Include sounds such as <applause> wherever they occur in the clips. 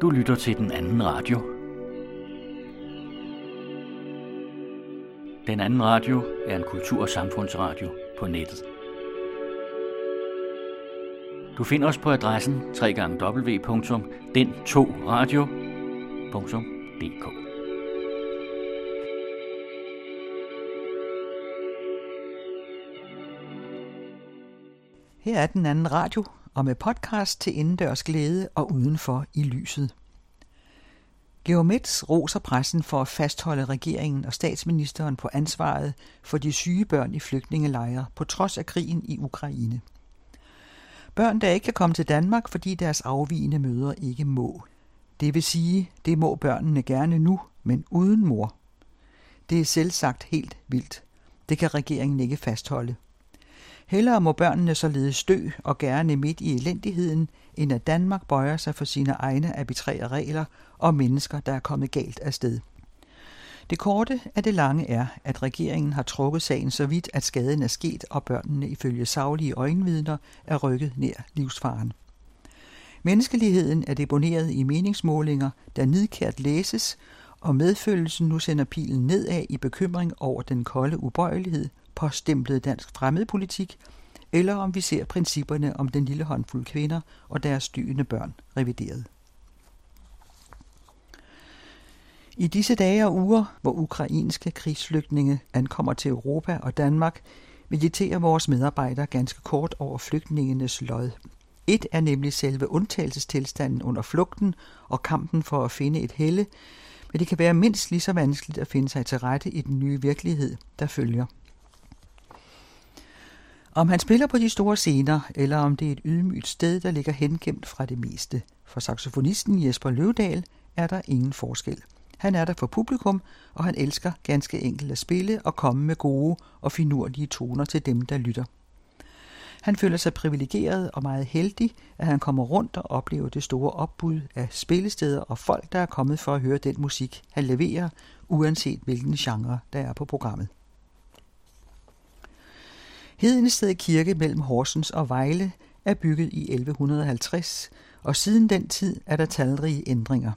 Du lytter til den anden radio. Den anden radio er en kultur- og samfundsradio på nettet. Du finder os på adressen www.den2radio.dk Her er den anden radio, og med podcast til indendørs glæde og udenfor i lyset. Geomets roser pressen for at fastholde regeringen og statsministeren på ansvaret for de syge børn i flygtningelejre på trods af krigen i Ukraine. Børn, der ikke kan komme til Danmark, fordi deres afvigende mødre ikke må. Det vil sige, det må børnene gerne nu, men uden mor. Det er selv sagt helt vildt. Det kan regeringen ikke fastholde. Hellere må børnene således dø og gerne midt i elendigheden, end at Danmark bøjer sig for sine egne arbitrære regler og mennesker, der er kommet galt af sted. Det korte af det lange er, at regeringen har trukket sagen så vidt, at skaden er sket, og børnene ifølge savlige øjenvidner er rykket nær livsfaren. Menneskeligheden er deponeret i meningsmålinger, der nidkært læses, og medfølelsen nu sender pilen nedad i bekymring over den kolde ubøjelighed, påstemplede dansk fremmedpolitik, eller om vi ser principperne om den lille håndfuld kvinder og deres dygende børn revideret. I disse dage og uger, hvor ukrainske krigsflygtninge ankommer til Europa og Danmark, mediterer vores medarbejdere ganske kort over flygtningenes lod. Et er nemlig selve undtagelsestilstanden under flugten og kampen for at finde et helle, men det kan være mindst lige så vanskeligt at finde sig til rette i den nye virkelighed, der følger. Om han spiller på de store scener, eller om det er et ydmygt sted, der ligger hengemt fra det meste. For saxofonisten Jesper Løvdal er der ingen forskel. Han er der for publikum, og han elsker ganske enkelt at spille og komme med gode og finurlige toner til dem, der lytter. Han føler sig privilegeret og meget heldig, at han kommer rundt og oplever det store opbud af spillesteder og folk, der er kommet for at høre den musik, han leverer, uanset hvilken genre der er på programmet. Hedensted Kirke mellem Horsens og Vejle er bygget i 1150, og siden den tid er der talrige ændringer.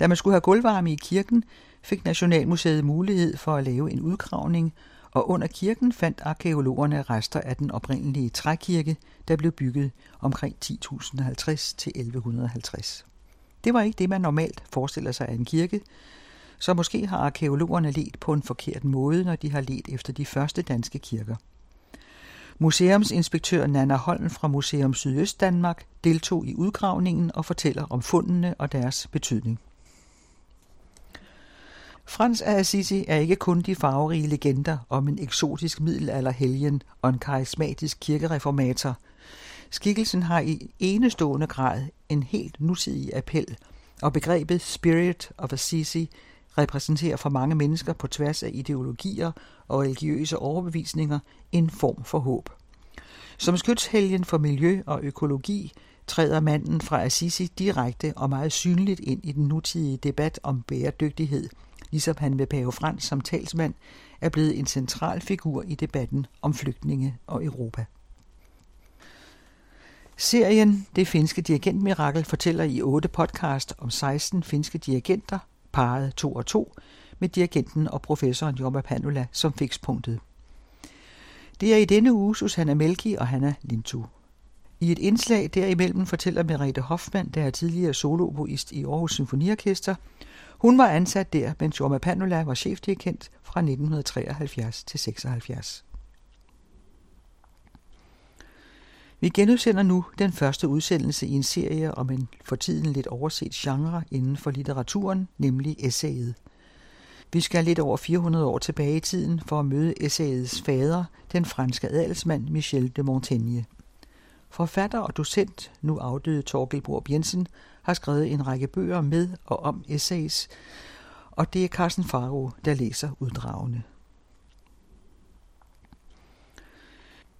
Da man skulle have gulvvarme i kirken, fik Nationalmuseet mulighed for at lave en udgravning, og under kirken fandt arkeologerne rester af den oprindelige trækirke, der blev bygget omkring 1050 til 1150. Det var ikke det, man normalt forestiller sig af en kirke, så måske har arkeologerne let på en forkert måde, når de har let efter de første danske kirker. Museumsinspektør Nana Holm fra Museum Sydøst Danmark deltog i udgravningen og fortæller om fundene og deres betydning. Frans af Assisi er ikke kun de farverige legender om en eksotisk middelalderhelgen og en karismatisk kirkereformator. Skikkelsen har i enestående grad en helt nutidig appel, og begrebet Spirit of Assisi repræsenterer for mange mennesker på tværs af ideologier og religiøse overbevisninger en form for håb. Som skytshelgen for miljø og økologi træder manden fra Assisi direkte og meget synligt ind i den nutidige debat om bæredygtighed, ligesom han med Pave Frans som talsmand er blevet en central figur i debatten om flygtninge og Europa. Serien Det finske dirigentmirakel fortæller i otte podcast om 16 finske dirigenter, parret to og to, med dirigenten og professoren Jorma Panula som fikspunktet. Det er i denne uge Susanna Melki og Hanna Lintu. I et indslag derimellem fortæller Merete Hoffmann, der er tidligere soloboist i Aarhus Symfoniorkester, hun var ansat der, mens Jorma Panula var chefdirigent fra 1973 til 76. Vi genudsender nu den første udsendelse i en serie om en for tiden lidt overset genre inden for litteraturen, nemlig essayet. Vi skal lidt over 400 år tilbage i tiden for at møde essayets fader, den franske adelsmand Michel de Montaigne. Forfatter og docent, nu afdøde Torgel Borb Jensen, har skrevet en række bøger med og om essays, og det er Carsten Faro, der læser uddragene.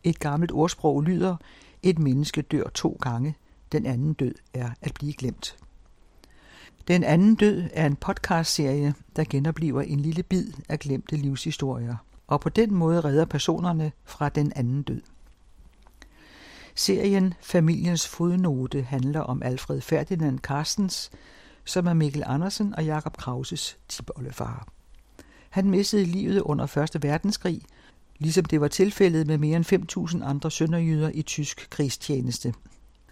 Et gammelt ordsprog lyder, et menneske dør to gange, den anden død er at blive glemt. Den anden død er en podcastserie, der genopliver en lille bid af glemte livshistorier, og på den måde redder personerne fra den anden død. Serien Familiens fodnote handler om Alfred Ferdinand Carstens, som er Mikkel Andersen og Jakob Krauses tipoldefar. Han mistede livet under 1. verdenskrig, ligesom det var tilfældet med mere end 5.000 andre sønderjyder i tysk krigstjeneste.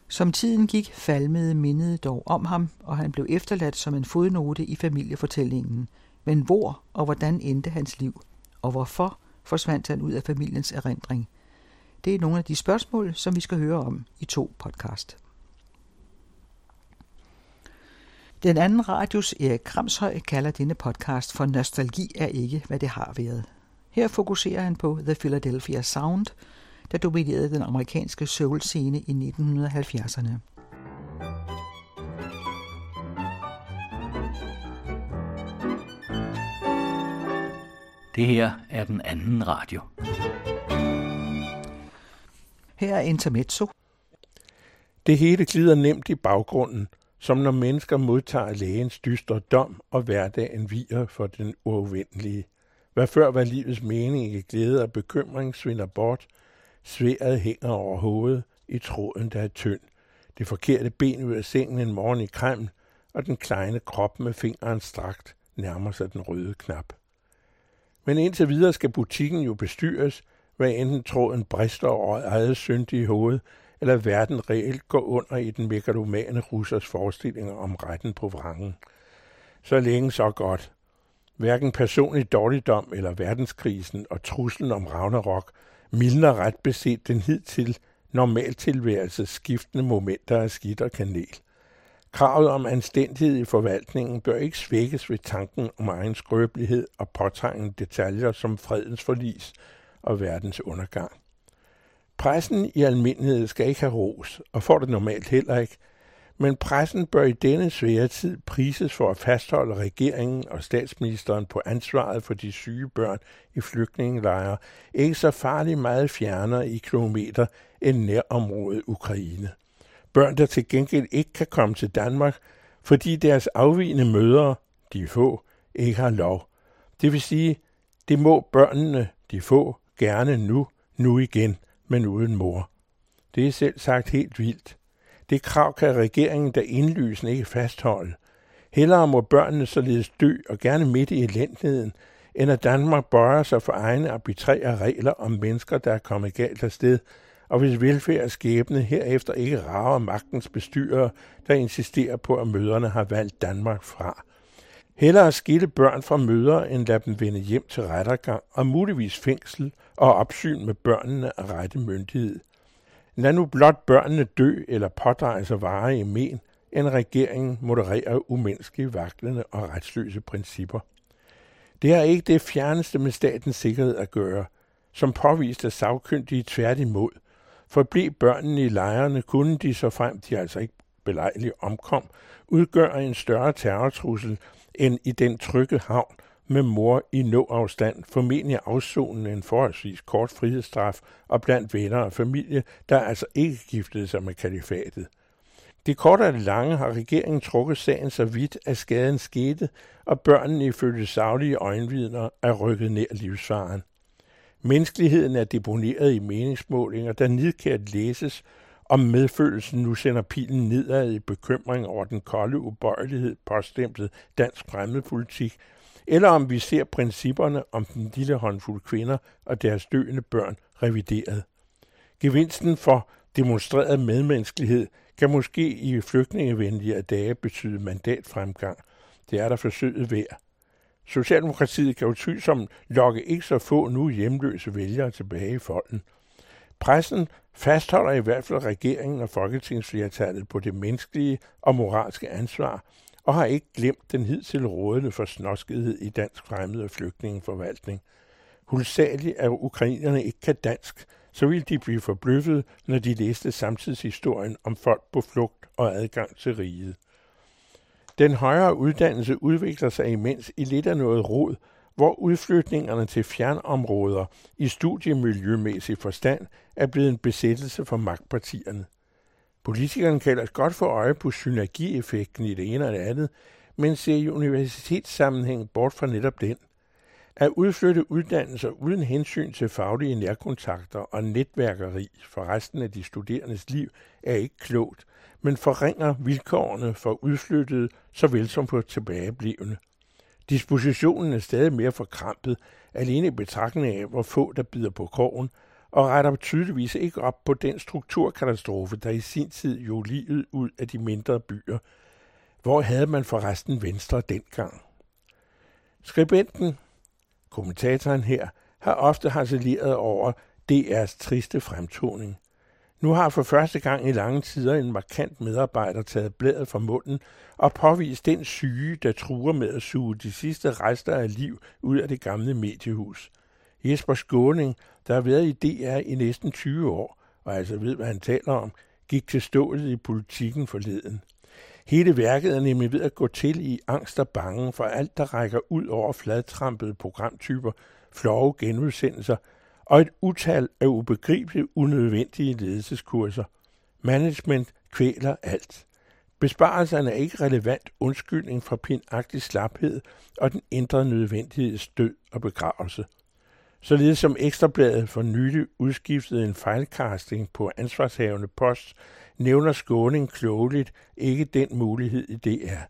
Som tiden gik, falmede mindet dog om ham, og han blev efterladt som en fodnote i familiefortællingen. Men hvor og hvordan endte hans liv? Og hvorfor forsvandt han ud af familiens erindring? Det er nogle af de spørgsmål, som vi skal høre om i to podcast. Den anden radios Erik Kramshøj kalder denne podcast for Nostalgi er ikke, hvad det har været. Her fokuserer han på The Philadelphia Sound, der dominerede den amerikanske soul-scene i 1970'erne. Det her er den anden radio. Her er Intermezzo. Det hele glider nemt i baggrunden, som når mennesker modtager lægens dystre dom og hverdagen viger for den uafvendelige. Hvad før var livets mening i glæde og bekymring svinder bort, sværet hænger over hovedet i tråden, der er tynd. Det forkerte ben ud af sengen en morgen i kreml, og den kleine krop med fingeren strakt nærmer sig den røde knap. Men indtil videre skal butikken jo bestyres, hvad enten tråden brister over eget syndige hoved, eller verden reelt går under i den megalomane russers forestillinger om retten på vrangen. Så længe så godt. Hverken personlig dårligdom eller verdenskrisen og truslen om Ragnarok mildner ret beset den hidtil normaltilværelses skiftende momenter af skidt og kanel. Kravet om anstændighed i forvaltningen bør ikke svækkes ved tanken om egen skrøbelighed og påtrængende detaljer som fredens forlis og verdens undergang. Pressen i almindelighed skal ikke have ros, og får det normalt heller ikke, men pressen bør i denne svære tid prises for at fastholde regeringen og statsministeren på ansvaret for de syge børn i flygtningelejre, ikke så farligt meget fjernere i kilometer end nærområdet Ukraine. Børn, der til gengæld ikke kan komme til Danmark, fordi deres afvigende mødre, de få, ikke har lov. Det vil sige, det må børnene, de få, gerne nu, nu igen, men uden mor. Det er selv sagt helt vildt. Det krav kan regeringen da indlysende ikke fastholde. Hellere må børnene således dø, og gerne midt i elendigheden, end at Danmark bøjer sig for egne arbitrære regler om mennesker, der er kommet galt afsted, og hvis velfærd og skæbne herefter ikke rager magtens bestyrere, der insisterer på, at møderne har valgt Danmark fra. Hellere skille børn fra mødre, end lade dem vende hjem til rettergang og muligvis fængsel og opsyn med børnene af rette myndighed. Lad nu blot børnene dø eller pådrage sig vare i men, end regeringen modererer umenneskelige, vaklende og retsløse principper. Det er ikke det fjerneste med statens sikkerhed at gøre, som påvist af sagkyndige tværtimod. For børnene i lejrene, kunne de så frem de altså ikke belejligt omkom, udgøre en større terrortrussel end i den trygge havn, med mor i nåafstand formentlig afsonen en forholdsvis kort frihedsstraf og blandt venner og familie, der altså ikke giftede sig med kalifatet. Det korte og det lange har regeringen trukket sagen så vidt, at skaden skete, og børnene ifølge savlige øjenvidner er rykket nær livsfaren. Menneskeligheden er deponeret i meningsmålinger, der nidkært læses, om medfølelsen nu sender pilen nedad i bekymring over den kolde ubøjelighed påstemplet dansk fremmedpolitik, eller om vi ser principperne om den lille håndfuld kvinder og deres døende børn revideret. Gevinsten for demonstreret medmenneskelighed kan måske i flygtningevenlige dage betyde mandatfremgang. Det er der forsøget værd. Socialdemokratiet kan utvivlsomt lokke ikke så få nu hjemløse vælgere tilbage i folden. Pressen fastholder i hvert fald regeringen og folketingsflertallet på det menneskelige og moralske ansvar og har ikke glemt den hidtil rådende forsnoskethed i dansk fremmede og flygtningeforvaltning. Hulsageligt at ukrainerne ikke kan dansk, så ville de blive forbløffet, når de læste samtidshistorien om folk på flugt og adgang til riget. Den højere uddannelse udvikler sig imens i lidt af noget rod, hvor udflytningerne til fjernområder i studiemiljømæssig forstand er blevet en besættelse for magtpartierne. Politikerne kan ellers godt få øje på synergieffekten i det ene og det andet, men ser i universitetssammenhæng bort fra netop den. At udflytte uddannelser uden hensyn til faglige nærkontakter og netværkeri for resten af de studerendes liv er ikke klogt, men forringer vilkårene for udflyttede såvel som for tilbageblivende. Dispositionen er stadig mere forkrampet, alene i betragtning af, hvor få der bider på krogen, og retter tydeligvis ikke op på den strukturkatastrofe, der i sin tid jo livet ud af de mindre byer. Hvor havde man forresten Venstre dengang? Skribenten, kommentatoren her, har ofte harceleret over DR's triste fremtoning. Nu har for første gang i lange tider en markant medarbejder taget bladet fra munden og påvist den syge, der truer med at suge de sidste rester af liv ud af det gamle mediehus. Jesper Skåning, der har været i DR i næsten 20 år, og altså ved, hvad han taler om, gik til stålet i politikken forleden. Hele værket er nemlig ved at gå til i angst og bange for alt, der rækker ud over fladtrampede programtyper, flove genudsendelser og et utal af ubegribeligt unødvendige ledelseskurser. Management kvæler alt. Besparelserne er ikke relevant undskyldning for pinagtig slaphed og den indre nødvendighed stød og begravelse. Således som Ekstrabladet for nylig udskiftede en fejlcasting på ansvarshavende post, nævner Skåning klogeligt ikke den mulighed i DR.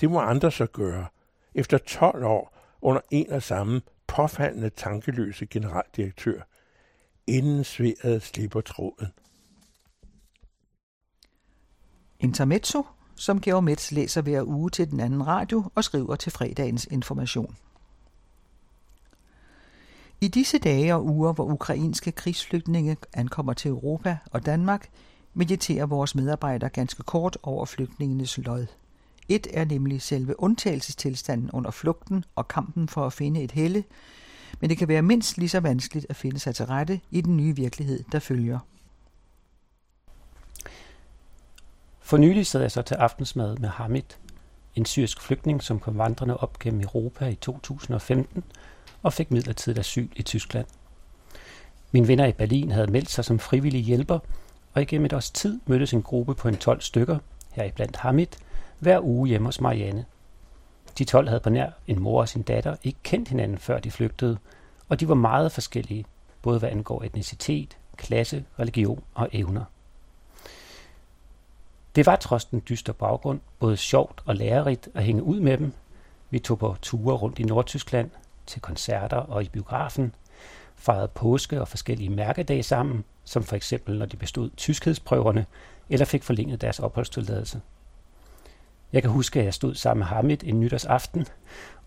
Det må andre så gøre. Efter 12 år under en og samme påfaldende tankeløse generaldirektør. Inden sværet slipper tråden. Intermezzo, som Georg Metz læser hver uge til den anden radio og skriver til fredagens information. I disse dage og uger, hvor ukrainske krigsflygtninge ankommer til Europa og Danmark, mediterer vores medarbejdere ganske kort over flygtningenes lod. Et er nemlig selve undtagelsestilstanden under flugten og kampen for at finde et helle, men det kan være mindst lige så vanskeligt at finde sig til rette i den nye virkelighed, der følger. For nylig sad jeg så til aftensmad med Hamid, en syrisk flygtning, som kom vandrende op gennem Europa i 2015 og fik midlertidigt asyl i Tyskland. Mine venner i Berlin havde meldt sig som frivillige hjælper, og igennem et års tid mødtes en gruppe på en 12 stykker, heriblandt Hamid, hver uge hjemme hos Marianne. De 12 havde på nær en mor og sin datter ikke kendt hinanden før de flygtede, og de var meget forskellige, både hvad angår etnicitet, klasse, religion og evner. Det var trods den dystre baggrund både sjovt og lærerigt at hænge ud med dem. Vi tog på ture rundt i Nordtyskland, til koncerter og i biografen, fejrede påske og forskellige mærkedage sammen, som for eksempel når de bestod tyskhedsprøverne eller fik forlænget deres opholdstilladelse. Jeg kan huske, at jeg stod sammen med Hamid en nytårsaften,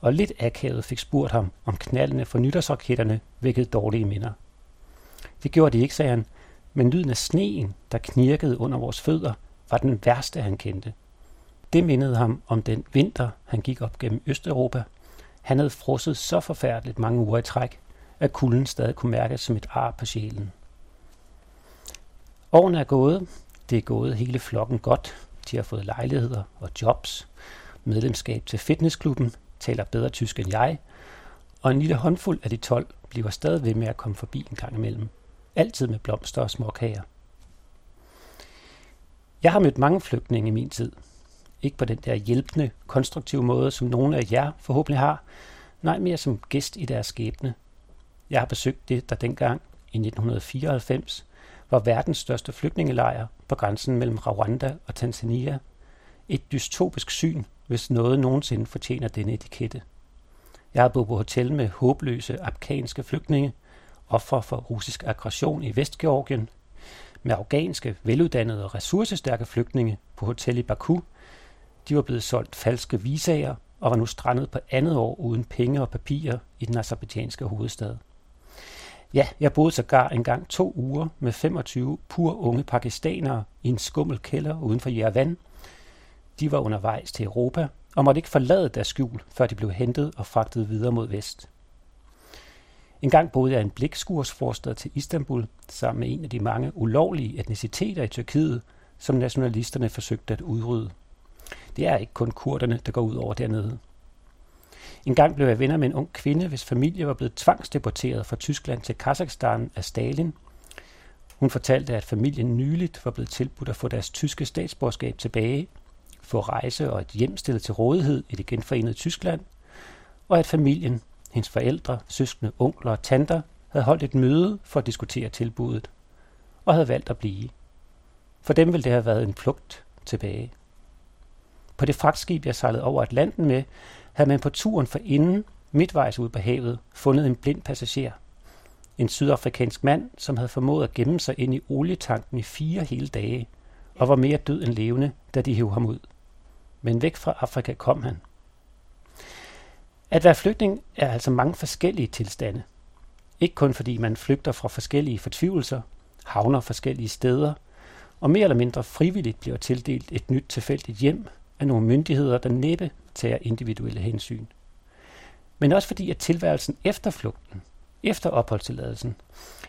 og lidt akavet fik spurgt ham, om knaldene for nytårsraketterne vækkede dårlige minder. Det gjorde de ikke, sagde han, men lyden af sneen, der knirkede under vores fødder, var den værste, han kendte. Det mindede ham om den vinter, han gik op gennem Østeuropa. Han havde frosset så forfærdeligt mange uger i træk, at kulden stadig kunne mærkes som et ar på sjælen. Årene er gået. Det er gået hele flokken godt. De har fået lejligheder og jobs, medlemskab til fitnessklubben, taler bedre tysk end jeg, og en lille håndfuld af de 12 bliver stadig ved med at komme forbi en gang imellem. Altid med blomster og småkager. Jeg har mødt mange flygtninge i min tid. Ikke på den der hjælpende, konstruktive måde, som nogle af jer forhåbentlig har. Nej, mere som gæst i deres skæbne. Jeg har besøgt det, der dengang i 1994 var verdens største flygtningelejr på grænsen mellem Rwanda og Tanzania. Et dystopisk syn, hvis noget nogensinde fortjener denne etikette. Jeg har boet på hotel med håbløse afghanske flygtninge, offer for russisk aggression i Vestgeorgien, med afghanske, veluddannede og ressourcestærke flygtninge på hotel i Baku. De var blevet solgt falske visager og var nu strandet på andet år uden penge og papirer i den azerbaijanske hovedstad. Ja, jeg boede sågar engang to uger med 25 pur unge pakistanere i en skummel kælder uden for Yerevan. De var undervejs til Europa og måtte ikke forlade deres skjul, før de blev hentet og fragtet videre mod vest. En gang boede jeg i en blikskursforstad til Istanbul sammen med en af de mange ulovlige etniciteter i Tyrkiet, som nationalisterne forsøgte at udrydde. Det er ikke kun kurderne, der går ud over dernede. En gang blev jeg venner med en ung kvinde, hvis familie var blevet tvangsdeporteret fra Tyskland til Kazakhstan af Stalin. Hun fortalte, at familien nyligt var blevet tilbudt at få deres tyske statsborgerskab tilbage, få rejse og et hjem stillet til rådighed i det genforenede Tyskland, og at familien, hendes forældre, søskende, onkler og tanter havde holdt et møde for at diskutere tilbuddet, og havde valgt at blive. For dem ville det have været en flugt tilbage. På det fragtskib, jeg sejlede over Atlanten med, havde man på turen for inden, midtvejs ud på havet, fundet en blind passager. En sydafrikansk mand, som havde formået at gemme sig ind i olietanken i fire hele dage, og var mere død end levende, da de hævde ham ud. Men væk fra Afrika kom han. At være flygtning er altså mange forskellige tilstande. Ikke kun fordi man flygter fra forskellige fortvivlelser, havner forskellige steder, og mere eller mindre frivilligt bliver tildelt et nyt tilfældigt hjem af nogle myndigheder, der næppe tager individuelle hensyn. Men også fordi, at tilværelsen efter flugten, efter opholdstilladelsen,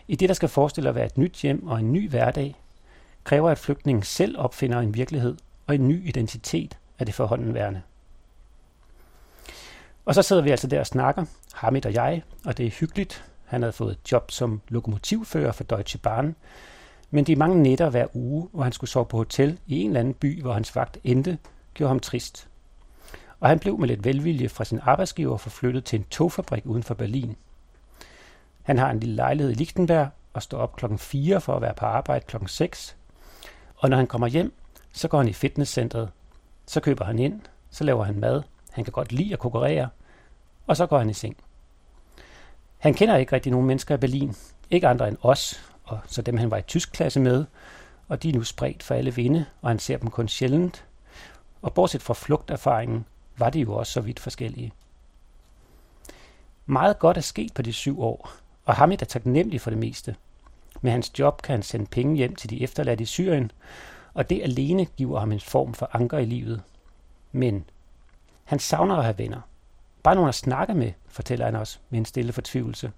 i det, der skal forestille at være et nyt hjem og en ny hverdag, kræver, at flygtningen selv opfinder en virkelighed og en ny identitet af det forhåndenværende. Og så sidder vi altså der og snakker, Hamid og jeg, og det er hyggeligt. Han havde fået et job som lokomotivfører for Deutsche Bahn, men de mange nætter hver uge, hvor han skulle sove på hotel i en eller anden by, hvor hans vagt endte, gjorde ham trist. Og han blev med lidt velvilje fra sin arbejdsgiver forflyttet til en togfabrik uden for Berlin. Han har en lille lejlighed i Lichtenberg og står op klokken 4 for at være på arbejde klokken 6. Og når han kommer hjem, så går han i fitnesscentret. Så køber han ind, så laver han mad. Han kan godt lide at konkurrere. Og så går han i seng. Han kender ikke rigtig nogen mennesker i Berlin. Ikke andre end os, og så dem han var i tysk klasse med. Og de er nu spredt for alle vinde, og han ser dem kun sjældent. Og bortset fra flugterfaringen, var de jo også så vidt forskellige. Meget godt er sket på de syv år, og Hamid er taknemmelig for det meste. Med hans job kan han sende penge hjem til de efterladte i Syrien, og det alene giver ham en form for anker i livet. Men han savner at have venner. Bare nogen at snakke med, fortæller han os med en stille fortvivlelse.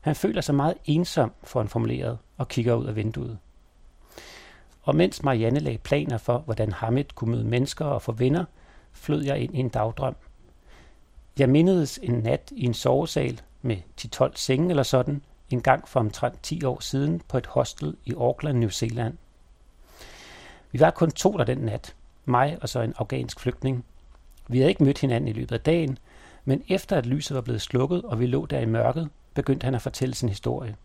Han føler sig meget ensom, for han formuleret, og kigger ud af vinduet. Og mens Marianne lagde planer for, hvordan Hamid kunne møde mennesker og få venner, flød jeg ind i en dagdrøm. Jeg mindedes en nat i en sovesal med 10-12 senge eller sådan, en gang for omtrent 10 år siden på et hostel i Auckland, New Zealand. Vi var kun to der den nat, mig og så en afghansk flygtning. Vi havde ikke mødt hinanden i løbet af dagen, men efter at lyset var blevet slukket, og vi lå der i mørket, begyndte han at fortælle sin historie.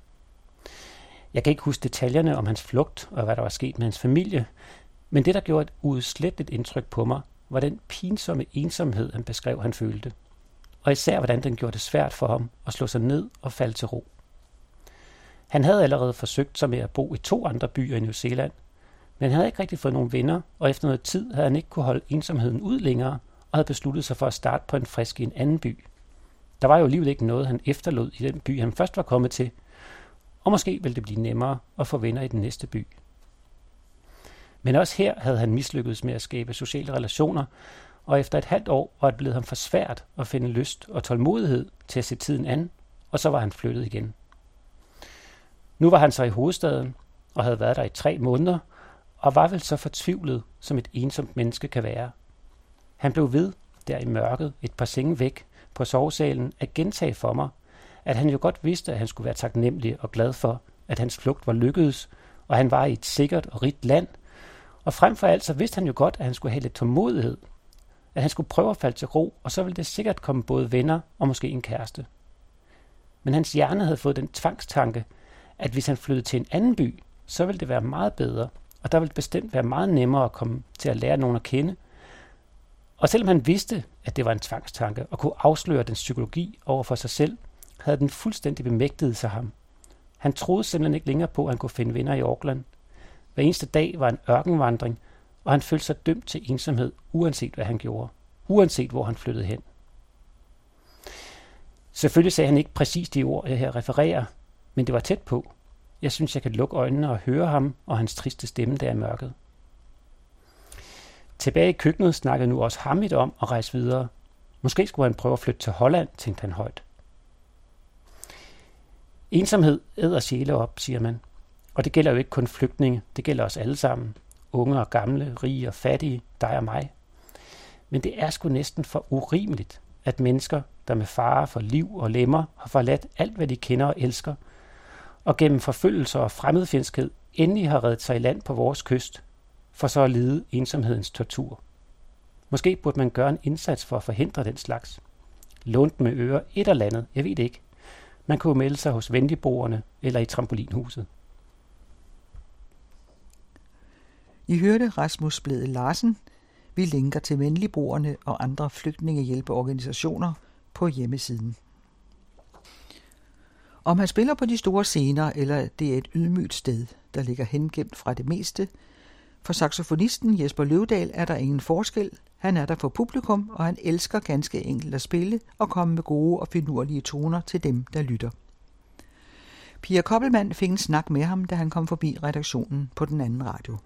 Jeg kan ikke huske detaljerne om hans flugt og hvad der var sket med hans familie, men det, der gjorde et uudsletteligt indtryk på mig, var den pinsomme ensomhed, han beskrev, han følte. Og især, hvordan den gjorde det svært for ham at slå sig ned og falde til ro. Han havde allerede forsøgt sig med at bo i to andre byer i New Zealand, men han havde ikke rigtig fået nogen venner, og efter noget tid havde han ikke kunne holde ensomheden ud længere, og havde besluttet sig for at starte på en frisk i en anden by. Der var jo alligevel ikke noget, han efterlod i den by, han først var kommet til, og måske ville det blive nemmere at få venner i den næste by. Men også her havde han mislykkedes med at skabe sociale relationer, og efter et halvt år var det blevet ham for svært at finde lyst og tålmodighed til at se tiden an, og så var han flyttet igen. Nu var han så i hovedstaden og havde været der i tre måneder, og var vel så fortvivlet, som et ensomt menneske kan være. Han blev ved, der i mørket, et par senge væk, på sovesalen, at gentage for mig, at han jo godt vidste, at han skulle være taknemmelig og glad for, at hans flugt var lykkedes, og han var i et sikkert og rigt land. Og frem for alt, så vidste han jo godt, at han skulle have lidt tålmodighed, at han skulle prøve at falde til ro, og så ville det sikkert komme både venner og måske en kæreste. Men hans hjerne havde fået den tvangstanke, at hvis han flyttede til en anden by, så ville det være meget bedre, og der ville bestemt være meget nemmere at komme til at lære nogen at kende. Og selvom han vidste, at det var en tvangstanke, og kunne afsløre den psykologi over for sig selv, havde den fuldstændig bemægtiget sig ham. Han troede simpelthen ikke længere på, at han kunne finde venner i Auckland. Hver eneste dag var en ørkenvandring, og han følte sig dømt til ensomhed, uanset hvad han gjorde. Uanset hvor han flyttede hen. Selvfølgelig sagde han ikke præcis de ord, jeg her refererer, men det var tæt på. Jeg synes, jeg kan lukke øjnene og høre ham og hans triste stemme der i mørket. Tilbage i køkkenet snakkede nu også Hamid om at rejse videre. Måske skulle han prøve at flytte til Holland, tænkte han højt. Ensomhed æder sjæle op, siger man. Og det gælder jo ikke kun flygtninge, det gælder os alle sammen. Unge og gamle, rige og fattige, dig og mig. Men det er sgu næsten for urimeligt, at mennesker, der med fare for liv og lemmer har forladt alt, hvad de kender og elsker, og gennem forfølgelser og fremmedfjendskhed endelig har reddet sig i land på vores kyst, for så at lide ensomhedens tortur. Måske burde man gøre en indsats for at forhindre den slags. lånt med øre, et eller andet, jeg ved det ikke. Man kunne melde sig hos venligboerne eller i trampolinhuset. I hørte Rasmus Blede Larsen. Vi linker til venligboerne og andre flygtningehjælpeorganisationer på hjemmesiden. Om han spiller på de store scener, eller det er et ydmygt sted, der ligger hengemt fra det meste, for saxofonisten Jesper Løvdal er der ingen forskel. Han er der for publikum, og han elsker ganske enkelt at spille og komme med gode og finurlige toner til dem, der lytter. Pia Koppelmann fik en snak med ham, da han kom forbi redaktionen på den anden radio.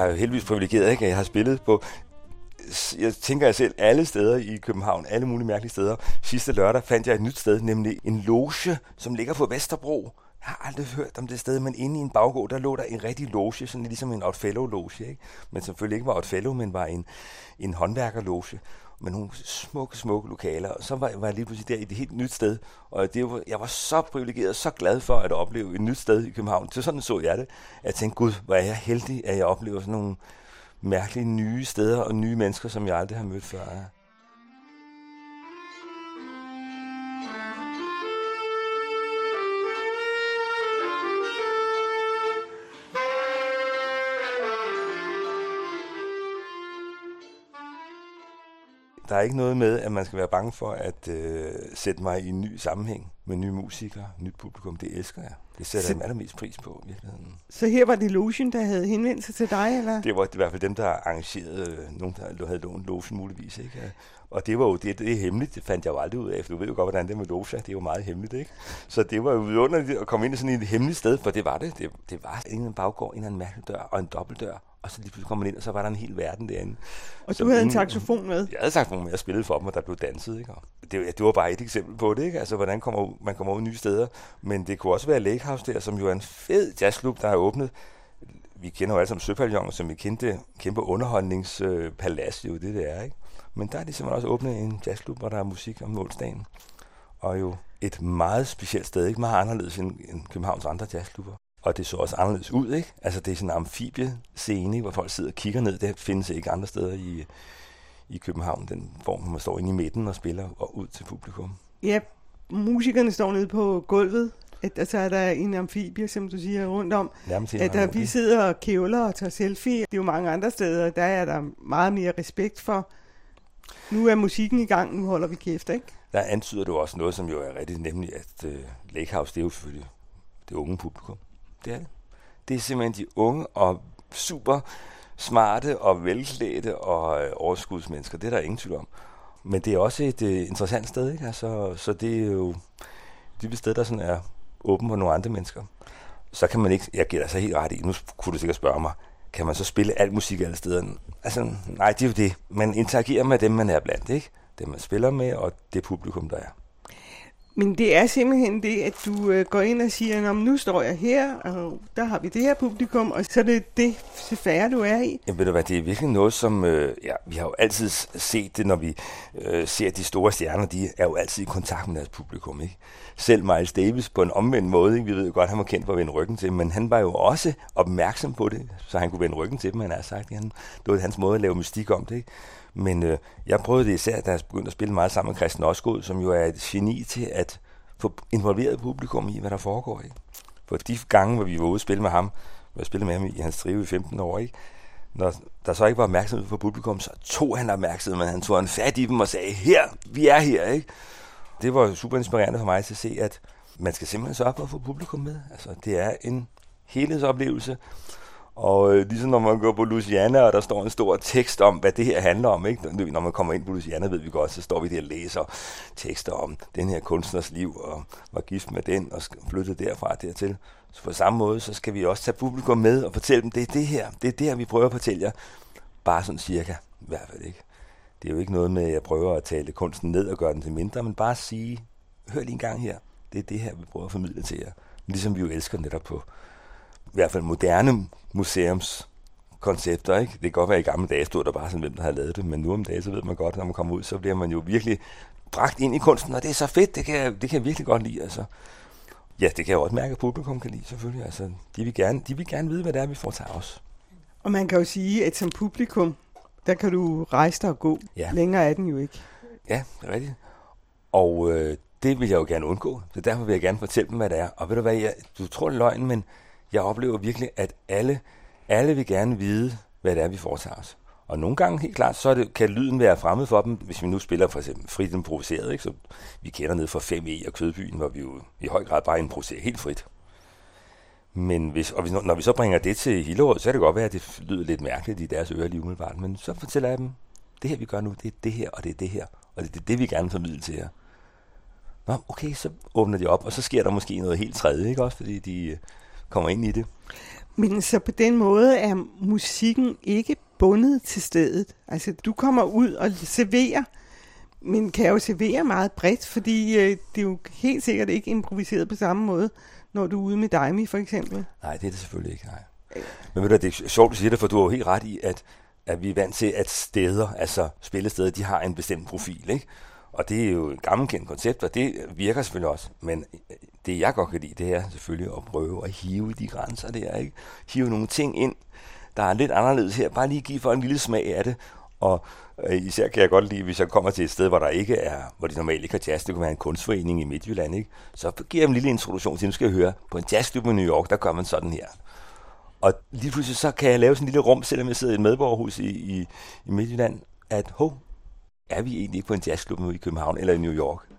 Jeg er jo heldigvis privilegeret, ikke? jeg har spillet på jeg tænker jeg selv alle steder i København, alle mulige mærkelige steder. Sidste lørdag fandt jeg et nyt sted, nemlig en loge, som ligger på Vesterbro. Jeg har aldrig hørt om det sted, men inde i en baggård, der lå der en rigtig loge, sådan ligesom en Outfellow-loge, ikke? Men selvfølgelig ikke var Outfellow, men var en, en håndværkerloge med nogle smukke, smukke lokaler. Og så var, var jeg lige pludselig der i et helt nyt sted. Og det var, jeg var så privilegeret, så glad for at opleve et nyt sted i København. Så sådan så jeg det. Jeg tænkte, gud, hvor er jeg heldig, at jeg oplever sådan nogle mærkelige nye steder og nye mennesker, som jeg aldrig har mødt før. Der er ikke noget med, at man skal være bange for at øh, sætte mig i en ny sammenhæng med nye musikere, nyt publikum. Det elsker jeg. Det sætter så, jeg allermest pris på i virkeligheden. Så her var det Lotion, der havde henvendt sig til dig, eller? Det var i hvert fald dem, der arrangerede, øh, nogen der havde lånt Lotion muligvis. Ikke? Og det var jo det, det er hemmeligt, det fandt jeg jo aldrig ud af, for du ved jo godt, hvordan det med Loja, det er jo meget hemmeligt, ikke? Så det var jo vidunderligt at komme ind i sådan et hemmeligt sted, for det var det. Det, det var en baggård, en, en mærkelig dør og en dobbeltdør, og så lige pludselig kom man ind, og så var der en hel verden derinde. Og du havde ingen, en saxofon med? Jeg havde saxofon med, jeg spillede for dem, og der blev danset. Ikke? Og det, det var bare et eksempel på det, ikke? Altså, hvordan kommer, man kommer ud nye steder. Men det kunne også være Lake House der, som jo er en fed jazzklub, der har åbnet. Vi kender jo alle sammen Søpavillon, som vi kendte kæmpe underholdningspalads, jo det det er, ikke? Men der er de simpelthen også åbnet en jazzklub, hvor der er musik om målsdagen. Og jo et meget specielt sted, ikke meget anderledes end, end Københavns andre jazzklubber. Og det så også anderledes ud, ikke? Altså det er sådan en amfibiescene, hvor folk sidder og kigger ned. Det findes ikke andre steder i, i København, den form, hvor man står inde i midten og spiller og ud til publikum. Ja, musikerne står nede på gulvet. At, altså er der en amfibie, som du siger, rundt om. Nærmest at der, vi sidder og kævler og tager selfie. Det er jo mange andre steder, der er der meget mere respekt for. Nu er musikken i gang, nu holder vi kæft, ikke? Der antyder du også noget, som jo er rigtig nemlig, at uh, Lake House, det er jo selvfølgelig det unge publikum. Det er det. Det er simpelthen de unge og super smarte og velklædte og øh, overskudsmennesker. Det er der ingen tvivl om. Men det er også et uh, interessant sted, ikke? Altså, så det er jo det sted, der sådan er åben for nogle andre mennesker. Så kan man ikke, jeg giver dig så helt ret i, nu kunne du sikkert spørge mig, kan man så spille alt musik alle steder? Altså, nej, det er jo det. Man interagerer med dem, man er blandt, ikke? Dem, man spiller med, og det publikum, der er. Men det er simpelthen det, at du øh, går ind og siger, nu står jeg her, og der har vi det her publikum, og så er det det sfære, du er i. Jamen ved du hvad, det er virkelig noget, som øh, ja, vi har jo altid set det, når vi øh, ser de store stjerner, de er jo altid i kontakt med deres publikum, ikke? Selv Miles Davis på en omvendt måde, ikke? vi ved jo godt, at han var kendt for at vende ryggen til, men han var jo også opmærksom på det, så han kunne vende ryggen til dem, han har sagt. Han, det var hans måde at lave mystik om det, ikke? Men øh, jeg prøvede det især, da jeg begyndte at spille meget sammen med Christian Osgood, som jo er et geni til at få involveret publikum i, hvad der foregår. Ikke? For de gange, hvor vi var ude og spille med ham, hvor jeg spillede med ham i hans drive i 15 år, ikke? når der så ikke var opmærksomhed på publikum, så tog han opmærksomhed, han tog en fat i dem og sagde, her, vi er her. Ikke? Det var super inspirerende for mig til at se, at man skal simpelthen sørge for at få publikum med. Altså, det er en helhedsoplevelse, og øh, ligesom når man går på Luciana, og der står en stor tekst om, hvad det her handler om. Ikke? Når man kommer ind på Luciana, ved vi godt, så står vi der og læser tekster om den her kunstners liv, og var gift med den, og flyttede derfra dertil. Så på samme måde, så skal vi også tage publikum med og fortælle dem, det er det her, det er det her, vi prøver at fortælle jer. Bare sådan cirka, i hvert fald ikke. Det er jo ikke noget med, at jeg prøver at tale kunsten ned og gøre den til mindre, men bare sige, hør lige en gang her, det er det her, vi prøver at formidle til jer. Ligesom vi jo elsker netop på i hvert fald moderne museums koncepter, ikke? Det kan godt være, at i gamle dage stod der bare sådan, hvem der havde lavet det, men nu om dagen, så ved man godt, når man kommer ud, så bliver man jo virkelig bragt ind i kunsten, og det er så fedt, det kan jeg, det kan jeg virkelig godt lide, altså. Ja, det kan jeg også mærke, at publikum kan lide, selvfølgelig. Altså, de, vil gerne, de vil gerne vide, hvad det er, vi foretager os. Og man kan jo sige, at som publikum, der kan du rejse dig og gå. Ja. Længere er den jo ikke. Ja, det er rigtigt. Og øh, det vil jeg jo gerne undgå. Så derfor vil jeg gerne fortælle dem, hvad det er. Og ved du hvad, jeg, du tror det er løgn, men jeg oplever virkelig, at alle, alle vil gerne vide, hvad det er, vi foretager os. Og nogle gange, helt klart, så det, kan lyden være fremmed for dem, hvis vi nu spiller for eksempel frit improviseret, ikke? så vi kender ned fra 5E og Kødbyen, hvor vi jo i høj grad bare improviserer helt frit. Men hvis, og hvis, når vi så bringer det til Hillerød, så kan det godt være, at det lyder lidt mærkeligt i deres ører lige umiddelbart, men så fortæller jeg dem, det her vi gør nu, det er det her, og det er det her, og det er det, vi gerne formidle til jer. Nå, okay, så åbner de op, og så sker der måske noget helt tredje, ikke også, fordi de kommer ind i det. Men så på den måde er musikken ikke bundet til stedet. Altså, du kommer ud og serverer, men kan jo servere meget bredt, fordi øh, det er jo helt sikkert ikke improviseret på samme måde, når du er ude med Daimi for eksempel. Nej, det er det selvfølgelig ikke, nej. Men ved du, det er sjovt, du siger det, for du har jo helt ret i, at, at vi er vant til, at steder, altså spillesteder, de har en bestemt profil, ikke? Og det er jo et gammelkendt koncept, og det virker selvfølgelig også. Men øh, det jeg godt kan lide, det er selvfølgelig at prøve at hive de grænser der, ikke? Hive nogle ting ind, der er lidt anderledes her. Bare lige give for en lille smag af det. Og øh, især kan jeg godt lide, hvis jeg kommer til et sted, hvor der ikke er, hvor de normalt ikke har jazz, det kunne være en kunstforening i Midtjylland, ikke? så giver jeg dem en lille introduktion til, nu skal jeg høre, på en jazzklub i New York, der gør man sådan her. Og lige pludselig så kan jeg lave sådan en lille rum, selvom jeg sidder i et medborgerhus i, i, i Midtjylland, at hov, er vi egentlig ikke på en jazzklub i København eller i New York?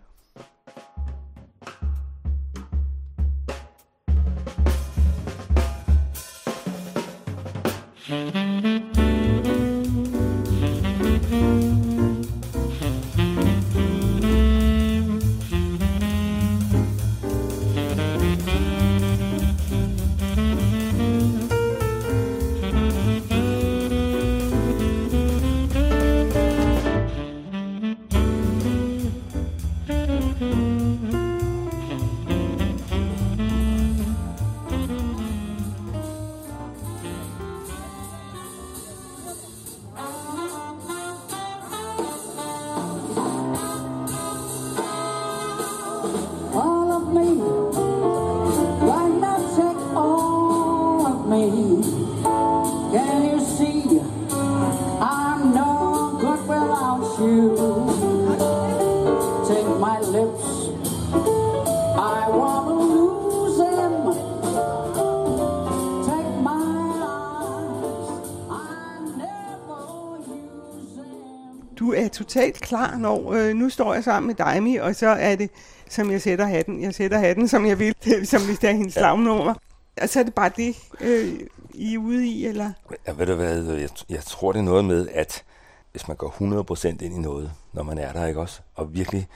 Totalt klar, når øh, nu står jeg sammen med Daimi, og så er det, som jeg sætter hatten. Jeg sætter hatten, som jeg vil, <laughs> som hvis det er hendes ja. slagnummer. Og så er det bare det, øh, I er ude i, eller? Ja, ved du hvad, jeg, jeg tror det er noget med, at hvis man går 100% ind i noget, når man er der, ikke også? Og virkelig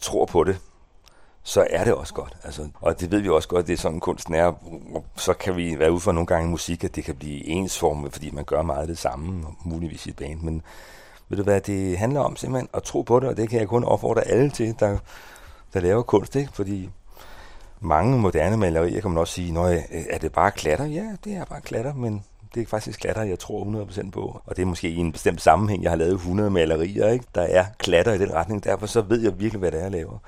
tror på det, så er det også godt. Altså, og det ved vi også godt, det er sådan kunsten er. Så kan vi være ude for nogle gange i musik, at det kan blive ensformet, fordi man gør meget det samme, muligvis i et band. Men ved du hvad, det handler om simpelthen at tro på det, og det kan jeg kun opfordre alle til, der, der laver kunst, ikke? fordi mange moderne malerier kan man også sige, når øh, er det bare klatter? Ja, det er bare klatter, men det er faktisk klatter, jeg tror 100% på. Og det er måske i en bestemt sammenhæng, jeg har lavet 100 malerier, ikke? der er klatter i den retning, derfor så ved jeg virkelig, hvad det er, jeg laver.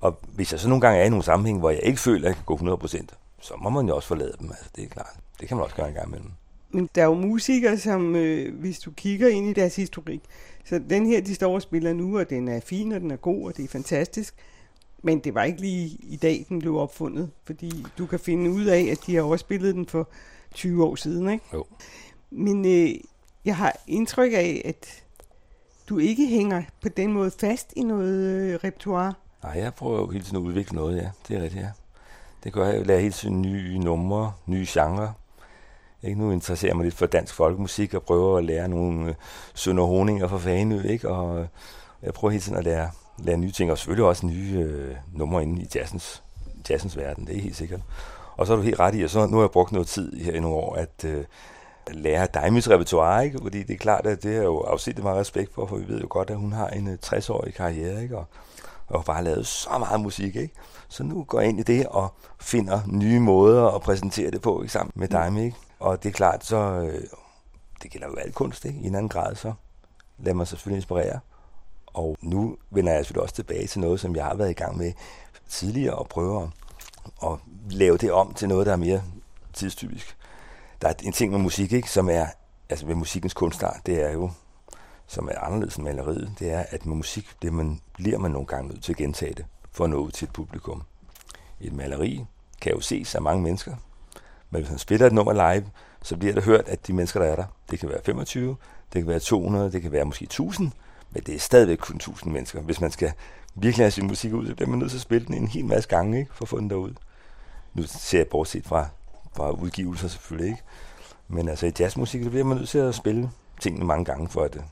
Og hvis jeg så nogle gange er i nogle sammenhæng, hvor jeg ikke føler, at jeg kan gå 100%, så må man jo også forlade dem, altså det er klart. Det kan man også gøre en gang imellem. Men der er jo musikere, som øh, hvis du kigger ind i deres historik, så den her, de står og spiller nu, og den er fin, og den er god, og det er fantastisk. Men det var ikke lige i dag, den blev opfundet, fordi du kan finde ud af, at de har overspillet den for 20 år siden, ikke? Jo. Men øh, jeg har indtryk af, at du ikke hænger på den måde fast i noget øh, repertoire. Nej, jeg prøver jo hele tiden at udvikle noget, ja. Det er rigtigt, ja. Det gør jeg. Jeg lærer hele tiden nye numre, nye genrer ikke? Nu interesserer jeg mig lidt for dansk folkemusik og prøver at lære nogle øh, Sønder Honinger fra Faneø, ikke? Og øh, jeg prøver hele tiden at lære, lære nye ting, og selvfølgelig også nye øh, numre inde i jazzens, jazzens verden, det er helt sikkert. Og så er du helt ret i, at så nu har jeg brugt noget tid her i nogle år, at øh, lære Daimis repertoire, ikke? fordi det er klart, at det er jo afsigt meget respekt for, for vi ved jo godt, at hun har en øh, 60-årig karriere, ikke? Og, og bare lavet så meget musik, ikke? Så nu går jeg ind i det og finder nye måder at præsentere det på, ikke? sammen med Daimi, ikke? Og det er klart, så øh, det gælder jo alt kunst, ikke? I en anden grad, så lad mig selvfølgelig inspirere. Og nu vender jeg selvfølgelig også tilbage til noget, som jeg har været i gang med tidligere, og prøver at, at lave det om til noget, der er mere tidstypisk. Der er en ting med musik, ikke, som er, altså med musikkens kunstart, det er jo, som er anderledes end maleriet, det er, at med musik, det man, bliver man nogle gange nødt til at gentage det, for at nå ud til et publikum. Et maleri kan jo ses af mange mennesker, men hvis man spiller et nummer live, så bliver det hørt, at de mennesker, der er der, det kan være 25, det kan være 200, det kan være måske 1000, men det er stadigvæk kun 1000 mennesker. Hvis man skal virkelig have sin musik ud, så bliver man nødt til at spille den en hel masse gange, ikke, for at få den derud. Nu ser jeg bortset fra, fra udgivelser selvfølgelig ikke. Men altså i jazzmusik, så bliver man nødt til at spille tingene mange gange, for at øh,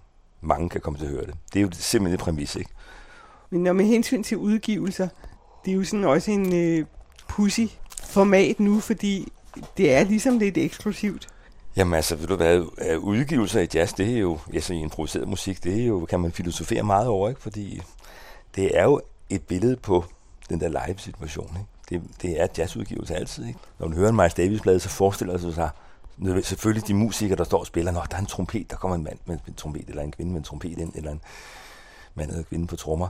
mange kan komme til at høre det. Det er jo simpelthen et præmis, ikke? Men når med hensyn til udgivelser, det er jo sådan også en øh, pussy format nu, fordi det er ligesom lidt eksklusivt. Jamen altså, ved du hvad, øh, udgivelser i jazz, det er jo, altså i improviseret musik, det er jo, kan man filosofere meget over, ikke? Fordi det er jo et billede på den der live-situation, ikke? Det, det er jazzudgivelse altid, ikke? Når man hører en Miles Davis-plade, så forestiller sig sig selvfølgelig de musikere, der står og spiller, når der er en trompet, der kommer en mand med en trompet, eller en kvinde med en trompet ind, eller en mand eller kvinde på trommer.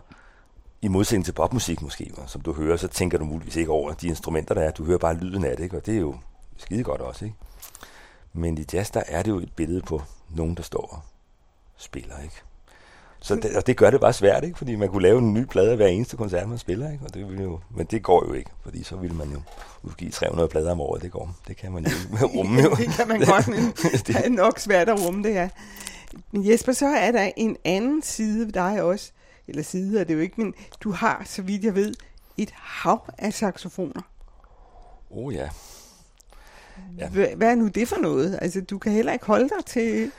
I modsætning til popmusik måske, som du hører, så tænker du muligvis ikke over de instrumenter, der er. Du hører bare lyden af det, ikke? og det er jo skide godt også. Ikke? Men i jazz, der er det jo et billede på nogen, der står og spiller. Ikke? Så det, og det gør det bare svært, ikke? fordi man kunne lave en ny plade hver eneste koncert, man spiller. Ikke? Og det ville jo, men det går jo ikke, fordi så ville man jo udgive 300 plader om året. Det går. Det kan man jo rumme. Jo. <laughs> det kan man <laughs> godt, men det er nok svært at rumme det her. Men Jesper, så er der en anden side ved dig også. Eller side er det jo ikke, men du har, så vidt jeg ved, et hav af saxofoner. Oh ja. Ja. Hvad er nu det for noget? Altså, du kan heller ikke holde dig til...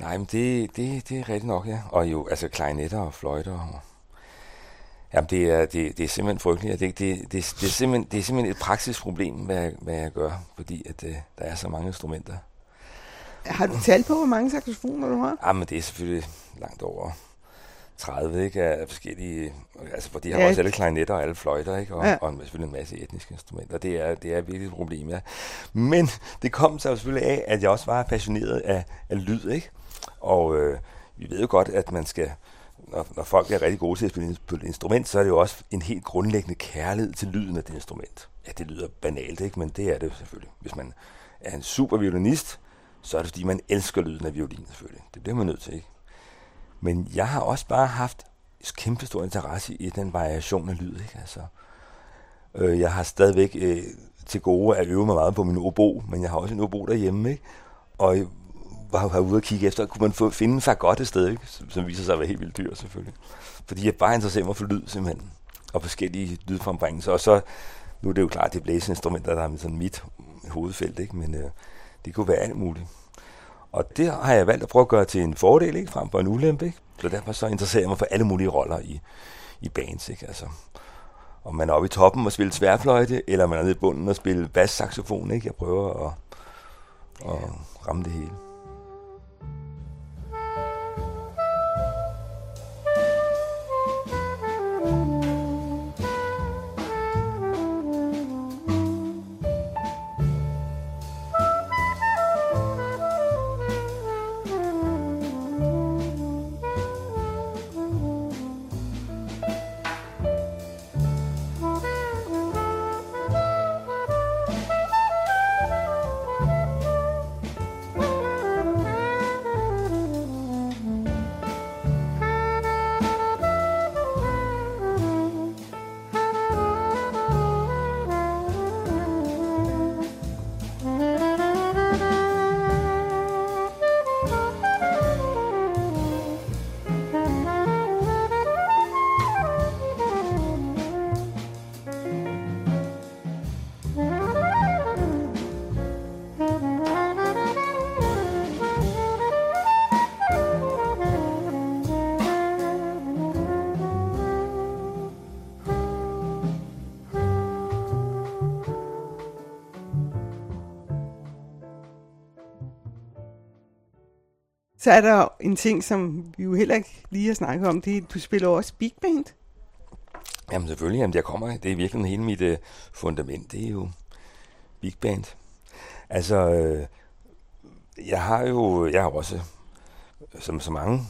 Nej, men det, det, det er rigtigt nok, ja. Og jo, altså klarinetter og fløjter og Jamen, det er, det, det er simpelthen frygteligt. Det, det, det, det, er simpelthen, det er simpelthen et praktisk problem, hvad, hvad jeg gør, fordi at, uh, der er så mange instrumenter. Har du talt på, hvor mange saxofoner du har? Jamen, det er selvfølgelig langt over 30, ikke, af forskellige, altså, for de har ja. også alle klarinetter og alle fløjter, ikke, og, ja. og selvfølgelig en masse etniske instrumenter. Det er, det er virkelig et problem, ja. Men det kom så selvfølgelig af, at jeg også var passioneret af, af lyd, ikke? Og øh, vi ved jo godt, at man skal, når, når folk er rigtig gode til at spille på et instrument, så er det jo også en helt grundlæggende kærlighed til lyden af det instrument. Ja, det lyder banalt, ikke? men det er det selvfølgelig. Hvis man er en super violinist, så er det fordi, man elsker lyden af violin selvfølgelig. Det bliver man nødt til, ikke? Men jeg har også bare haft kæmpe stor interesse i den variation af lyd, ikke? Altså, øh, jeg har stadigvæk øh, til gode at øve mig meget på min obo, men jeg har også en obo derhjemme, ikke? Og jeg var, var ude og kigge efter, kunne man få, finde en godt et sted, ikke? Som, som viser sig at være helt vildt dyr, selvfølgelig. Fordi jeg bare interesserer mig for lyd, simpelthen. Og forskellige lydfrembringelser. Og så, nu er det jo klart, det er blæseinstrumenter, der er sådan mit hovedfelt, ikke? Men øh, det kunne være alt muligt. Og det har jeg valgt at prøve at gøre til en fordel, ikke? frem for en ulempe. Ikke? Så derfor så interesserer jeg mig for alle mulige roller i, i bands. Ikke? Altså, om man er oppe i toppen og spiller tværfløjte, eller man er nede i bunden og spiller bass-saxofon. Ikke? Jeg prøver at, at ramme det hele. Så er der en ting, som vi jo heller ikke lige har snakket om, det er, at du spiller også big band. Jamen selvfølgelig, jamen, jeg kommer, det er virkelig hele mit øh, fundament, det er jo big band. Altså, øh, jeg har jo, jeg har også, som så mange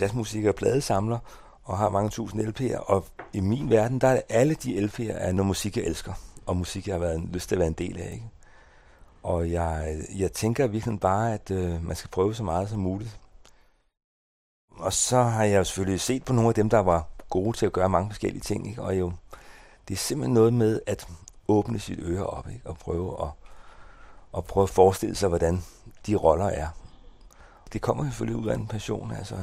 jazzmusikere, pladesamler, og har mange tusind LP'er, og i min verden, der er alle de LP'er er noget musik, jeg elsker, og musik, jeg har været, lyst til at være en del af, ikke? Og jeg, jeg tænker virkelig bare, at øh, man skal prøve så meget som muligt. Og så har jeg jo selvfølgelig set på nogle af dem, der var gode til at gøre mange forskellige ting, ikke? og jo, det er simpelthen noget med at åbne sit øre op, ikke? og prøve at, at prøve at forestille sig, hvordan de roller er. Det kommer selvfølgelig ud af en passion, altså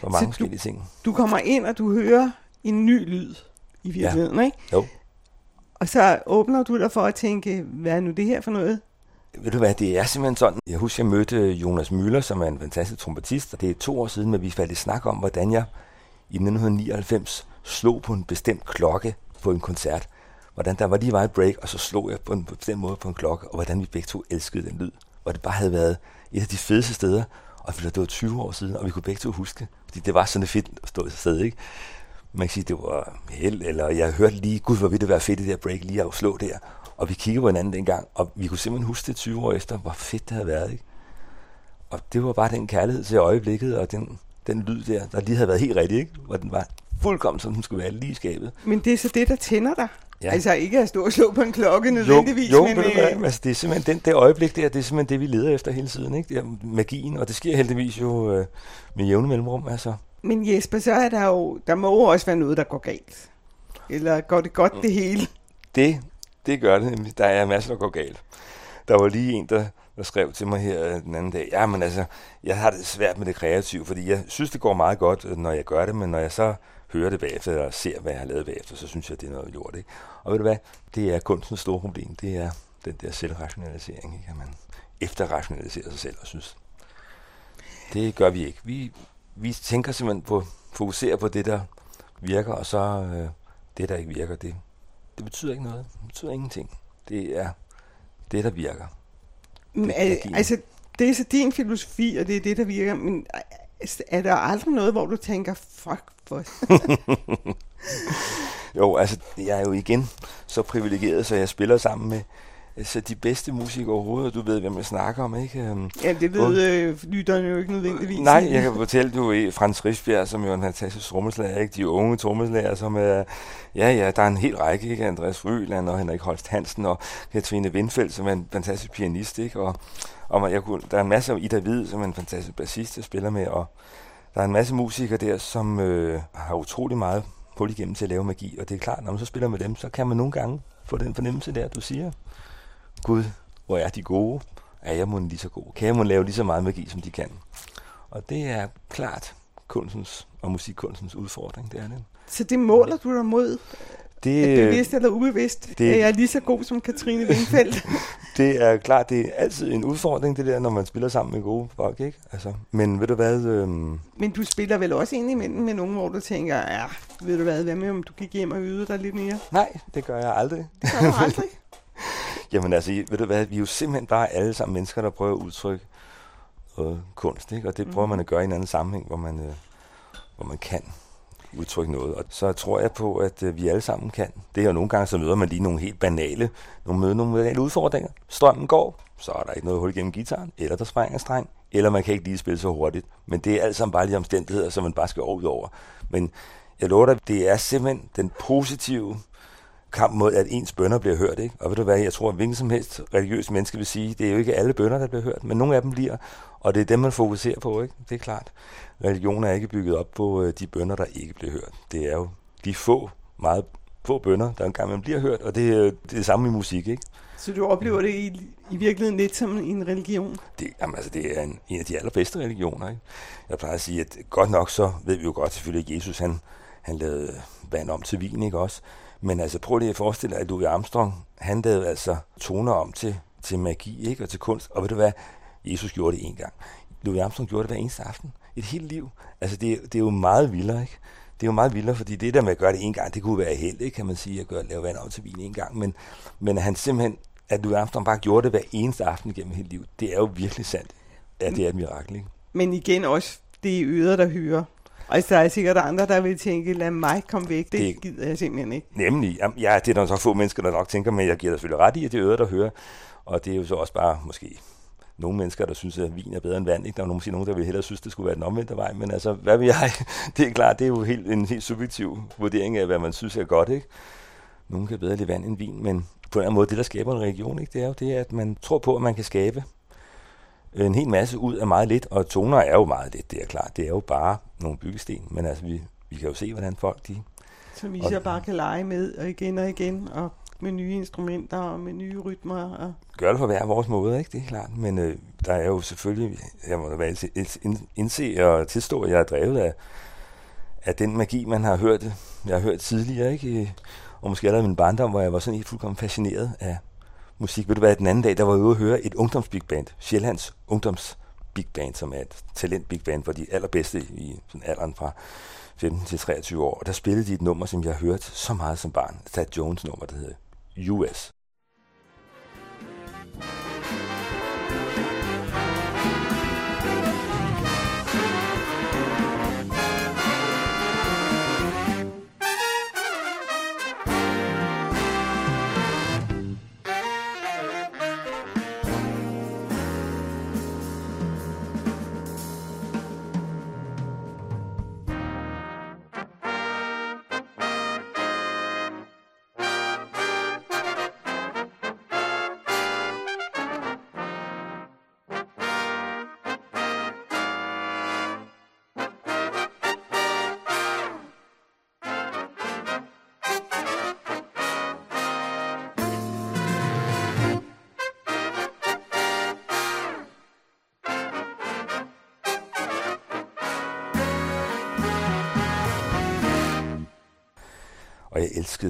for mange du, forskellige ting. Du kommer ind, og du hører en ny lyd i virkeligheden, ja. ikke? Jo. Og så åbner du dig for at tænke, hvad er nu det her for noget? Ved du hvad, det er simpelthen sådan. Jeg husker, jeg mødte Jonas Møller, som er en fantastisk trompetist, og det er to år siden, at vi faldt i snak om, hvordan jeg i 1999 slog på en bestemt klokke på en koncert. Hvordan der var lige var et break, og så slog jeg på en bestemt måde på en klokke, og hvordan vi begge to elskede den lyd. Og det bare havde været et af de fedeste steder, og det var 20 år siden, og vi kunne begge to huske. Fordi det var sådan et fedt at stå i sted, ikke? Man kan sige, det var held, eller jeg hørte lige, gud, hvor ville det være fedt det der break lige at slå der. Og vi kiggede på hinanden dengang, og vi kunne simpelthen huske det 20 år efter, hvor fedt det havde været, ikke? Og det var bare den kærlighed til øjeblikket, og den, den lyd der, der lige havde været helt rigtig, ikke? Hvor den var fuldkommen, som den skulle være lige skabet. Men det er så det, der tænder dig? Ja. Altså ikke at stå og slå på en klokke nødvendigvis. Jo, jo men, men, øh... altså, det er simpelthen den, det øjeblik der, det er simpelthen det, vi leder efter hele tiden. Ikke? Det er magien, og det sker heldigvis jo øh, med jævne mellemrum. Altså. Men Jesper, så er der jo, der må jo også være noget, der går galt. Eller går det godt det hele? Det, det gør det. Der er masser, der går galt. Der var lige en, der, der skrev til mig her den anden dag, ja, men altså, jeg har det svært med det kreative, fordi jeg synes, det går meget godt, når jeg gør det, men når jeg så hører det bagefter, og ser, hvad jeg har lavet bagefter, så synes jeg, det er noget lort. Ikke? Og ved du hvad? Det er kunstens store problem. Det er den der selvrationalisering, ikke? at man efterrationaliserer sig selv og synes. Det gør vi ikke. Vi, vi tænker simpelthen på, fokuserer på det, der virker, og så øh, det, der ikke virker, det, det betyder ikke noget. Det betyder ingenting. Det er det, der virker. Men, det, er, altså, det er så din filosofi, og det er det, der virker, men er der aldrig noget, hvor du tænker, fuck, for <laughs> Jo, altså, jeg er jo igen så privilegeret, så jeg spiller sammen med så de bedste musikere overhovedet, du ved, hvem jeg snakker om, ikke? Øhm, ja, det ved øh, lytterne jo ikke nødvendigvis. Nej, jeg kan fortælle, du Frans Risbjerg, som jo er en fantastisk trommeslager, ikke? De unge trommeslager, som er, ja, ja, der er en hel række, ikke? Andreas Fryland og Henrik Holst Hansen og Katrine Windfeldt, som er en fantastisk pianist, ikke? Og, og jeg kunne, der er en masse af Ida Hvid, som er en fantastisk bassist, jeg spiller med, og der er en masse musikere der, som øh, har utrolig meget på igennem til at lave magi, og det er klart, når man så spiller med dem, så kan man nogle gange få den fornemmelse der, du siger, Gud, hvor er de gode? Er jeg må lige så god? Kan jeg må lave lige så meget magi, som de kan? Og det er klart kunstens og musikkunstens udfordring, det er det. Så det måler du dig mod? Det, er bevidst eller ubevidst? Det, er jeg lige så god som Katrine Wingfeldt? <laughs> det er klart, det er altid en udfordring, det der, når man spiller sammen med gode folk, ikke? Altså, men ved du hvad... Øhm... Men du spiller vel også ind imellem med nogen, hvor du tænker, ja, ved du hvad, hvad med, om du gik hjem og øvede dig lidt mere? Nej, det gør jeg aldrig. Det gør du aldrig? <laughs> Jamen altså, ved du hvad, vi er jo simpelthen bare alle sammen mennesker, der prøver at udtrykke øh, kunst, ikke? Og det prøver mm. man at gøre i en anden sammenhæng, hvor man, øh, hvor man kan udtrykke noget. Og så tror jeg på, at øh, vi alle sammen kan. Det er jo nogle gange, så møder man lige nogle helt banale, nogle møder nogle banale udfordringer. Strømmen går, så er der ikke noget hul gennem gitaren, eller der springer streng, eller man kan ikke lige spille så hurtigt. Men det er alt sammen bare lige omstændigheder, som man bare skal over ud over. Men jeg lover dig, det er simpelthen den positive kamp mod, at ens bønder bliver hørt. Ikke? Og ved du hvad, jeg tror, at hvilken som helst religiøs menneske vil sige, det er jo ikke alle bønder, der bliver hørt, men nogle af dem bliver, og det er dem, man fokuserer på. Ikke? Det er klart. Religion er ikke bygget op på øh, de bønder, der ikke bliver hørt. Det er jo de få, meget få bønder, der engang man bliver hørt, og det er det, er det samme i musik. Ikke? Så du oplever det i, i virkeligheden lidt som en religion? Det, jamen, altså, det er en, en af de allerbedste religioner. Ikke? Jeg plejer at sige, at godt nok så ved vi jo godt selvfølgelig, at Jesus han, han lavede vand om til vin, ikke også? Men altså prøv lige at forestille dig, at Louis Armstrong, han lavede altså toner om til, til magi ikke? og til kunst. Og ved du hvad? Jesus gjorde det en gang. Louis Armstrong gjorde det hver eneste aften. Et helt liv. Altså det, det er jo meget vildere, ikke? Det er jo meget vildere, fordi det der med at gøre det en gang, det kunne være held, ikke? kan man sige, at gøre, lave vand om til vin en gang. Men, men han simpelthen, at Louis Armstrong bare gjorde det hver eneste aften gennem hele livet, det er jo virkelig sandt. Ja, det er et mirakel, ikke? Men igen også, det er yder, der hører. Og der er sikkert andre, der vil tænke, lad mig komme væk. Det, det gider jeg simpelthen ikke. Nemlig, ja, det er der så få mennesker, der nok tænker, men jeg giver dig selvfølgelig ret i, at det er øret, der hører. Og det er jo så også bare måske nogle mennesker, der synes, at vin er bedre end vand. Ikke? Der er måske nogen, der vil hellere synes, det skulle være den omvendte vej. Men altså, hvad vil jeg? <laughs> Det er klart, det er jo helt, en helt subjektiv vurdering af, hvad man synes er godt. Ikke? Nogen kan bedre lide vand end vin, men på en eller anden måde, det der skaber en region, ikke? det er jo det, at man tror på, at man kan skabe en hel masse ud af meget lidt, og toner er jo meget lidt, det er klart. Det er jo bare nogle byggesten, men altså, vi, vi kan jo se, hvordan folk de Som vi så bare kan lege med, og igen og igen, og med nye instrumenter, og med nye rytmer. Og gør det på hver vores måde, ikke? Det er klart. Men øh, der er jo selvfølgelig, jeg må da indse og tilstå, at jeg er drevet af, af den magi, man har hørt, jeg har hørt tidligere, ikke? Og måske allerede min barndom, hvor jeg var sådan helt fuldkommen fascineret af musik. Ved du hvad, den anden dag, der var jeg ude at høre et ungdomsbigband, Sjællands ungdoms big band, som er et talent big band for de allerbedste i sådan alderen fra 15 til 23 år. Og der spillede de et nummer, som jeg har hørt så meget som barn. Thad Jones nummer, der hedder US.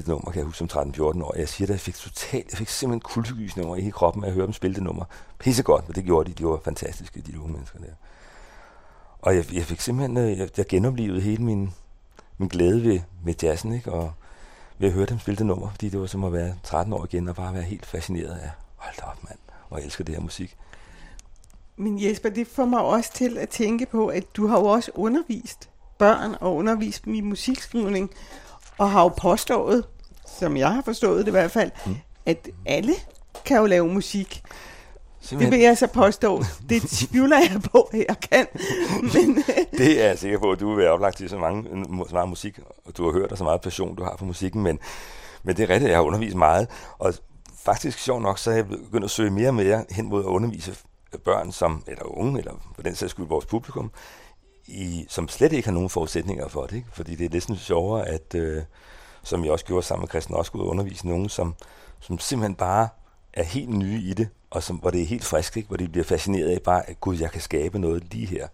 Det nummer, kan jeg huske som 13-14 år. Jeg siger det, jeg fik totalt, jeg fik simpelthen kuldegysning over i hele kroppen, af at høre dem spille det nummer. Pissegodt, men det gjorde de. De var fantastiske, de unge mennesker der. Og jeg, jeg fik simpelthen, øh, jeg, jeg genoplevede hele min, min glæde ved, ved jazzen, ikke? Og ved at høre dem spille det nummer, fordi det var som at være 13 år igen, og bare være helt fascineret af, hold da op mand, og jeg elsker det her musik. Men Jesper, det får mig også til at tænke på, at du har jo også undervist børn og undervist dem i musikskrivning, og har jo påstået, som jeg har forstået det i hvert fald, mm. at alle kan jo lave musik. Det vil jeg så påstå. Det <laughs> tvivler jeg på, at jeg kan. Men, <laughs> det er jeg sikker på, at du vil være oplagt til så, mange, så meget musik, og du har hørt, og så meget passion, du har for musikken, men, men det er rigtigt, jeg har undervist meget, og faktisk sjov nok, så er jeg begyndt at søge mere og mere hen mod at undervise børn, som, eller unge, eller på den sags skyld vores publikum, i, som slet ikke har nogen forudsætninger for det, ikke? fordi det er næsten sjovere, at, øh, som jeg også gjorde sammen med Christian Oskud, at undervise nogen, som, som simpelthen bare er helt nye i det, og som, hvor det er helt frisk, ikke? hvor de bliver fascineret af bare, at gud, jeg kan skabe noget lige her.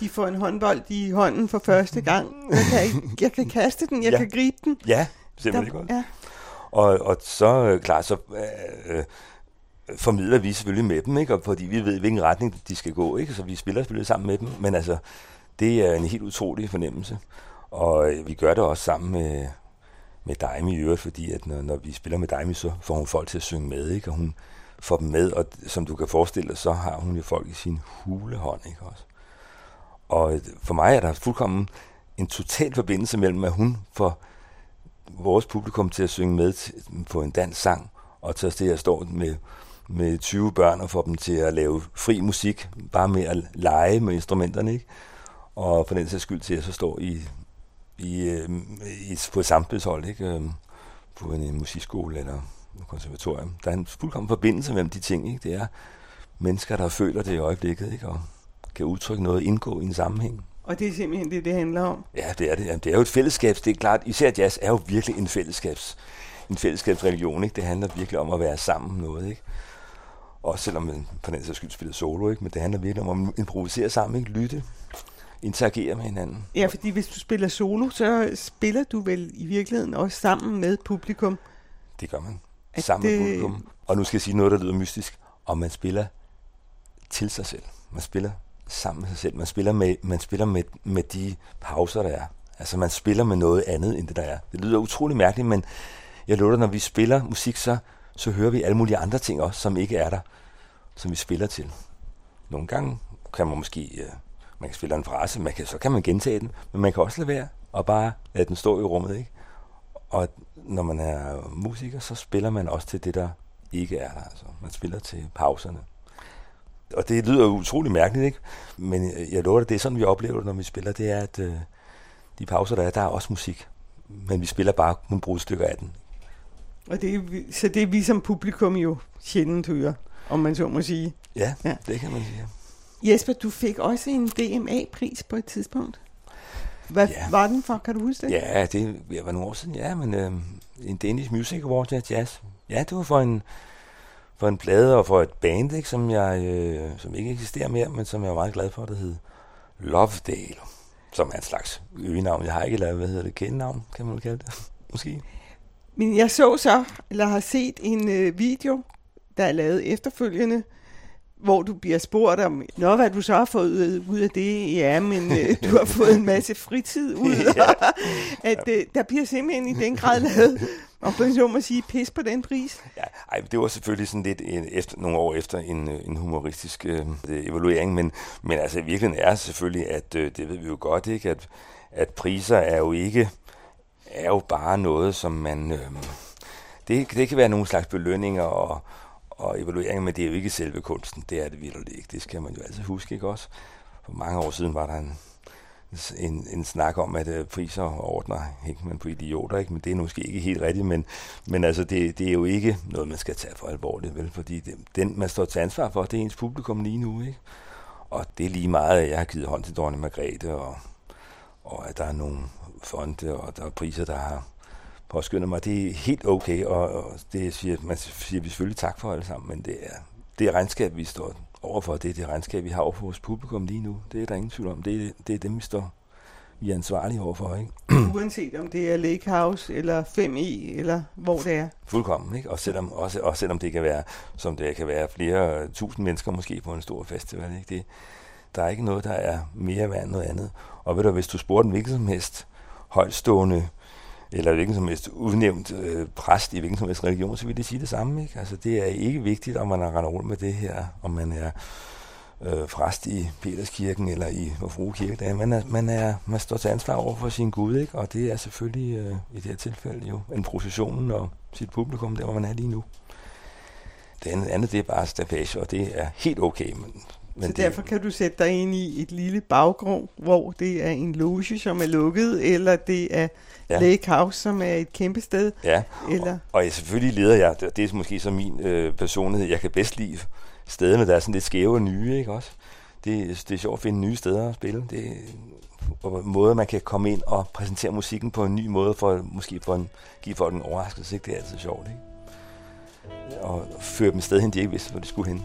De får en håndbold i hånden for første gang. Jeg kan, jeg kan kaste den, jeg Ja. kan gribe den. Ja, simpelthen godt. ja. Og, og så, øh, klart, så øh, formidler vi selvfølgelig med dem, ikke? Og fordi vi ved, hvilken retning de skal gå, ikke? så vi spiller selvfølgelig sammen med dem, men altså, det er en helt utrolig fornemmelse. Og øh, vi gør det også sammen med, med Daimi i øvrigt, fordi at når, når vi spiller med Daimi, så får hun folk til at synge med, ikke? og hun får dem med, og som du kan forestille dig, så har hun jo folk i sin hulehånd, ikke også? Og øh, for mig er der fuldkommen en total forbindelse mellem, at hun får vores publikum til at synge med til, på en dansk sang, og til at det, at med, med 20 børn og får dem til at lave fri musik, bare med at lege med instrumenterne, ikke? Og for den sags skyld til at så stå i, i, øh, i, på et samspilshold, ikke? Øh, på en, en musikskole eller et konservatorium. Der er en fuldkommen forbindelse mellem de ting, ikke? Det er mennesker, der føler det i øjeblikket, ikke? Og kan udtrykke noget, indgå i en sammenhæng. Og det er simpelthen det, det handler om. Ja, det er det. Jamen, det er jo et fællesskab. Det er klart, især jazz er jo virkelig en fællesskabs, en fællesskabsreligion. Ikke? Det handler virkelig om at være sammen noget. Ikke? Og selvom man på den sags skyld spiller solo, ikke? men det handler virkelig om at improvisere sammen, ikke? lytte, interagere med hinanden. Ja, fordi hvis du spiller solo, så spiller du vel i virkeligheden også sammen med publikum. Det gør man. At Sammen med det- publikum. Og nu skal jeg sige noget, der lyder mystisk. Og man spiller til sig selv. Man spiller sammen med sig selv. Man spiller med, man spiller med, med de pauser, der er. Altså man spiller med noget andet, end det der er. Det lyder utrolig mærkeligt, men jeg lover dig, når vi spiller musik, så, så hører vi alle mulige andre ting også, som ikke er der, som vi spiller til. Nogle gange kan man måske, øh, man kan spille en frase, man kan, så kan man gentage den, men man kan også lade være og bare lade den stå i rummet, ikke? Og når man er musiker, så spiller man også til det, der ikke er der. Altså, man spiller til pauserne. Og det lyder utrolig mærkeligt, ikke? Men jeg lover dig, det er sådan, vi oplever det, når vi spiller, det er, at øh, de pauser, der er, der er også musik. Men vi spiller bare nogle brudstykker af den. Og det er, så det er vi som publikum jo sjældent hører, om man så må sige. Ja, ja. det kan man sige. Jesper, du fik også en DMA-pris på et tidspunkt. Hvad ja. var den for? Kan du huske det? Ja, det var nogle år siden, ja, men øh, en Danish Music Award, ja, jazz. Ja, det var for en, for en plade og for et band, ikke, som, jeg, øh, som ikke eksisterer mere, men som jeg er meget glad for, der hed Lovedale, som er en slags øgenavn. Jeg har ikke lavet, hvad hedder det, kendenavn, kan man kalde det, <laughs> måske. Men jeg så så, eller har set en øh, video, der er lavet efterfølgende, hvor du bliver spurgt om, Nå, hvad du så har fået ud af det? Ja, men øh, du har fået en masse fritid ud. <laughs> ja. at øh, der bliver simpelthen i den grad lavet, og på så må sige, pis på den pris. Ja, ej, det var selvfølgelig sådan lidt en, efter, nogle år efter en, øh, en humoristisk øh, evaluering, men, men altså i virkeligheden er selvfølgelig, at øh, det ved vi jo godt, ikke, at, at priser er jo ikke er jo bare noget, som man... Øh, det, det kan være nogle slags belønninger og, og evalueringer, men det er jo ikke selve kunsten. Det er det vildt ikke. Det skal man jo altid huske, ikke også? For mange år siden var der en, en, en snak om, at uh, priser ordner man på idioter, ikke? men det er måske ikke helt rigtigt, men, men altså, det, det er jo ikke noget, man skal tage for alvorligt, vel? fordi det, den, man står til ansvar for, det er ens publikum lige nu, ikke? og det er lige meget, at jeg har givet hånd til dronning Margrethe, og, og at der er nogle fonde, og der er priser, der har påskyndet mig. Det er helt okay, og, og det siger, man siger vi selvfølgelig tak for alle sammen, men det er det regnskab, vi står overfor, det er det regnskab, vi har over for vores publikum lige nu. Det er der ingen tvivl om. Det er, det er dem, vi står vi er ansvarlige overfor, ikke? <clears throat> Uanset om det er Lake House eller 5E, eller hvor det er. Fuldkommen, ikke? Og selvom, også, også selvom det kan være, som det kan være flere tusind mennesker måske på en stor festival, ikke? Det, der er ikke noget, der er mere værd end noget andet. Og ved du, hvis du spurgte en hvilken som helst højtstående eller hvilken som helst udnævnt øh, præst i hvilken som helst religion, så vil det sige det samme. Ikke? Altså, det er ikke vigtigt, om man har rendt rundt med det her, om man er øh, præst i Peterskirken eller i Vor Kirke. Man, er, man, er, man står til ansvar over for sin Gud, ikke? og det er selvfølgelig øh, i det her tilfælde jo en procession og sit publikum, der hvor man er lige nu. Det andet, andet det er bare stafage, og det er helt okay, men men så derfor kan du sætte dig ind i et lille baggrund, hvor det er en loge, som er lukket, eller det er ja. Lake House, som er et kæmpe sted. Ja, eller... og, og jeg, selvfølgelig leder jeg, det, det er måske så min øh, personlighed, jeg kan bedst lide stederne, der er sådan lidt skæve og nye, ikke også? Det, det er sjovt at finde nye steder at spille. Det og måde, man kan komme ind og præsentere musikken på en ny måde, for måske for en, give folk en overraskelse, ikke? det er altid sjovt. Ikke? Og føre dem sted hen, de ikke vidste, hvor de skulle hen.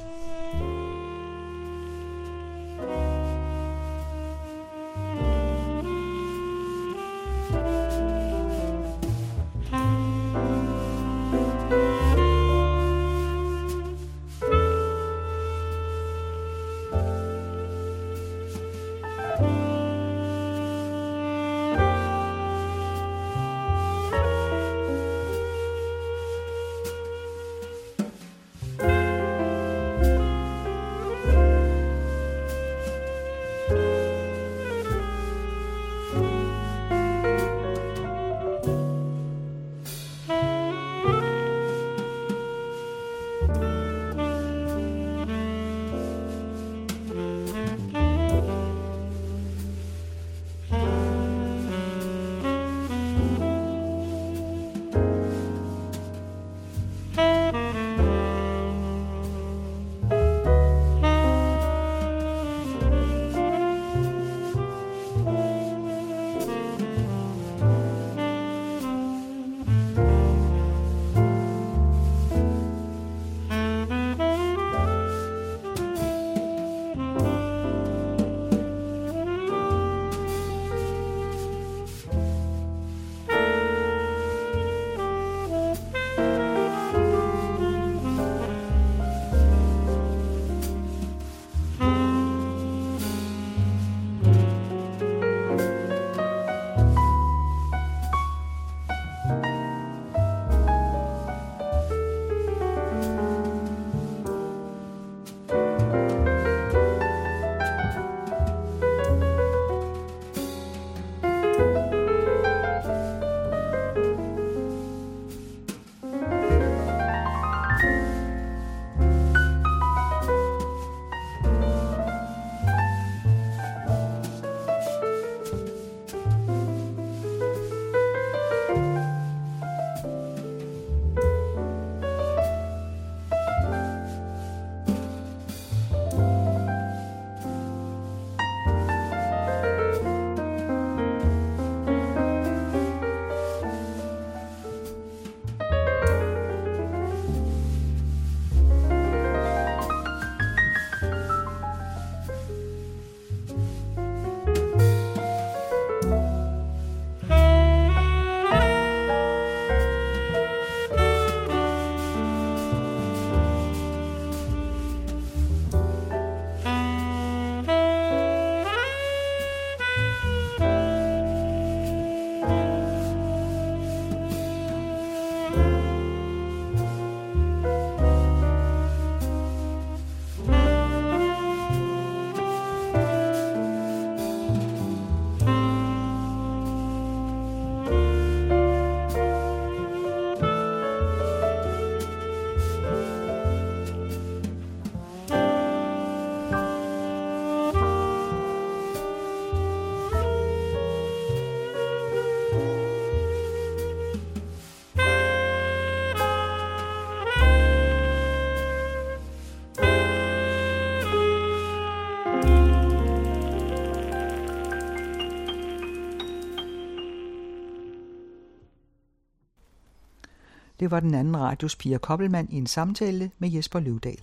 Det var den anden radios Pia Koppelmann i en samtale med Jesper Løvdal.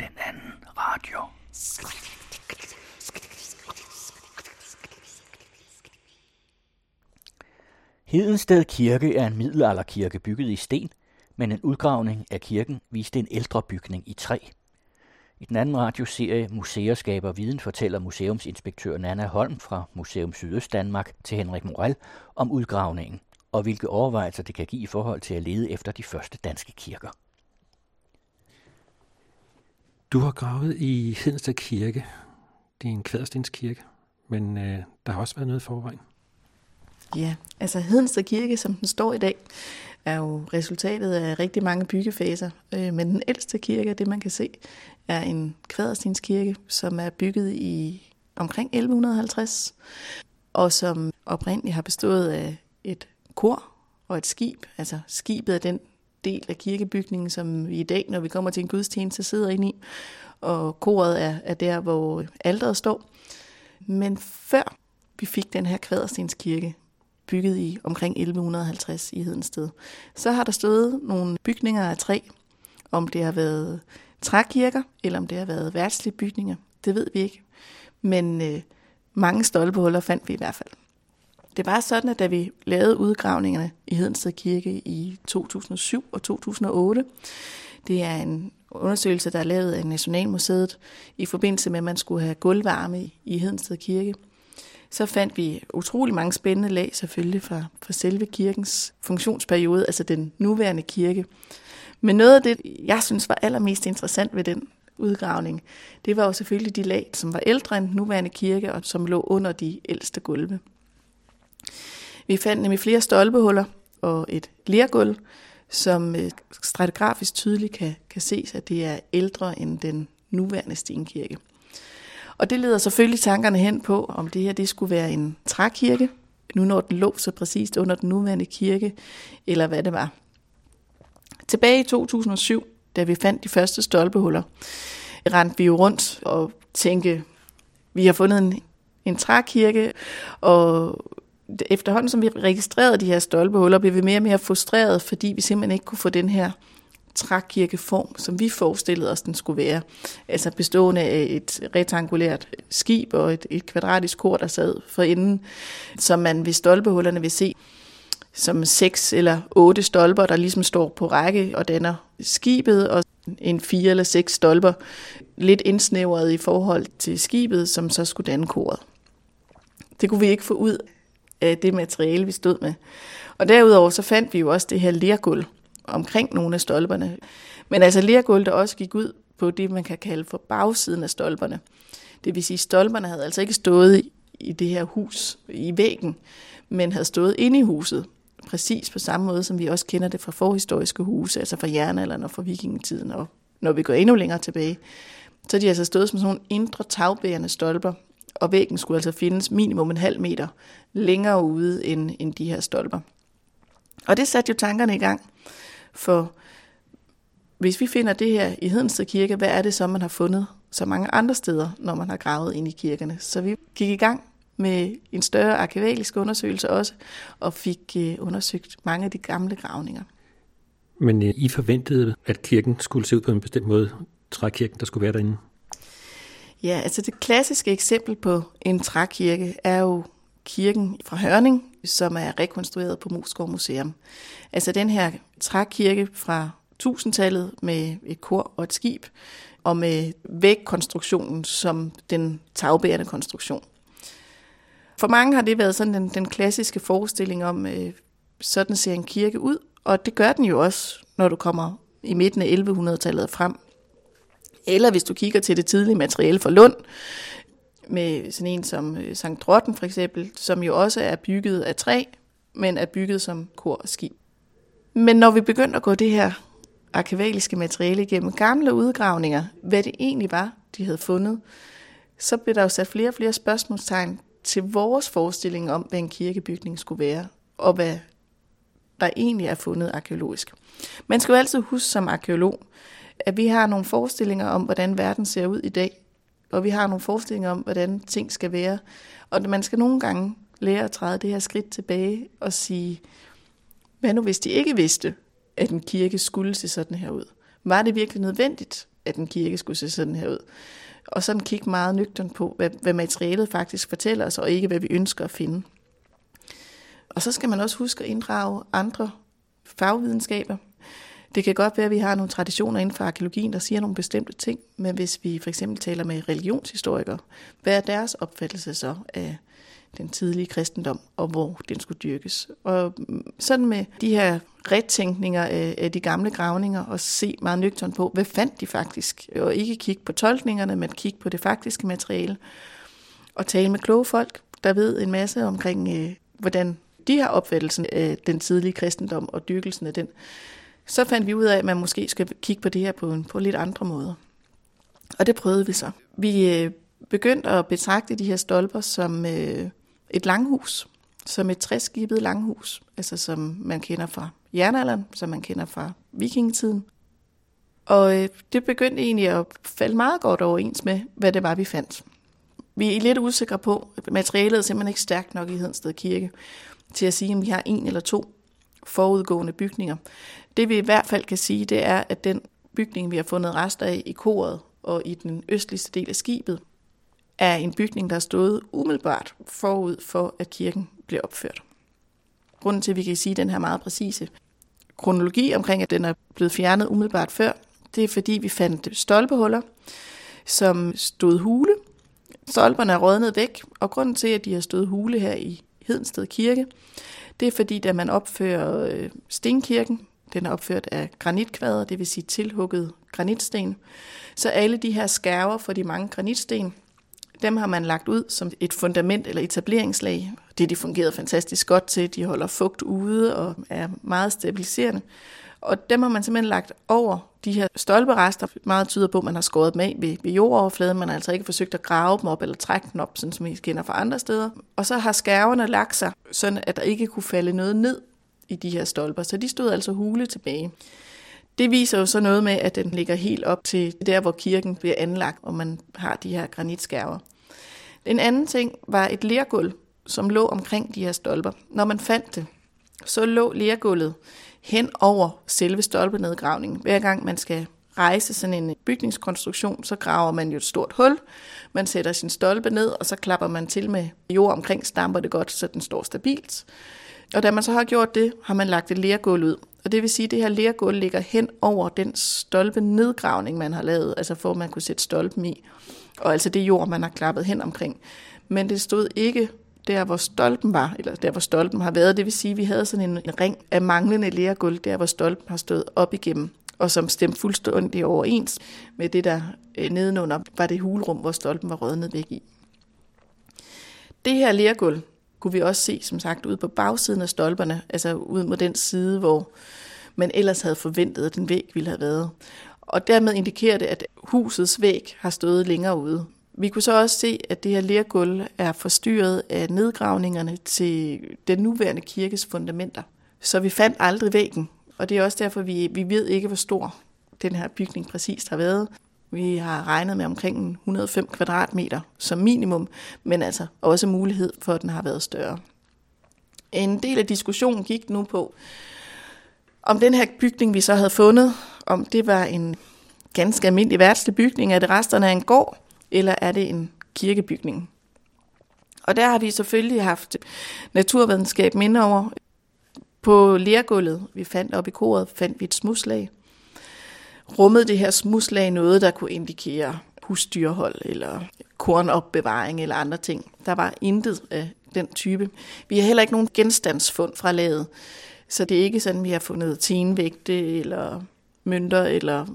Den anden radio. Hedensted Kirke er en middelalderkirke bygget i sten, men en udgravning af kirken viste en ældre bygning i træ. I den anden radioserie Museer skaber viden fortæller museumsinspektør Nana Holm fra Museum Sydøst Danmark til Henrik Morel om udgravningen og hvilke overvejelser det kan give i forhold til at lede efter de første danske kirker. Du har gravet i Hedensted Kirke. Det er en kvaderstenskirke, men øh, der har også været noget i forvejen. Ja, altså Hedensted Kirke, som den står i dag, er jo resultatet af rigtig mange byggefaser. Øh, men den ældste kirke, det man kan se, er en kvaderstenskirke, som er bygget i omkring 1150, og som oprindeligt har bestået af et kor og et skib. Altså skibet er den del af kirkebygningen, som vi i dag, når vi kommer til en gudstjeneste, sidder inde i. Og koret er, er der, hvor alderet står. Men før vi fik den her kvaderstenskirke, bygget i omkring 1150 i Hedensted, så har der stået nogle bygninger af træ. Om det har været trækirker, eller om det har været værtslige bygninger, det ved vi ikke. Men øh, mange stolpehuller fandt vi i hvert fald. Det var sådan, at da vi lavede udgravningerne i Hedensted Kirke i 2007 og 2008, det er en undersøgelse, der er lavet af Nationalmuseet i forbindelse med, at man skulle have gulvvarme i Hedensted Kirke. Så fandt vi utrolig mange spændende lag, selvfølgelig fra, fra selve kirkens funktionsperiode, altså den nuværende kirke. Men noget af det, jeg synes var allermest interessant ved den udgravning, det var jo selvfølgelig de lag, som var ældre end den nuværende kirke, og som lå under de ældste gulve. Vi fandt nemlig flere stolpehuller og et lergulv, som øh, stratigrafisk tydeligt kan, kan ses, at det er ældre end den nuværende stenkirke. Og det leder selvfølgelig tankerne hen på, om det her det skulle være en trækirke, nu når den lå så præcist under den nuværende kirke, eller hvad det var. Tilbage i 2007, da vi fandt de første stolpehuller, rendte vi jo rundt og tænkte, vi har fundet en, en trækirke, og efterhånden som vi registrerede de her stolpehuller, blev vi mere og mere frustreret, fordi vi simpelthen ikke kunne få den her trækirkeform, som vi forestillede os, den skulle være. Altså bestående af et rektangulært skib og et, et kvadratisk kor, der sad for enden, som man ved stolpehullerne vil se som seks eller otte stolper, der ligesom står på række og danner skibet, og en fire eller seks stolper, lidt indsnævret i forhold til skibet, som så skulle danne koret. Det kunne vi ikke få ud af det materiale, vi stod med. Og derudover så fandt vi jo også det her lergulv omkring nogle af stolperne. Men altså lergulv, der også gik ud på det, man kan kalde for bagsiden af stolperne. Det vil sige, at stolperne havde altså ikke stået i det her hus i væggen, men havde stået inde i huset, præcis på samme måde, som vi også kender det fra forhistoriske huse, altså fra jernalderen og fra vikingetiden, og når vi går endnu længere tilbage. Så de altså stået som sådan nogle indre tagbærende stolper, og væggen skulle altså findes minimum en halv meter længere ude end, end de her stolper. Og det satte jo tankerne i gang, for hvis vi finder det her i Hedensted Kirke, hvad er det så, man har fundet så mange andre steder, når man har gravet ind i kirkerne? Så vi gik i gang med en større arkæologisk undersøgelse også, og fik øh, undersøgt mange af de gamle gravninger. Men øh, I forventede, at kirken skulle se ud på en bestemt måde, trækirken, der skulle være derinde? Ja, altså det klassiske eksempel på en trækirke er jo kirken fra Hørning, som er rekonstrueret på Moskov Museum. Altså den her trækirke fra 1000-tallet med et kor og et skib, og med vægkonstruktionen som den tagbærende konstruktion. For mange har det været sådan den, den klassiske forestilling om, øh, sådan ser en kirke ud, og det gør den jo også, når du kommer i midten af 1100-tallet frem. Eller hvis du kigger til det tidlige materiale fra Lund, med sådan en som øh, Sankt Drotten for eksempel, som jo også er bygget af træ, men er bygget som kor og skib. Men når vi begyndte at gå det her arkivaliske materiale igennem gamle udgravninger, hvad det egentlig var, de havde fundet, så blev der jo sat flere og flere spørgsmålstegn til vores forestilling om, hvad en kirkebygning skulle være, og hvad der egentlig er fundet arkeologisk. Man skal jo altid huske som arkeolog, at vi har nogle forestillinger om, hvordan verden ser ud i dag, og vi har nogle forestillinger om, hvordan ting skal være. Og man skal nogle gange lære at træde det her skridt tilbage og sige, Hvad nu, hvis de ikke vidste, at en kirke skulle se sådan her ud? Var det virkelig nødvendigt, at en kirke skulle se sådan her ud? Og sådan kigge meget nøgtern på, hvad, hvad materialet faktisk fortæller os, og ikke hvad vi ønsker at finde. Og så skal man også huske at inddrage andre fagvidenskaber. Det kan godt være, at vi har nogle traditioner inden for arkeologien, der siger nogle bestemte ting, men hvis vi for eksempel taler med religionshistorikere, hvad er deres opfattelse så af den tidlige kristendom, og hvor den skulle dyrkes. Og mm, sådan med de her rettænkninger af, de gamle gravninger, og se meget nøgtern på, hvad fandt de faktisk, og ikke kigge på tolkningerne, men kigge på det faktiske materiale, og tale med kloge folk, der ved en masse omkring, øh, hvordan de har opfattelsen af den tidlige kristendom og dyrkelsen af den, så fandt vi ud af, at man måske skal kigge på det her på, på lidt andre måder. Og det prøvede vi så. Vi øh, begyndte at betragte de her stolper som øh, et langhus, som et træskibet langhus, altså som man kender fra jernalderen, som man kender fra vikingetiden. Og øh, det begyndte egentlig at falde meget godt overens med, hvad det var, vi fandt. Vi er lidt usikre på, at materialet er simpelthen ikke stærkt nok i Hedensted Kirke til at sige, om vi har en eller to forudgående bygninger. Det vi i hvert fald kan sige, det er, at den bygning, vi har fundet rester af i koret og i den østligste del af skibet, er en bygning, der stod umiddelbart forud for, at kirken blev opført. Grunden til, at vi kan sige den her meget præcise kronologi omkring, at den er blevet fjernet umiddelbart før, det er fordi, vi fandt stolpehuller, som stod hule. Stolperne er rådnet væk, og grunden til, at de har stået hule her i Hedensted Kirke, det er fordi, da man opfører øh, stenkirken, den er opført af granitkvader, det vil sige tilhugget granitsten, så alle de her skærver for de mange granitsten, dem har man lagt ud som et fundament eller etableringslag. Det de fungerede fantastisk godt til. De holder fugt ude og er meget stabiliserende. Og dem har man simpelthen lagt over de her stolperester. Meget tyder på, at man har skåret dem af ved, ved jordoverfladen. Man har altså ikke forsøgt at grave dem op eller trække dem op, sådan som vi kender fra andre steder. Og så har skærverne lagt sig, sådan at der ikke kunne falde noget ned i de her stolper. Så de stod altså hule tilbage. Det viser jo så noget med, at den ligger helt op til der, hvor kirken bliver anlagt, og man har de her granitskærver. En anden ting var et lergulv, som lå omkring de her stolper. Når man fandt det, så lå lergulvet hen over selve stolpenedgravningen. Hver gang man skal rejse sådan en bygningskonstruktion, så graver man jo et stort hul. Man sætter sin stolpe ned, og så klapper man til med jord omkring, stamper det godt, så den står stabilt. Og da man så har gjort det, har man lagt et lergulv ud. Og det vil sige, at det her lergulv ligger hen over den stolpe nedgravning, man har lavet, altså for at man kunne sætte stolpen i. Og altså det jord, man har klappet hen omkring. Men det stod ikke der, hvor stolpen var, eller der, hvor stolpen har været. Det vil sige, at vi havde sådan en ring af manglende lergulv, der hvor stolpen har stået op igennem, og som stemte fuldstændig overens med det, der øh, nedenunder var det hulrum, hvor stolpen var rødnet væk i. Det her lergulv kunne vi også se, som sagt, ude på bagsiden af stolperne, altså ud mod den side, hvor man ellers havde forventet, at den væg ville have været. Og dermed indikerer det, at husets væg har stået længere ude. Vi kunne så også se, at det her lergulv er forstyrret af nedgravningerne til den nuværende kirkes fundamenter. Så vi fandt aldrig væggen, og det er også derfor, vi, vi ved ikke, hvor stor den her bygning præcist har været. Vi har regnet med omkring 105 kvadratmeter som minimum, men altså også mulighed for, at den har været større. En del af diskussionen gik nu på, om den her bygning, vi så havde fundet, om det var en ganske almindelig værtslig bygning, er det resterne af en gård, eller er det en kirkebygning? Og der har vi selvfølgelig haft naturvidenskab minde over. På lergulvet, vi fandt op i koret, fandt vi et smuslag. Rummede det her smuslag noget, der kunne indikere husdyrhold eller kornopbevaring eller andre ting. Der var intet af den type. Vi har heller ikke nogen genstandsfund fra laget, så det er ikke sådan, at vi har fundet tenvægte eller mønter eller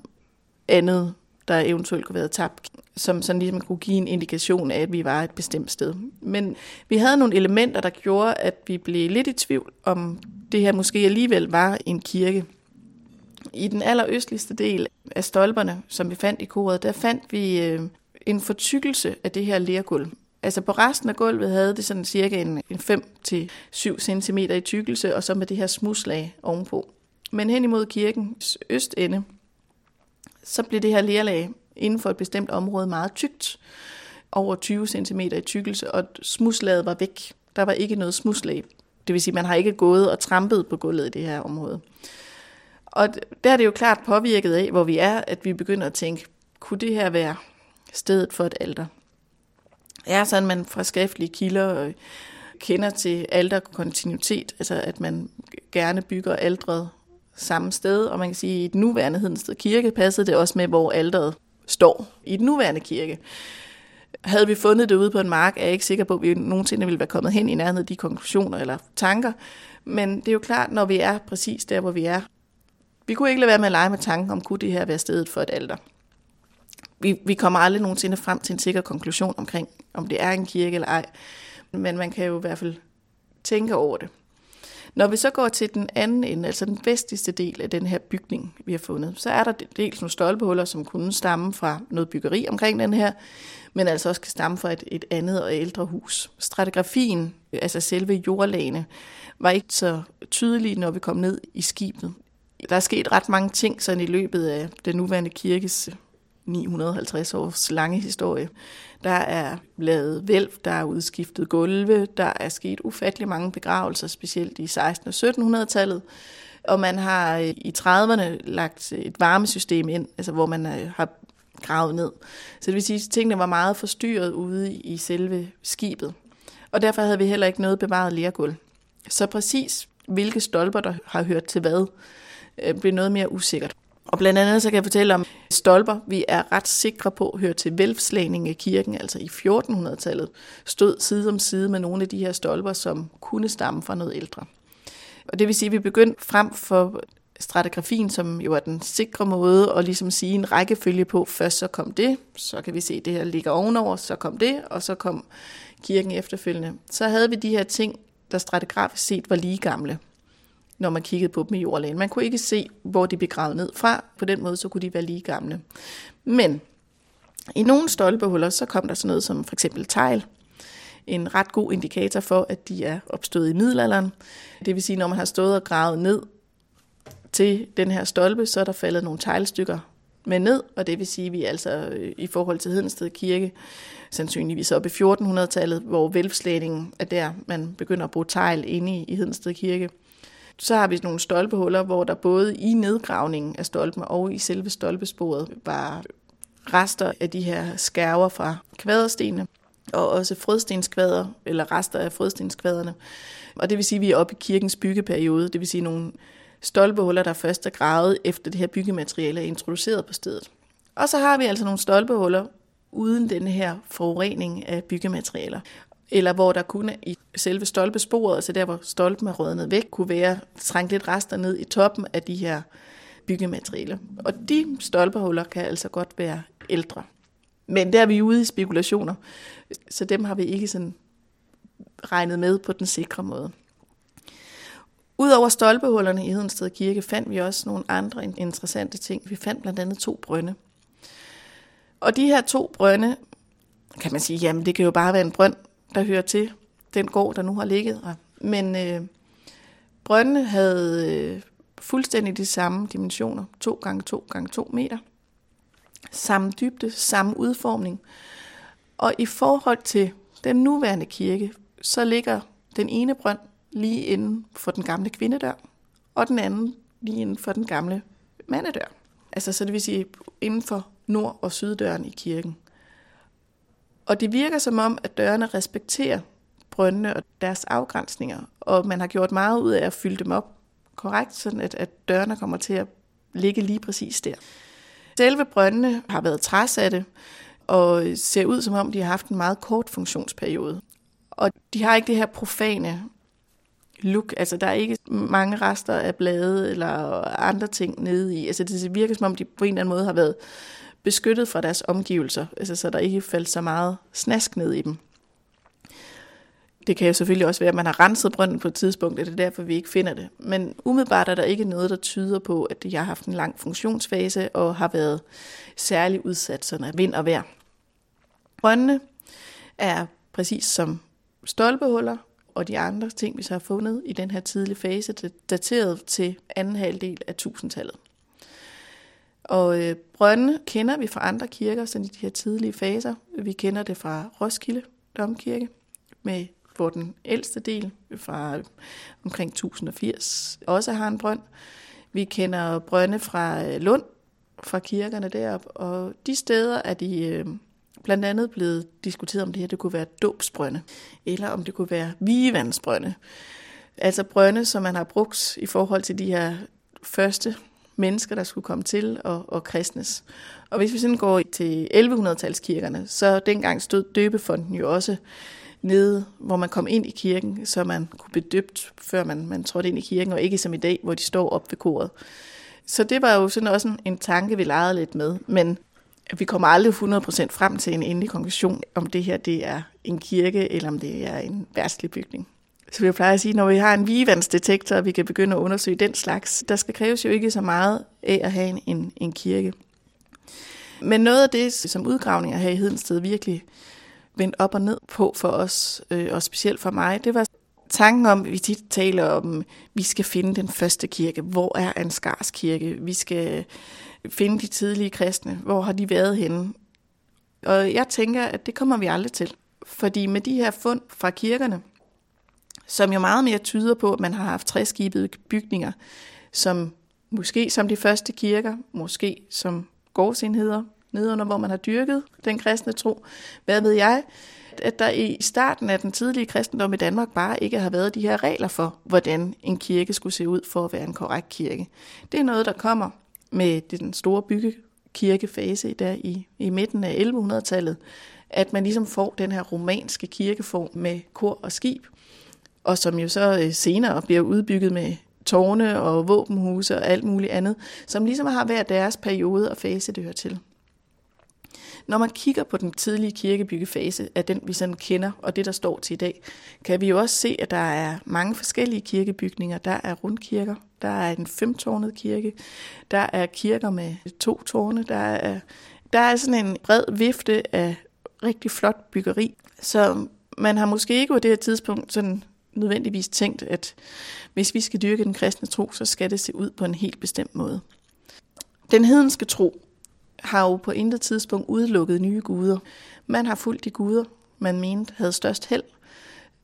andet, der eventuelt kunne være tabt, som sådan ligesom kunne give en indikation af, at vi var et bestemt sted. Men vi havde nogle elementer, der gjorde, at vi blev lidt i tvivl, om det her måske alligevel var en kirke. I den allerøstligste del af stolperne, som vi fandt i koret, der fandt vi øh, en fortykkelse af det her lergulv. Altså på resten af gulvet havde det sådan cirka en, en 5-7 cm i tykkelse, og så med det her smuslag ovenpå. Men hen imod kirkens østende, så blev det her lerlag inden for et bestemt område meget tykt, over 20 cm i tykkelse, og smuslaget var væk. Der var ikke noget smuslag. Det vil sige, at man har ikke gået og trampet på gulvet i det her område. Og der er det jo klart påvirket af, hvor vi er, at vi begynder at tænke, kunne det her være stedet for et alter? Er sådan, man fra skriftlige kilder øh, kender til alterkontinuitet, altså at man gerne bygger aldret samme sted, og man kan sige, at i den nuværende Hedensted Kirke passede det også med, hvor alderet står i den nuværende kirke. Havde vi fundet det ude på en mark, er jeg ikke sikker på, at vi nogensinde ville være kommet hen i nærheden af de konklusioner eller tanker. Men det er jo klart, når vi er præcis der, hvor vi er. Vi kunne ikke lade være med at lege med tanken om, kunne det her være stedet for et alter. Vi, vi kommer aldrig nogensinde frem til en sikker konklusion omkring, om det er en kirke eller ej. Men man kan jo i hvert fald tænke over det. Når vi så går til den anden ende, altså den vestligste del af den her bygning, vi har fundet, så er der dels nogle stolpehuller, som kunne stamme fra noget byggeri omkring den her, men altså også kan stamme fra et, et andet og ældre hus. Stratigrafien, altså selve jordlagene, var ikke så tydelig, når vi kom ned i skibet. Der er sket ret mange ting sådan i løbet af den nuværende kirkes 950 års lange historie. Der er lavet vælv, der er udskiftet gulve, der er sket ufattelig mange begravelser, specielt i 16- og 1700-tallet. Og man har øh, i 30'erne lagt et varmesystem ind, altså hvor man øh, har gravet ned. Så det vil sige, at tingene var meget forstyrret ude i selve skibet. Og derfor havde vi heller ikke noget bevaret lærgulv. Så præcis hvilke stolper, der har hørt til hvad, øh, blev noget mere usikkert. Og blandt andet så kan jeg fortælle om stolper, vi er ret sikre på hører til velfslagning af kirken, altså i 1400-tallet, stod side om side med nogle af de her stolper, som kunne stamme fra noget ældre. Og det vil sige, at vi begyndte frem for stratigrafien, som jo er den sikre måde at ligesom sige en rækkefølge på. Først så kom det, så kan vi se, at det her ligger ovenover, så kom det, og så kom kirken efterfølgende. Så havde vi de her ting, der stratigrafisk set var lige gamle når man kiggede på dem i jordlagen. Man kunne ikke se, hvor de blev gravet ned fra. På den måde, så kunne de være lige gamle. Men i nogle stolpehuller, så kom der sådan noget som for eksempel tegl. En ret god indikator for, at de er opstået i middelalderen. Det vil sige, når man har stået og gravet ned til den her stolpe, så er der faldet nogle teglstykker med ned, og det vil sige, at vi altså øh, i forhold til Hedensted Kirke, sandsynligvis op i 1400-tallet, hvor velfslægningen er der, man begynder at bruge tegl inde i Hedensted Kirke så har vi nogle stolpehuller, hvor der både i nedgravningen af stolpen og i selve stolpesporet var rester af de her skærver fra kvaderstenene, og også frødstenskvader, eller rester af frødstenskvaderne. Og det vil sige, at vi er oppe i kirkens byggeperiode, det vil sige nogle stolpehuller, der først er gravet efter det her byggemateriale er introduceret på stedet. Og så har vi altså nogle stolpehuller uden den her forurening af byggematerialer eller hvor der kunne i selve stolpesporet, altså der hvor stolpen er rådnet væk, kunne være trængt lidt rester ned i toppen af de her byggematerialer. Og de stolpehuller kan altså godt være ældre. Men der er vi ude i spekulationer, så dem har vi ikke sådan regnet med på den sikre måde. Udover stolpehullerne i Hedensted Kirke fandt vi også nogle andre interessante ting. Vi fandt blandt andet to brønde. Og de her to brønde, kan man sige, jamen det kan jo bare være en brønd, der hører til den gård, der nu har ligget her. Men øh, brøndene havde øh, fuldstændig de samme dimensioner, 2 gange 2 gange 2 meter. Samme dybde, samme udformning. Og i forhold til den nuværende kirke, så ligger den ene brønd lige inden for den gamle kvindedør, og den anden lige inden for den gamle mandedør. Altså så det vil sige inden for nord- og syddøren i kirken. Og det virker som om, at dørene respekterer brøndene og deres afgrænsninger, og man har gjort meget ud af at fylde dem op korrekt, sådan at, at dørene kommer til at ligge lige præcis der. Selve brøndene har været træsatte, og ser ud som om, de har haft en meget kort funktionsperiode. Og de har ikke det her profane look. Altså, der er ikke mange rester af blade eller andre ting nede i. Altså, det virker som om, de på en eller anden måde har været beskyttet fra deres omgivelser, altså så der ikke faldt så meget snask ned i dem. Det kan jo selvfølgelig også være, at man har renset brønden på et tidspunkt, og det er derfor, vi ikke finder det. Men umiddelbart er der ikke noget, der tyder på, at jeg har haft en lang funktionsfase og har været særlig udsat sådan af vind og vejr. Brøndene er præcis som stolpehuller og de andre ting, vi så har fundet i den her tidlige fase, dateret til anden halvdel af tusindtallet. Og øh, brønde kender vi fra andre kirker, sådan i de her tidlige faser. Vi kender det fra Roskilde Domkirke med hvor den ældste del fra omkring 1080 også har en brønd. Vi kender brønde fra øh, Lund, fra kirkerne derop, og de steder er de øh, blandt andet blevet diskuteret, om det her det kunne være dåbsbrønde, eller om det kunne være vigevandsbrønde. Altså brønde, som man har brugt i forhold til de her første mennesker, der skulle komme til og, og kristnes. Og hvis vi sådan går til 1100-talskirkerne, så dengang stod døbefonden jo også nede, hvor man kom ind i kirken, så man kunne blive døbt, før man, man trådte ind i kirken, og ikke som i dag, hvor de står op ved koret. Så det var jo sådan også en, en tanke, vi legede lidt med. Men vi kommer aldrig 100% frem til en endelig konklusion, om det her det er en kirke, eller om det er en værtslig bygning. Så vi plejer at sige, når vi har en vigevandsdetektor, og vi kan begynde at undersøge den slags, der skal kræves jo ikke så meget af at have en, en, kirke. Men noget af det, som udgravninger her i Hedensted virkelig vendt op og ned på for os, øh, og specielt for mig, det var tanken om, at vi tit taler om, at vi skal finde den første kirke. Hvor er Ansgars kirke? Vi skal finde de tidlige kristne. Hvor har de været henne? Og jeg tænker, at det kommer vi aldrig til. Fordi med de her fund fra kirkerne, som jo meget mere tyder på, at man har haft træskibede bygninger, som måske som de første kirker, måske som gårdsenheder, nedenunder, hvor man har dyrket den kristne tro. Hvad ved jeg? At der i starten af den tidlige kristendom i Danmark bare ikke har været de her regler for, hvordan en kirke skulle se ud for at være en korrekt kirke. Det er noget, der kommer med den store byggekirkefase der i, i midten af 1100-tallet, at man ligesom får den her romanske kirkeform med kor og skib, og som jo så øh, senere bliver udbygget med tårne og våbenhuse og alt muligt andet, som ligesom har hver deres periode og fase, det hører til. Når man kigger på den tidlige kirkebyggefase af den, vi sådan kender, og det, der står til i dag, kan vi jo også se, at der er mange forskellige kirkebygninger. Der er rundkirker, der er en femtårnet kirke, der er kirker med to tårne, der er, der er sådan en bred vifte af rigtig flot byggeri. Så man har måske ikke på det her tidspunkt sådan nødvendigvis tænkt, at hvis vi skal dyrke den kristne tro, så skal det se ud på en helt bestemt måde. Den hedenske tro har jo på intet tidspunkt udelukket nye guder. Man har fulgt de guder, man mente havde størst held,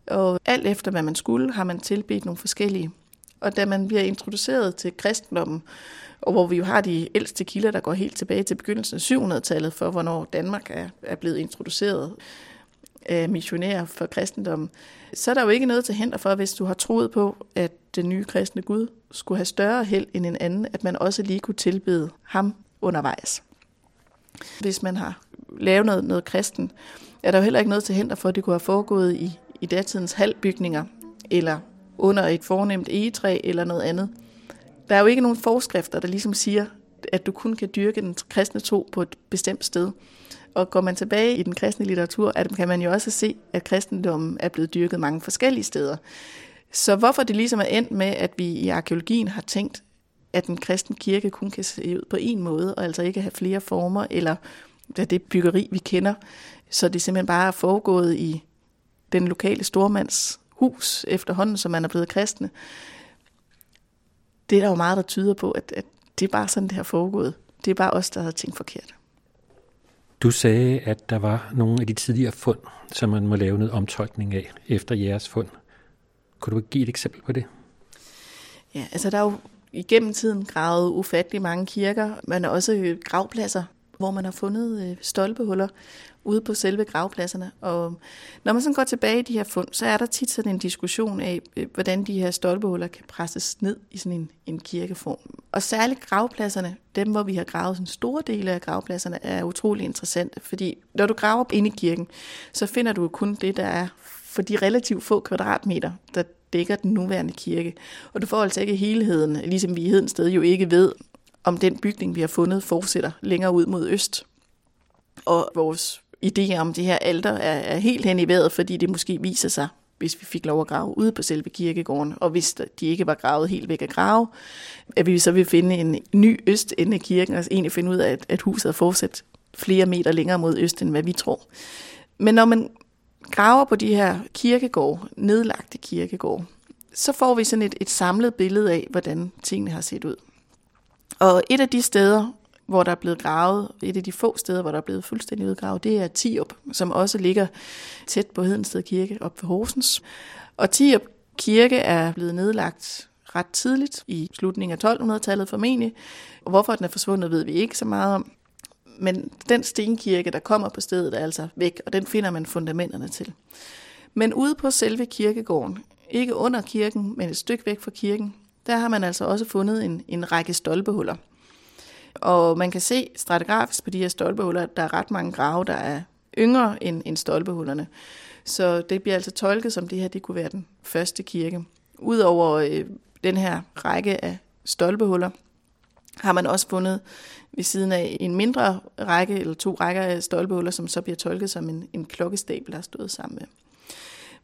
og alt efter hvad man skulle, har man tilbedt nogle forskellige. Og da man bliver introduceret til kristendommen, og hvor vi jo har de ældste kilder, der går helt tilbage til begyndelsen af 700-tallet, for hvornår Danmark er, er blevet introduceret Øh, af missionærer for kristendommen, så er der jo ikke noget til hænder for, hvis du har troet på, at den nye kristne Gud skulle have større held end en anden, at man også lige kunne tilbede ham undervejs. Hvis man har lavet noget, noget kristen, er der jo heller ikke noget til hænder for, at det kunne have foregået i, i datidens halvbygninger, eller under et fornemt egetræ, eller noget andet. Der er jo ikke nogen forskrifter, der ligesom siger, at du kun kan dyrke den kristne tro på et bestemt sted. Og går man tilbage i den kristne litteratur, at kan man jo også se, at kristendommen er blevet dyrket mange forskellige steder. Så hvorfor det ligesom er endt med, at vi i arkeologien har tænkt, at den kristne kirke kun kan se ud på en måde, og altså ikke have flere former, eller det byggeri, vi kender, så det simpelthen bare er foregået i den lokale stormands hus efterhånden, som man er blevet kristne. Det er der jo meget, der tyder på, at, at det er bare sådan, det har foregået. Det er bare os, der har tænkt forkert. Du sagde, at der var nogle af de tidligere fund, som man må lave noget omtolkning af efter jeres fund. Kunne du give et eksempel på det? Ja, altså der er jo igennem tiden gravet ufattelig mange kirker, men også øh, gravpladser, hvor man har fundet øh, stolpehuller ude på selve gravpladserne. Og når man sådan går tilbage i de her fund, så er der tit sådan en diskussion af, øh, hvordan de her stolpehuller kan presses ned i sådan en, en kirkeform. Og særligt gravpladserne, dem hvor vi har gravet sådan store dele af gravpladserne, er utrolig interessante, fordi når du graver inde i kirken, så finder du kun det, der er for de relativt få kvadratmeter, der dækker den nuværende kirke. Og du får altså ikke helheden, ligesom vi i Hedensted jo ikke ved, om den bygning, vi har fundet, fortsætter længere ud mod øst. Og vores idé om det her alter er, er helt hen i vejret, fordi det måske viser sig, hvis vi fik lov at grave ude på selve kirkegården, og hvis de ikke var gravet helt væk af grave, at vi så vil finde en ny østende af kirken, og egentlig finde ud af, at, at huset er fortsat flere meter længere mod øst, end hvad vi tror. Men når man graver på de her kirkegård, nedlagte kirkegård, så får vi sådan et, et samlet billede af, hvordan tingene har set ud. Og et af de steder, hvor der er blevet gravet, et af de få steder, hvor der er blevet fuldstændig udgravet, det er Tiop, som også ligger tæt på Hedensted Kirke op ved Horsens. Og Tiop Kirke er blevet nedlagt ret tidligt, i slutningen af 1200-tallet formentlig. Og hvorfor den er forsvundet, ved vi ikke så meget om. Men den stenkirke, der kommer på stedet, er altså væk, og den finder man fundamenterne til. Men ude på selve kirkegården, ikke under kirken, men et stykke væk fra kirken, der har man altså også fundet en, en række stolpehuller. Og man kan se stratigrafisk på de her stolpehuller, at der er ret mange grave, der er yngre end, end stolpehullerne. Så det bliver altså tolket som, det her det kunne være den første kirke. Udover øh, den her række af stolpehuller, har man også fundet ved siden af en mindre række, eller to rækker af stolpehuller, som så bliver tolket som en, en klokkestabel, der er stået sammen med.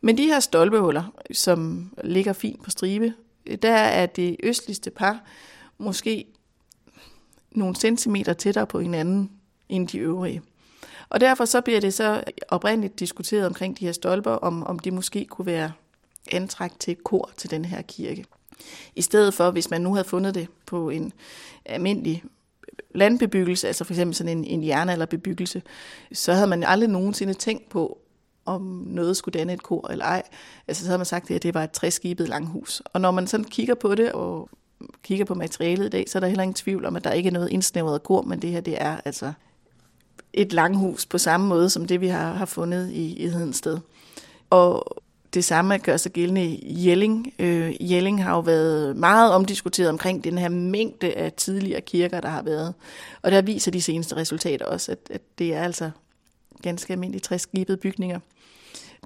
Men de her stolpehuller, som ligger fint på stribe, der er det østligste par måske nogle centimeter tættere på hinanden end de øvrige. Og derfor så bliver det så oprindeligt diskuteret omkring de her stolper, om, om det måske kunne være antræk til et kor til den her kirke. I stedet for, hvis man nu havde fundet det på en almindelig landbebyggelse, altså for eksempel sådan en, en jernalderbebyggelse, så havde man aldrig nogensinde tænkt på, om noget skulle danne et kor eller ej. Altså så havde man sagt, at det var et træskibet langhus. Og når man sådan kigger på det og kigger på materialet i dag, så er der heller ingen tvivl om, at der ikke er noget indsnævret kor, men det her det er altså et langhus på samme måde som det, vi har, har fundet i, i Hedensted. Og det samme gør sig gældende i Jelling. Øh, Jelling har jo været meget omdiskuteret omkring den her mængde af tidligere kirker, der har været. Og der viser de seneste resultater også, at, at det er altså ganske almindelige træskibede bygninger,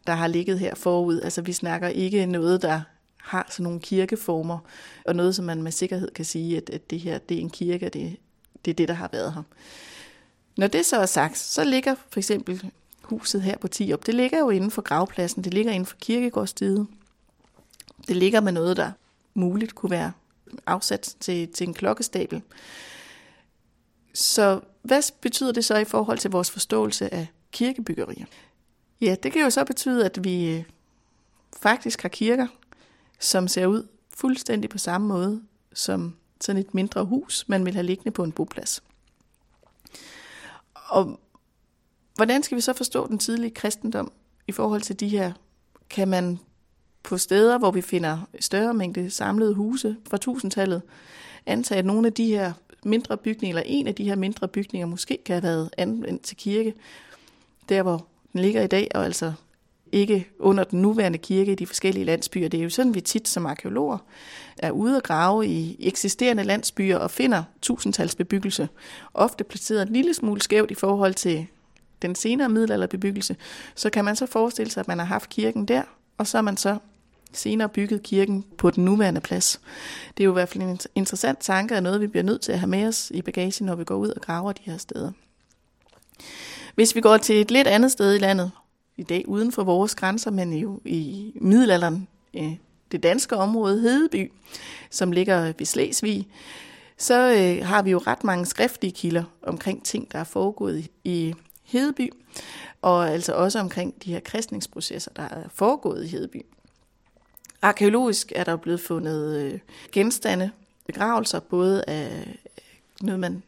der har ligget her forud. Altså vi snakker ikke noget, der har sådan nogle kirkeformer, og noget, som man med sikkerhed kan sige, at, at det her det er en kirke, det, det er det, der har været her. Når det så er sagt, så ligger for eksempel huset her på Tiop, det ligger jo inden for gravpladsen, det ligger inden for kirkegårdstidet. Det ligger med noget, der muligt kunne være afsat til, til en klokkestabel. Så hvad betyder det så i forhold til vores forståelse af kirkebyggerier? Ja, det kan jo så betyde, at vi øh, faktisk har kirker, som ser ud fuldstændig på samme måde som sådan et mindre hus, man vil have liggende på en boplads. Og hvordan skal vi så forstå den tidlige kristendom i forhold til de her? Kan man på steder, hvor vi finder større mængde samlede huse fra tusindtallet, antage, at nogle af de her mindre bygninger, eller en af de her mindre bygninger, måske kan have været anvendt til kirke, der hvor den ligger i dag, og altså ikke under den nuværende kirke i de forskellige landsbyer. Det er jo sådan, vi tit som arkeologer er ude og grave i eksisterende landsbyer og finder tusindtalsbebyggelse, ofte placeret en lille smule skævt i forhold til den senere middelalderbebyggelse, så kan man så forestille sig, at man har haft kirken der, og så har man så senere bygget kirken på den nuværende plads. Det er jo i hvert fald en interessant tanke, og noget vi bliver nødt til at have med os i bagagen, når vi går ud og graver de her steder. Hvis vi går til et lidt andet sted i landet, i dag uden for vores grænser, men jo i middelalderen, øh, det danske område Hedeby, som ligger ved Slesvig, så øh, har vi jo ret mange skriftlige kilder omkring ting, der er foregået i Hedeby, og altså også omkring de her kristningsprocesser, der er foregået i Hedeby. Arkeologisk er der blevet fundet øh, genstande, begravelser, både af noget, man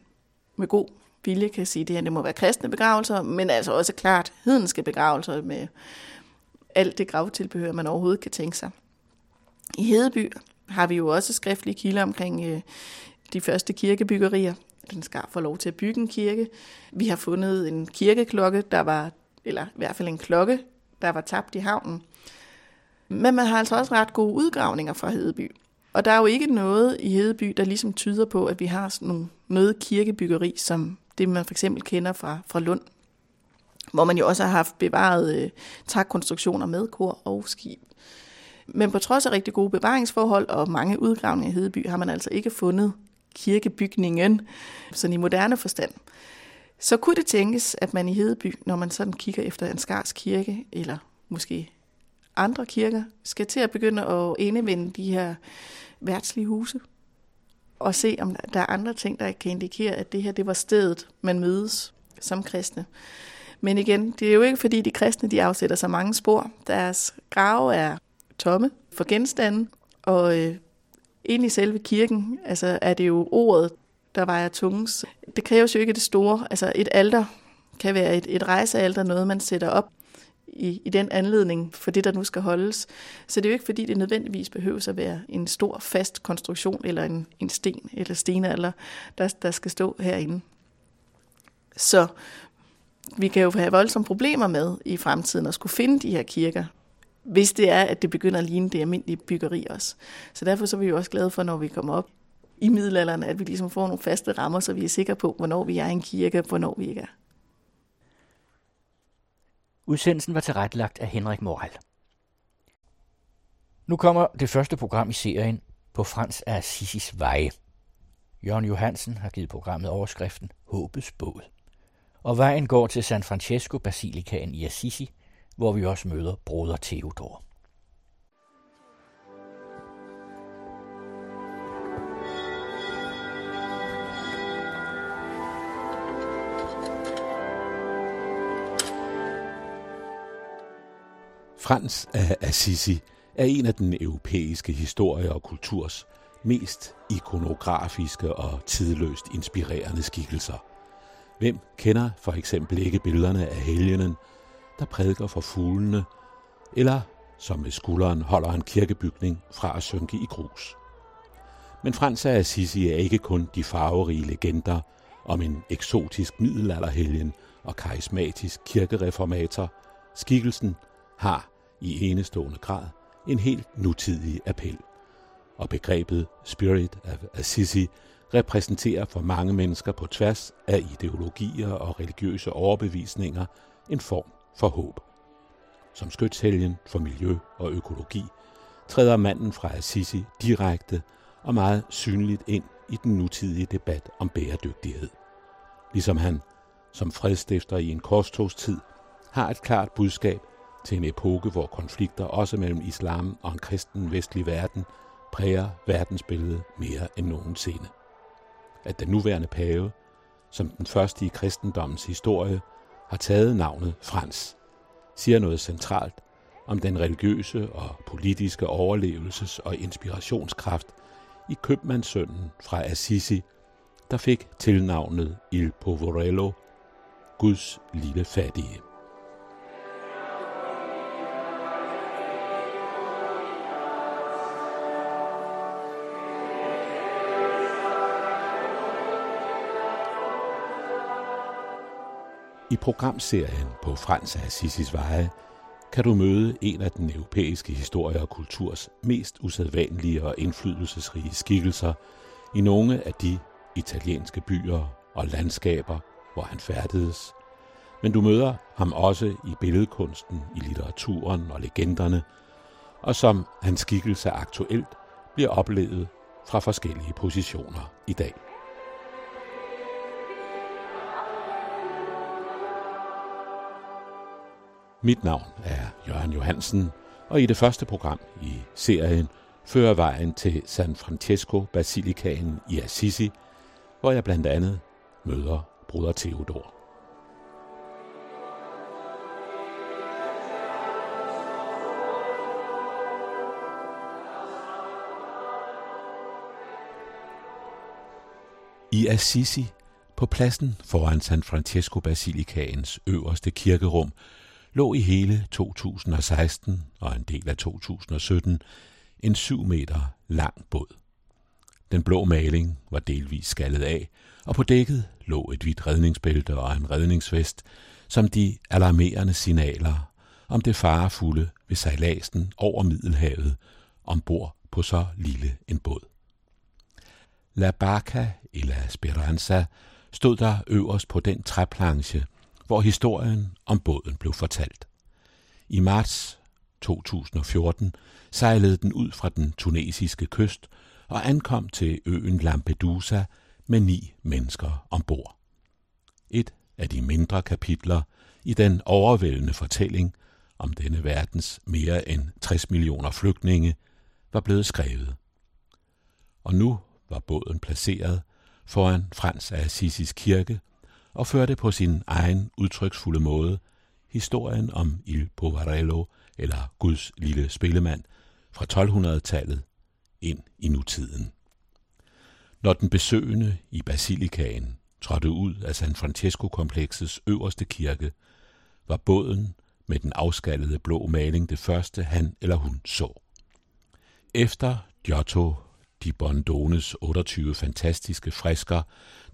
med god vilje kan sige, det her det må være kristne begravelser, men altså også klart hedenske begravelser med alt det gravtilbehør, man overhovedet kan tænke sig. I Hedeby har vi jo også skriftlige kilder omkring øh, de første kirkebyggerier. Den skal få lov til at bygge en kirke. Vi har fundet en kirkeklokke, der var, eller i hvert fald en klokke, der var tabt i havnen. Men man har altså også ret gode udgravninger fra Hedeby. Og der er jo ikke noget i Hedeby, der ligesom tyder på, at vi har sådan noget kirkebyggeri, som det man for eksempel kender fra, fra Lund, hvor man jo også har haft bevaret øh, trækonstruktioner med kor og skib. Men på trods af rigtig gode bevaringsforhold og mange udgravninger i Hedeby, har man altså ikke fundet kirkebygningen, sådan i moderne forstand. Så kunne det tænkes, at man i Hedeby, når man sådan kigger efter en skars kirke, eller måske andre kirker, skal til at begynde at indevende de her værtslige huse, og se, om der er andre ting, der kan indikere, at det her det var stedet, man mødes som kristne. Men igen, det er jo ikke fordi de kristne de afsætter så mange spor. Deres grave er tomme for genstande, og øh, ind i selve kirken altså er det jo ordet, der vejer tungens. Det kræves jo ikke det store. Altså et alter kan være et, et rejsealter, noget man sætter op i, i den anledning for det, der nu skal holdes. Så det er jo ikke, fordi det nødvendigvis behøver at være en stor, fast konstruktion eller en, en sten eller stenalder, der, der skal stå herinde. Så vi kan jo have voldsomme problemer med i fremtiden at skulle finde de her kirker, hvis det er, at det begynder at ligne det almindelige byggeri også. Så derfor så er vi jo også glade for, når vi kommer op i middelalderen, at vi ligesom får nogle faste rammer, så vi er sikre på, hvornår vi er en kirke, og hvornår vi ikke er. Udsendelsen var tilrettelagt af Henrik Moral. Nu kommer det første program i serien på Frans af Assisis veje. Jørgen Johansen har givet programmet overskriften Håbets båd. Og vejen går til San Francesco Basilikaen i Assisi, hvor vi også møder broder Theodor. Frans af Assisi er en af den europæiske historie og kulturs mest ikonografiske og tidløst inspirerende skikkelser. Hvem kender for eksempel ikke billederne af helgenen, der prædiker for fuglene, eller som med skulderen holder en kirkebygning fra at synke i grus. Men Frans af Assisi er ikke kun de farverige legender om en eksotisk middelalderhelgen og karismatisk kirkereformator. Skikkelsen har i enestående grad en helt nutidig appel. Og begrebet Spirit of Assisi repræsenterer for mange mennesker på tværs af ideologier og religiøse overbevisninger en form for håb. Som skytshelgen for miljø og økologi træder manden fra Assisi direkte og meget synligt ind i den nutidige debat om bæredygtighed. Ligesom han, som fredstifter i en korstogstid, har et klart budskab til en epoke, hvor konflikter også mellem islam og en kristen vestlig verden præger verdensbilledet mere end nogensinde. At den nuværende pave, som den første i kristendommens historie, har taget navnet Frans, siger noget centralt om den religiøse og politiske overlevelses- og inspirationskraft i købmandssønnen fra Assisi, der fik tilnavnet Il Poverello, Guds lille fattige. I programserien på Frans af Assisis Veje kan du møde en af den europæiske historie og kulturs mest usædvanlige og indflydelsesrige skikkelser i nogle af de italienske byer og landskaber, hvor han færdedes. Men du møder ham også i billedkunsten, i litteraturen og legenderne, og som hans skikkelse aktuelt bliver oplevet fra forskellige positioner i dag. Mit navn er Jørgen Johansen, og i det første program i serien fører vejen til San Francesco Basilikaen i Assisi, hvor jeg blandt andet møder bruder Theodor. I Assisi, på pladsen foran San Francesco Basilikaens øverste kirkerum, lå i hele 2016 og en del af 2017 en 7 meter lang båd. Den blå maling var delvis skallet af, og på dækket lå et hvidt redningsbælte og en redningsvest, som de alarmerende signaler om det farefulde ved sejladsen over Middelhavet ombord på så lille en båd. La Barca eller Speranza stod der øverst på den træplanche, hvor historien om båden blev fortalt. I marts 2014 sejlede den ud fra den tunesiske kyst og ankom til øen Lampedusa med ni mennesker ombord. Et af de mindre kapitler i den overvældende fortælling om denne verdens mere end 60 millioner flygtninge var blevet skrevet. Og nu var båden placeret foran Frans af Assisis kirke og førte på sin egen udtryksfulde måde historien om Il Poverello, eller Guds lille spillemand, fra 1200-tallet ind i nutiden. Når den besøgende i basilikaen trådte ud af San Francesco-kompleksets øverste kirke, var båden med den afskallede blå maling det første, han eller hun så. Efter Giotto di Bondones 28 fantastiske frisker,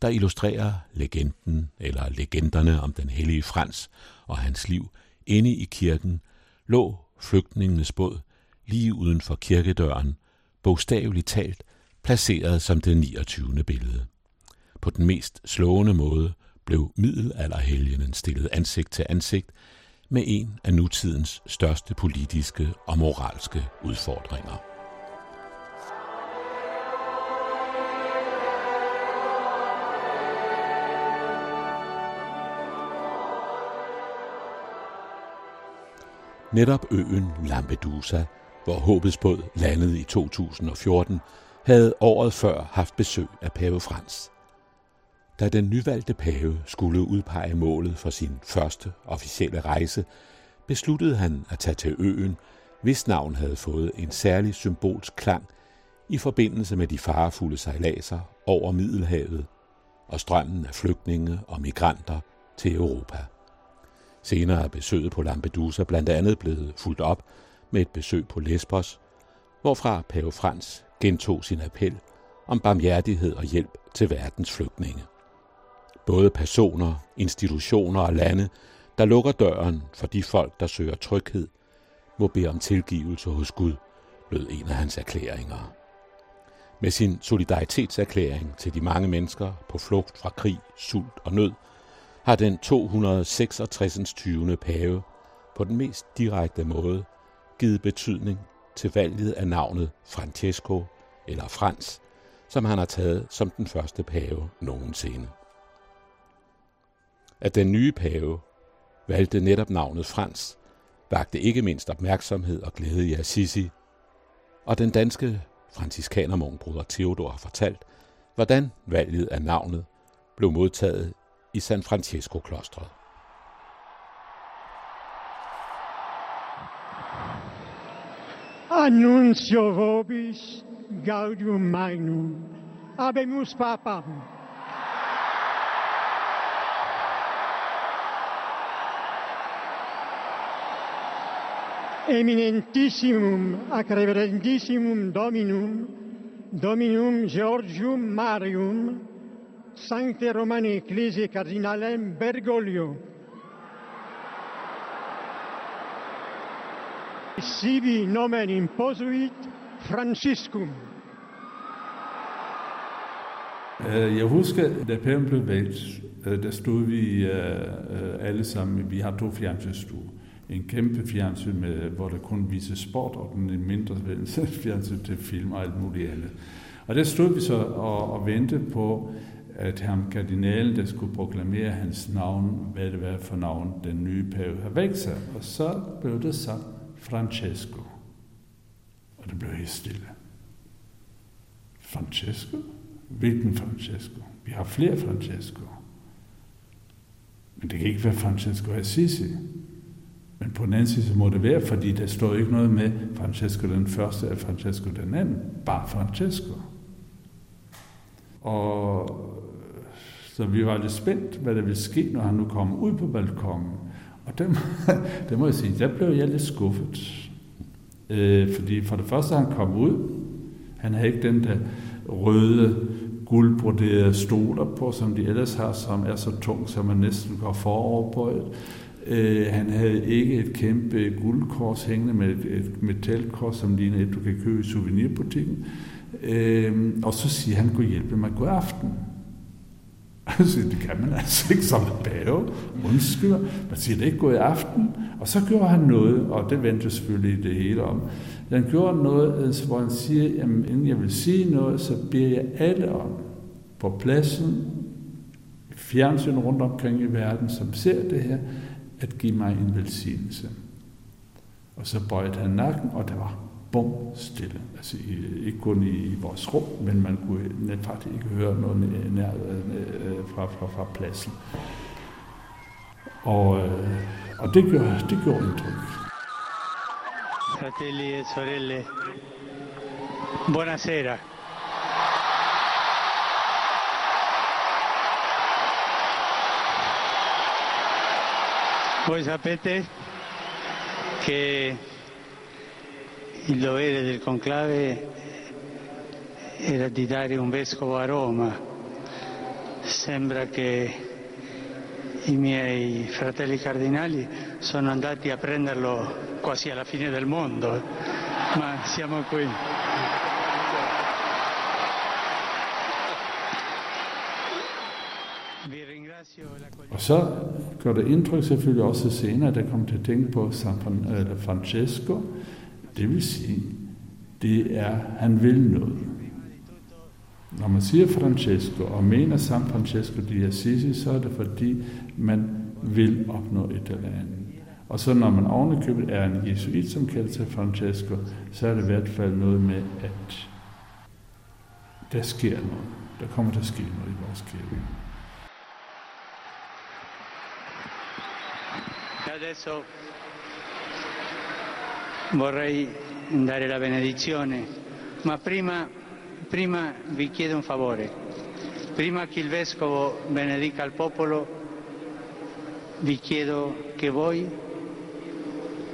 der illustrerer legenden eller legenderne om den hellige Frans og hans liv inde i kirken, lå flygtningenes båd lige uden for kirkedøren, bogstaveligt talt placeret som det 29. billede. På den mest slående måde blev middelalderhelgenen stillet ansigt til ansigt med en af nutidens største politiske og moralske udfordringer. Netop øen Lampedusa, hvor håbets båd landede i 2014, havde året før haft besøg af pave Frans. Da den nyvalgte pave skulle udpege målet for sin første officielle rejse, besluttede han at tage til øen, hvis navn havde fået en særlig symbolsk klang i forbindelse med de farefulde sejladser over Middelhavet og strømmen af flygtninge og migranter til Europa. Senere er besøget på Lampedusa blandt andet blevet fuldt op med et besøg på Lesbos, hvorfra pave Frans gentog sin appel om barmhjertighed og hjælp til verdens flygtninge. Både personer, institutioner og lande, der lukker døren for de folk, der søger tryghed, må bede om tilgivelse hos Gud, lød en af hans erklæringer. Med sin solidaritetserklæring til de mange mennesker på flugt fra krig, sult og nød, har den 266. 20. pave på den mest direkte måde givet betydning til valget af navnet Francesco eller Frans, som han har taget som den første pave nogensinde. At den nye pave valgte netop navnet Frans, vagte ikke mindst opmærksomhed og glæde i Assisi, og den danske franciskanermungbruder Theodor har fortalt, hvordan valget af navnet blev modtaget i San Francisco-klostret. Annuncio vobis gaudium magnum, abemus papam. Eminentissimum ac reverendissimum Dominum, Dominum Georgium Marium, Sancte Romane Ecclesiae Cardinalem Bergoglio. Sibi nomen imposuit Franciscum. Øh, jeg husker, da paven blev valgt, øh, der stod vi øh, alle sammen, vi har to fjernsynsstuer. En kæmpe fjernsyn, med, hvor der kun vises sport, og den mindre <laughs> fjernsyn til film og alt muligt andet. Og der stod vi så og, og ventede på, at ham kardinalen, der skulle proklamere hans navn, hvad det var for navn, den nye pave har vægt sig. Og så blev det så Francesco. Og det blev helt stille. Francesco? Hvilken Francesco? Vi har flere Francesco. Men det kan ikke være Francesco Assisi. Men på den anden side så må det være, fordi der står ikke noget med Francesco den første eller Francesco den anden. Bare Francesco. Og så vi var lidt spændt, hvad der ville ske, når han nu kom ud på balkongen. Og det, <laughs> det må jeg sige, der blev jeg lidt skuffet. Øh, fordi for det første, han kom ud, han havde ikke den der røde, guldbroderede stoler på, som de ellers har, som er så tung, som man næsten går foroverbøjet. Øh, han havde ikke et kæmpe guldkors hængende med et, et metalkors, som ligner et, du kan købe i souvenirbutikken. Øh, og så siger han, kunne hjælpe mig god aften. <laughs> Altså, det kan man altså ikke som en bave. Undskyld. Man siger det ikke god aften. Og så gjorde han noget, og det vendte selvfølgelig det hele om. Han gjorde noget, øh, hvor han siger, jamen, inden jeg vil sige noget, så beder jeg alle om på pladsen, fjernsyn rundt omkring i verden, som ser det her, at give mig en velsignelse. Og så bøjede han nakken, og der var bum stille. Altså ikke kun i vores rum, men man kunne faktisk ikke høre noget nær, øh, fra, fra, fra pladsen. Og, øh, og det gjorde, det gjorde indtryk. Fratelli e sorelle, buonasera. Voi sapete che il dovere del conclave era di dare un vescovo a Roma. Sembra che i miei fratelli cardinali sono andati a prenderlo quasi alla fine del mondo, ma siamo qui. Så gør det indtryk selvfølgelig også senere, jeg kommer til at tænke på San Francesco. Det vil sige, det er, han vil noget. Når man siger Francesco og mener San Francesco di Assisi, så er det fordi, man vil opnå et eller andet. Og så når man ovenikøbet er en jesuit, som kalder sig Francesco, så er det i hvert fald noget med, at der sker noget. Der kommer til at ske noget i vores kirke. Adesso vorrei dare la benedizione, ma prima, prima vi chiedo un favore. Prima che il Vescovo benedica il popolo, vi chiedo che voi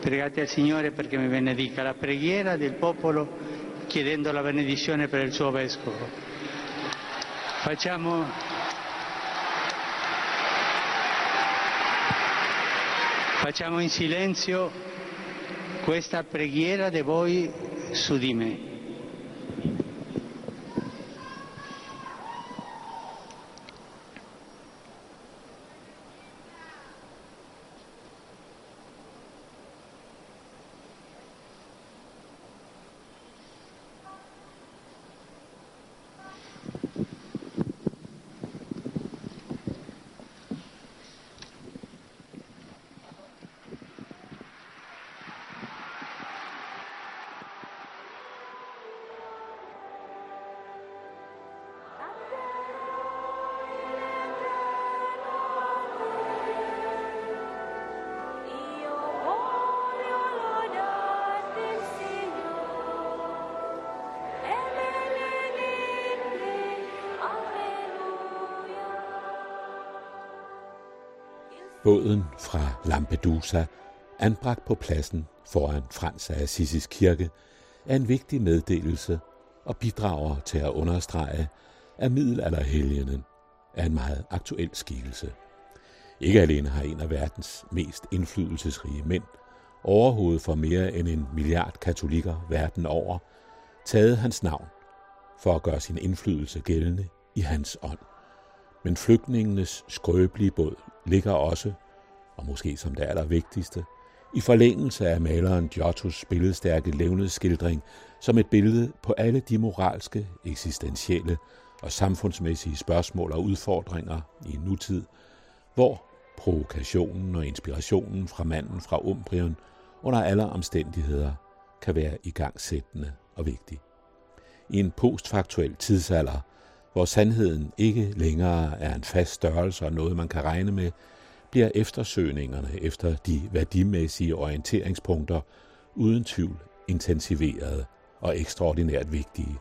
pregate al Signore perché mi benedica la preghiera del popolo chiedendo la benedizione per il suo Vescovo. Facciamo Facciamo in silenzio questa preghiera di voi su di me. Båden fra Lampedusa, anbragt på pladsen foran Frans af Assisis kirke, er en vigtig meddelelse og bidrager til at understrege, at middelalderhelgenen er en meget aktuel skikkelse. Ikke alene har en af verdens mest indflydelsesrige mænd, overhovedet for mere end en milliard katolikker verden over, taget hans navn for at gøre sin indflydelse gældende i hans ånd. Men flygtningenes skrøbelige båd ligger også, og måske som det allervigtigste, i forlængelse af maleren Giottos billedstærke levnedsskildring som et billede på alle de moralske, eksistentielle og samfundsmæssige spørgsmål og udfordringer i en nutid, hvor provokationen og inspirationen fra manden fra Umbrien under alle omstændigheder kan være igangsættende og vigtig. I en postfaktuel tidsalder, hvor sandheden ikke længere er en fast størrelse og noget, man kan regne med, bliver eftersøgningerne efter de værdimæssige orienteringspunkter uden tvivl intensiveret og ekstraordinært vigtige.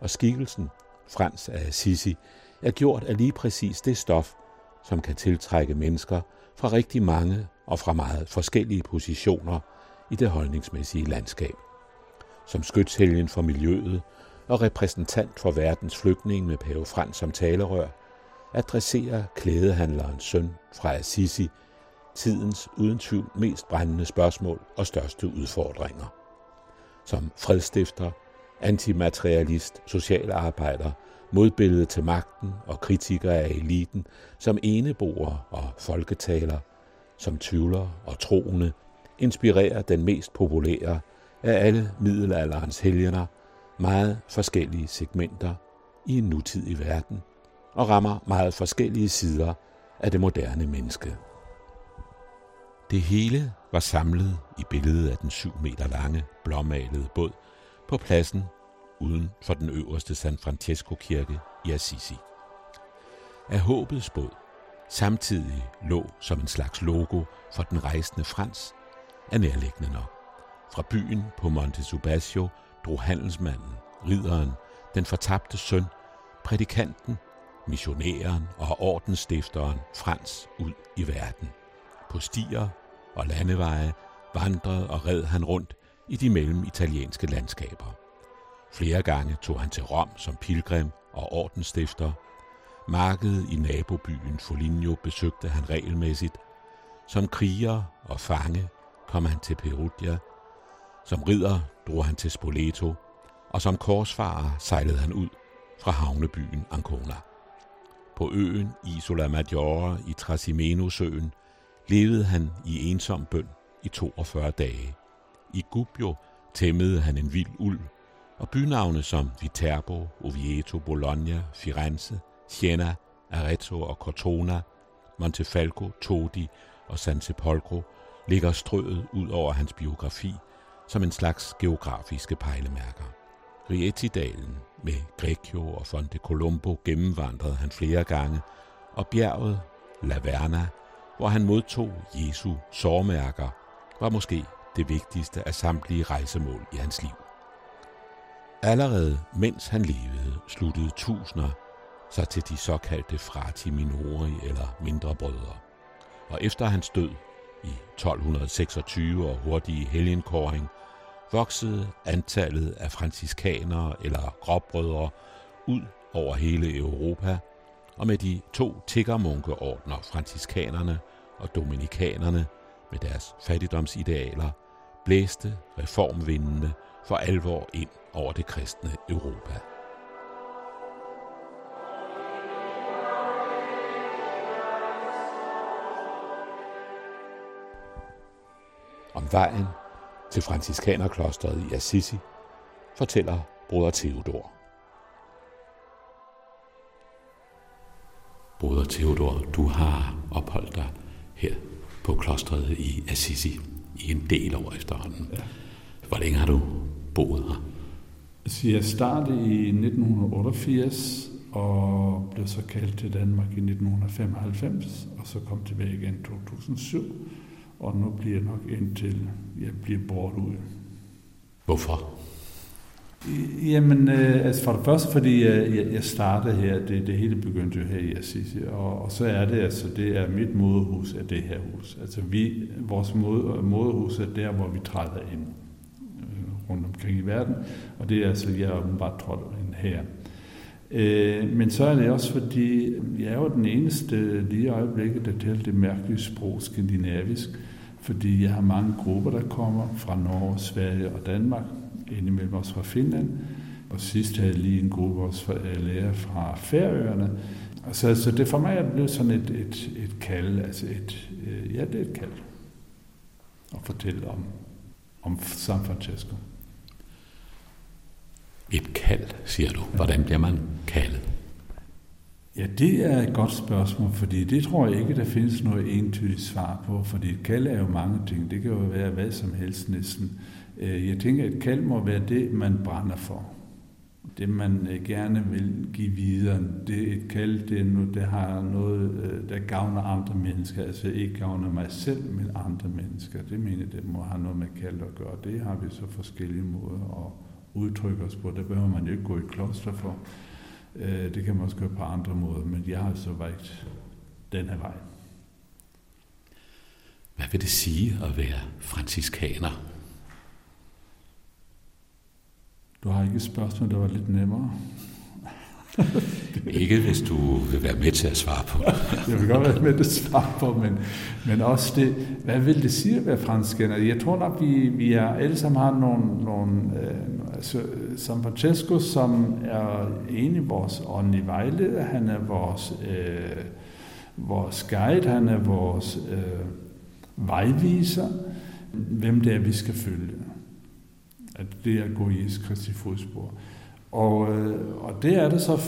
Og skikkelsen, Frans af Assisi, er gjort af lige præcis det stof, som kan tiltrække mennesker fra rigtig mange og fra meget forskellige positioner i det holdningsmæssige landskab. Som skytshelgen for miljøet og repræsentant for verdens flygtninge med Pave Frans som talerør, adresserer klædehandlerens søn fra Assisi tidens uden tvivl mest brændende spørgsmål og største udfordringer. Som fredstifter, antimaterialist, socialarbejder, modbillede til magten og kritiker af eliten, som eneboer og folketaler, som tvivler og troende, inspirerer den mest populære af alle middelalderens helgener meget forskellige segmenter i en nutidig verden og rammer meget forskellige sider af det moderne menneske. Det hele var samlet i billedet af den 7 meter lange, blåmalede båd på pladsen uden for den øverste San Francesco kirke i Assisi. Af håbets båd samtidig lå som en slags logo for den rejsende Frans, er nærliggende nok. Fra byen på Monte Subasio drog handelsmanden, ridderen, den fortabte søn, prædikanten, missionæren og ordensstifteren Frans ud i verden. På stier og landeveje vandrede og red han rundt i de mellem italienske landskaber. Flere gange tog han til Rom som pilgrim og ordensstifter. Markedet i nabobyen Foligno besøgte han regelmæssigt. Som kriger og fange kom han til Perugia. Som ridder drog han til Spoleto, og som korsfarer sejlede han ud fra havnebyen Ancona. På øen Isola Maggiore i Trasimeno-søen levede han i ensom bøn i 42 dage. I Gubbio tæmmede han en vild ulv, og bynavne som Viterbo, Ovieto, Bologna, Firenze, Siena, Arezzo og Cortona, Montefalco, Todi og San Sepolcro ligger strøet ud over hans biografi som en slags geografiske pejlemærker. Rieti-dalen med Greccio og Fonte Colombo gennemvandrede han flere gange, og bjerget Laverna, hvor han modtog Jesu sårmærker, var måske det vigtigste af samtlige rejsemål i hans liv. Allerede mens han levede, sluttede tusinder sig til de såkaldte frati minori eller mindre brødre. Og efter hans død i 1226 og hurtige helgenkåring, voksede antallet af franciskanere eller gråbrødre ud over hele Europa, og med de to tiggermunkeordner, franciskanerne og dominikanerne, med deres fattigdomsidealer, blæste reformvindene for alvor ind over det kristne Europa. Om vejen til franciskanerklosteret i Assisi fortæller broder Theodor. Broder Theodor, du har opholdt dig her på klostret i Assisi i en del år efterhånden. Ja. Hvor længe har du boet her? Så jeg startede i 1988 og blev så kaldt til Danmark i 1995, og så kom tilbage igen i 2007, og nu bliver jeg nok indtil jeg bliver bort ud. Hvorfor? Jamen, øh, altså for det første, fordi jeg, jeg startede her, det, det hele begyndte jo her i Assisi, og, og så er det altså, det er mit moderhus af det her hus. Altså vi, vores mod, moderhus er der, hvor vi træder ind øh, rundt omkring i verden, og det er altså, jeg er bare trådt ind her. Øh, men så er det også fordi, jeg er jo den eneste lige i øjeblikket, der taler det mærkelige sprog skandinavisk, fordi jeg har mange grupper, der kommer fra Norge, Sverige og Danmark, indimellem også fra Finland. Og sidst havde jeg lige en gruppe også fra lærer fra Færøerne. Så, så det for mig er blevet sådan et, et, et kald, altså et, øh, ja, det er et kald at fortælle om, om San Francisco. Et kald, siger du. Hvordan bliver man kaldet? Ja, det er et godt spørgsmål, fordi det tror jeg ikke, der findes noget entydigt svar på, fordi et kald er jo mange ting. Det kan jo være hvad som helst næsten. Øh, jeg tænker, at et kald må være det, man brænder for. Det, man øh, gerne vil give videre. Det, et kald, det, er noget, det har noget, øh, der gavner andre mennesker. Altså ikke gavner mig selv, men andre mennesker. Det mener det må have noget med kald at gøre. Det har vi så forskellige måder at udtrykke os på. Det behøver man jo ikke gå i kloster for. Det kan man også gøre på andre måder, men jeg har så valgt den her vej. Hvad vil det sige at være franciskaner? Du har ikke et spørgsmål, der var lidt nemmere? <laughs> ikke hvis du vil være med til at svare på det. <laughs> jeg vil godt være med til at svare på, men, men også det, hvad vil det sige at være franskænder? Jeg tror nok, vi, vi er, alle sammen har nogle, nogle øh, altså, San Francesco, som er en af vores åndelige vejleder, han er vores, øh, vores guide, han er vores øh, vejviser, hvem det er, vi skal følge at det er at gå i Jesu Kristi fodspor. Og, øh, og det er det så,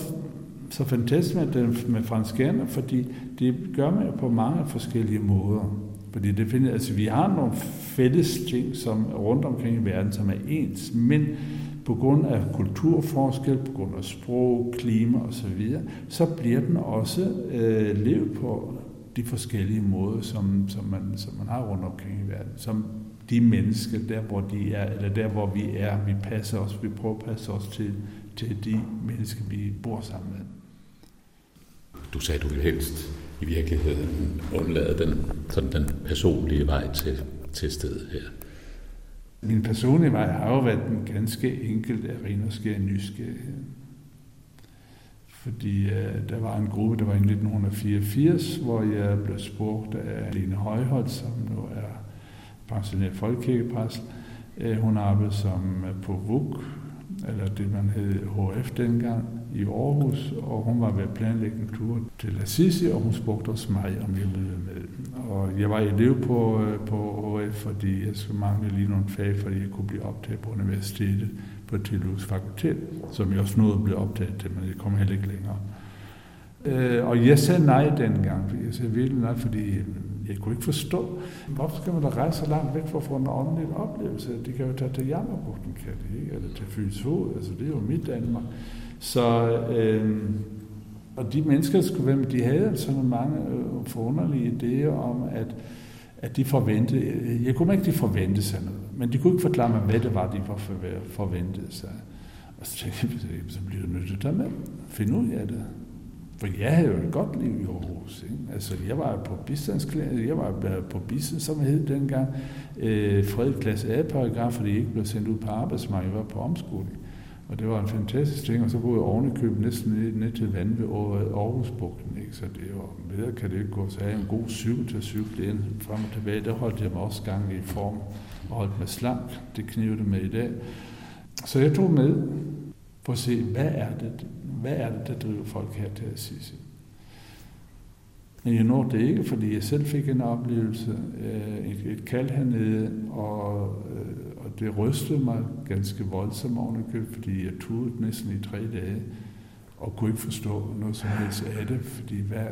så fantastisk med, med franskerne, fordi det gør man på mange forskellige måder. Fordi det finder, altså, vi har nogle fælles ting som rundt omkring i verden, som er ens, men på grund af kulturforskel, på grund af sprog, klima osv., så bliver den også øh, levet på de forskellige måder, som, som, man, som man har rundt omkring i verden, som de mennesker, der hvor de er, eller der hvor vi er, vi passer os, vi prøver at passe os til, til de mennesker, vi bor sammen med. Du sagde, du vil helst i virkeligheden undlade den, sådan den personlige vej til, til stedet her? Min personlige vej har jo været en ganske enkelt af ren og skær nysgerrighed. Fordi uh, der var en gruppe, der var i 1984, hvor jeg blev spurgt af Lene Højholdt, som nu er pensioneret folkekirkepræst. Øh, hun arbejdede som øh, på VUG, eller det man hed HF dengang, i Aarhus, og hun var ved at planlægge en tur til Assisi, og hun spurgte også mig, om jeg ville med. Og jeg var elev på, øh, på HF, fordi jeg skulle mangle lige nogle fag, fordi jeg kunne blive optaget på universitetet på Teologisk Fakultet, som jeg også nåede at blive optaget til, men jeg kom heller ikke længere. Øh, og jeg sagde nej dengang, jeg sagde virkelig nej, fordi jeg kunne ikke forstå, hvorfor skal man da rejse så langt væk for at få en åndelig oplevelse? De kan jo tage til Jammerbugten, kan de ikke? Eller til Fyns Hoved, altså det er jo mit Danmark. Så, øh, og de mennesker, skulle være med, de havde altså sådan mange øh, forunderlige idéer om, at, at de forventede, øh, jeg kunne ikke de forvente sig noget, men de kunne ikke forklare mig, hvad det var, de forventede sig. Og så tænkte jeg, så bliver du nødt til at tage med, Find ud af det. For jeg havde jo et godt liv i Aarhus. Ikke? Altså, jeg var på bistandsklasse, jeg var på bistand, som hed dengang, øh, fredet klasse A-paragraf, fordi jeg ikke blev sendt ud på arbejdsmarkedet, jeg var på omskoling. Og det var en fantastisk ting, og så boede jeg ovenikøbet næsten ned, ned til vand ved Aarhusbugten, ikke? så det var, bedre kan det ikke gå, så jeg en god cykel til at cykle ind frem og tilbage, der holdt jeg mig også gang i form og holdt mig slank, det knivede med i dag. Så jeg tog med for at se, hvad er det, hvad er det, der driver folk her til Assisi? Men jeg nåede det ikke, fordi jeg selv fik en oplevelse, øh, et, et kald hernede, og, øh, og det rystede mig ganske voldsomt ovenikøbet, fordi jeg tog næsten i tre dage, og kunne ikke forstå noget som helst af det, fordi hvad...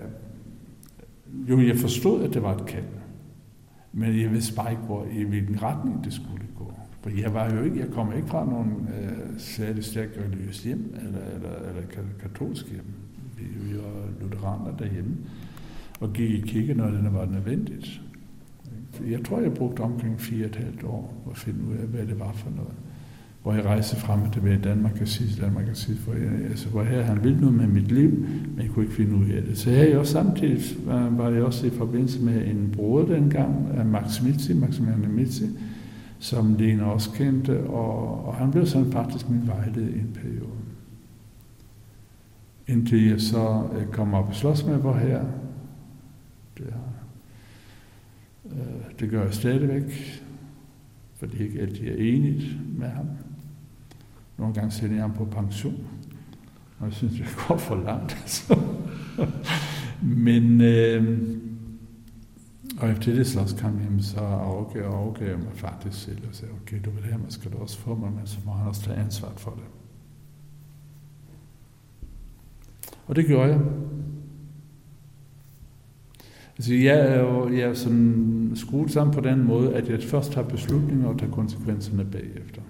Jo, jeg forstod, at det var et kald, men jeg vidste bare ikke, hvor, i hvilken retning det skulle for jeg var jo ikke, jeg kom ikke fra nogen øh, særlig stærkt religiøs hjem, eller, eller, eller katolsk hjem. Vi, vi var lutheraner derhjemme, og gik i kirke, når det var nødvendigt. Jeg tror, jeg brugte omkring fire og et halvt år at finde ud af, hvad det var for noget. Hvor jeg rejste frem og tilbage i Danmark og sige, Danmark og sige, for jeg, altså, hvor her han ville noget med mit liv, men jeg kunne ikke finde ud af det. Så jeg også samtidig var jeg også i forbindelse med en bror dengang, Max Mitzi, Maximilian Mitzi, som Lene også kendte, og, og han blev sådan faktisk min vejleder i en periode. Indtil jeg så øh, kom op og slås med på her. Det, øh, det gør jeg stadigvæk, fordi jeg ikke altid er enigt med ham. Nogle gange sender jeg ham på pension, og jeg synes, det går for langt. <laughs> Altså. Men øh, og efter det slåskamp, jamen, så overgav, overgav jeg mig faktisk selv og sagde, okay, du vil have mig, skal du også få mig, men så må han også tage ansvar for det. Og det gjorde jeg. Altså, jeg er jo jeg er sådan skruet sammen på den måde, at jeg først tager beslutninger og tager konsekvenserne bagefter.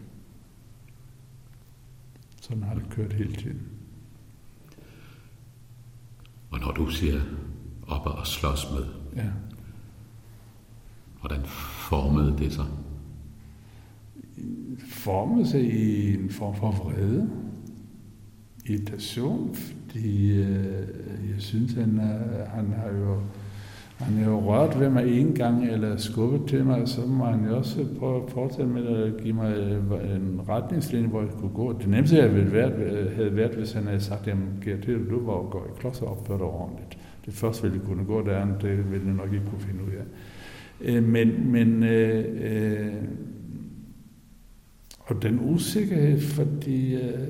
Sådan har det kørt hele tiden. Og når du siger op og slås med, ja. Hvordan formede det sig? Formede sig i en form for vrede, irritation, fordi øh, jeg synes, han, er, han har jo han har jo rørt ved mig en gang, eller skubbet til mig, så må han jo også prøve at fortsætte med at give mig øh, en retningslinje, hvor jeg kunne gå. Det nemmeste jeg ville været, øh, havde været hvis han havde sagt, jamen til, du var gå i klods og opføre dig ordentligt. Det første ville jeg kunne gå, der det ville jeg nok ikke kunne finde ud af. Øh, men, men øh, øh, og den usikkerhed, fordi øh,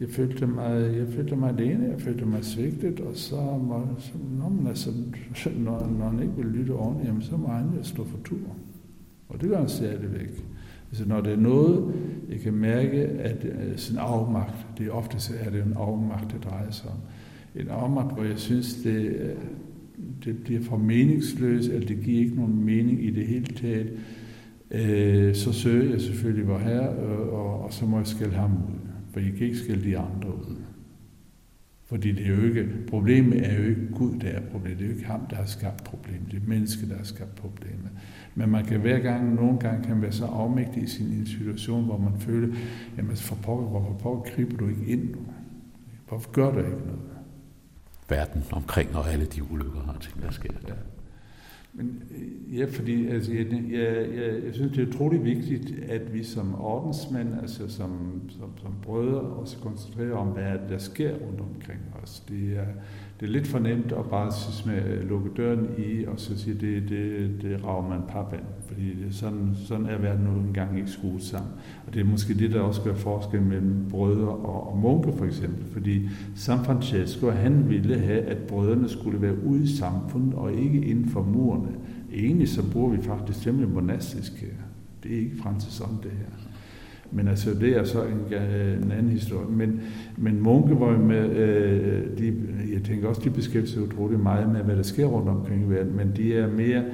jeg følte mig, jeg følte mig alene, jeg følte mig svigtet, og så må, så, når, man altså, <laughs> når, når han ikke vil lytte ordentligt, jamen, så må han jo stå for tur. Og det gør han stadigvæk. Altså når det er noget, jeg kan mærke, at øh, sin afmagt, det er ofte er det en afmagt, det drejer sig om. En afmagt, hvor jeg synes, det, øh, det bliver for meningsløst, eller det giver ikke nogen mening i det hele taget, øh, så søger jeg selvfølgelig vor herre, og, og, og så må jeg skælde ham ud. For jeg kan ikke skælde de andre ud. Fordi det er jo ikke, problemet er jo ikke Gud, der er problemet. Det er jo ikke ham, der har skabt problemet. Det er mennesket, der har skabt problemet. Men man kan hver gang, nogle gange kan være så afmægtig i sin situation, hvor man føler, jamen for pokker, hvorfor pokker griber du ikke ind nu? Hvorfor gør du ikke noget? Verden omkring, og alle de ulykker og ting, der sker. Ja. Men øh, ja, fordi altså, jeg, jeg, jeg, jeg synes, det er utrolig vigtigt, at vi som ordensmænd, altså som, som, som brødre, også koncentrerer om, hvad der sker rundt omkring os. Det er, det er lidt for nemt at bare synes med, øh, lukke døren i, og så sige, det, det, det rager man pap. Fordi det, sådan, sådan er verden nu engang ikke skruet sammen. Og det er måske det, der også gør forskel mellem brødre og, og munke for eksempel. Fordi San Francesco, han ville have, at brødrene skulle være ude i samfundet og ikke inden for murene. Egentlig så bruger vi faktisk temmelig monastisk her. Det er ikke Francis om det her. Men altså, det er så en, en anden historie. Men, men munke var jo med, øh, de, jeg tænker også, de beskæftiger sig utrolig meget med, hvad der sker rundt omkring i verden, men de er mere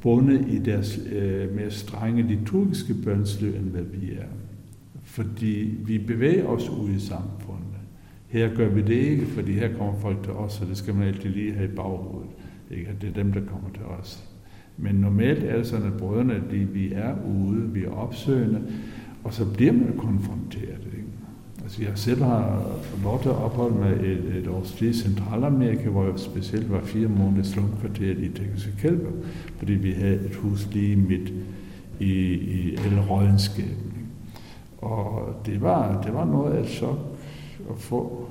bundet i deres øh, mere strenge liturgiske bønsliv, end hvad vi er. Fordi vi bevæger os ud i samfundet. Her gør vi det ikke, fordi her kommer folk til os, og det skal man altid lige have i baghovedet. Ikke? At det er dem, der kommer til os. Men normalt er det sådan, at brødrene, de, vi er ude, vi er opsøgende, og så bliver man konfronteret. Ikke? Altså jeg selv har fået lov til at opholde mig et, et års tid i Centralamerika, hvor jeg specielt var fire måneder slumkvarteret i Tegucigalpa, fordi vi havde et hus lige midt i, i El elrådenskaben. Og det var, det var noget af et chok at få,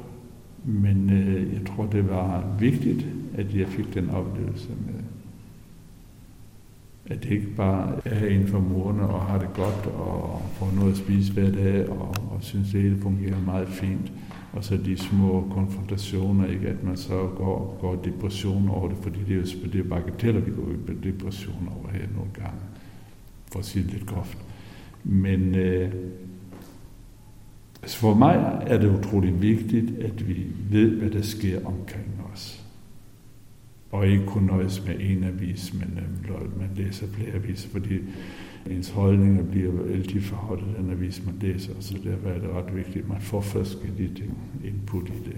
men øh, jeg tror, det var vigtigt, at jeg fik den oplevelse med, at det ikke bare er inden for murene og har det godt og får noget at spise hver dag og, og synes, det hele fungerer meget fint. Og så de små konfrontationer, ikke? at man så går, går depression over det, fordi det er jo det er bagateller, vi går i depression over her nogle gange, for at sige det lidt groft. Men øh, altså for mig er det utrolig vigtigt, at vi ved, hvad der sker omkring os og ikke kun nøjes med en avis, men øh, man læser flere aviser, fordi ens holdninger bliver altid af den avis, man læser, så derfor er det ret vigtigt, at man får forskellige ting, input i det.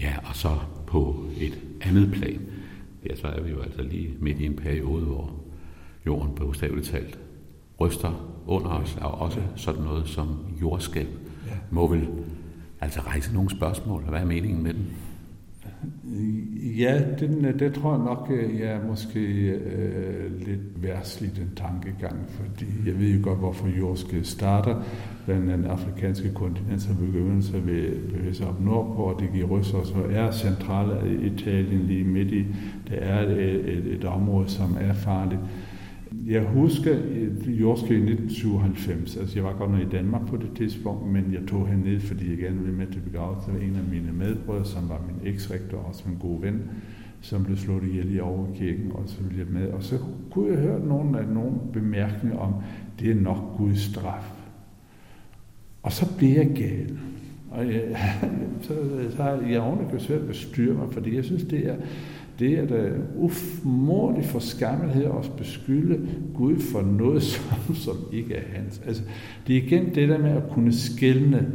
Ja, og så på et andet plan, ja, så er vi jo altså lige midt i en periode, hvor jorden bogstaveligt talt ryster under os, og også sådan noget som jordskælv ja. må vel altså rejse nogle spørgsmål, hvad er meningen med den? Ja, den, øh, det tror jeg nok, øh, jeg er måske øh, lidt værtslig den tankegang, fordi jeg ved jo godt, hvorfor jordske starter. Den, den afrikanske kontinent, som begynder sig ved bevæge sig op nordpå, og det giver rysser, så er centrale Italien lige midt i. Det er et, et, et område, som er farligt. Jeg husker jordskælvet i 1997, altså jeg var godt nok i Danmark på det tidspunkt, men jeg tog herned, fordi jeg gerne ville med til begravelse af en af mine medbrødre, som var min eksrektor og også en god ven, som blev slået ihjel i overkirken, og så ville jeg med. Og så kunne jeg høre nogle, af nogle bemærkninger om, det er nok Guds straf. Og så blev jeg gal. Og jeg, <laughs> så, så har jeg ordentligt svært ved at styre mig, fordi jeg synes, det er, det er da umådelig for skammelhed at beskylde Gud for noget, <laughs> som, som ikke er hans. Altså, det er igen det der med at kunne skælne,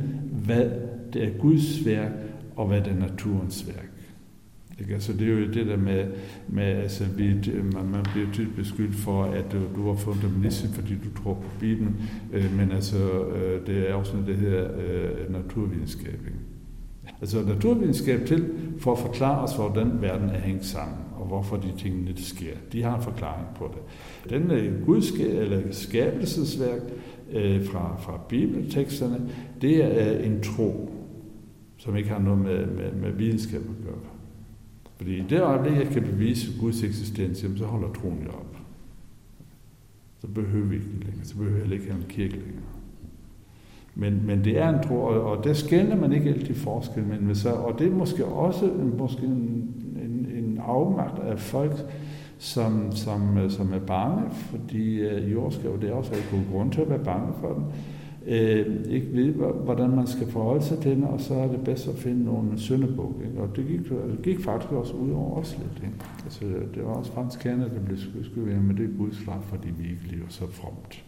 hvad det er Guds værk, og hvad det er naturens værk. Ikke? Altså, det er jo det der med, med altså, vi, man, man bliver tydeligt beskyldt for, at du, du er fundamentalist, fordi du tror på Bibelen, øh, men altså, øh, det er også noget, det her øh, naturvidenskab. Ikke? Altså naturvidenskab til for at forklare os, hvordan verden er hængt sammen, og hvorfor de tingene det sker. De har en forklaring på det. Den øh, eller skabelsesværk øh, fra, fra bibelteksterne, det er øh, en tro, som ikke har noget med, med, med videnskab at gøre. Fordi i det øjeblik, jeg kan bevise Guds eksistens, jamen, så holder troen jo op. Så behøver vi ikke længere. Så behøver jeg ikke have en kirke længere. Men, men det er en tro, og, og der skældner man ikke altid forskel. Men så, og det er måske også måske en, en, en afmagt af folk, som, som, øh, som er bange, fordi øh, jordskab, det er også en god grund til at være bange for den, Øh, ikke ved, hvordan man skal forholde sig til den, og så er det bedst at finde nogle søndebog. Ikke? Og det gik, det gik faktisk også ud over os lidt. Ikke? Altså, det var også franskerne, der blev skudt, med det Guds fordi vi ikke lever så fromt.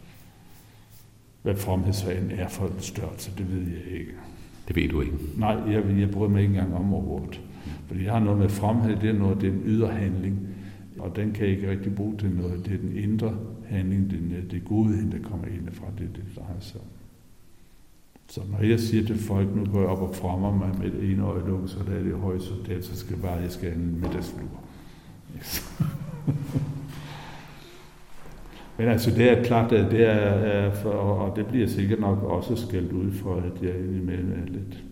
Hvad fromhedsfagen er for en størrelse, det ved jeg ikke. Det ved du ikke? Nej, jeg, jeg bryder mig ikke engang om ordet. Fordi jeg har noget med fromhed, det er noget, det er en ydre handling. Og den kan jeg ikke rigtig bruge til noget. Det er den indre handling, den, det gode, der kommer ind fra det, det drejer sig om. Så når jeg siger til folk, nu går jeg op og fremmer mig med det ene øje lukket, så der er det høje soldat, så skal bare, jeg skal have en middagslur. Men altså, det er klart, at det er, for, og det bliver sikkert nok også skældt ud for, at jeg indimellem er lidt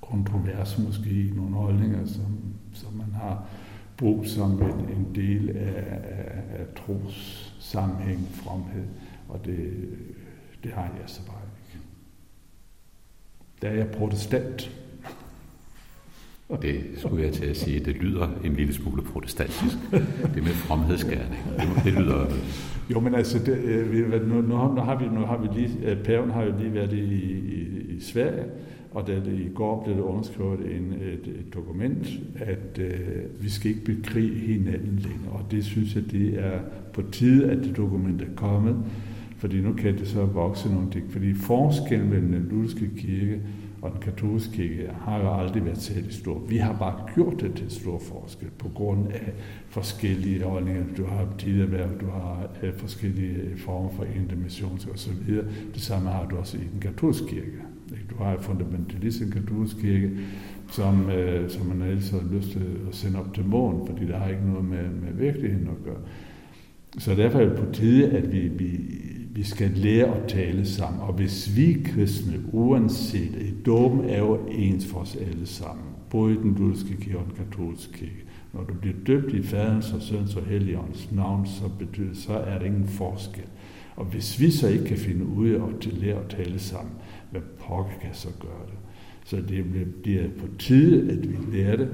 kontrovers måske i nogle holdninger, som, som man har brug som en, en del af, af, af tros sammenhæng, fromhed, og det, det har jeg så bare ikke. Der er jeg protestant. Det skulle jeg til at sige. Det lyder en lille smule protestantisk. Det med fromhedsgærning. Det, det lyder... Jo, men altså, det, øh, nu, nu, har vi, nu har vi lige, øh, paven har jo lige været i, i, i Sverige, og da det i går blev det underskrevet en, et, et dokument, at øh, vi skal ikke bekrige hinanden længere. Og det synes jeg, det er på tide, at det dokument er kommet, fordi nu kan det så vokse nogle ting. Fordi forskellen mellem den lutherske kirke og den katolske kirke har jo aldrig været særlig stor. Vi har bare gjort det til stor forskel på grund af forskellige holdninger. Du har tidligere du har øh, forskellige øh, former for intermissions og så videre. Det samme har du også i den katolske kirke. Du har fundamentalist i den katolske kirke, som, øh, som man ellers har lyst til at sende op til månen, fordi der har ikke noget med, med virkeligheden at gøre. Så derfor er det på tide, at vi, vi, vi skal lære at tale sammen. Og hvis vi kristne, uanset, et dåben er jo ens for os alle sammen, både i den lutherske kirke og den katolske kirke. Når du bliver døbt i faderens og søns og helligåndens navn, så, betyder, så er der ingen forskel. Og hvis vi så ikke kan finde ud af at lære at tale sammen, hvad pokker kan så gøre det? Så det bliver på tide, at vi lærer det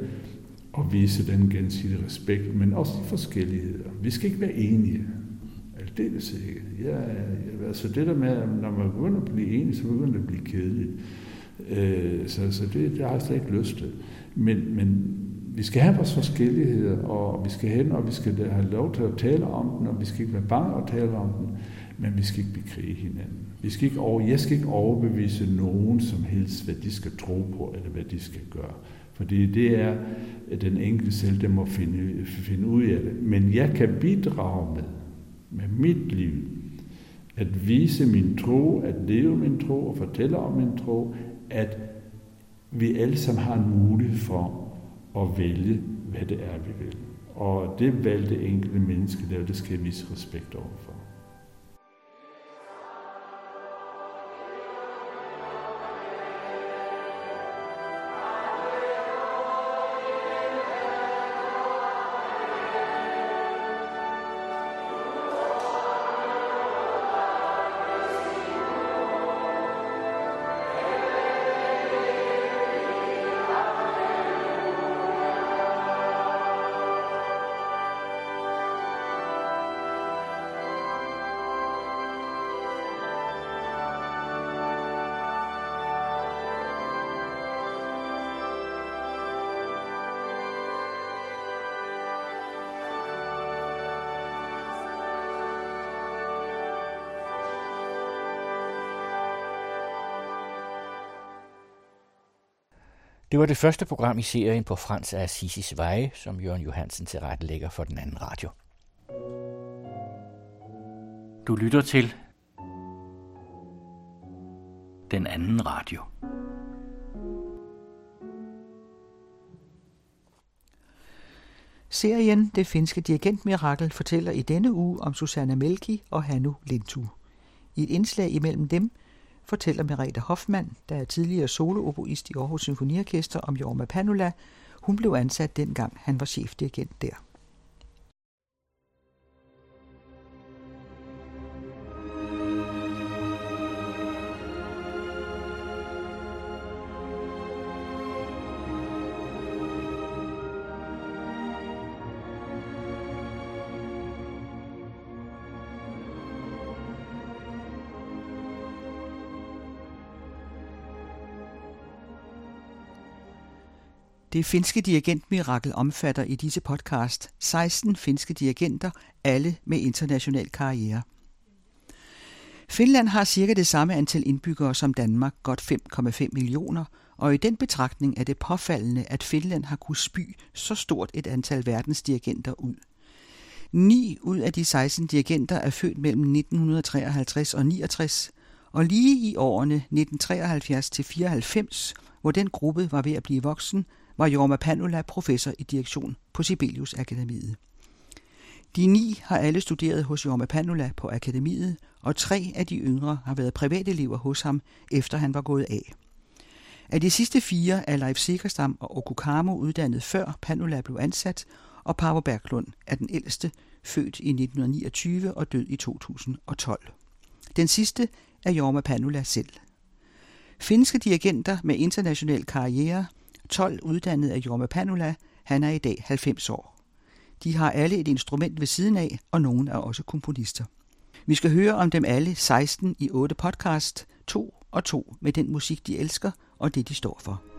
og vise den gensidige respekt, men også de forskelligheder. Vi skal ikke være enige. Altså, Aldeles ikke. Ja, ja, altså det der med, når man begynder at blive enige, så begynder det at blive kedeligt. Øh, så, så det, det har jeg slet ikke lyst til. Men, men vi skal have vores forskelligheder, og vi skal hen, og vi skal have lov til at tale om den, og vi skal ikke være bange at tale om den, men vi skal ikke bekrige hinanden. Vi skal ikke over, jeg skal ikke overbevise nogen som helst, hvad de skal tro på, eller hvad de skal gøre. Fordi det er den enkelte selv, der må finde, finde ud af det. Men jeg kan bidrage med, med mit liv, at vise min tro, at leve min tro og fortælle om min tro, at vi alle sammen har en mulighed for at vælge, hvad det er, vi vil. Og det valg, det enkelte menneske der, det skal jeg vise respekt overfor. Det var det første program i serien på Frans af Assisis Veje, som Jørgen Johansen tilrettelægger for den anden radio. Du lytter til den anden radio. Serien Det finske dirigentmirakel fortæller i denne uge om Susanna Melki og Hannu Lintu. I et indslag imellem dem fortæller Merete Hoffmann, der er tidligere solooboist i Aarhus Symfoniorkester om Jorma Panula. Hun blev ansat dengang han var chefdirigent der. Det finske dirigentmirakel omfatter i disse podcast 16 finske dirigenter, alle med international karriere. Finland har cirka det samme antal indbyggere som Danmark, godt 5,5 millioner, og i den betragtning er det påfaldende, at Finland har kunnet spy så stort et antal verdensdirigenter ud. 9 ud af de 16 dirigenter er født mellem 1953 og 69, Og lige i årene 1973-94, hvor den gruppe var ved at blive voksen, var Jorma Panula professor i direktion på Sibelius Akademiet. De ni har alle studeret hos Jorma Panula på akademiet, og tre af de yngre har været privatelever hos ham, efter han var gået af. Af de sidste fire er Leif Sikkerstam og Okukamo uddannet før Panula blev ansat, og Pavo Berglund er den ældste, født i 1929 og død i 2012. Den sidste er Jorma Panula selv. Finske dirigenter med international karriere, 12 uddannet af Jorma Panula, han er i dag 90 år. De har alle et instrument ved siden af, og nogen er også komponister. Vi skal høre om dem alle 16 i 8 podcast, to og to med den musik, de elsker og det, de står for.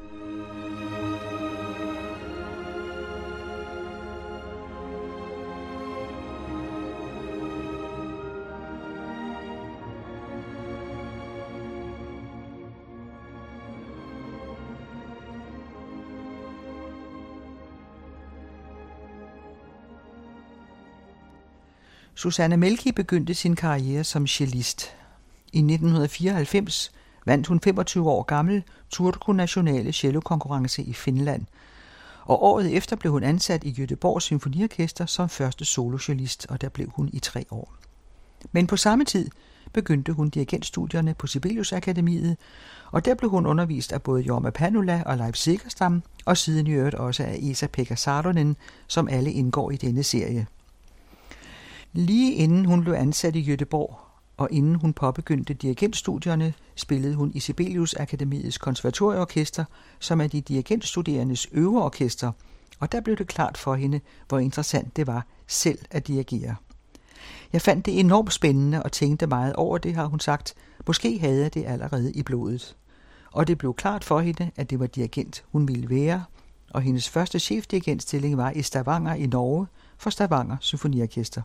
Susanne Melki begyndte sin karriere som cellist. I 1994 vandt hun 25 år gammel Turku Nationale Cello-konkurrence i Finland, og året efter blev hun ansat i Göteborgs Symfoniorkester som første solocellist, og der blev hun i tre år. Men på samme tid begyndte hun dirigentstudierne på Sibelius Akademiet, og der blev hun undervist af både Jorma Panula og Leif Sikkerstam, og siden i øvrigt også af Isa Pekka Saarlonen, som alle indgår i denne serie. Lige inden hun blev ansat i Göteborg, og inden hun påbegyndte dirigentstudierne, spillede hun i Sibelius Akademiets konservatorieorkester, som er de dirigentstuderendes øveorkester, og der blev det klart for hende, hvor interessant det var selv at dirigere. Jeg fandt det enormt spændende og tænkte meget over det, har hun sagt. Måske havde jeg det allerede i blodet. Og det blev klart for hende, at det var dirigent, hun ville være, og hendes første chefdirigentstilling var i Stavanger i Norge for Stavanger Symfoniorkester.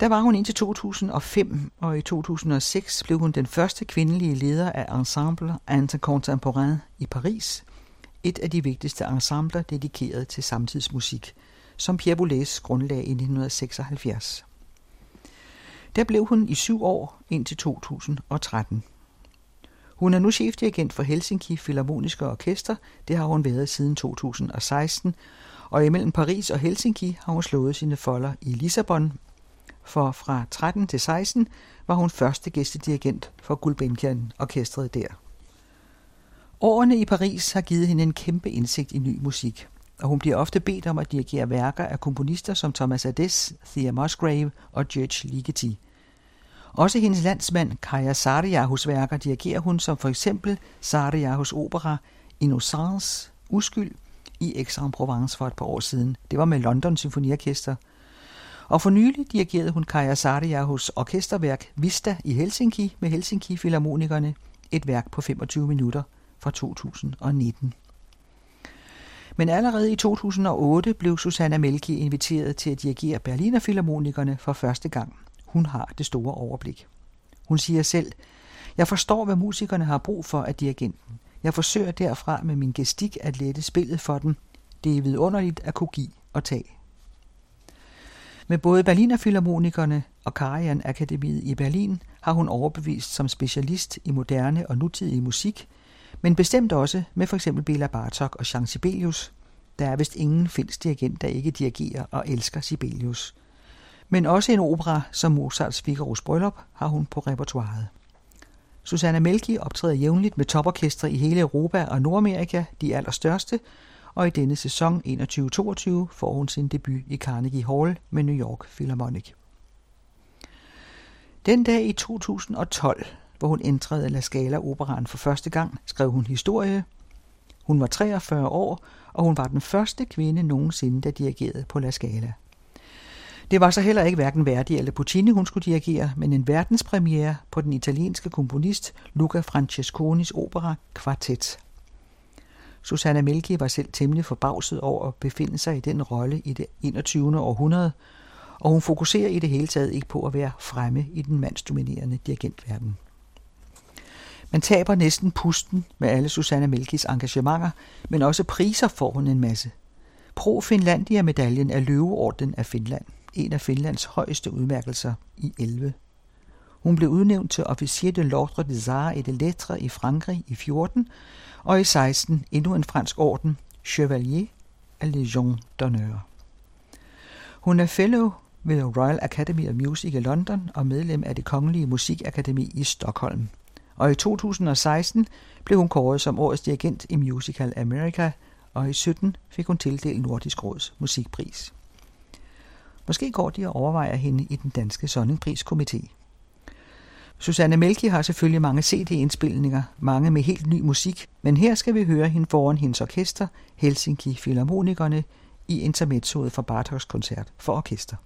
Der var hun indtil 2005, og i 2006 blev hun den første kvindelige leder af Ensemble Intercontemporain i Paris, et af de vigtigste ensembler dedikeret til samtidsmusik, som Pierre Boulez grundlagde i 1976. Der blev hun i syv år indtil 2013. Hun er nu chefdirigent for Helsinki Philharmoniske Orkester, det har hun været siden 2016, og imellem Paris og Helsinki har hun slået sine folder i Lissabon for fra 13 til 16 var hun første gæstedirigent for Gulbenkian orkestret der. Årene i Paris har givet hende en kæmpe indsigt i ny musik, og hun bliver ofte bedt om at dirigere værker af komponister som Thomas Adès, Thea Musgrave og George Ligeti. Også hendes landsmand Kaja Sarajahus værker dirigerer hun som for eksempel Sarajahus opera Innocence, Uskyld, i Aix-en-Provence for et par år siden. Det var med London Symfoniorkester – og for nylig dirigerede hun Kaja Saria hos orkesterværk Vista i Helsinki med Helsinki Filharmonikerne, et værk på 25 minutter fra 2019. Men allerede i 2008 blev Susanna Melki inviteret til at dirigere Berliner Philharmonikerne for første gang. Hun har det store overblik. Hun siger selv, jeg forstår, hvad musikerne har brug for af dirigenten. Jeg forsøger derfra med min gestik at lette spillet for dem. Det er vidunderligt at kunne give og tage. Med både Berliner Philharmonikerne og Karajan Akademiet i Berlin har hun overbevist som specialist i moderne og nutidig musik, men bestemt også med f.eks. Bela Bartok og Jean Sibelius. Der er vist ingen finsk dirigent, der ikke dirigerer og elsker Sibelius. Men også en opera som Mozarts Figaro's Bryllup har hun på repertoireet. Susanna Melki optræder jævnligt med toporkestre i hele Europa og Nordamerika, de allerstørste, og i denne sæson 21-22 får hun sin debut i Carnegie Hall med New York Philharmonic. Den dag i 2012, hvor hun ændrede La Scala Operaen for første gang, skrev hun historie. Hun var 43 år, og hun var den første kvinde nogensinde, der dirigerede på La Scala. Det var så heller ikke hverken Verdi eller Puccini, hun skulle dirigere, men en verdenspremiere på den italienske komponist Luca Francesconis opera Quartet. Susanne Melke var selv temmelig forbavset over at befinde sig i den rolle i det 21. århundrede, og hun fokuserer i det hele taget ikke på at være fremme i den mandsdominerende dirigentverden. Man taber næsten pusten med alle Susanne Melkis engagementer, men også priser får hun en masse. Pro Finlandia-medaljen er løveorden af Finland, en af Finlands højeste udmærkelser i 11. Hun blev udnævnt til officier de l'ordre des arts et des lettres i Frankrig i 14, og i 16 endnu en fransk orden, Chevalier af Légion d'honneur. Hun er fellow ved Royal Academy of Music i London og medlem af det kongelige musikakademi i Stockholm. Og i 2016 blev hun kåret som årets dirigent i Musical America, og i 17 fik hun tildelt Nordisk Råds musikpris. Måske går de og overvejer hende i den danske Sonningpriskomité. Susanne Melki har selvfølgelig mange CD-indspilninger, mange med helt ny musik, men her skal vi høre hende foran hendes orkester, Helsinki Philharmonikerne, i intermezzoet for Bartoks koncert for orkester.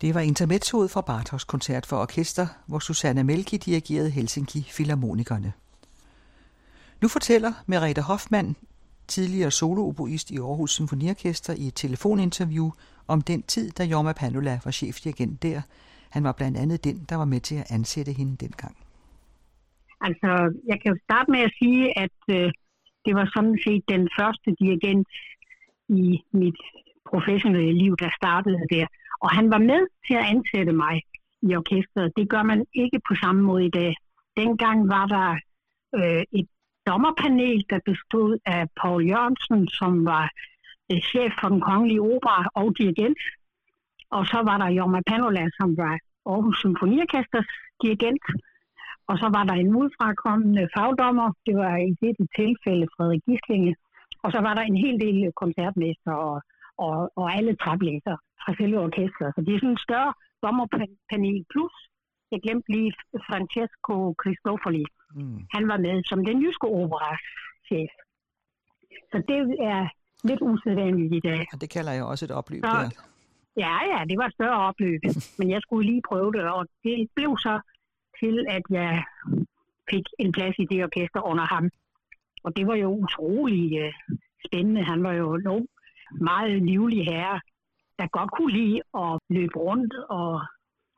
Det var intermezzoet fra Bartos koncert for orkester, hvor Susanne Melki dirigerede Helsinki Philharmonikerne. Nu fortæller Merete Hoffmann, tidligere solooboist i Aarhus Symfoniorkester, i et telefoninterview om den tid, da Jorma Panula var chefdirigent der. Han var blandt andet den, der var med til at ansætte hende dengang. Altså, jeg kan jo starte med at sige, at øh, det var sådan set den første dirigent i mit professionelle liv, der startede der. Og han var med til at ansætte mig i orkestret. Det gør man ikke på samme måde i dag. Dengang var der øh, et dommerpanel, der bestod af Paul Jørgensen, som var øh, chef for den kongelige opera og dirigent. Og så var der Jorma Panola, som var Aarhus Symfoniorkesters dirigent. Og så var der en udfrakommende fagdommer. Det var i dette tilfælde Frederik Gislinge. Og så var der en hel del koncertmester og, og, og alle træblæser fra selve orkestret. Så det er sådan en større dommerpanel plus. Jeg glemte lige Francesco Cristofoli. Mm. Han var med som den jyske operas chef. Så det er lidt usædvanligt i dag. Og det kalder jeg også et opløb så, der. Ja, ja, det var et større opløb. <laughs> men jeg skulle lige prøve det, og det blev så til, at jeg fik en plads i det orkester under ham. Og det var jo utrolig uh, spændende. Han var jo meget livlig herre, der godt kunne lide at løbe rundt og,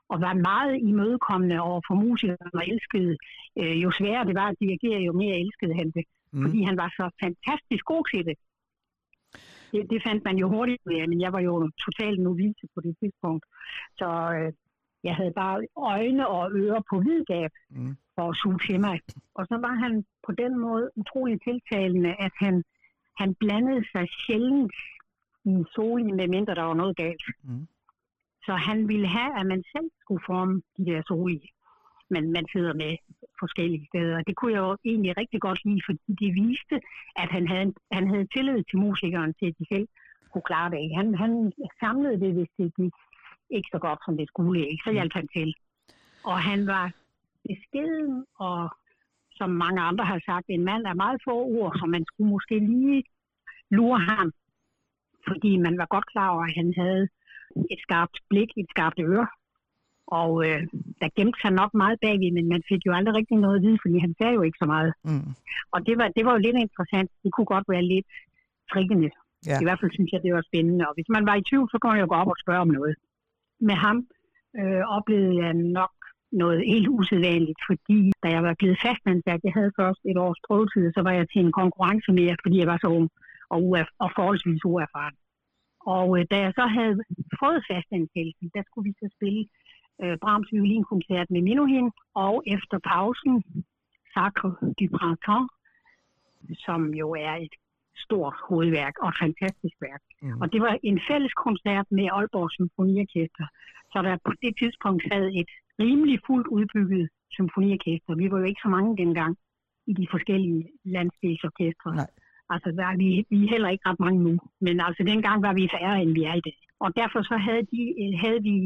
og være meget imødekommende over for musikere og elskede. Øh, jo sværere det var at dirigere, jo mere elskede han det. Mm. Fordi han var så fantastisk god til det. Det, det fandt man jo hurtigt med, men jeg var jo totalt novice på det tidspunkt. Så øh, jeg havde bare øjne og ører på vidgab mm. for at suge til mig. Og så var han på den måde utrolig tiltalende, at han, han blandede sig sjældent i soli, medmindre der var noget galt. Mm. Så han ville have, at man selv skulle forme de der soli. Men man sidder med forskellige steder. Det kunne jeg jo egentlig rigtig godt lide, fordi det viste, at han havde, han havde tillid til musikeren til, at de selv kunne klare det. Han, han samlede det, hvis det gik ikke så godt, som det skulle. Ikke? Så hjalp han til. Og han var beskeden, og som mange andre har sagt, en mand af meget få ord, så man skulle måske lige lure ham fordi man var godt klar over, at han havde et skarpt blik, et skarpt øre. Og øh, der gemte sig nok meget bagved, men man fik jo aldrig rigtig noget at vide, fordi han sagde jo ikke så meget. Mm. Og det var, det var jo lidt interessant. Det kunne godt være lidt frikkende. Ja. I hvert fald synes jeg, det var spændende. Og hvis man var i tvivl, så kunne jeg jo gå op og spørge om noget. Med ham øh, oplevede jeg nok noget helt usædvanligt, fordi da jeg var blevet fastansat, jeg havde først et års prøvetid, så var jeg til en konkurrence mere, fordi jeg var så ung og, uerf- og forholdsvis uerfaren. Og øh, da jeg så havde fået fastansættelsen, der skulle vi så spille øh, Brahms violinkoncert med Minuhin, og efter pausen Sacre du Printemps, som jo er et stort hovedværk og et fantastisk værk. Mm. Og det var en fælles koncert med Aalborg Symfoniorkester, så der på det tidspunkt sad et rimelig fuldt udbygget symfoniorkester. Vi var jo ikke så mange dengang i de forskellige landsdelsorkestre. Nej. Altså, der er vi, vi er heller ikke ret mange nu. Men altså, dengang var vi færre, end vi er i dag. Og derfor så havde, de, øh, havde vi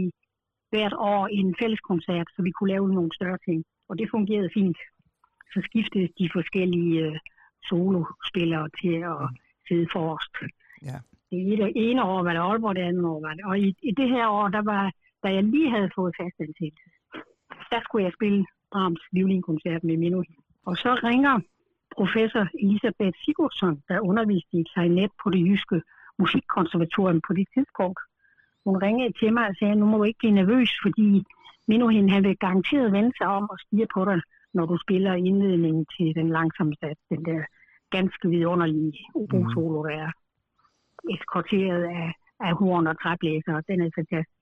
hvert år en fælleskoncert, så vi kunne lave nogle større ting. Og det fungerede fint. Så skiftede de forskellige uh, solospillere til at sidde forrest. Ja. Det ene, år var det Aalborg, det andet år var det. Og i, i det her år, der var, da jeg lige havde fået fastansættelse, der skulle jeg spille Brahms violinkoncert med Minuhin. Og så ringer professor Elisabeth Sigurdsson, der underviste i klarinet på det jyske musikkonservatorium på det tidspunkt. Hun ringede til mig og sagde, nu må du ikke blive nervøs, fordi Minuhin han vil garanteret vende sig om og stige på dig, når du spiller indledningen til den langsomme sats, den der ganske vidunderlige obo-solo, der er eskorteret af, af horn og træblæser. Den er fantastisk.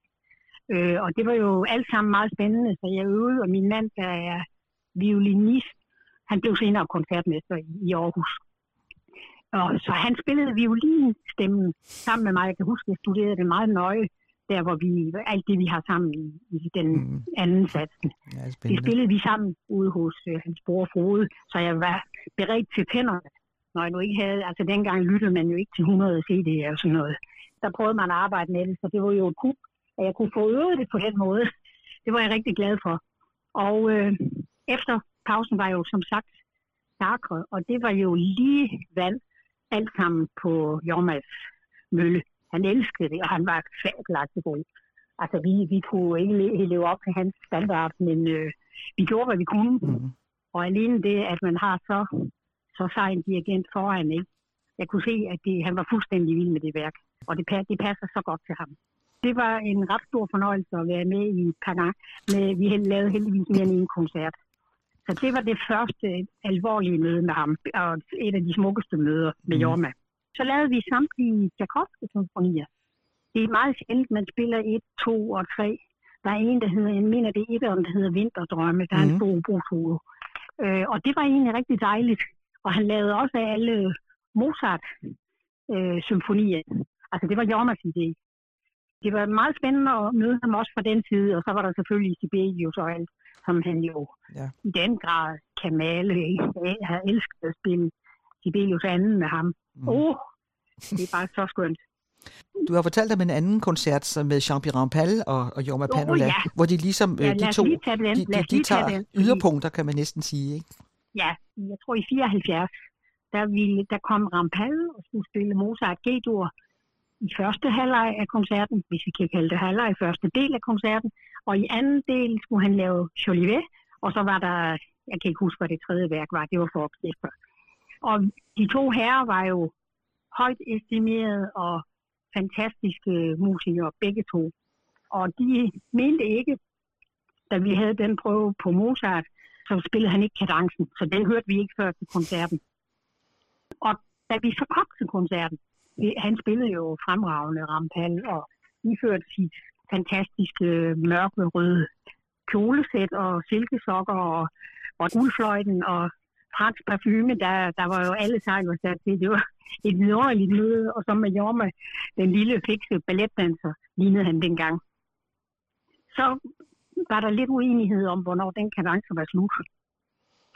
Øh, og det var jo alt sammen meget spændende, så jeg øvede, og min mand, der er violinist, han blev senere koncertmester i Aarhus. Og så han spillede violinstemmen sammen med mig. Jeg kan huske, at jeg studerede det meget nøje, der hvor vi, alt det vi har sammen i, i den mm. anden sats. Ja, det spillede vi sammen ude hos uh, hans bror Frode, så jeg var beredt til tænderne, når jeg nu ikke havde, altså dengang lyttede man jo ikke til 100 CD'er og sådan noget. Der prøvede man at arbejde med det, så det var jo et kub, at jeg kunne få øvet det på den måde. Det var jeg rigtig glad for. Og øh, efter pausen var jo som sagt sakre, og det var jo lige vand alt sammen på Jormas mølle. Han elskede det, og han var fabelagtig god. Altså, vi, vi kunne ikke le- leve op til hans standard, men øh, vi gjorde, hvad vi kunne. Mm. Og alene det, at man har så, så sej en dirigent foran, ikke? Jeg kunne se, at det, han var fuldstændig vild med det værk, og det, det passer så godt til ham. Det var en ret stor fornøjelse at være med i gange. Med, vi lavet heldigvis mere end en koncert. Så det var det første alvorlige møde med ham, og et af de smukkeste møder med Mhm. Jorma. Så lavede vi samtlige Tchaikovsky-symfonier. Det er meget sjældent, man spiller et, to og tre. Der er en, der hedder, jeg mener det er et, der hedder Vinterdrømme. Der er en Mhm. stor obo Øh, og det var egentlig rigtig dejligt. Og han lavede også alle Mozart-symfonier. altså det var Jormas idé. Det var meget spændende at møde ham også fra den side, og så var der selvfølgelig Sibelius og alt, som han jo Ja. i den grad kan male. Jeg har elsket at spille Sibelius anden med ham. Mm. Åh, oh, det er bare så skønt. Du har fortalt om en anden koncert som med Jean-Pierre Pal og, og Jorma Åh, Panola, ja. hvor de ligesom, Ja, øh, de to, de, de, de tage tager yderpunkter, kan man næsten sige, ikke? Ja, jeg tror i 74, der, ville, der kom Rampal og skulle spille Mozart G-dur i første halvleg af koncerten, hvis vi kan kalde det halvleg, i første del af koncerten, og i anden del skulle han lave Jolivet, og så var der, jeg kan ikke huske, hvad det tredje værk var, det var for orkester. Og de to herrer var jo højt estimeret og fantastiske musikere, begge to. Og de mente ikke, da vi havde den prøve på Mozart, så spillede han ikke kadencen, så den hørte vi ikke før til koncerten. Og da vi så kom til koncerten, han spillede jo fremragende Rampal og iførte sit fantastiske mørkerøde kjolesæt og silkesokker og, og guldfløjten og fransk parfume, der, der var jo alle sejl var sat til. Det var et vidunderligt møde, og så med Jorma, den lille fikse balletdanser, lignede han dengang. Så var der lidt uenighed om, hvornår den kadence var slut.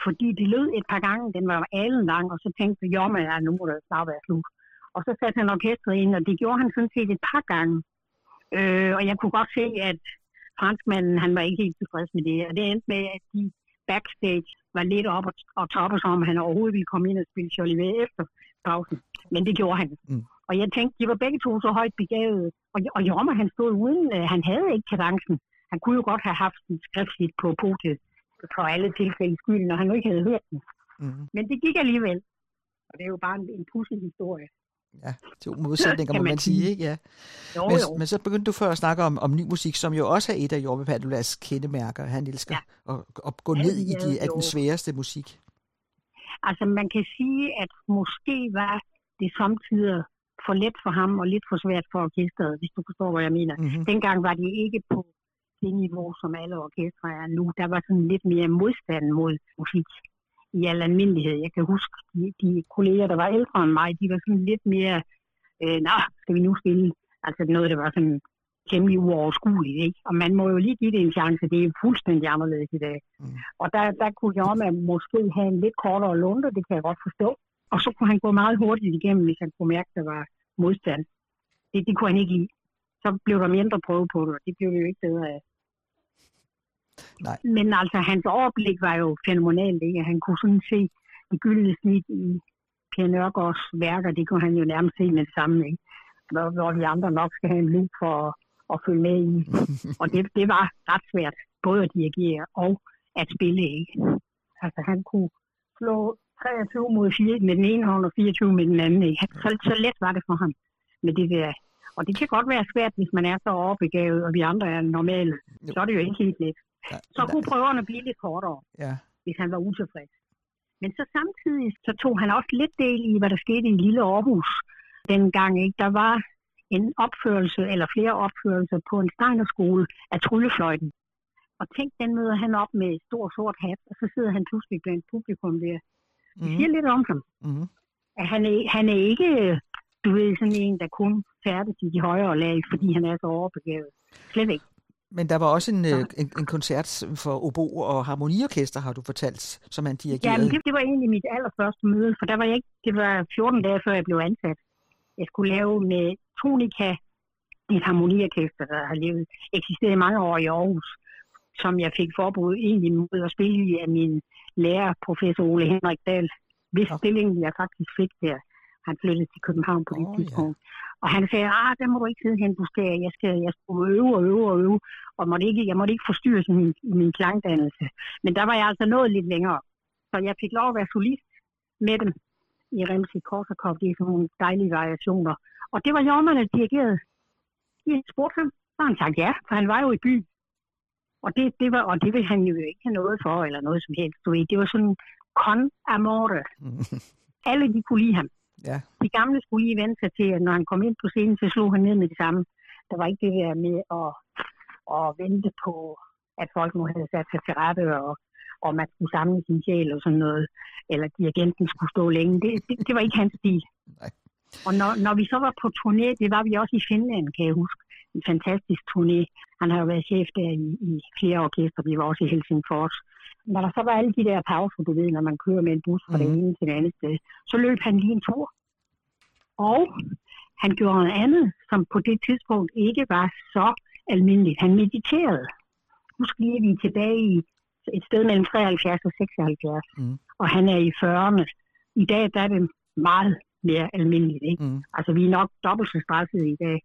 Fordi det lød et par gange, den var alen lang, og så tænkte Jorma, ja, nu må det snart være slut. Og så satte han orkestret ind, og det gjorde han sådan set et par gange. Øh, og jeg kunne godt se, at franskmanden, han var ikke helt tilfreds med det. Og det endte med, at de backstage var lidt op og, toppe sig om, han overhovedet ville komme ind og spille Jolivet efter pausen. Men det gjorde han. Mm. Og jeg tænkte, de var begge to så højt begavet. Og, og Jorma, han stod uden, øh, han havde ikke kadencen. Han kunne jo godt have haft den skriftligt på podiet for alle tilfælde skyld, når han jo ikke havde hørt den. Mm. Men det gik alligevel. Og det er jo bare en, en pudsig historie. Ja, to modsætninger, Kan må man man sige, ikke? Ja. Jo, men, jo. men så begyndte du før at snakke om, om ny musik, som jo også er et af Jorma Padulas kendemærker. Han elsker ja. at, at gå ned i de, af den sværeste musik. Altså man kan sige, at måske var det samtidig for let for ham og lidt for svært for orkestret, hvis du forstår, hvad jeg mener. Mhm. Dengang var de ikke på det niveau, som alle orkestre er nu. Der var sådan lidt mere modstand mod musik i al almindelighed. Jeg kan huske, de, de kolleger, der var ældre end mig, de var sådan lidt mere, øh, nå, skal vi nu spille? Altså noget, der var sådan temmelig uoverskueligt, ikke? Og man må jo lige give det en chance, det er fuldstændig anderledes i dag. Mm. Og der, der kunne Jorma måske have en lidt kortere lunde, det kan jeg godt forstå. Og så kunne han gå meget hurtigt igennem, hvis han kunne mærke, at der var modstand. Det, det kunne han ikke lide. Så blev der mindre prøve på det, og det blev det jo ikke bedre af. Nej. Men altså, hans overblik var jo fænomenalt, ikke? Han kunne sådan se det gyldne snit i Per Nørgaards værker, det kunne han jo nærmest se med det samme, ikke? Hvor, hvor vi andre nok skal have en loop for at, at følge med i. <laughs> og det, det var ret svært, både at dirigere og at spille, ikke? Altså, han kunne slå 23 mod 4 med den ene hånd og 24 med den anden, ikke? Så, så let var det for ham med det der. Og det kan godt være svært, hvis man er så overbegavet, og vi andre er normale. Så er det jo ikke helt let. Ja, Så kunne prøverne blive lidt kortere, ja. hvis han var utilfreds. Men så samtidig så tog han også lidt del i, hvad der skete i Lille Aarhus dengang. Ikke? Der var en opførelse, eller flere opførelser på en Steinerskole af tryllefløjten. Og tænk, den møder han op med stor sort hat, og så sidder han pludselig blandt publikum der. Det siger lidt om ham. Mm. At han, er, han er ikke, du ved, sådan en, der kun færdes i de højere lag, fordi han er så overbegavet. Slet ikke. Men der var også en, øh, en, en koncert for obo og harmoniorkester, har du fortalt, som han Ja, dirigerede. men det, det var egentlig mit allerførste møde, for der var jeg ikke, det var 14 dage før jeg blev ansat. Jeg skulle lave med Tonika, et harmoniorkester, der har levet, eksisteret i mange år i Aarhus, som jeg fik forbud egentlig mod at spille i af min lærer, professor Ole Henrik Dahl, hvis stillingen jeg faktisk fik der. Han flyttede til København på det Åh, tidspunkt. Og han sagde, ah, der må du ikke sidde hen, du skal, jeg skal, jeg skal øve og øve og øve, og måtte ikke, jeg måtte ikke forstyrre min, min klangdannelse. Men der var jeg altså nået lidt længere. Så jeg fik lov at være solist med dem i Remsi Korsakov. Det er sådan nogle dejlige variationer. Og det var Jormann, der dirigerede. Jeg spurgte ham, så han sagt ja, for han var jo i byen. Og det, det, var, og det ville han jo ikke have noget for, eller noget som helst. Du ved. Det var sådan con amore. <laughs> Alle de kunne lide ham. Ja. De gamle skulle lige vente sig til, at når han kom ind på scenen, så slog han ned med det samme. Der var ikke det der med at, at vente på, at folk nu havde sat sig til rette, og, og man skulle samle sin sjæl og sådan noget, eller dirigenten skulle stå længe. Det, det, det var ikke hans stil. Nej. Og når, når vi så var på turné, det var vi også i Finland, kan jeg huske. En fantastisk turné. Han har jo været chef der i, i flere orkester. Vi var også i Helsingfors. Når der så var alle de der pauser, du ved, når man kører med en bus fra mm. det ene til det andet sted, så løb han lige en tur. Og han gjorde noget andet, som på det tidspunkt ikke var så almindeligt. Han mediterede. Husk lige, vi er tilbage i et sted mellem 73 og 76. Mm. Og han er i 40'erne. I dag der er det meget mere almindeligt. Ikke? Mm. Altså, vi er nok dobbelt så stressede i dag.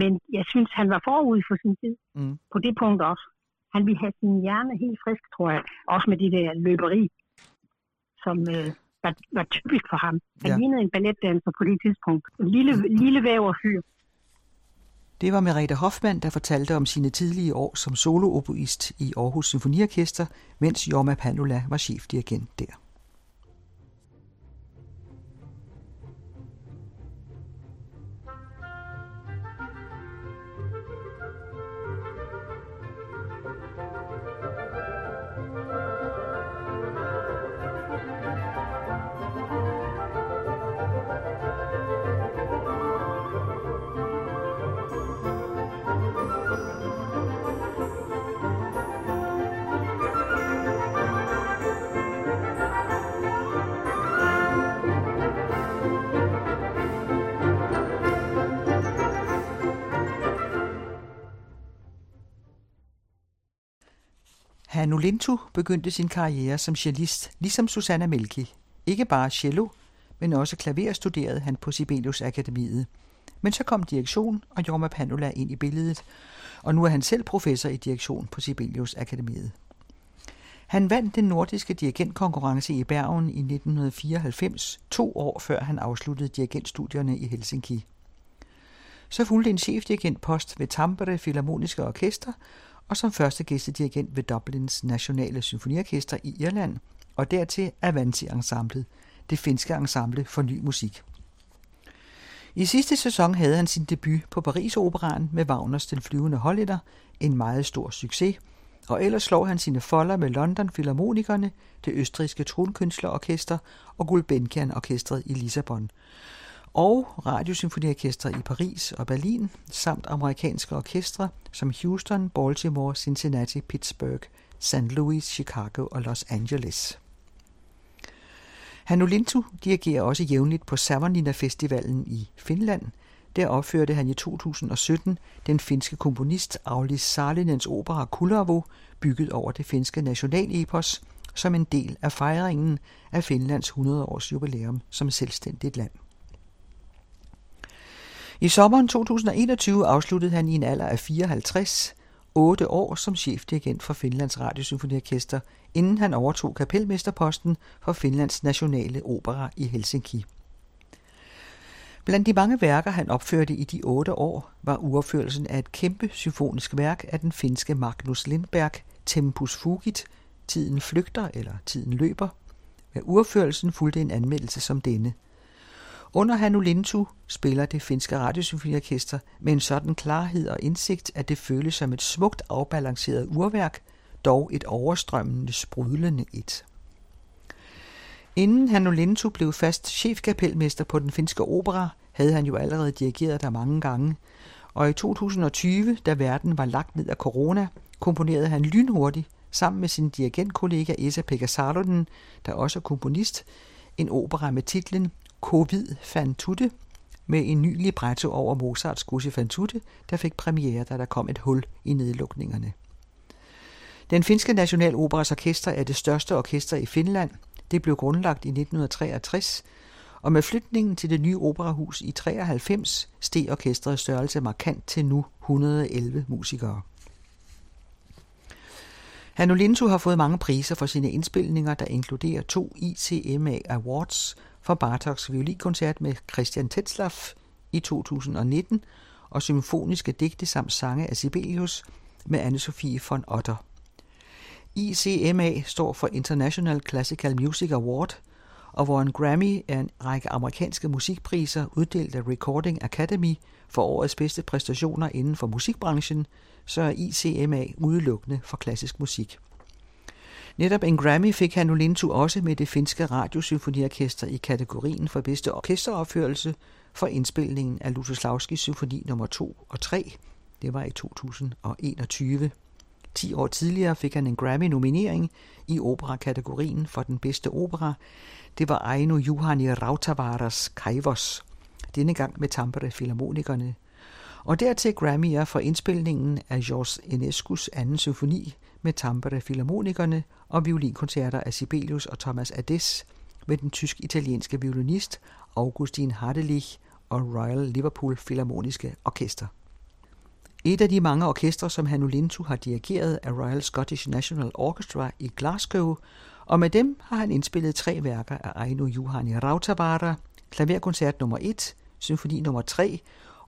Men jeg synes, han var forud for sin tid. Mm. På det punkt også. Han ville have sin hjerne helt frisk, tror jeg. Også med det der løberi, som øh, var, var typisk for ham. Han Ja. lignede en balletdanser på det tidspunkt. En lille, lille væverfyr. Det var Merete Hoffmann, der fortalte om sine tidlige år som solooboist i Aarhus Symfoniorkester, mens Jorma Panula var chefdirigent der. Hannu Lintu begyndte sin karriere som cellist, ligesom Susanna Melki. Ikke bare cello, men også klaver studerede han på Sibelius Akademiet. Men så kom direktion og Jorma Panula ind i billedet, og nu er han selv professor i direktion på Sibelius Akademiet. Han vandt den nordiske dirigentkonkurrence i Bergen i 1994, to år før han afsluttede dirigentstudierne i Helsinki. Så fulgte en chefdirigentpost ved Tampere Philharmoniske Orkester, og som første gæstedirigent ved Dublins Nationale Symfoniorkester i Irland, og dertil Avanti Ensemblet, det finske ensemble for ny musik. I sidste sæson havde han sin debut på Paris Operaen med Wagners Den flyvende hollænder, en meget stor succes, og ellers slår han sine folder med London Philharmonikerne, det østrigske tronkønslerorkester og Gulbenkian Orkestret i Lissabon, og Radiosymfoniorkestre i Paris og Berlin, samt amerikanske orkestre som Houston, Baltimore, Cincinnati, Pittsburgh, St. Louis, Chicago og Los Angeles. Hannu Lintu dirigerer også jævnligt på Savonlinna Festivalen i Finland. Der opførte han i 2017 den finske komponist Aulis Salinens opera Kullervo, bygget over det finske nationalepos, som en del af fejringen af Finlands 100-års jubilæum som selvstændigt land. I sommeren 2021 afsluttede han i en alder af 54 otte år som chefdirigent for Finlands Radiosymfoniorkester, inden han overtog kapelmesterposten for Finlands Nationale Opera i Helsinki. Blandt de mange værker, han opførte i de otte år, var uopførelsen af et kæmpe symfonisk værk af den finske Magnus Lindberg, Tempus Fugit, Tiden flygter eller Tiden løber. Med uopførelsen fulgte en anmeldelse som denne. Under Hannu Lintu spiller det finske radiosymfoniorkester med en sådan klarhed og indsigt, at det føles som et smukt afbalanceret urværk, dog et overstrømmende, sprudlende et. Inden Hannu Lintu blev fast chefkapelmester på den finske opera, havde han jo allerede dirigeret der mange gange, og i 2020, da verden var lagt ned af corona, komponerede han lynhurtigt sammen med sin dirigentkollega Esa-Pekka Salonen, der også er komponist, en opera med titlen Covid fan tutte, med en ny libretto over Mozarts Gussi fan tutte, der fik premiere, da der kom et hul i nedlukningerne. Den finske Nationaloperas orkester er det største orkester i Finland. Det blev grundlagt i 1963, og med flytningen til det nye operahus i 93 steg orkestrets størrelse markant til nu 111 musikere. Hanno Lintu har fået mange priser for sine indspilninger, der inkluderer to ICMA Awards for Bartoks violinkoncert med Christian Tetzlaff i 2019 og symfoniske digte samt sange af Sibelius med Anne-Sophie von Otter. ICMA står for International Classical Music Award, og hvor en Grammy er en række amerikanske musikpriser uddelt af Recording Academy for årets bedste præstationer inden for musikbranchen, så er ICMA udelukkende for klassisk musik. Netop en Grammy fik han Lintu også med det finske radiosymfoniorkester i kategorien for bedste orkesteropførelse for indspilningen af Lutoslavskis symfoni nummer 2 og 3. Det var i 2021. 10 år tidligere fik han en Grammy-nominering i operakategorien for den bedste opera. Det var Aino Juhani Rautavaras Kaivos, denne gang med Tampere Filharmonikerne. Og dertil Grammy'er for indspilningen af Georges Enescus anden symfoni med Tampere Filharmonikerne og violinkoncerter af Sibelius og Thomas Ades med den tysk-italienske violinist Augustin Hardelich og Royal Liverpool Philharmoniske Orkester. Et af de mange orkestre, som Hannu Lintu har dirigeret, er Royal Scottish National Orchestra i Glasgow, og med dem har han indspillet tre værker af Aino Juhani Rautavaara, klaverkoncert nummer 1, symfoni nummer 3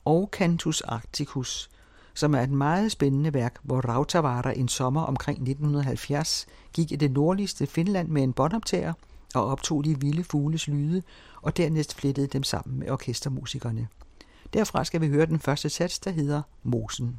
og Cantus Arcticus, som er et meget spændende værk, hvor Rautavaara en sommer omkring 1970 gik i det nordligste Finland med en båndoptager og optog de vilde fugles lyde, og dernæst flettede dem sammen med orkestermusikerne. Derfra skal vi høre den første sats, der hedder Mosen.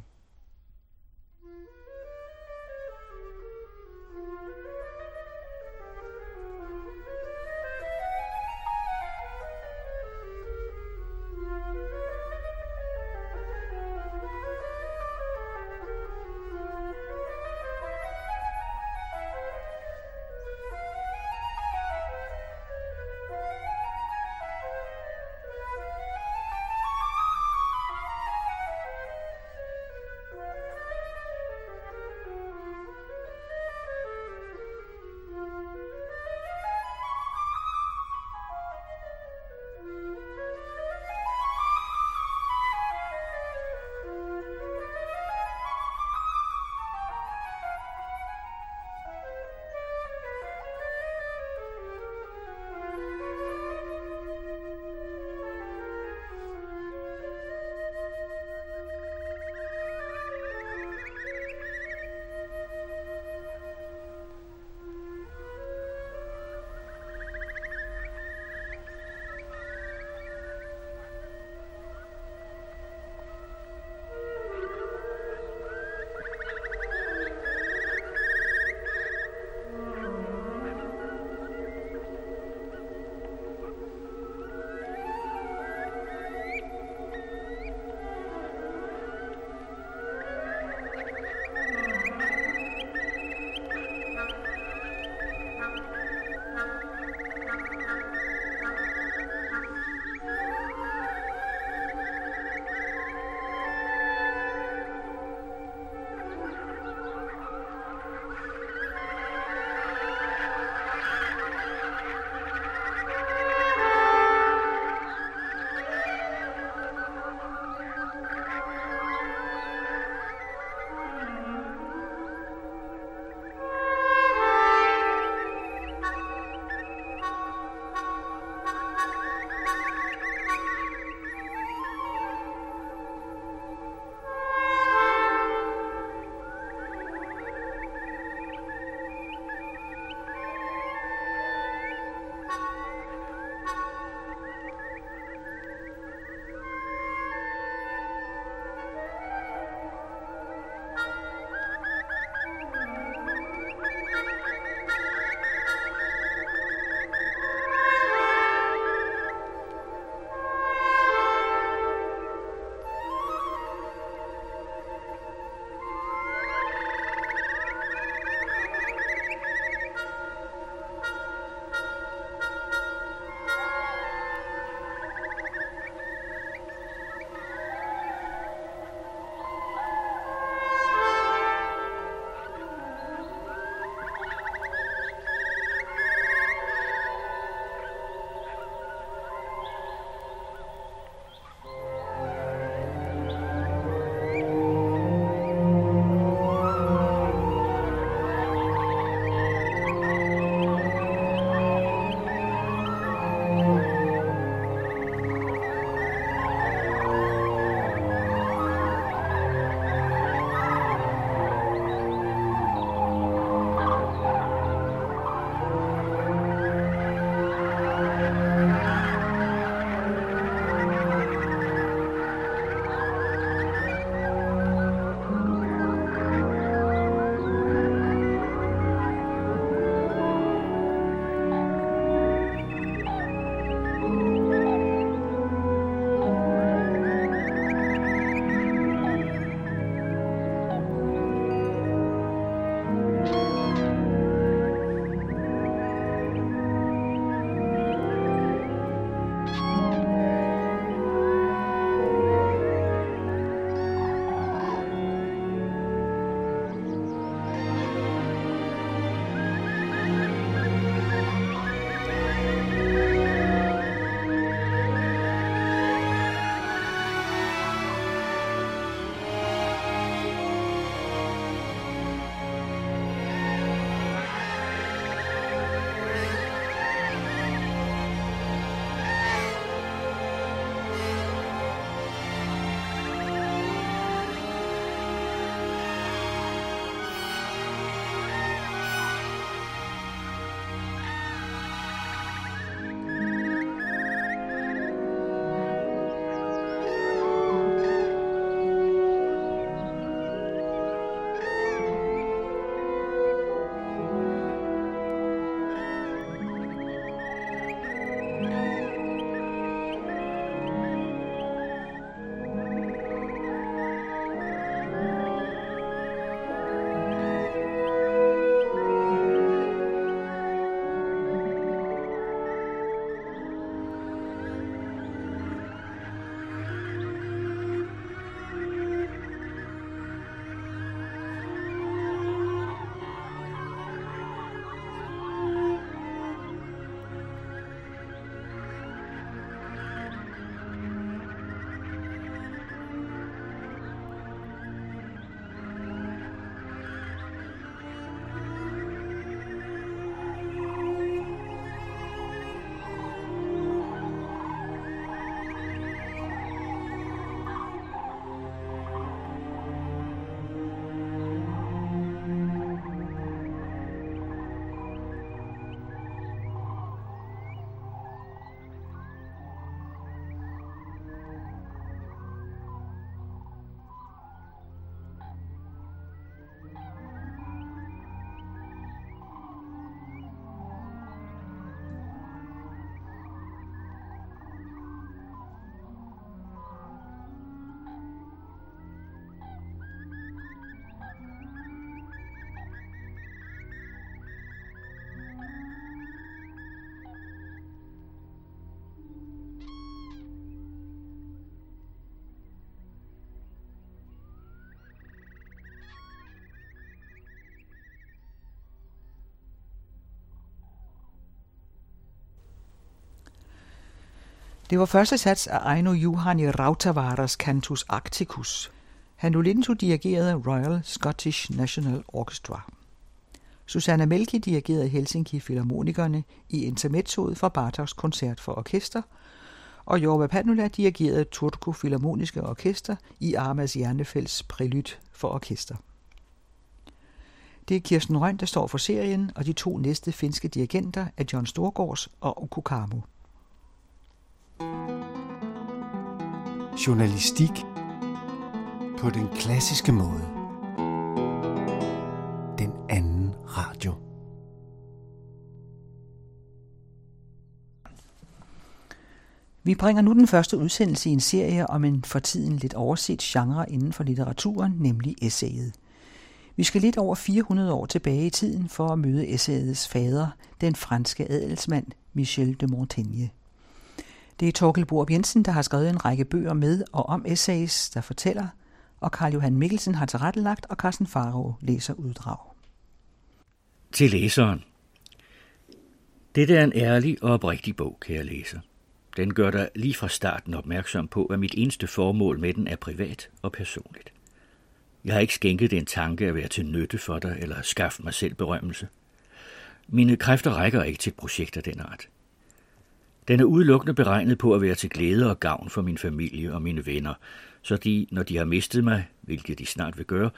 Det var første sats af Aino Juhani Rautavaras Cantus Arcticus. Han Lulinto dirigerede Royal Scottish National Orchestra. Susanna Melki dirigerede Helsinki Philharmonikerne i intermezzoet fra Bartoks koncert for orkester, og Jorma Panula dirigerede Turku Philharmoniske Orkester i Armas Hjernefælds Prelude for orkester. Det er Kirsten Røn, der står for serien, og de to næste finske dirigenter er John Storgårds og Okukamu. Journalistik på den klassiske måde. Den anden radio. Vi bringer nu den første udsendelse i en serie om en for tiden lidt overset genre inden for litteraturen, nemlig essayet. Vi skal lidt over 400 år tilbage i tiden for at møde essayets fader, den franske adelsmand Michel de Montaigne. Det er Torkel Borup Jensen, der har skrevet en række bøger med og om essays, der fortæller, og Karl Johan Mikkelsen har tilrettelagt, og Carsten Faro læser uddrag. Til læseren. Dette er en ærlig og oprigtig bog, kære læser. Den gør dig lige fra starten opmærksom på, at mit eneste formål med den er privat og personligt. Jeg har ikke skænket den tanke at være til nytte for dig eller skaffe mig selv berømmelse. Mine kræfter rækker ikke til et projekt af den art. Den er udelukkende beregnet på at være til glæde og gavn for min familie og mine venner, så de, når de har mistet mig, hvilket de snart vil gøre,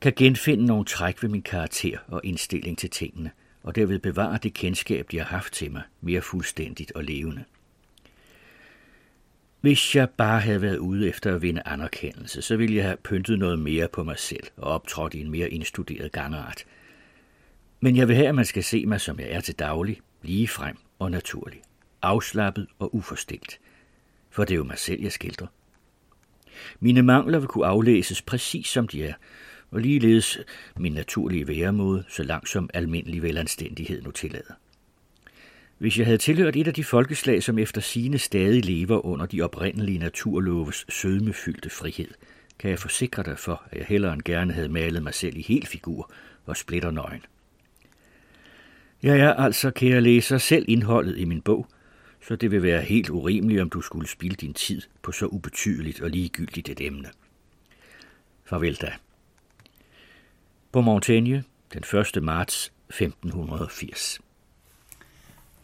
kan genfinde nogle træk ved min karakter og indstilling til tingene, og derved bevare det kendskab, de har haft til mig, mere fuldstændigt og levende. Hvis jeg bare havde været ude efter at vinde anerkendelse, så ville jeg have pyntet noget mere på mig selv og optrådt i en mere indstuderet gangart. Men jeg vil have, at man skal se mig, som jeg er til daglig, lige frem og naturlig, afslappet og uforstilt. For det er jo mig selv, jeg skildrer. Mine mangler vil kunne aflæses præcis som de er, og ligeledes min naturlige væremåde, så langt som almindelig velanstændighed nu tillader. Hvis jeg havde tilhørt et af de folkeslag, som efter sine stadig lever under de oprindelige naturloves sødmefyldte frihed, kan jeg forsikre dig for, at jeg hellere end gerne havde malet mig selv i hel figur og splitter nøgen. Jeg er altså, kære læser, selv indholdet i min bog, så det vil være helt urimeligt, om du skulle spilde din tid på så ubetydeligt og ligegyldigt et emne. Farvel da. På Montaigne, den 1. marts 1580.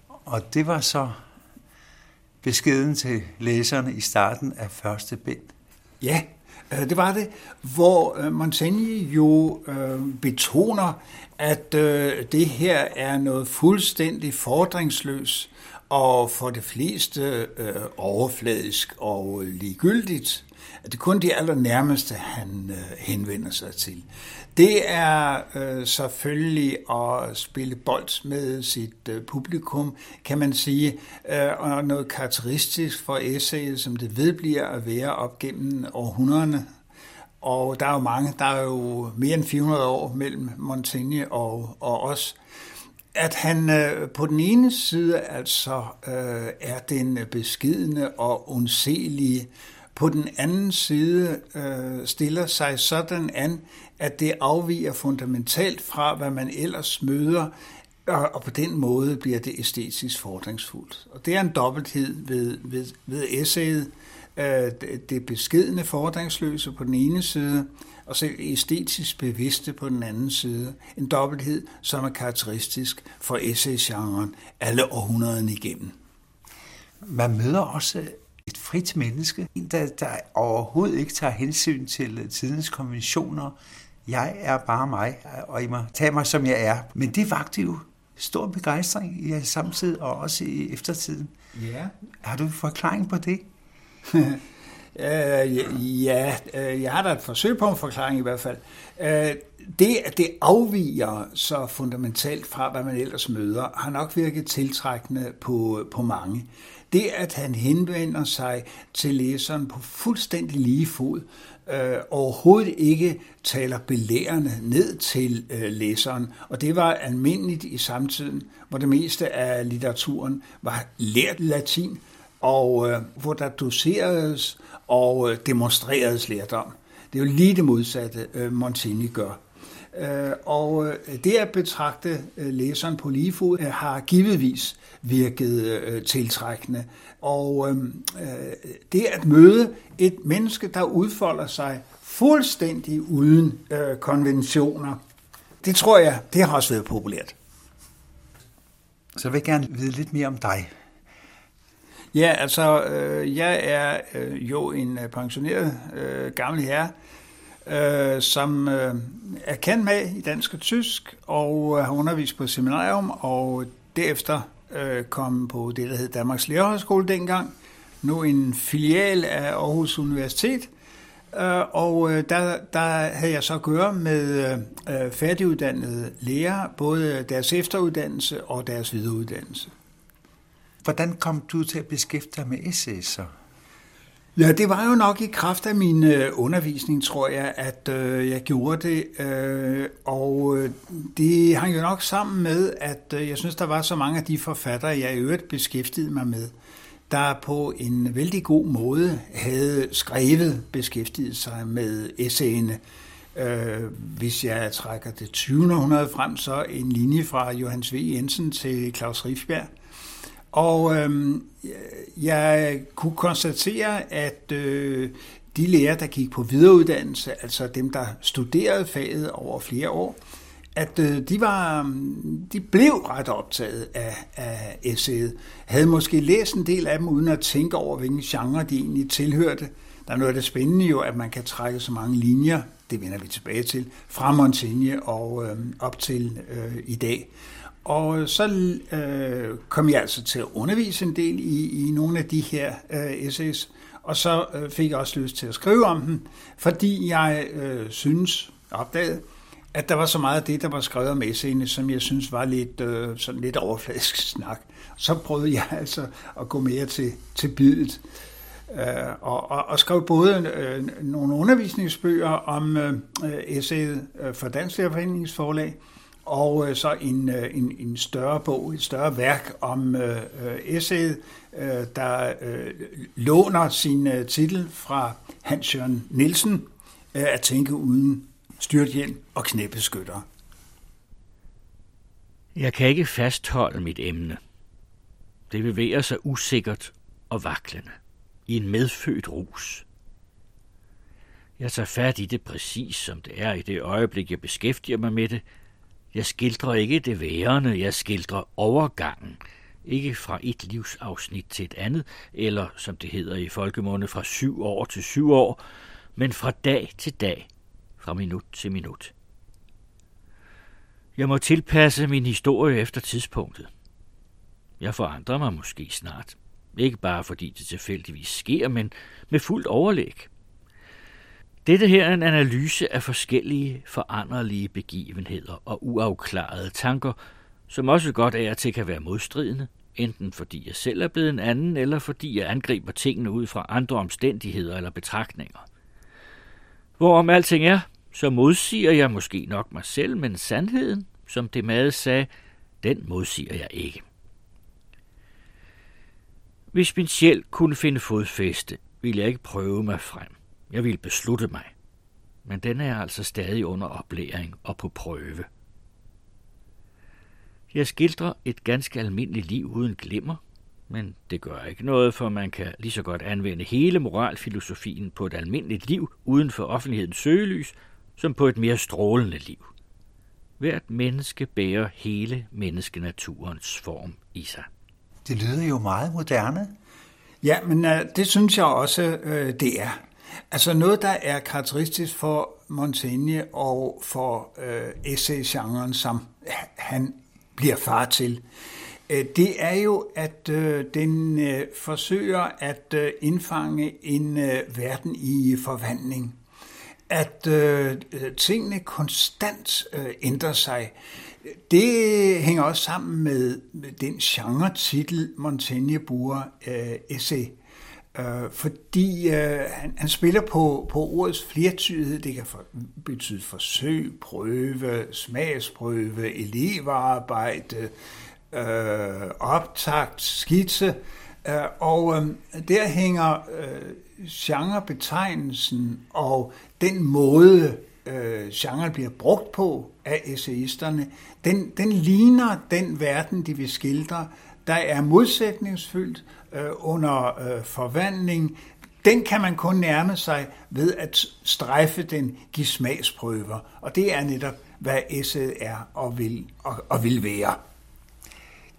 Og det var så beskeden til læserne i starten af første bind. Ja, øh, det var det, hvor øh, Montaigne jo øh, betoner, at det her er noget fuldstændig fordringsløs og for det fleste øh, overfladisk og ligegyldigt. At det er kun de allernærmeste, han øh, henvender sig til. Det er øh, selvfølgelig at spille bold med sit øh, publikum, kan man sige, øh, og noget karakteristisk for essayet, som det vedbliver at være op gennem århundrederne. Og der er jo mange, der er jo mere end 400 år mellem Montaigne og, og os. At han øh, på den ene side altså øh, er den beskidende og ondselige, på den anden side øh, stiller sig sådan an, at det afviger fundamentalt fra, hvad man ellers møder, og på den måde bliver det æstetisk fordringsfuldt. Og det er en dobbelthed ved, ved, ved essayet. Øh, det beskidende fordringsløse på den ene side, og så æstetisk bevidste på den anden side. En dobbelthed, som er karakteristisk for essay-genren alle århundrederne igennem. Man møder også et frit menneske, en der, der overhovedet ikke tager hensyn til tidens konventioner, jeg er bare mig, og I må tage mig, som jeg er. Men det vagte jo stor begejstring i samtidig og også i eftertiden. Ja. Har du en forklaring på det? <laughs> Øh, ja, øh, jeg har da et forsøg på en forklaring i hvert fald. Øh, det, at det afviger så fundamentalt fra, hvad man ellers møder, har nok virket tiltrækkende på, på mange. Det, at han henvender sig til læseren på fuldstændig lige fod, øh, overhovedet ikke taler belærende ned til øh, læseren. Og det var almindeligt i samtiden, hvor det meste af litteraturen var lært latin, og øh, hvor der doseredes og øh, demonstreredes lærdom. Det er jo lige det modsatte, øh, Montaigne gør. Øh, og øh, det at betragte læseren på lige fod har givetvis virket tiltrækkende. Og det at møde et menneske, der udfolder sig fuldstændig uden konventioner, det tror jeg, det har også været populært. Så jeg vil gerne vide lidt mere om dig. Ja, altså, øh, jeg er øh, jo en øh, pensioneret øh, gammel herre, øh, som øh, er kendt med i dansk og tysk, og øh, har undervist på seminarium, og derefter øh, kom på det, der hed Danmarks Lærerhøjskole dengang, nu en filial af Aarhus Universitet, øh, og øh, der, der havde jeg så at gøre med øh, færdiguddannede lærere, både øh, deres efteruddannelse og deres videreuddannelse. Hvordan kom du til at beskæftige dig med essays så? Ja, det var jo nok i kraft af min øh, undervisning, tror jeg, at øh, jeg gjorde det. Øh, og øh, det hang jo nok sammen med, at øh, jeg synes, der var så mange af de forfattere, jeg i øvrigt beskæftigede mig med, der på en vældig god måde havde skrevet beskæftiget sig med essayene. Øh, hvis jeg trækker det 20. århundrede frem, så en linje fra Johannes V. Jensen til Claus Rifbjerg. Og øh, jeg kunne konstatere, at øh, de lærer, der gik på videreuddannelse, altså dem, der studerede faget over flere år, at øh, de, var, øhm, de blev ret optaget af, af essayet. Havde måske læst en del af dem, uden at tænke over, hvilken genre de egentlig tilhørte. Der er noget af det spændende jo, at man kan trække så mange linjer, det vender vi tilbage til, fra Montaigne og øh, op til øh, i dag. Og så øh, kom jeg altså til at undervise en del i, i nogle af de her øh, essays, og så øh, fik jeg også lyst til at skrive om dem, fordi jeg øh, synes, opdagede, at der var så meget af det, der var skrevet om essayene, som jeg synes var lidt, øh, sådan lidt overfladisk <laughs> snak. Så prøvede jeg altså at gå mere til, til bidet. Øh, og, og, og skrev både øh, nogle undervisningsbøger om øh, essayet øh, for Dansk Lærerforeningsforlag, og øh, så en, øh, en, en større bog, et større værk om øh, øh essayet, øh, der øh, låner sin øh, titel fra Hans Jørgen Nielsen, øh, At tænke uden styrthjelm og knæbeskytter. Jeg kan ikke fastholde mit emne. Det bevæger sig usikkert og vaklende i en medfødt rus. Jeg tager fat i det præcis, som det er i det øjeblik, jeg beskæftiger mig med det, jeg skildrer ikke det værende, jeg skildrer overgangen. Ikke fra et livsafsnit til et andet, eller som det hedder i folkemunde, fra syv år til syv år, men fra dag til dag, fra minut til minut. Jeg må tilpasse min historie efter tidspunktet. Jeg forandrer mig måske snart. Ikke bare fordi det tilfældigvis sker, men med fuldt overlæg. Dette her er en analyse af forskellige foranderlige begivenheder og uafklarede tanker, som også godt er til kan være modstridende, enten fordi jeg selv er blevet en anden, eller fordi jeg angriber tingene ud fra andre omstændigheder eller betragtninger. Hvorom alting er, så modsiger jeg måske nok mig selv, men sandheden, som det mad sagde, den modsiger jeg ikke. Hvis min sjæl kunne finde fodfæste, ville jeg ikke prøve mig frem. Jeg ville beslutte mig. Men den er altså stadig under oplæring og på prøve. Jeg skildrer et ganske almindeligt liv uden glimmer, men det gør ikke noget, for man kan lige så godt anvende hele moralfilosofien på et almindeligt liv uden for offentlighedens søgelys, som på et mere strålende liv. Hvert menneske bærer hele menneskenaturens form i sig. Det lyder jo meget moderne. Ja, men uh, det synes jeg også, uh, det er. Altså noget, der er karakteristisk for Montaigne og for øh, essay-genren, som han bliver far til, øh, det er jo, at øh, den øh, forsøger at øh, indfange en øh, verden i forvandling. At øh, øh tingene konstant øh, ændrer sig. Det hænger også sammen med den genre-titel, Montaigne bruger, øh, essay Øh, fordi øh, han, han spiller på, på ordets flertydighed. Det kan for, betyde forsøg, prøve, smagsprøve, elevarbejde, øh, optakt, skitse. Øh, og øh, der hænger øh, genrebetegnelsen og den måde, øh, genren bliver brugt på af essayisterne, den, den ligner den verden, de vil skildre, der er modsætningsfyldt øh, under øh, forvandling. Den kan man kun nærme sig ved at strejfe den, give smagsprøver. Og det er netop, hvad essayet er og vil, og, og vil være.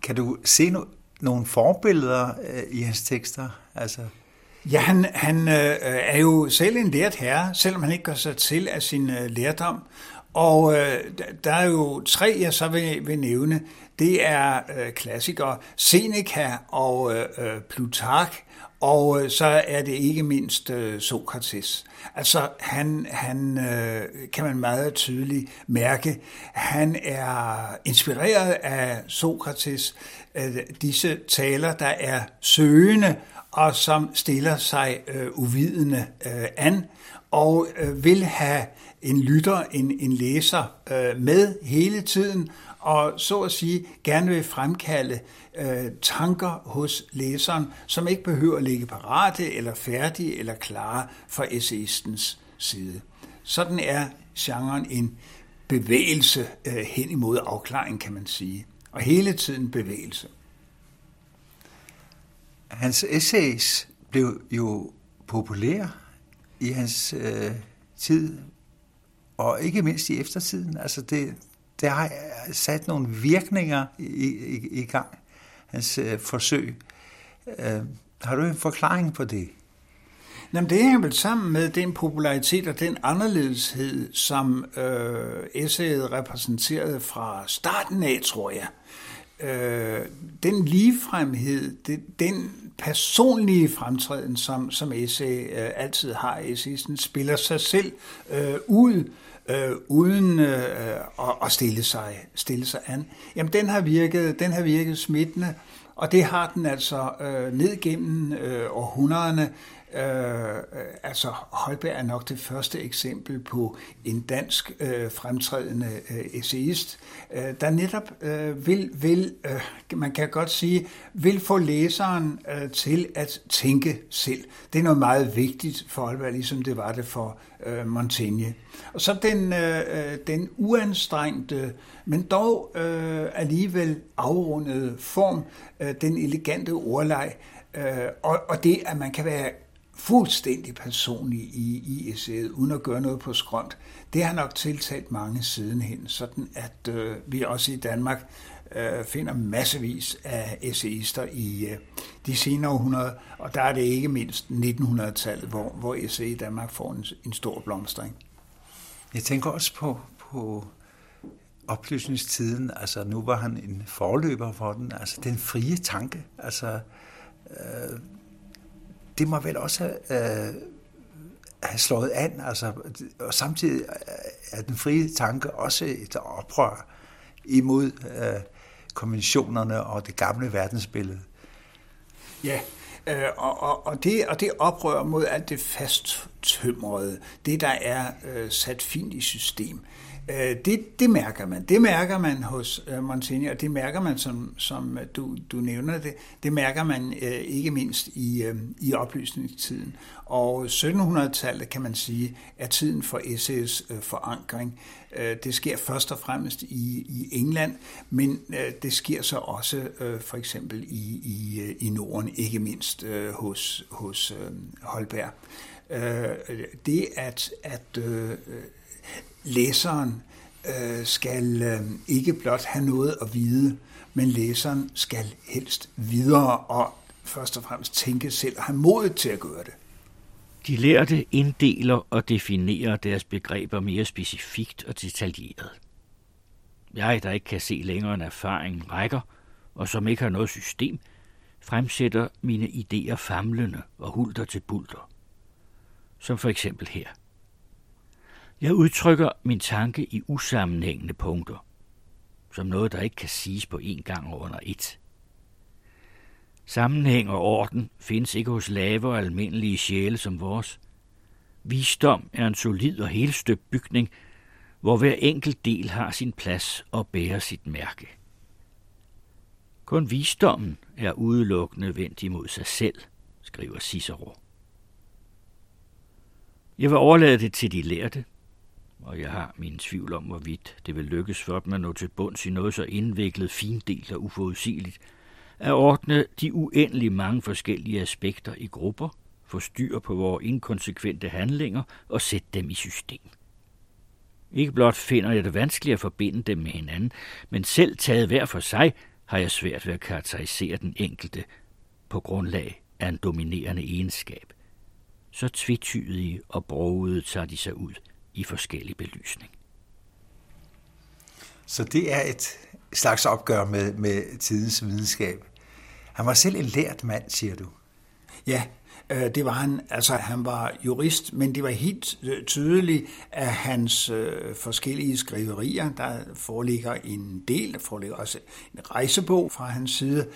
Kan du se no- nogle forbilleder øh, i hans tekster? Altså... Ja, han, han øh, er jo selv en lært herre, selvom han ikke gør sig til af sin øh, lærdom. Og øh, der er jo tre, jeg så vil, vil nævne. Det er øh, klassikere Seneca og øh, øh Plutark, og øh, så er det ikke mindst øh, Sokrates. Altså han, han øh, kan man meget tydeligt mærke, han er inspireret af Sokrates, øh, disse taler, der er søgende og som stiller sig øh, uvidende øh, an og øh, vil have en lytter, en, en læser øh, med hele tiden, og så at sige gerne vil fremkalde øh, tanker hos læseren, som ikke behøver at ligge parate eller færdige eller klare fra essayistens side. Sådan er genren en bevægelse øh, hen imod afklaring, kan man sige. Og hele tiden bevægelse. Hans essays blev jo populære i hans øh, tid, og ikke mindst i eftertiden. Altså det, det har sat nogle virkninger i, i, i gang, hans øh, forsøg. Øh, har du en forklaring på det? Jamen, det hænger vel sammen med den popularitet og den anderledeshed, som øh, essayet repræsenterede fra starten af, tror jeg. Øh, den ligefremhed, det, den personlige fremtræden, som, som essay øh, altid har, essayisten spiller sig selv øh, ud, øh, uden øh, at, at stille, sig, stille sig an. Jamen, den har virket, den har virket smittende, og det har den altså øh, ned gennem øh, århundrederne. Øh, øh, altså Holberg er nok det første eksempel på en dansk øh, fremtrædende øh, essayist, øh, der netop øh, vil, vil øh, man kan godt sige, vil få læseren øh, til at tænke selv. Det er noget meget vigtigt for Holberg, ligesom det var det for øh, Montaigne. Og så den, øh, øh, den uanstrengte, men dog øh, alligevel afrundede form, øh, den elegante ordleg, øh, og, og det, at man kan være fuldstændig personlig i, i essayet, uden at gøre noget på skrønt, det har nok tiltalt mange sidenhen, sådan at øh, vi også i Danmark øh, finder massevis af essayister i øh, de senere århundreder, og der er det ikke mindst 1900-tallet, hvor, hvor essay i Danmark får en, en stor blomstring. Jeg tænker også på, på oplysningstiden, altså nu var han en forløber for den, altså den frie tanke, altså øh, det må vel også øh, have slået an, altså, og samtidig er den frie tanke også et oprør imod øh, konventionerne og det gamle verdensbillede. Ja, øh, og, og, og, det, og det oprør mod alt det fasttømrede, det der er øh, sat fint i system, Øh, Øh, det, det mærker man. Det mærker man hos øh, Montaigne, og det mærker man, som, som øh, du, du nævner det, det mærker man ikke mindst i, i oplysningstiden. Og 1700-tallet, kan man sige, er tiden for SS' forankring. Det sker først og fremmest i, i England, men det sker så også for eksempel i, i, i Norden, ikke mindst hos, hos Holberg. Det at, at læseren øh, skal øh, ikke blot have noget at vide, men læseren skal helst videre og først og fremmest tænke selv og have modet til at gøre det. De lærte inddeler og definerer deres begreber mere specifikt og detaljeret. Jeg, der ikke kan se længere end erfaring rækker, og som ikke har noget system, fremsætter mine idéer famlende og hulter til bulter. Som for eksempel her. Jeg udtrykker min tanke i usammenhængende punkter, som noget, der ikke kan siges på én gang og under et. Sammenhæng og orden findes ikke hos lave og almindelige sjæle som vores. Visdom er en solid og helstøbt bygning, hvor hver enkelt del har sin plads og bærer sit mærke. Kun visdommen er udelukkende vendt imod sig selv, skriver Cicero. Jeg vil overlade det til de lærte, og jeg har min tvivl om, hvorvidt det vil lykkes for dem at nå til bunds i noget så indviklet, findelt og uforudsigeligt, at ordne de uendelig mange forskellige aspekter i grupper, få styr på vores inkonsekvente handlinger og sætte dem i system. Ikke blot finder jeg det vanskeligt at forbinde dem med hinanden, men selv taget hver for sig har jeg svært ved at karakterisere den enkelte på grundlag af en dominerende egenskab. Så tvetydige og brogede tager de sig ud i forskellig belysning. Så det er et slags opgør med, med tidens videnskab. Han var selv en lært mand, siger du. Ja, øh, det var han. Altså, han var jurist, men det var helt øh, tydeligt, at hans øh, forskellige skriverier, der foreligger en del, der foreligger også en rejsebog fra hans side,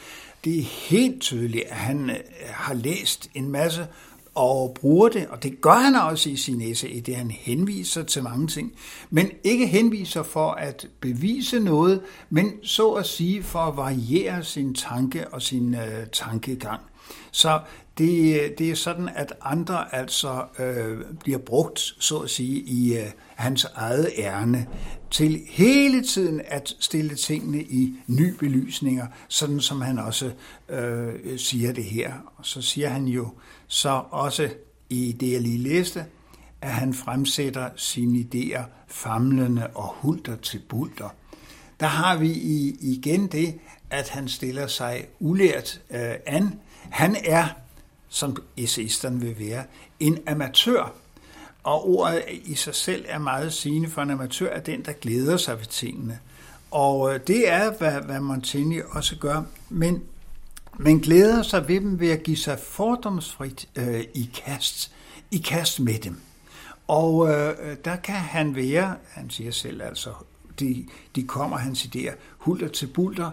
det er helt tydeligt, at han har læst en masse og bruger det, og det gør han også i sin essay, i det han henviser til mange ting, men ikke henviser for at bevise noget, men så at sige for at variere sin tanke og sin øh, tankegang. Så det, det er sådan, at andre altså øh, bliver brugt, så at sige, i øh, hans eget ærne til hele tiden at stille tingene i ny belysninger, sådan som han også øh, siger det her. Og så siger han jo så også i det, jeg lige læste, at han fremsætter sine idéer famlende og hulter til bulter. Der har vi igen det, at han stiller sig ulært øh, an. Han er, som essayisterne vil være, en amatør. Og ordet i sig selv er meget sigende for en amatør, er den, der glæder sig ved tingene. Og øh, det er, hvad, hvad Montaigne også gør. Men men glæder sig ved dem ved at give sig fordomsfrit øh, i kast, i kast med dem. Og øh, øh der kan han være, han siger selv altså, de, de kommer hans idéer hulter til bulter,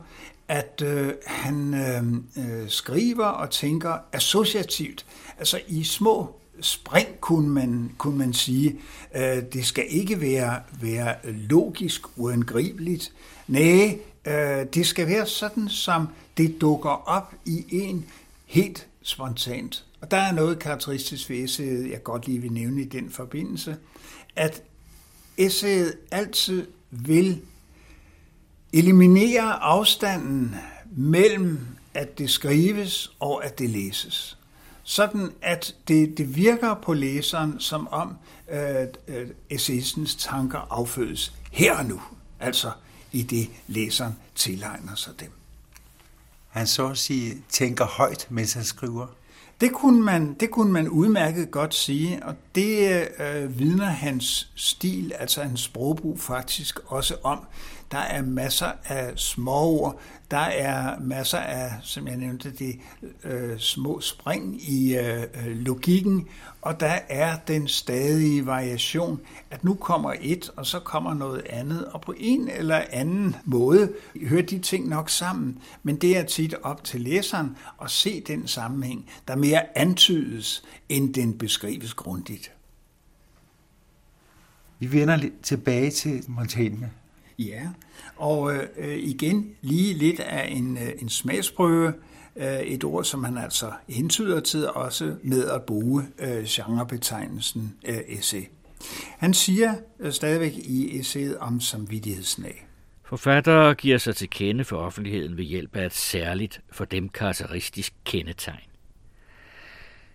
at øh, han øh, øh, skriver og tænker associativt, altså i små spring, kunne man, kunne man sige. Øh, det skal ikke være, være logisk uangribeligt. Nej, øh, det skal være sådan, som det dukker op i en helt spontant. Og der er noget karakteristisk ved essayet, jeg godt lige vil nævne i den forbindelse, at essayet altid vil eliminere afstanden mellem, at det skrives og at det læses. Sådan at det, det virker på læseren, som om øh, øh, essayistens tanker affødes her og nu, altså i det læseren tilegner sig dem han så at sige tænker højt, mens han skriver? Det kunne man, det kunne man udmærket godt sige, og det øh, vidner hans stil, altså hans sprogbrug faktisk også om. Der er masser af småord, der er masser af, som jeg nævnte, de øh, små spring i øh, øh, logikken, og der er den stadige variation, at nu kommer et, og så kommer noget andet, og på en eller anden måde hører de ting nok sammen, men det er tit op til læseren at se den sammenhæng, der mere antydes, end den beskrives grundigt. Vi vender lidt tilbage til Montaigne. Ja, og øh, igen lige lidt af en, øh, en smagsprøve. Øh, et ord, som han altså hentyder til også med at bruge øh, genrebetegnelsen øh, essay. Han siger øh, stadigvæk i essayet om samvittighedsnag. Forfattere giver sig til kende for offentligheden ved hjælp af et særligt for dem karakteristisk kendetegn.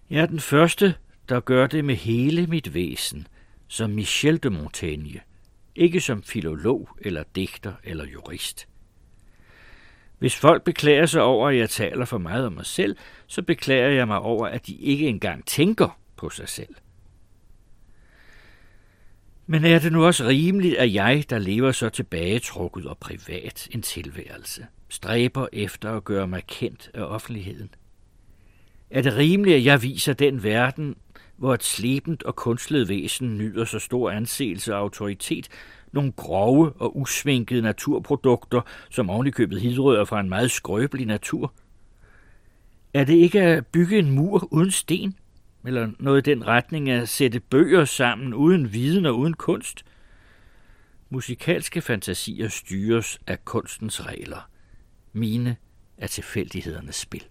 Jeg er den første, der gør det med hele mit væsen, som Michel de Montaigne – ikke som filolog eller digter eller jurist. Hvis folk beklager sig over, at jeg taler for meget om mig selv, så beklager jeg mig over, at de ikke engang tænker på sig selv. Men er det nu også rimeligt, at jeg, der lever så tilbagetrukket og privat en tilværelse, stræber efter at gøre mig kendt af offentligheden? Er det rimeligt, at jeg viser den verden, hvor et slebent og kunstlet væsen nyder så stor anseelse og autoritet, nogle grove og usvinkede naturprodukter, som ovenikøbet hidrører fra en meget skrøbelig natur? Er det ikke at bygge en mur uden sten? Eller noget i den retning at sætte bøger sammen uden viden og uden kunst? Musikalske fantasier styres af kunstens regler. Mine er tilfældighedernes spil.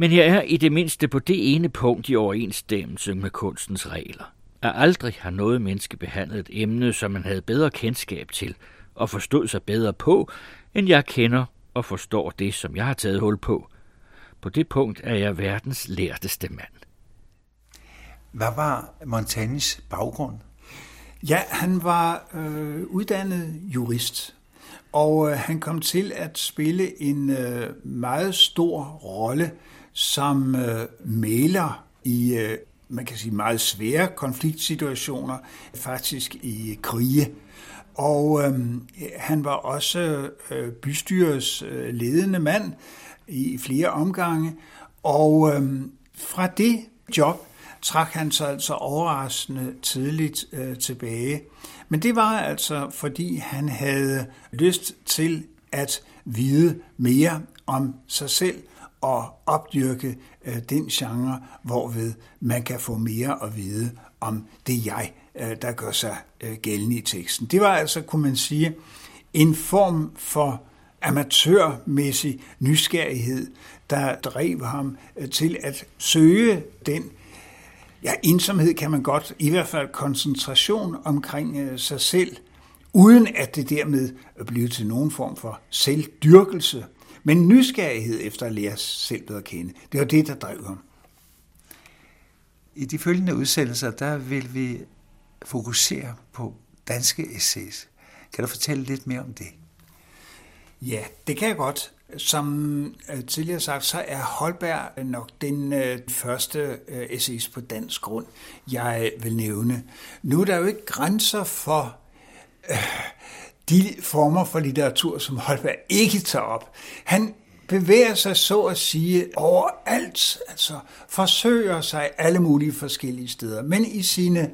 Men jeg er i det mindste på det ene punkt i overensstemmelse med kunstens regler. at aldrig har noget menneske behandlet et emne, som man havde bedre kendskab til og forstod sig bedre på, end jeg kender og forstår det, som jeg har taget hul på. På det punkt er jeg verdens lærteste mand. Hvad var Montaignes baggrund? Ja, han var øh, uddannet jurist, og øh, han kom til at spille en øh, meget stor rolle som øh, maler i, øh, man kan sige, meget svære konfliktsituationer, faktisk i krige. Og øh, han var også øh, bystyrets øh, ledende mand i flere omgange, og øh, fra det job trak han sig altså overraskende tidligt øh, tilbage. Men det var altså, fordi han havde lyst til at vide mere om sig selv og opdyrke øh, den genre, hvorved man kan få mere at vide om det jeg, øh, der gør sig øh, gældende i teksten. Det var altså, kunne man sige, en form for amatørmæssig nysgerrighed, der drev ham øh, til at søge den ja, ensomhed kan man godt, i hvert fald koncentration omkring øh, sig selv, uden at det dermed blev til nogen form for selvdyrkelse, men nysgerrighed efter at lære selv bedre at kende. Det var det, der drev ham. I de følgende udsendelser, der vil vi fokusere på danske essays. Kan du fortælle lidt mere om det? Ja, det kan jeg godt. Som øh, tidligere sagt, så er Holberg nok den øh, første øh, essays på dansk grund, jeg vil nævne. Nu er der jo ikke grænser for øh, de former for litteratur, som Holberg ikke tager op. Han bevæger sig så at sige overalt, altså forsøger sig alle mulige forskellige steder. Men i sine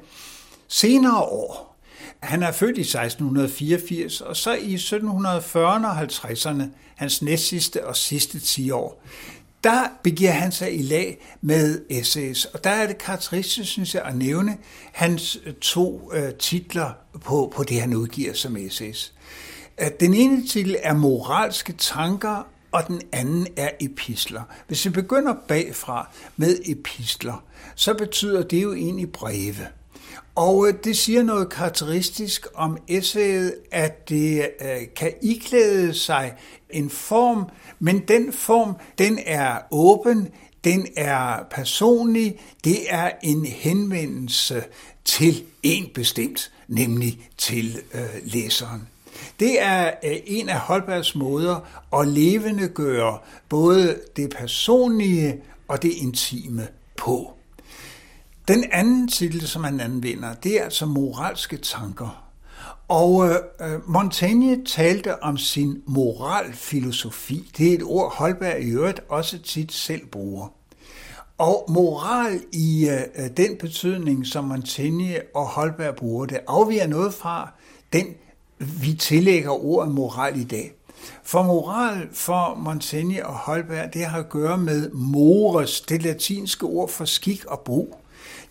senere år, han er født i 1684, og så i 1740'erne og 50'erne, hans næstsidste og sidste 10 år, der begiver han sig i lag med essays. Og der er det karakteristisk, synes jeg, at nævne hans øh, to øh, titler på, på det, han udgiver som essays. Den ene titel er Moralske tanker, og den anden er epistler. Hvis vi begynder bagfra med epistler, så betyder det jo egentlig breve. Og øh, det siger noget karakteristisk om essayet, at det øh, kan iklæde sig en form, men den form, den er åben, den er personlig, det er en henvendelse til en bestemt, nemlig til øh, læseren. Det er øh, en af Holbergs måder at levende gøre både det personlige og det intime på. Den anden titel, som han anvender, det er altså moralske tanker. Og øh, øh, Montaigne talte om sin moralfilosofi. Det er et ord, Holberg i øvrigt også tit selv bruger. Og moral i øh, øh, den betydning, som Montaigne og Holberg bruger det, afviger noget fra den, vi tillægger ordet moral i dag. For moral for Montaigne og Holberg, det har at gøre med mores, det latinske ord for skik og brug.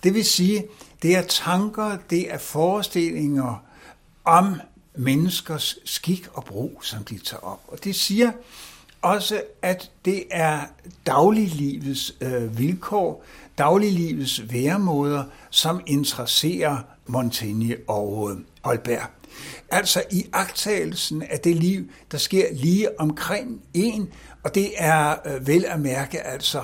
Det vil sige, det er tanker, det er forestillinger om menneskers skik og brug, som de tager op. Og det siger også, at det er dagliglivets øh, vilkår, dagliglivets væremåder, som interesserer Montaigne og øh, Holberg. Altså i agtagelsen af det liv, der sker lige omkring en, og det er øh, vel at mærke altså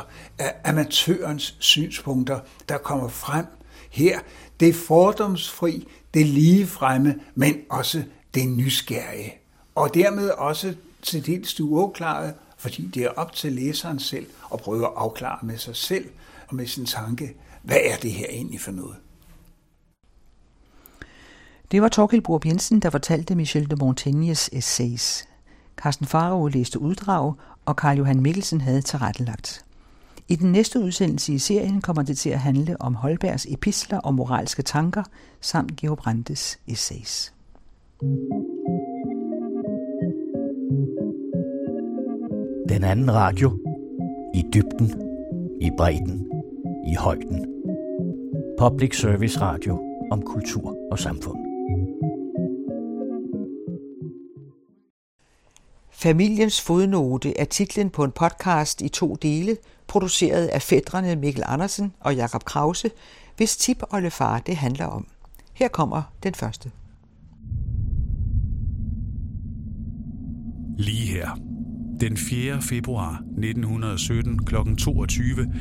amatørens synspunkter, der kommer frem her. Det er fordomsfri, det er lige fremme, men også det nysgerrige. Og dermed også til dels uafklaret, fordi det er op til læseren selv at prøve at afklare med sig selv og med sin tanke, hvad er det her egentlig for noget? Det var Torkild Borup Jensen, der fortalte Michel de Montaignes essays. Carsten Faro læste uddrag, og Karl Johan Mikkelsen havde tilrettelagt. I den næste udsendelse i serien kommer det til at handle om Holbergs epistler og moralske tanker, samt Georg Brandes essays. Den anden radio. I dybden. I bredden. I højden. Public Service Radio om kultur og samfund. Familiens fodnote er titlen på en podcast i to dele, produceret af fædrene Mikkel Andersen og Jakob Krause, hvis tip og far det handler om. Her kommer den første. Lige her, den 4. februar 1917 kl. 22,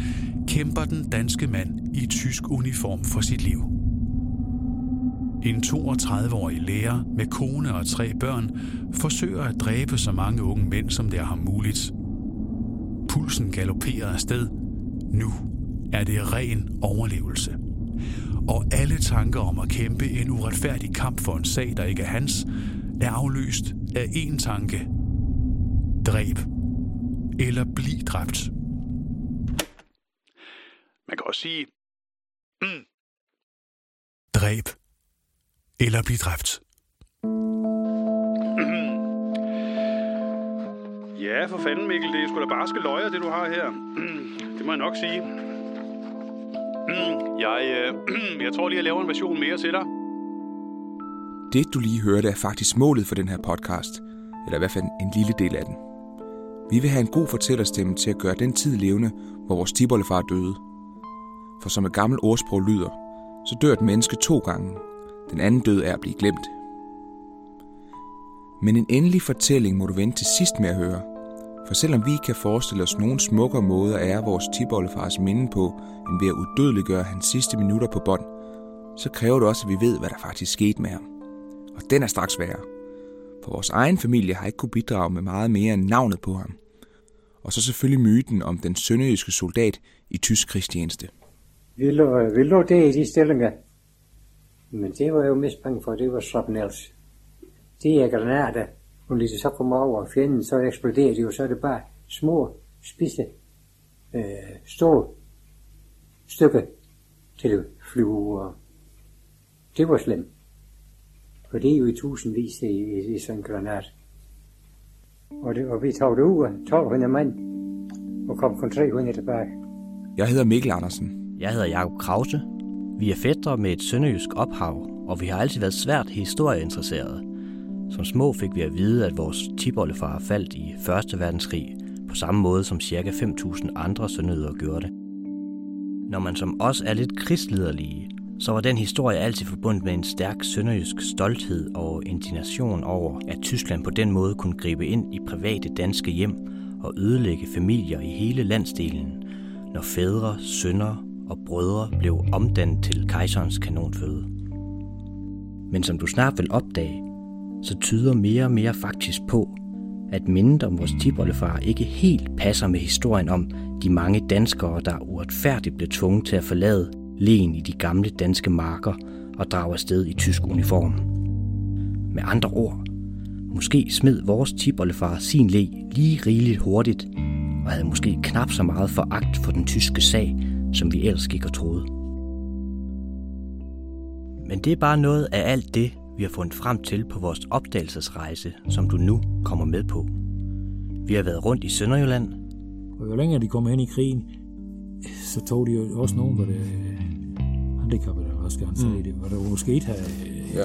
kæmper den danske mand i tysk uniform for sit liv. En 32-årig lærer med kone og tre børn forsøger at dræbe så mange unge mænd, som det er ham muligt. Pulsen galopperer afsted. Nu er det ren overlevelse. Og alle tanker om at kæmpe en uretfærdig kamp for en sag, der ikke er hans, er afløst af én tanke. Dræb. Eller bliv dræbt. Man kan også sige, mm. dræb eller blive dræbt. <clears throat> Ja, for fanden Mikkel, det er sgu da barske løjer, det du har her. <clears throat> Det må jeg nok sige. <clears throat> Jeg, øh, jeg tror lige, jeg laver en version mere til dig. Det, du lige hørte, er faktisk målet for den her podcast, eller i hvert fald en lille del af den. Vi vil have en god fortællerstemme til at gøre den tid levende, hvor vores tibollefar døde. For som et gammelt ordsprog lyder, så dør et menneske to gange. Den anden død er at blive glemt. Men en endelig fortælling må du vente til sidst med at høre. For selvom vi kan forestille os nogle smukkere måder at ære vores tiboldefars minde på, end ved at udødeliggøre hans sidste minutter på bånd, så kræver det også, at vi ved, hvad der faktisk skete med ham. Og den er straks værre. For vores egen familie har ikke kunne bidrage med meget mere end navnet på ham. Og så selvfølgelig myten om den sønderjyske soldat i tysk krigstjeneste. Vil du, øh, vil du det i de stillinger. Men det var jo mest bange for, det var shrapnels. Det er granater. Og lige så kommer over fjenden, så eksploderer de jo, så er det bare små, spidse, øh, store stykker til at flyve. Og det var slemt. For det er jo i tusindvis i, i, i sådan en granat. Og, det, og vi tog det ud af 1200 mand, og kom kun 300 tilbage. Jeg hedder Mikkel Andersen. Jeg hedder Jakob Krause. Vi er fædre med et sønderjysk ophav, og vi har altid været svært historieinteresserede. Som små fik vi at vide, at vores tibollefar faldt i 1. verdenskrig, på samme måde som ca. 5.000 andre sønderjyder gjorde det. Når man som os er lidt krigsliderlige, så var den historie altid forbundet med en stærk sønderjysk stolthed og indignation over, at Tyskland på den måde kunne gribe ind i private danske hjem og ødelægge familier i hele landsdelen, når fædre, sønner og brødre blev omdannet til kejserens kanonføde. Men som du snart vil opdage, så tyder mere og mere faktisk på, at mindet om vores tibollefar ikke helt passer med historien om de mange danskere, der uretfærdigt blev tvunget til at forlade len i de gamle danske marker og drage afsted i tysk uniform. Med andre ord, måske smed vores tibollefar sin le lige rigeligt hurtigt, og havde måske knap så meget foragt for den tyske sag, som vi ellers gik og troede. Men det er bare noget af alt det, vi har fundet frem til på vores opdagelsesrejse, som du nu kommer med på. Vi har været rundt i Sønderjylland. Og jo længere de kommer ind i krigen, så tog de jo også nogen, hvor det handicappede, eller hvad skal han sige, mm. det, hvor der måske ikke havde ja.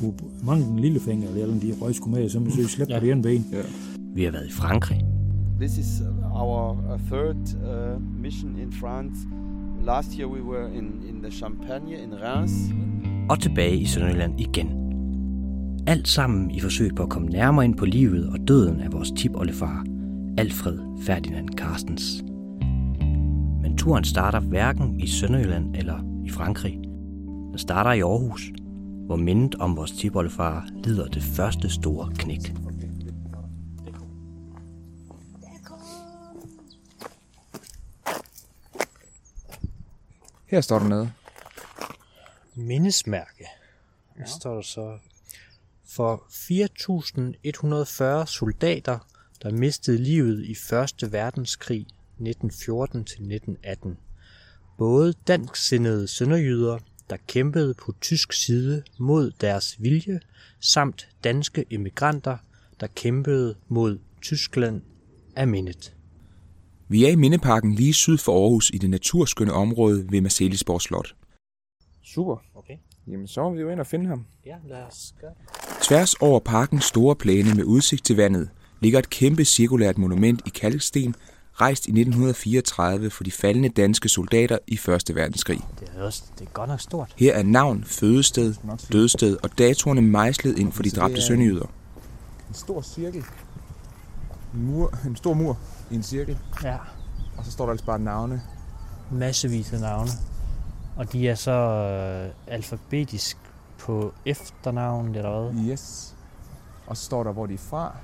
kunne mange den lille finger, eller de røg skulle med, så man slæbte ja. på det ene ben. Ja. Vi har været i Frankrig. This is our uh, third uh, mission in France. Last year we were in, in the Champagne in Reims. Og tilbage i Sønderjylland igen. Alt sammen i forsøg på at komme nærmere ind på livet og døden af vores tipoldefar, Alfred Ferdinand Carstens. Men turen starter hverken i Sønderjylland eller i Frankrig. Den starter i Aarhus, hvor mindet om vores tipoldefar lider det første store knæk. Her står der noget. Mindesmærke. Her står der så for 4.140 soldater, der mistede livet i 1. verdenskrig 1914-1918. Både dansksindede sønderjyder, der kæmpede på tysk side mod deres vilje, samt danske emigranter, der kæmpede mod Tyskland af mindet. Vi er i Mindeparken lige syd for Aarhus i det naturskønne område ved Marcelisborg Slot. Super. Okay. Jamen, så må vi jo ind og finde ham. Ja, lad os gøre Tværs over parkens store plæne med udsigt til vandet ligger et kæmpe cirkulært monument i kalksten, rejst i 1934 for de faldende danske soldater i 1. verdenskrig. Det er, også, det er godt nok stort. Her er navn, fødested, dødsted og datorerne mejslet ind for de dræbte er- sønderjyder. En stor cirkel. En, mur, en stor mur i en cirkel. Ja. Og så står der altså bare navne. Massevis af navne. Og de er så øh, alfabetisk på efternavnet, eller hvad? Yes. Og så står der, hvor de er fra.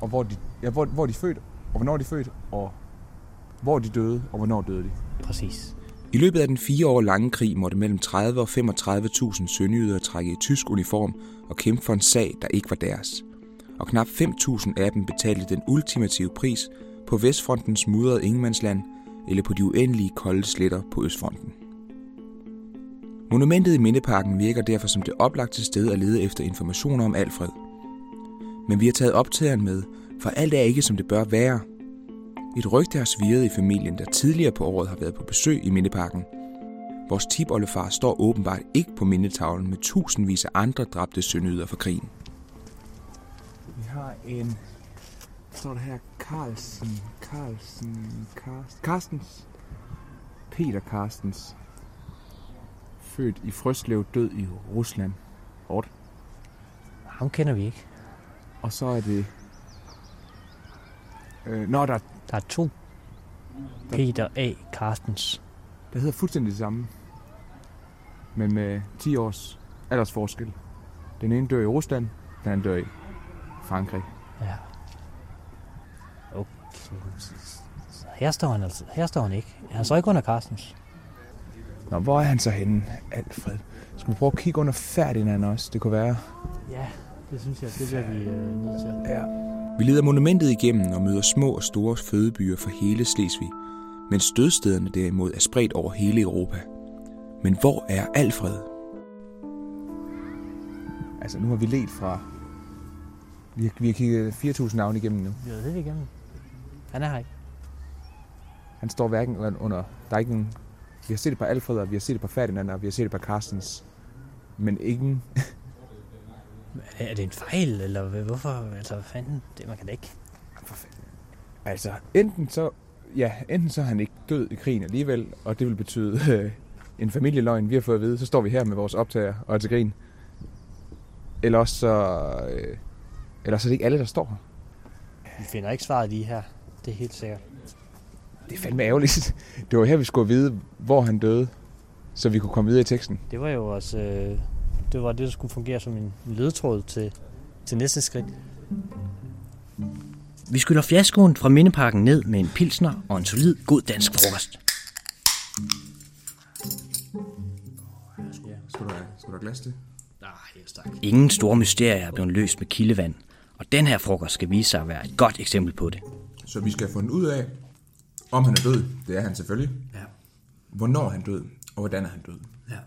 Og hvor de, ja, hvor, hvor de er født, og hvornår de er født, og hvor de døde, og hvornår døde de. Præcis. I løbet af den fire år lange krig måtte mellem 30 og 35.000 sønderjyder trække i tysk uniform og kæmpe for en sag, der ikke var deres. Og knap 5.000 af dem betalte den ultimative pris på Vestfrontens mudrede ingemandsland eller på de uendelige kolde sletter på Østfronten. Monumentet i Mindeparken virker derfor som det oplagte sted at lede efter informationer om Alfred. Men vi har taget optageren med, for alt er ikke som det bør være. Et rygte har svirret i familien, der tidligere på året har været på besøg i Mindeparken. Vores tipoldefar står åbenbart ikke på mindetavlen med tusindvis af andre dræbte sønnyder for krigen. Vi har en... Står der her Carlsen, Carlsen, Carsten, Carstens. Peter Carstens. Født i Frøslev, død i Rusland. Hårdt. Ham kender vi ikke. Og så er det... Øh, nå, der, Der er to. Peter A. Carstens. der hedder fuldstændig det samme. Men med 10 års aldersforskel. Den ene dør i Rusland, den anden dør i Frankrig. Ja. Okay. Så her står han altså. Her står han ikke. Han står ikke under Carstens. Nå, hvor er han så henne, Alfred? Skal vi prøve at kigge under Ferdinand også? Det kunne være... Ja, det synes jeg, det bliver vi øh, nødt til. Ja. Vi leder monumentet igennem og møder små og store fødebyer for hele Slesvig, mens dødstederne derimod er spredt over hele Europa. Men hvor er Alfred? Altså, nu har vi let fra... Vi har, vi har kigget 4.000 navne igennem nu. Vi er lidt igennem. Han er her ikke. Han står hverken under... Der er ikke en... Vi har set det på Alfred, og vi har set det på Ferdinand, og vi har set det på Carstens. Men ingen... Er det en fejl, eller hvorfor? Altså, hvad fanden? Det, man kan da ikke. Altså, enten så... Ja, enten så er han ikke død i krigen alligevel, og det vil betyde øh, en familieløgn, vi har fået at vide. Så står vi her med vores optager og er til grin. Eller også så... Øh, eller så er det ikke alle, der står her. Vi finder ikke svaret lige her. Det er helt sikkert. Det er fandme ærgerligt. <laughs> Det var her, vi skulle vide, hvor han døde, så vi kunne komme videre i teksten. Det var jo også... Øh, det var det, der skulle fungere som en ledtråd til, til næste skridt. Vi skylder fiaskoen fra Mindeparken ned med en pilsner og en solid god dansk frokost. Skal du have, skal du have glas til? Nej, helt tak. Ingen store mysterier er blevet løst med kildevand, og den her frokost skal vise sig at være et godt eksempel på det. Så vi skal have fundet ud af, om han er død. Det er han selvfølgelig. Ja. Hvornår han død, og hvordan er han død. Ja.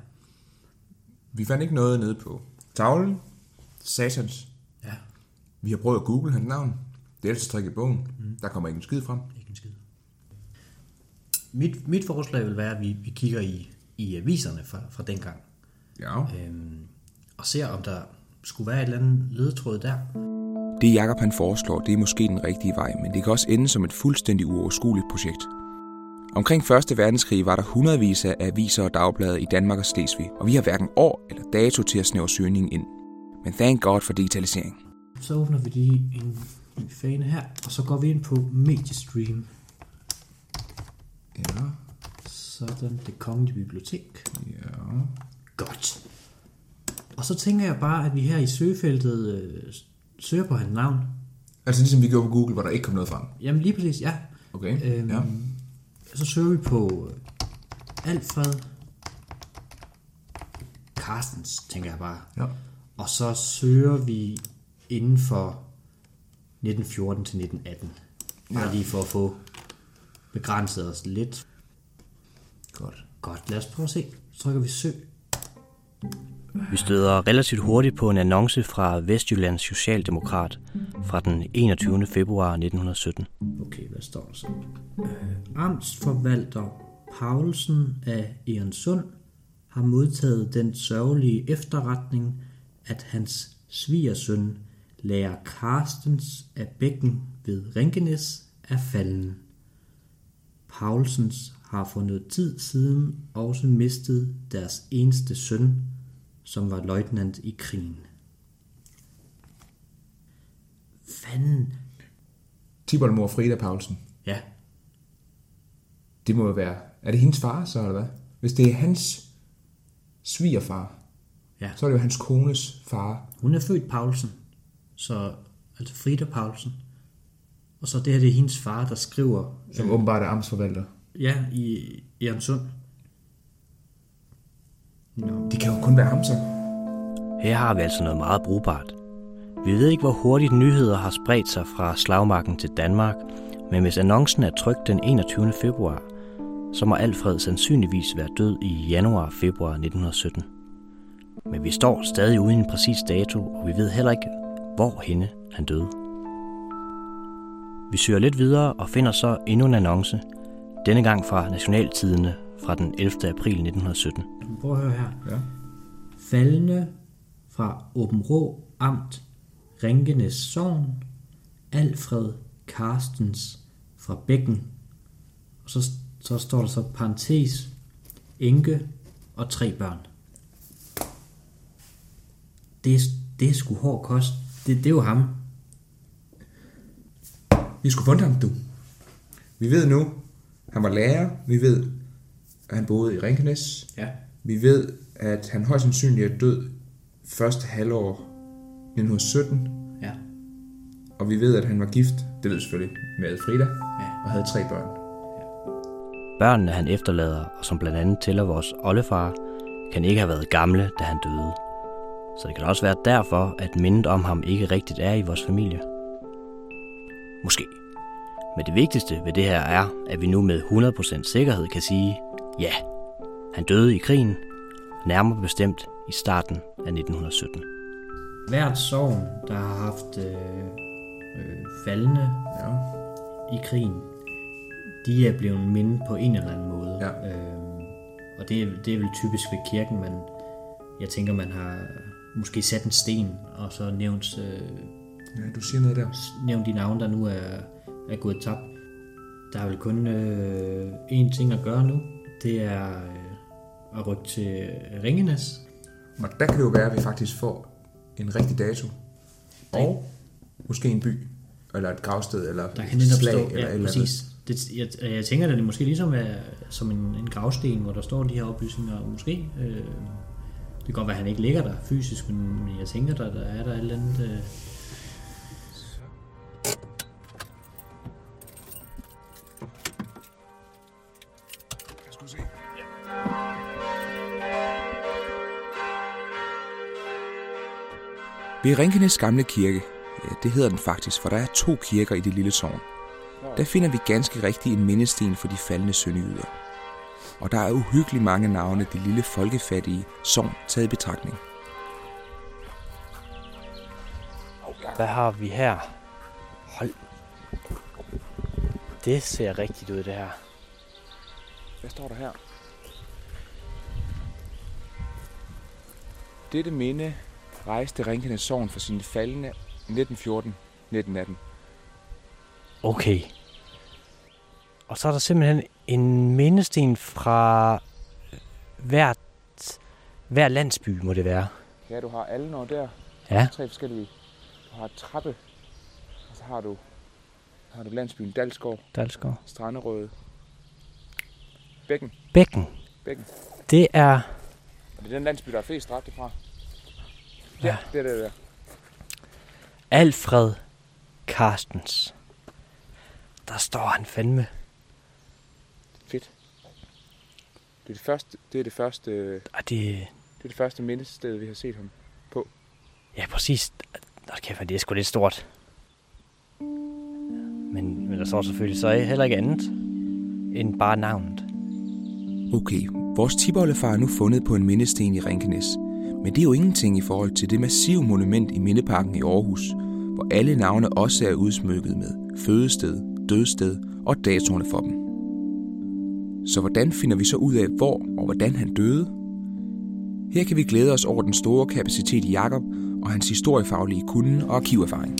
Vi fandt ikke noget nede på tavlen. Satans. Ja. Vi har prøvet at google hans navn. Det er altid strik i bogen. Mm. Der kommer ikke en skid frem. Ikke en skid. Mit, mit forslag vil være, at vi, vi kigger i, i aviserne fra, fra dengang. Ja. Øhm, og ser, om der skulle være et eller andet ledetråd der. Det Jakob han foreslår, det er måske den rigtige vej, men det kan også ende som et fuldstændig uoverskueligt projekt. Omkring 1. verdenskrig var der hundredvis af aviser og dagblade i Danmark og Slesvig, og vi har hverken år eller dato til at snævre søgningen ind. Men thank God for digitalisering. Så åbner vi lige en ny fane her, og så går vi ind på Mediestream. Ja. Sådan, det kongelige bibliotek. Ja. Godt. Og så tænker jeg bare, at vi her i søgefeltet øh, søger på hans navn. Altså ligesom vi gjorde på Google, hvor der ikke kom noget frem. Jamen lige præcis, ja. Okay, Øhm, ja. Så søger vi på øh, Alfred Carstens, tænker jeg bare. Ja. Og så søger vi inden for 1914 til 1918. Bare Ja. lige for at få begrænset os lidt. Godt. Godt, lad os prøve at se. Så trykker vi søg. Vi støder relativt hurtigt på en annonce fra Vestjyllands Socialdemokrat fra den 21. februar 1917. Okay, hvad står der så? Øh, Amtsforvalter Paulsen af Egernsund har modtaget den sørgelige efterretning, at hans svigersøn, lærer Carstens af Bækken ved Rinkenes, er falden. Paulsens har for noget tid siden også mistet deres eneste søn, som var løjtnant i krigen. Fanden. Tiboldmor Frida Paulsen. Ja. Det må jo være... Er det hendes far så, eller hvad? Hvis det er hans svigerfar, Ja. så er det jo hans kones far. Hun er født Paulsen, så altså Frida Paulsen. Og så det her, det er hendes far, der skriver... Som åbenbart er amtsforvalter. Ja, i Jørgensund. No. De kan jo kun være ham så. Her har vi altså noget meget brugbart. Vi ved ikke, hvor hurtigt nyheder har spredt sig fra slagmarken til Danmark, men hvis annoncen er trykt den 21. februar, så må Alfred sandsynligvis være død i januar-februar 1917. Men vi står stadig uden en præcis dato, og vi ved heller ikke, hvor henne han døde. Vi søger lidt videre og finder så endnu en annonce, denne gang fra Nationaltidene fra den 11. april 1917. Prøv at høre her. Ja. Faldende fra Åben Rå Amt, Ringenes Sogn, Alfred Carstens fra Bækken. Og så, så står der så parentes, enke og tre børn. Det er, det er sgu hård kost. Det, det er jo ham. Vi skulle fundet ham, du. Vi ved nu, han var lærer. Vi ved, at han boede i Rinkenes. Ja. Vi ved, at han højst sandsynligt er død første halvår 1917. Ja. Og vi ved, at han var gift, det ved vi selvfølgelig, med Frida. Ja. Og havde tre børn. Børnene, han efterlader, og som blandt andet tæller vores oldefar, kan ikke have været gamle, da han døde. Så det kan også være derfor, at mindet om ham ikke rigtigt er i vores familie. Måske. Men det vigtigste ved det her er, at vi nu med 100% sikkerhed kan sige, ja, han døde i krigen, nærmere bestemt i starten af 1917. Hvert sovn, der har haft øh, øh, faldende ja. i krigen, de er blevet mindet på en eller anden måde. Ja. Øh, og det, er- det er vel typisk ved kirken, men jeg tænker, man har måske sat en sten, og så nævnt, øh, Ja, du siger noget der. nævnt de navne, der nu er, er gået tabt. Der er vel kun øh, én ting at gøre nu. Det er øh, at rykke til Ringenes. Og der kan det jo være, at vi faktisk får en rigtig dato. Og måske en by, eller et gravsted, eller Der kan et slag, eller ja, eller præcis. Det, jeg, jeg tænker, at det måske ligesom er som en, en gravsten, hvor der står de her oplysninger, og måske, øh, det kan godt være, at han ikke ligger der fysisk, men, jeg tænker, der, der er der et eller andet... Øh, Ved Rinkenes gamle kirke, ja, det hedder den faktisk, for der er to kirker i det lille sogn. Der finder vi ganske rigtigt en mindesten for de faldende sønderjyder. Og der er uhyggeligt mange navne det lille folkefattige sogn taget i betragtning. Hvad har vi her? Hold. Det ser rigtigt ud, det her. Hvad står der her? Dette minde rejste Rinkenes sogn for sine faldende 1914-1918. Okay. Og så er der simpelthen en mindesten fra hvert, hver landsby, må det være. Ja, du har alle når der. Ja. Tre forskellige. Du har trappe, og så har du, har du landsbyen Dalsgård, Dalsgård. Stranderøde, Bækken. Bækken. Bækken. Det er... Og det er den landsby, der er flest dræbte fra. Ja, det er det der. Alfred Carstens. Der står han fandme. Fedt. Det er det første, det er det første, det Og det, er det første mindested, vi har set ham på. ja, præcis. Nå, kæft, det er sgu lidt stort. Men, men der står selvfølgelig så heller ikke andet end bare navnet. Okay, vores tiboldefar er nu fundet på en mindesten i Rinkenes. Men det er jo ingenting i forhold til det massive monument i Mindeparken i Aarhus, hvor alle navne også er udsmykket med fødested, dødsted og datoerne for dem. Så hvordan finder vi så ud af, hvor og hvordan han døde? Her kan vi glæde os over den store kapacitet i Jakob og hans historiefaglige kunde og arkiverfaring.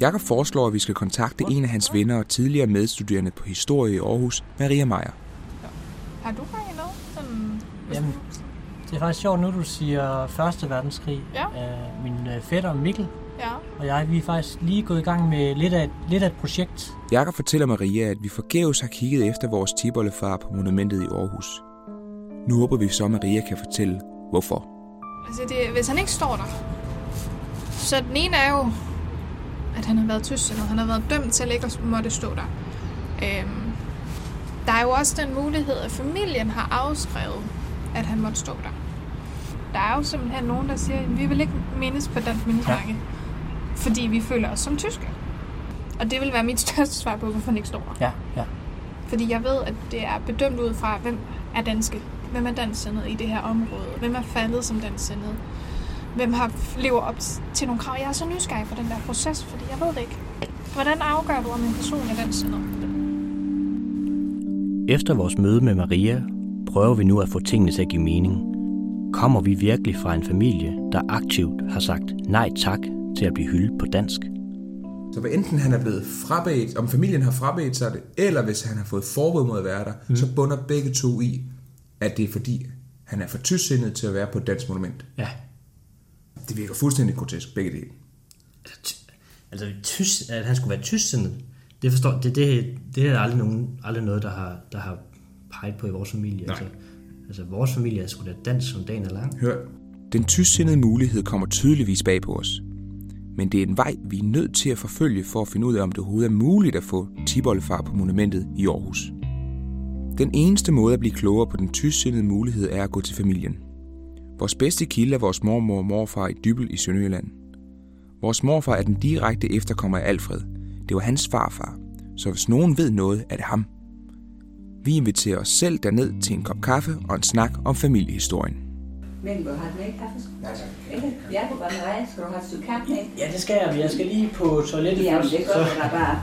Jakob foreslår, at vi skal kontakte en af hans venner og tidligere medstuderende på historie i Aarhus, Maria Meier. Har du faktisk noget? Sådan, Jamen, det er faktisk sjovt nu, du siger Første Verdenskrig. Ja. Øh, min øh, fætter Mikkel Ja. og jeg, vi er faktisk lige gået i gang med lidt af, et- lidt af et projekt. Jakob fortæller Maria, at vi forgæves har kigget efter vores tibollefar på monumentet i Aarhus. Nu håber vi så, at Maria kan fortælle, hvorfor. Altså, det, hvis han ikke står der, så den ene er jo, at han har været tysksindet. Han har været dømt til ikke at måtte stå der. Øhm, der er jo også den mulighed, at familien har afskrevet, at han måtte stå der. Der er jo simpelthen nogen, der siger, at vi vil ikke mindes på dansk mindestanke, ja. fordi vi føler os som tyske. Og det vil være mit <laughs> største svar på, hvorfor han ikke står der. Ja, ja. Fordi jeg ved, at det er bedømt ud fra, hvem er danske. Hvem er dansksindet i det her område? Hvem er faldet som dansksindet? Hvem har lever op til nogle krav? Jeg er så nysgerrig på den der proces, fordi jeg ved det ikke. Hvordan afgør du, om en person er dansksindet? Efter vores møde med Maria, prøver vi nu at få tingene til at give mening. Kommer vi virkelig fra en familie, der aktivt har sagt nej tak til at blive hyldet på dansk? Så hvad enten han er blevet frabedt, om familien har frabedt sig det, eller hvis han har fået forbud mod at være der, mm. så bunder begge to i, at det er fordi, han er for tysksindet til at være på et dansk monument. Ja. Det virker fuldstændig grotesk, begge dele. Altså, tys, at han skulle være tysksindet, det forstår, det, det, det er aldrig, nogen, aldrig noget, der har, der har peget på i vores familie. Nej. Altså, altså, vores familie er sgu da dansk som dagen er lang. Hør, den tysksindede mulighed kommer tydeligvis bag på os. Men det er en vej, vi er nødt til at forfølge for at finde ud af, om det overhovedet er muligt at få tibollefar på monumentet i Aarhus. Den eneste måde at blive klogere på den tysksindede mulighed er at gå til familien. Vores bedste kilde er vores mormor og morfar i Dybel i Sønderjylland. Vores morfar er den direkte efterkommer af Alfred. Det var hans farfar, så hvis nogen ved noget, er det ham. Vi inviterer os selv derned til en kop kaffe og en snak om familiehistorien. Men vil du have med kaffe? Nej, tak. Jeg kunne godt have Skal du have et stykke kaffe med? Ja, det skal jeg, men jeg skal lige på toilettet Jamen, først. det gør du da bare.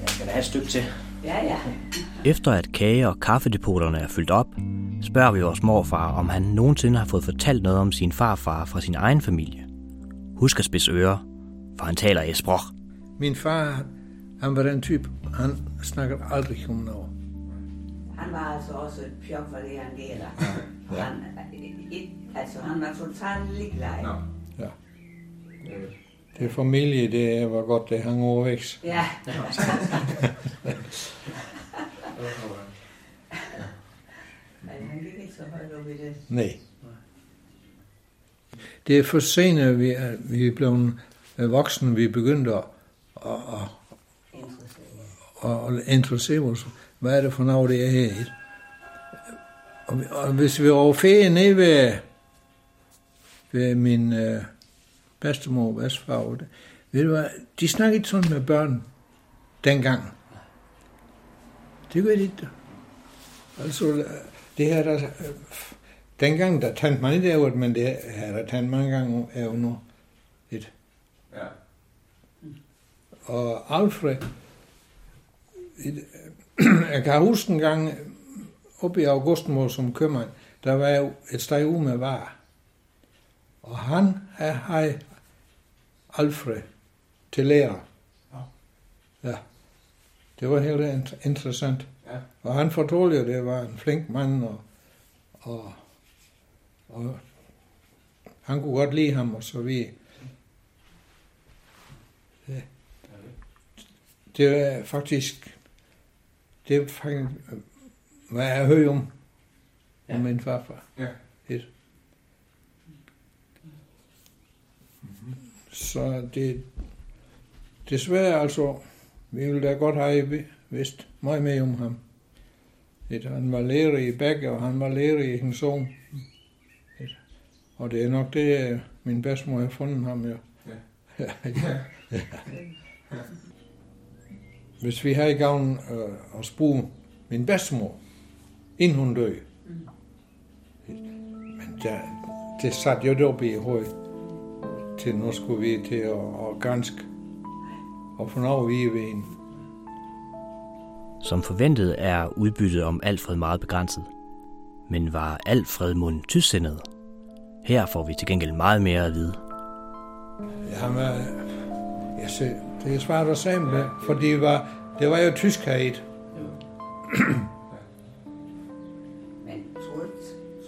Jeg skal da have et stykke til. Ja, ja. Efter at kage- og kaffedepoterne er fyldt op, spørger vi vores morfar, om han nogensinde har fået fortalt noget om sin farfar fra sin egen familie. Husk at spidse ører, for han taler i sprog. Min far, han var den type, han snakker aldrig om noget. Han var altså også et pjok, hvad det angår. Ja. Han, et, altså, han var totalt ligeglad. Ja. Det familie, det var godt, det hang overvækst. Ja. <laughs> Men han gik ikke så højt op i det. Nej. Det er for sent, vi er, vi er blevet Øh, voksne, vi begyndte at, at, at, at, interessere os. Hvad er det for noget, det er her? Og, og hvis vi var ferie nede ved, ved min øh, bedstemor og bedstefar, ved du hvad, de snakkede ikke sådan med børn dengang. Det gør de ikke. Altså, det her, der, øh, dengang der tændte man ikke af, men det her, der tændt mange gange, er jo nu et. Ja. Og Alfred, et, <clears throat> jeg kan huske en gang, oppe i Augustmor som købmand, der var jo et sted ude med varer. Og han havde Alfred til lærer. Ja. Det var helt int- interessant. Ja. Og han fortalte jo, det var en flink mand, og, og, og han kunne godt lide ham, og så vi. Det, det er faktisk, det er faktisk, hvad jeg hører om, ja. om min farfar. Ja. Et. Så det, desværre altså, vi ville da godt have vidst meget mere om ham. Et, han var lærer i Begge, og han var lærer i Hensson. Et, og det er nok det, min bedstemor har fundet ham jo. <laughs> Ja. ja. ja. Hvis vi har i gavn øh, at bruge min bedstemor, inden hun døde. Men der, det satte jo op i hovedet, til nu skulle vi til at, at ganske og få noget vide ved hende. Som forventet er udbyttet om Alfred meget begrænset. Men var Alfred mund tysksindet? Her får vi til gengæld meget mere at vide. Jamen, jeg ser, det er svært at sige med det, for det var, det var jo tyskhed. Men tror du,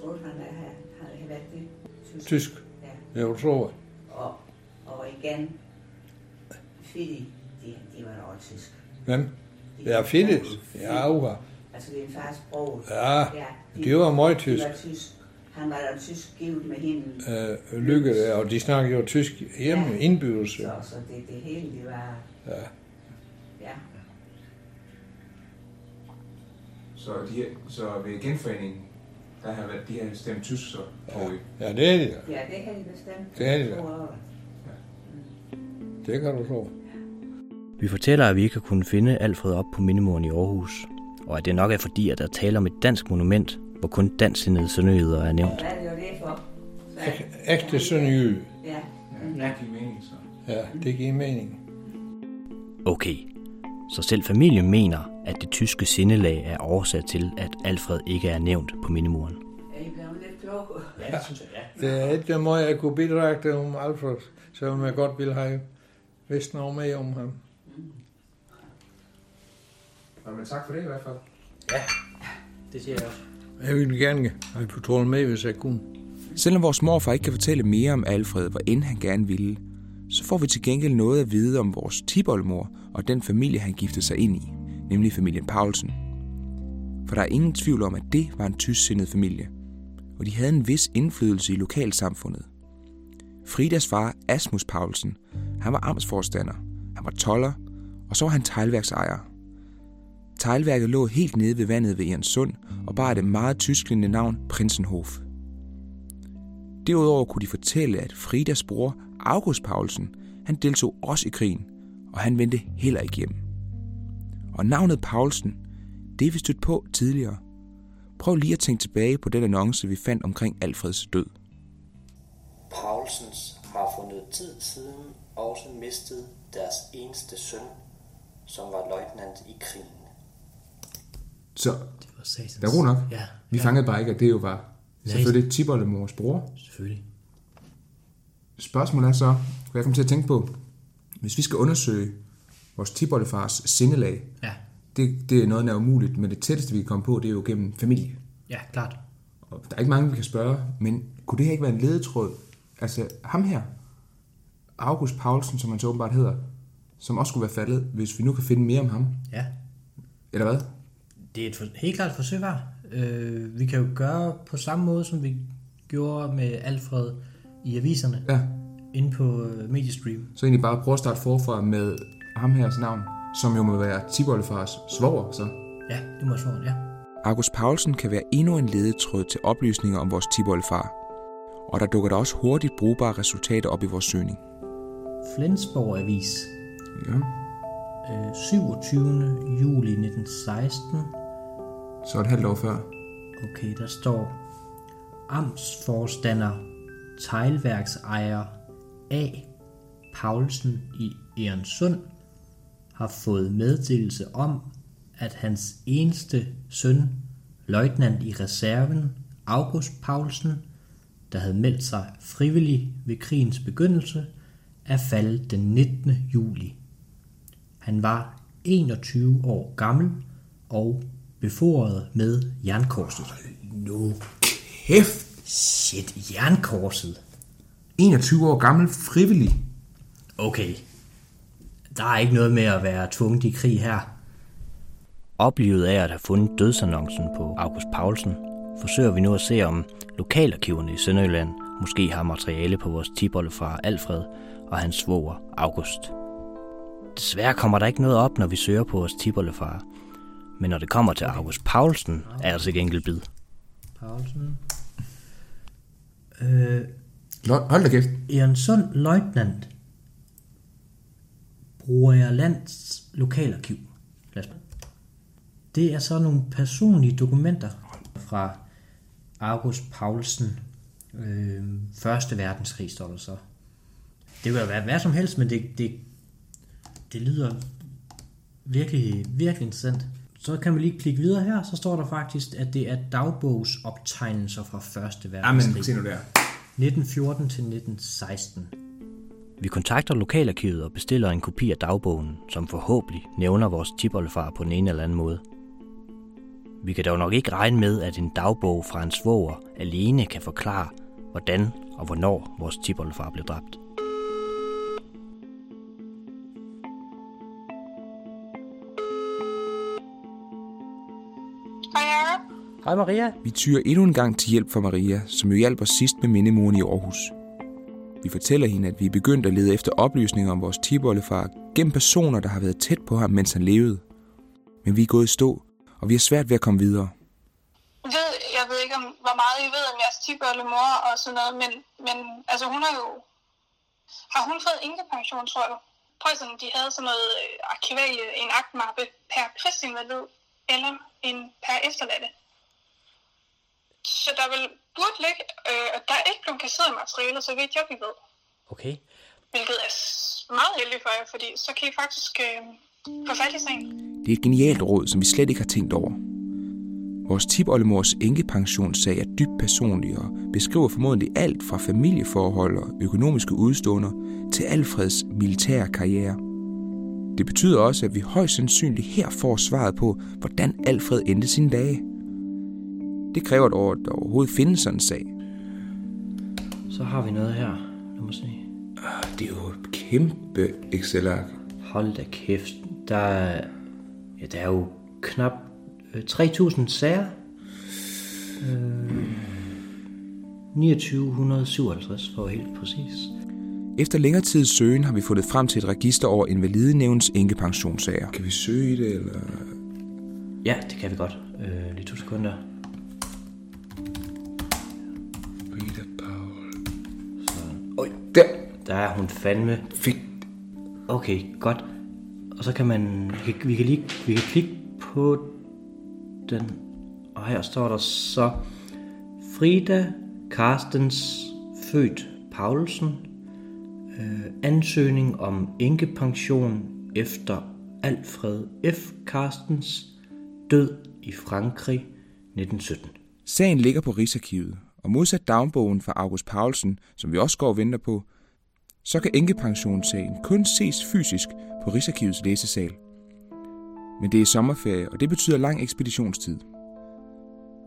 tror du han havde, været det? Tysk. Tysk. Ja. Jeg tror. Og, og igen, Fidi, de, de var også tysk. Hvem? Ja, Fides. Ja, uha. Altså din fars bror. Ja, de var meget De tysk. var tysk. Han var da tysk givet med hende. Øh, lykke, og de snakker jo tysk hjemme, Ja. indbydelse. Så, så det, det hele, det var... Ja. Ja. Så, de, så ved genforeningen, der har været, de har stemt tysk, så vi. Ja, det er det. Ja, det havde de bestemt. Det er de da. År. Det kan du tro. Vi fortæller, at vi ikke har kunnet finde Alfred op på mindemuren i Aarhus, og at det nok er fordi, at der taler om et dansk monument, hvor kun dansksindede sønderjyder er nævnt. Hvad er det for? Ægte sønderjyde. ja. Ja, det giver mening, så. Ja, det giver mening. Okay, så selv familien mener, at det tyske sindelag er oversat til, at Alfred ikke er nævnt på mindemuren. Er I blevet lidt kloge? Ja, det synes jeg, Det er ikke meget, jeg kunne bidrage til om Alfred, selvom jeg godt ville have vidst noget mere om ham. Nå, men tak for det i hvert fald. Ja, det siger jeg også. Jeg ville gerne have fortalt med, hvis jeg kunne. Selvom vores morfar ikke kan fortælle mere om Alfred, hvor end han gerne ville, så får vi til gengæld noget at vide om vores tiboldmor og den familie, han giftede sig ind i, nemlig familien Paulsen. For der er ingen tvivl om, at det var en tysksindet familie, og de havde en vis indflydelse i lokalsamfundet. Fridas far, Asmus Paulsen, han var amtsforstander, han var toller, og så var han teglværksejer. Teglværket lå helt nede ved vandet ved Sund og bar det meget tysklende navn Prinsenhof. Derudover kunne de fortælle, at Fridas bror, August Paulsen, han deltog også i krigen, og han vendte heller ikke hjem. Og navnet Paulsen, det er vi stødt på tidligere. Prøv lige at tænke tilbage på den annonce, vi fandt omkring Alfreds død. Paulsens har for noget tid siden også mistet deres eneste søn, som var løjtnant i krigen. Så, Det var satans. der er ro nok. Ja. Vi ja. fangede bare ikke, at det jo var Nej. selvfølgelig Tiboldemors bror. Selvfølgelig. Spørgsmålet er så, hvad jeg kommer til at tænke på, hvis vi skal undersøge vores tiboldefars sindelag, Ja. det, det er noget, der er umuligt, men det tætteste, vi kan komme på, det er jo gennem familie. Ja, klart. Og der er ikke mange, vi kan spørge, men kunne det her ikke være en ledetråd? Altså ham her, August Paulsen, som han så åbenbart hedder, som også skulle være faldet, hvis vi nu kan finde mere om ham. Ja. Eller hvad? Det er et for, helt klart et forsøg var. Øh, vi kan jo gøre på samme måde, som vi gjorde med Alfred i aviserne. Ja. Inde på øh, Mediestream. Så egentlig bare prøve at starte forfra med ham hers navn, som jo må være Tiboldefars svoger, så. Ja, det må svare, ja. August Paulsen kan være endnu en ledetråd til oplysninger om vores tiboldefar, og der dukker der også hurtigt brugbare resultater op i vores søgning. Flensborg Avis. Ja. Øh, 27. juli 1916. Så et halvt år før. Okay, der står Amtsforstander, teglværksejer A. Paulsen i Ørensund har fået meddelelse om, at hans eneste søn, løjtnant i reserven, August Paulsen, der havde meldt sig frivillig ved krigens begyndelse, er faldet den 19. juli. Han var 21 år gammel og befordret med jernkorset. Nu kæft! Shit, jernkorset. 21 år gammel, frivillig. Okay. Der er ikke noget med at være tvunget i krig her. Oplivet af at have fundet dødsannoncen på August Paulsen, forsøger vi nu at se, om lokalarkiverne i Sønderjylland måske har materiale på vores tiboldefar Alfred og hans svoger August. Desværre kommer der ikke noget op, når vi søger på vores tiboldefar. Men når det kommer til August Paulsen, er der til gengæld bid. Paulsen. Øh, Hold da kæft. Egernsund Løjtnant. Bruger jeg lands lokalarkiv. Lad os- Det er så nogle personlige dokumenter fra August Paulsen. Øh, Første verdenskrig står der så. Det kan jo være hvad som helst, men det, det, det lyder virkelig, virkelig interessant. Så kan vi lige klikke videre her, så står der faktisk, at det er dagbogsoptegnelser fra Første verdenskrig. Jamen, se nu der. 1914 til 1916. Vi kontakter lokalarkivet og bestiller en kopi af dagbogen, som forhåbentlig nævner vores tipoldefar på den ene eller anden måde. Vi kan dog nok ikke regne med, at en dagbog fra en svoger alene kan forklare, hvordan og hvornår vores tipoldefar blev dræbt. Hej Maria. Vi tyrer endnu en gang til hjælp for Maria, som jo hjalp os sidst med mindemuren i Aarhus. Vi fortæller hende, at vi er begyndt at lede efter oplysninger om vores tibollefar gennem personer, der har været tæt på ham, mens han levede. Men vi er gået i stå, og vi har svært ved at komme videre. ved, jeg ved ikke, om, hvor meget I ved om jeres tibølle mor og sådan noget, men, men altså hun har jo... Har hun fået pension, tror du? Prøv sådan, de havde sådan noget øh, arkivalie, en aktmappe per krigsinvalid, eller en per efterladte. Så der vil burde ligge, øh, at der er ikke blevet kasseret materiale, så vidt jeg vi ved. Okay. Hvilket er meget heldigt for jer, fordi så kan I faktisk øh, få fat i sagen. Det er et genialt råd, som vi slet ikke har tænkt over. Vores tipoldemors enkepensionssag er dybt personlig og beskriver formodentlig alt fra familieforhold og økonomiske udståender til Alfreds militære karriere. Det betyder også, at vi højst sandsynligt her får svaret på, hvordan Alfred endte sine dage. Det kræver et år, at der overhovedet findes sådan en sag. Så har vi noget her. Lad mig se. Det er jo et kæmpe Excel-ark. Hold da kæft. Der er, ja, der er jo knap øh, 3.000 sager. Øh, 2957 for helt præcis. Efter længere tids søgen har vi fundet frem til et register over invalidenævns enkepensionssager. Kan vi søge i det, eller? Ja, det kan vi godt. Øh, lige to sekunder. Der. Er hun fandme. Fedt. Okay, godt. Og så kan man... Vi kan, vi kan lige vi kan klikke på den. Og her står der så... Frida Carstens, født Paulsen. Øh, ansøgning om enkepension efter Alfred F. Carstens død i Frankrig 1917. Sagen ligger på Rigsarkivet, og modsat dagbogen fra August Paulsen, som vi også går og venter på, så kan enkepensionssagen kun ses fysisk på Rigsarkivets læsesal. Men det er sommerferie, og det betyder lang ekspeditionstid.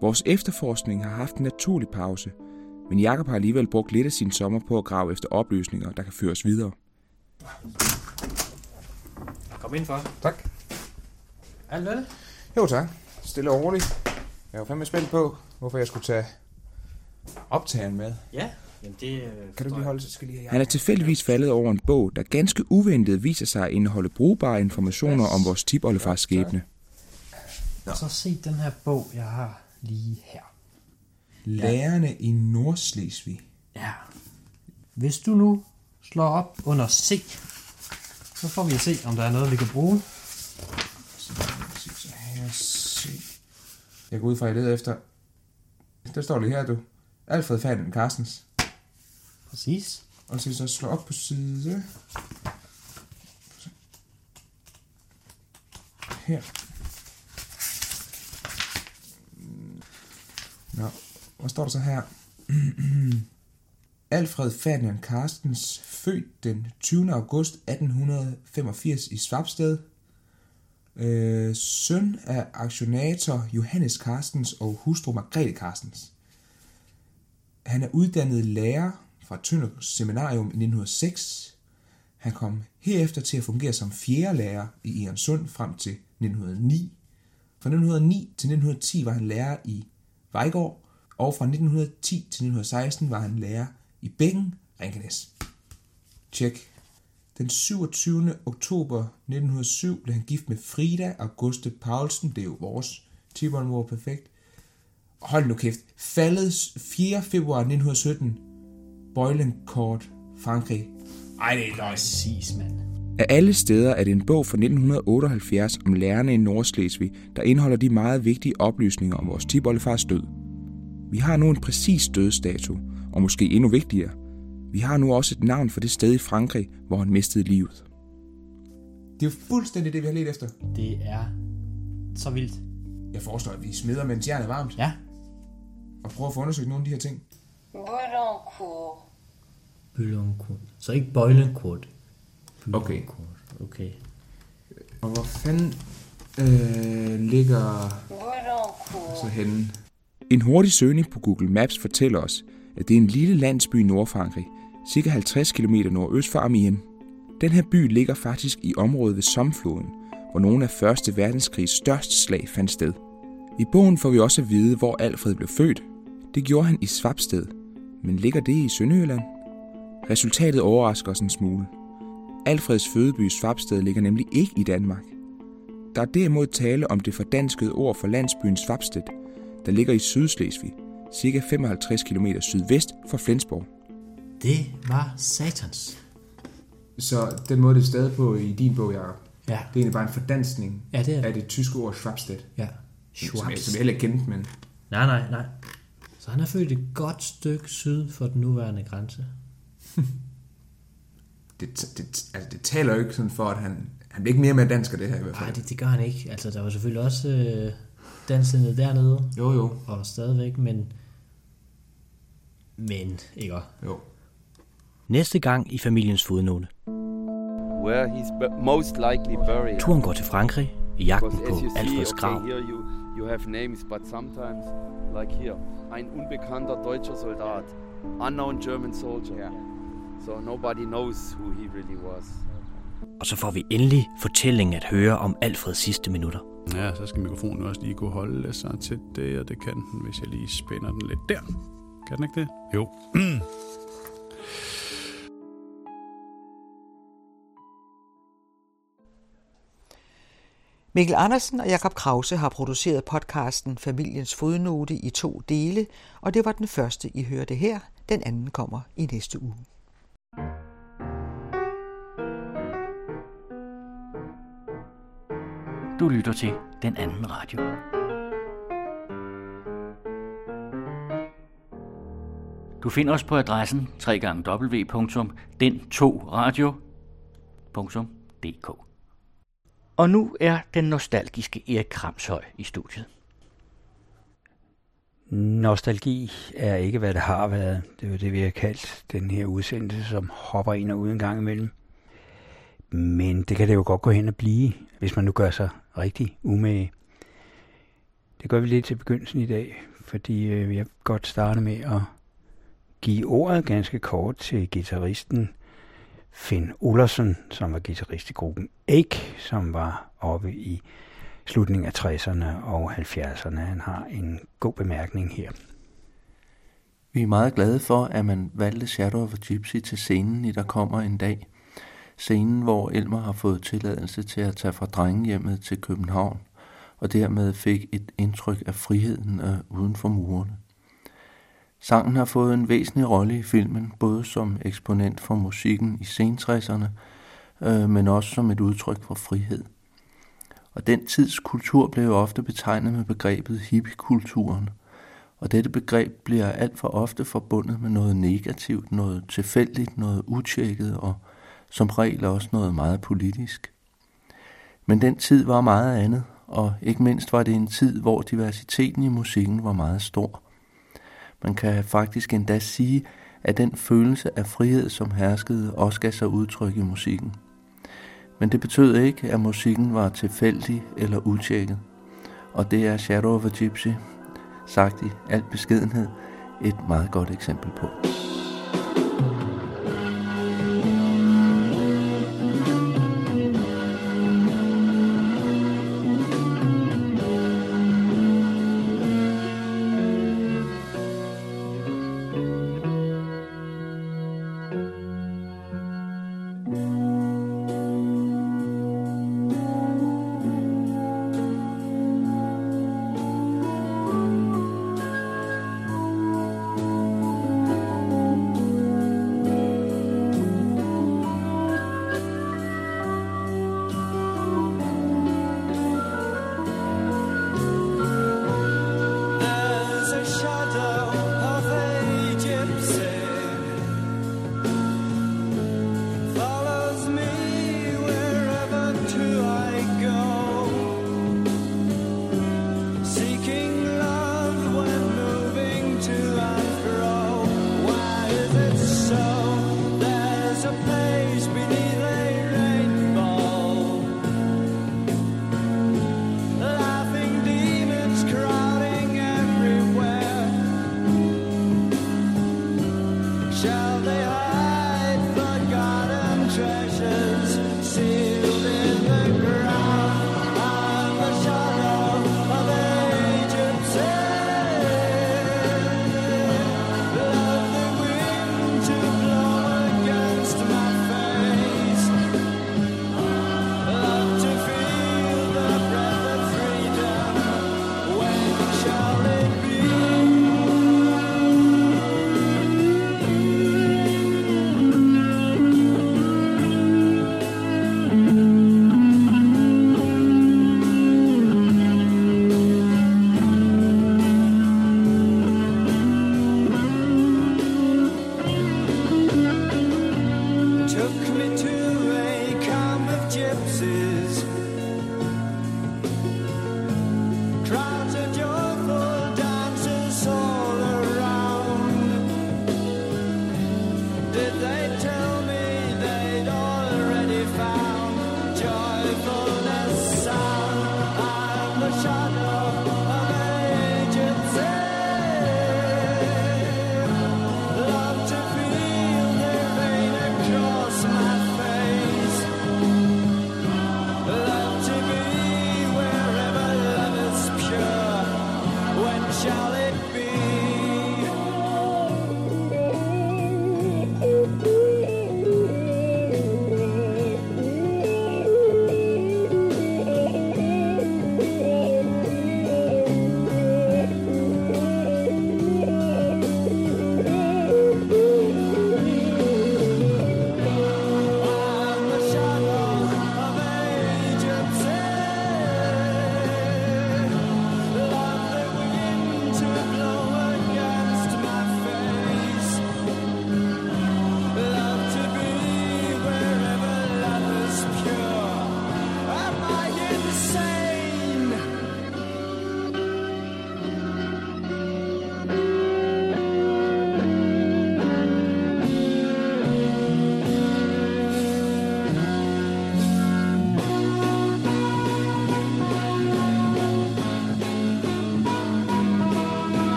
Vores efterforskning har haft en naturlig pause, men Jakob har alligevel brugt lidt af sin sommer på at grave efter oplysninger, der kan føres videre. Kom ind for. Tak. Alt vel? Jo tak. Stille og roligt. Jeg var fandme spændt på, hvorfor jeg skulle tage optageren med. Ja, jamen det... Øh, Kan du lige holde, så skal lige have Han er tilfældigvis faldet over en bog, der ganske uventet viser sig at indeholde brugbare informationer om vores tipoldefars skæbne. Og så se den her bog, jeg har lige her. Lærerne i Nordslesvig. Ja. Hvis du nu slår op under C, så får vi at se, om der er noget, vi kan bruge. Så her, se. Jeg går ud fra, at jeg leder efter... Der står det her, du. Alfred Fanden Carstens. Præcis. Og så så slå op på side... Her. Nå, hvad står der så her? <clears throat> Alfred Ferdinand Carstens, født den 20. august 1885 i Svabsted. Øh, søn af aktionator Johannes Carstens og hustru Margrethe Carstens. Han er uddannet lærer fra Tønder Seminarium i 1906. Han kom herefter til at fungere som fjerde lærer i Egernsund frem til 1909. Fra 1909 til 1910 var han lærer i Vejgaard, og fra 1910 til 1916 var han lærer i Bækken, Rinkenes. Tjek. Den 27. oktober 1907 blev han gift med Frida Auguste Paulsen. Det er jo vores tiboldmor perfekt. Hold nu kæft. Faldet 4. februar 1917. Bøjlencourt, Frankrig. Ej, det er løgn. Præcis, mand. Af alle steder er det en bog fra 1978 om lærerne i Nordslesvig, der indeholder de meget vigtige oplysninger om vores tiboldefars død. Vi har nu en præcis dødsdato, og måske endnu vigtigere, vi har nu også et navn for det sted i Frankrig, hvor han mistede livet. Det er jo fuldstændig det, vi har let efter. Det er så vildt. Jeg foreslår, at vi smider, mens jernet er varmt. Ja. Og prøver at få undersøgt nogle af de her ting. Boulogne Bylundkort. Så ikke Bøjlenkort. Okay. Okay. Og hvor fanden øh, ligger så henne? En hurtig søgning på Google Maps fortæller os, at det er en lille landsby i Nordfrankrig, cirka 50 km nordøst for Amiens. Den her by ligger faktisk i området ved Somfloden, hvor nogle af 1. verdenskrigs største slag fandt sted. I bogen får vi også at vide, hvor Alfred blev født. Det gjorde han i Svabsted. Men ligger det i Sønderjylland? Resultatet overrasker os en smule. Alfreds fødeby Svabsted ligger nemlig ikke i Danmark. Der er derimod tale om det fordanskede ord for landsbyen Svabsted, der ligger i Sydslesvig, cirka 55 km sydvest for Flensborg. Det var satans. Så den måde, det er stadig på i din bog, Jacob, Ja. det er egentlig bare en fordansning Ja, det er det. af det tyske ord Schwabsted. Ja. Som, som, jeg, som jeg heller ikke kendte, men... Nej, nej, nej. Så han er født et godt stykke syd for den nuværende grænse. <laughs> Det, det, altså, det taler jo ikke sådan for, at han... Han bliver ikke mere med dansk af det her i hvert fald. Nej, det, det gør han ikke. Altså, der var selvfølgelig også øh, dansende dernede. Jo, jo. Og stadigvæk, men... Men, ikke? Jo. Næste gang i familiens fodnote. Where he's most likely buried. Turen går til Frankrig i jagten på Alfreds grav. you, you have names, but sometimes, like here, ein unbekannter deutscher Soldat, unknown German soldier. So nobody knows who he really was. Og så får vi endelig fortællingen at høre om Alfreds sidste minutter. Ja, så skal mikrofonen også lige kunne holde sig til det, og det kan den, hvis jeg lige spænder den lidt der. Kan den ikke det? Jo. <clears throat> Mikkel Andersen og Jakob Krause har produceret podcasten Familiens fodnote i to dele, og det var den første, I hørte her. Den anden kommer i næste uge. Du lytter til Den Anden Radio. Du finder os på adressen www.den2radio.dk og nu er den nostalgiske Erik Kramshøj i studiet. Nostalgi er ikke, hvad det har været. Det er jo det, vi har kaldt den her udsendelse, som hopper ind og ud en gang imellem. Men det kan det jo godt gå hen og blive, hvis man nu gør sig rigtig umage. Det gør vi lidt til begyndelsen i dag, fordi øh, jeg godt starte med at give ordet ganske kort til gitarristen Finn Ollersen, som var guitarist i gruppen Ake, som var oppe i slutningen af 60'erne og 70'erne. Han har en god bemærkning her. Vi er meget glade for, at man valgte Shadow of a Gypsy til scenen i Der kommer en dag. Scenen, hvor Elmer har fået tilladelse til at tage fra drengehjemmet til København, og dermed fik et indtryk af friheden øh, uden for murene. Sangen har fået en væsentlig rolle i filmen, både som eksponent for musikken i sentræsserne, øh, men også som et udtryk for frihed. Og den tids kultur blev ofte betegnet med begrebet hippiekulturen, og dette begreb bliver alt for ofte forbundet med noget negativt, noget tilfældigt, noget utjekket og som regel også noget meget politisk. Men den tid var meget andet, og ikke mindst var det en tid, hvor diversiteten i musikken var meget stor. Man kan faktisk endda sige, at den følelse af frihed, som herskede, også gav sig udtryk i musikken. Men det betød ikke, at musikken var tilfældig eller utjekket. Og det er Shadow of a Gypsy, sagt i al beskedenhed, et meget godt eksempel på.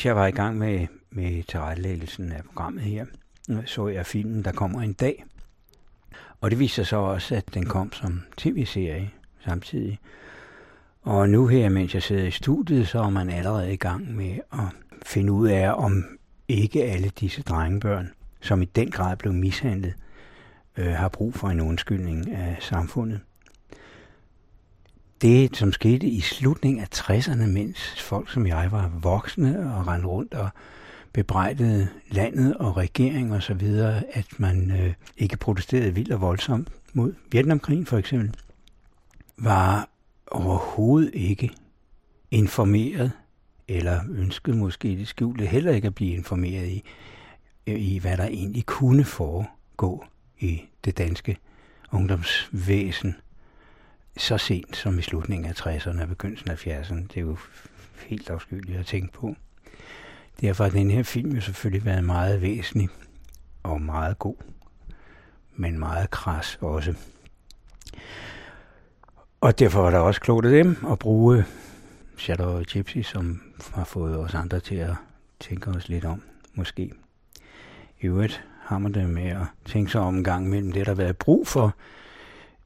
Mens jeg var i gang med, med tilrettelæggelsen af programmet her, så jeg filmen Der kommer en dag. Og det viser sig så også, at den kom som tv-serie samtidig. Og nu her, mens jeg sidder i studiet, så er man allerede i gang med at finde ud af, om ikke alle disse drengebørn, som i den grad blev mishandlet, øh, har brug for en undskyldning af samfundet. Det, som skete i slutningen af 60'erne, mens folk som jeg var voksne og rendte rundt og bebrejdede landet og regeringen og så videre, at man øh, ikke protesterede vildt og voldsomt mod Vietnamkrigen for eksempel, var overhovedet ikke informeret, eller ønskede måske det skjulte heller ikke at blive informeret i, i hvad der egentlig kunne foregå i det danske ungdomsvæsen så sent som i slutningen af 60'erne og begyndelsen af 70'erne. Det er jo helt afskyeligt at tænke på. Derfor har den her film jo selvfølgelig været meget væsentlig og meget god, men meget kras også. Og derfor var det også klogt af dem at bruge Shadow Gypsy, som har fået os andre til at tænke os lidt om, måske. I øvrigt har man det med at tænke sig om en gang mellem det, der har været brug for.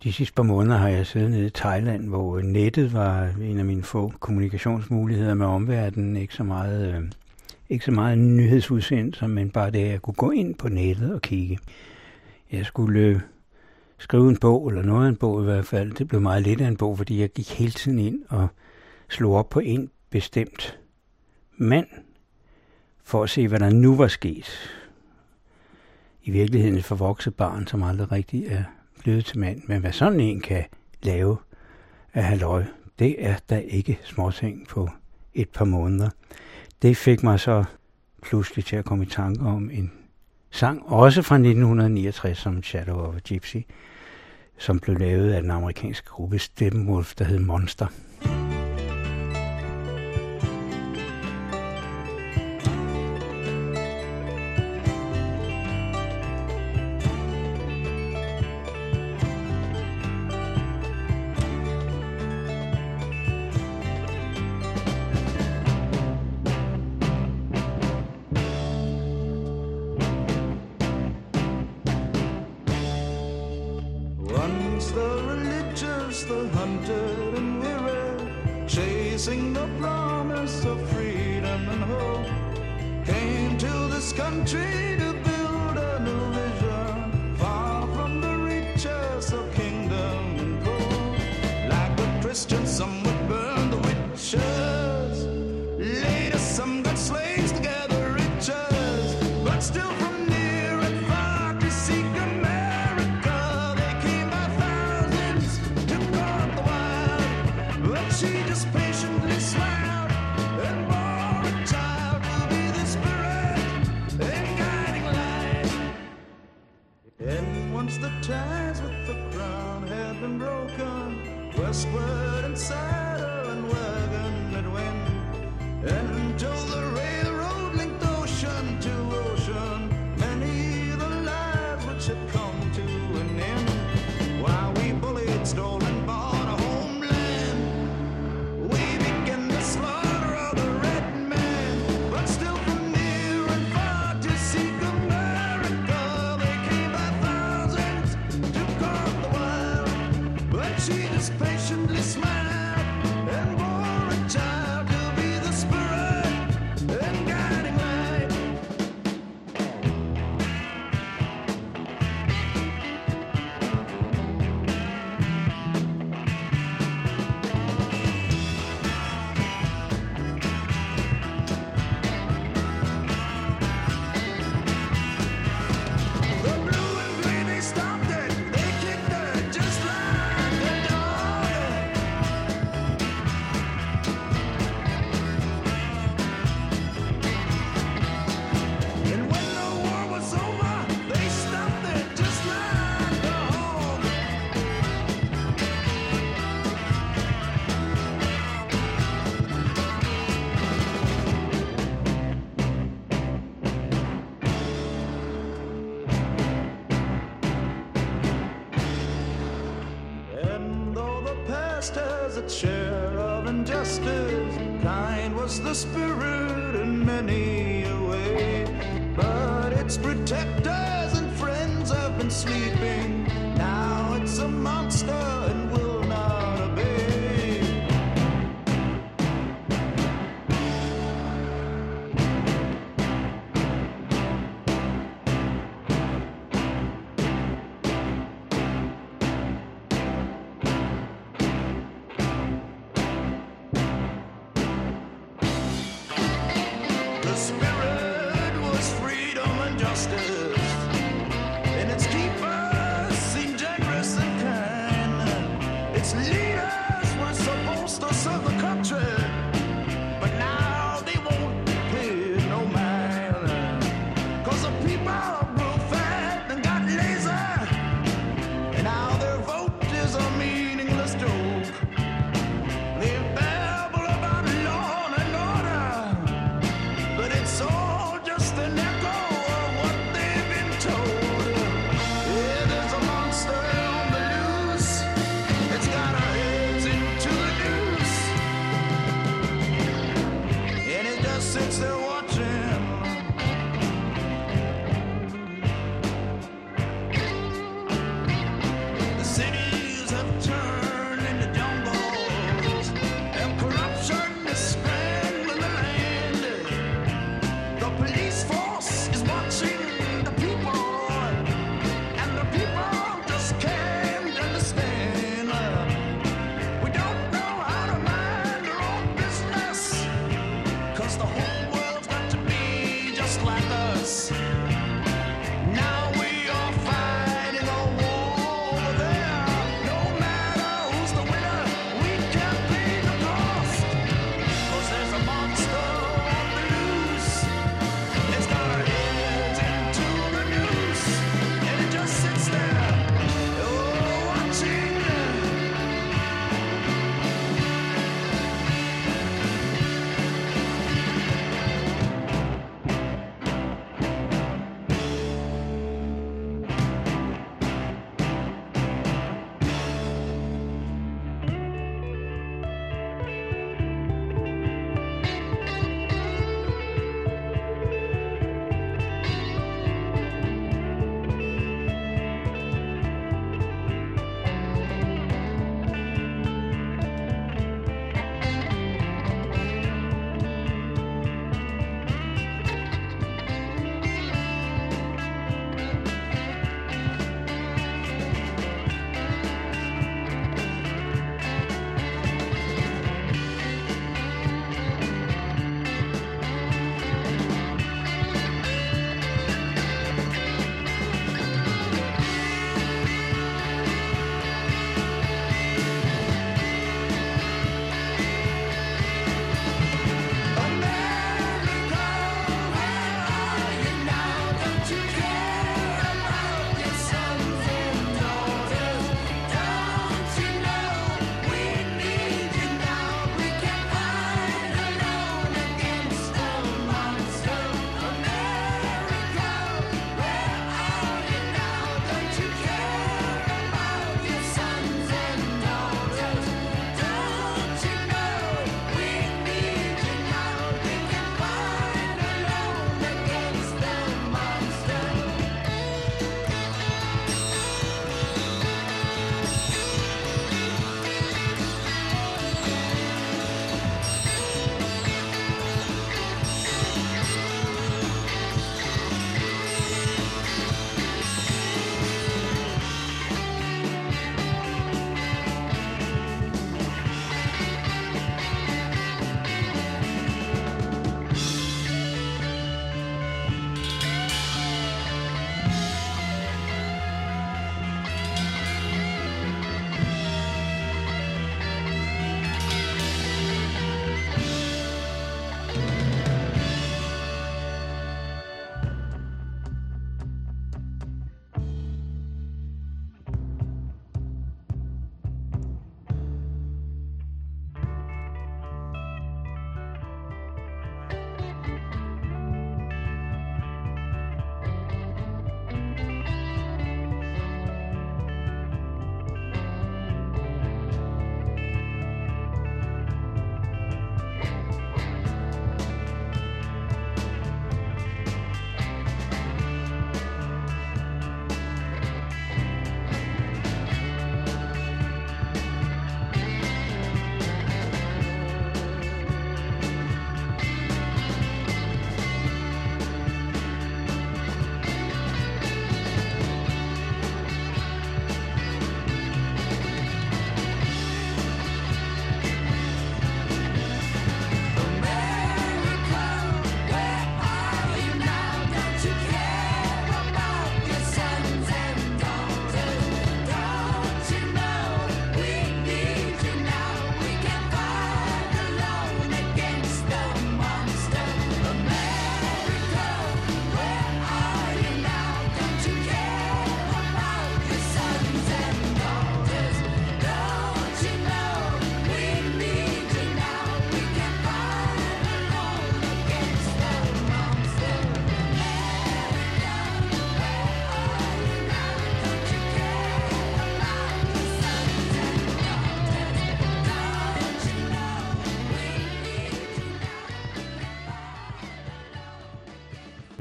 De sidste par måneder har jeg siddet nede i Thailand, hvor nettet var en af mine få kommunikationsmuligheder med omverdenen. Ikke så meget, øh, ikke så meget nyhedsudsendelser, men bare det, at jeg kunne gå ind på nettet og kigge. Jeg skulle øh, skrive en bog, eller noget af en bog i hvert fald. Det blev meget lidt af en bog, fordi jeg gik hele tiden ind og slog op på en bestemt mand, for at se, hvad der nu var sket. I virkeligheden et forvokset barn, som aldrig rigtig er blevet til mand. Men hvad sådan en kan lave af halvøj, det er da ikke småting på et par måneder. Det fik mig så pludselig til at komme i tanke om en sang, også fra 1969, som Shadow of a Gypsy, som blev lavet af den amerikanske gruppe Steppenwolf, der hed Monster.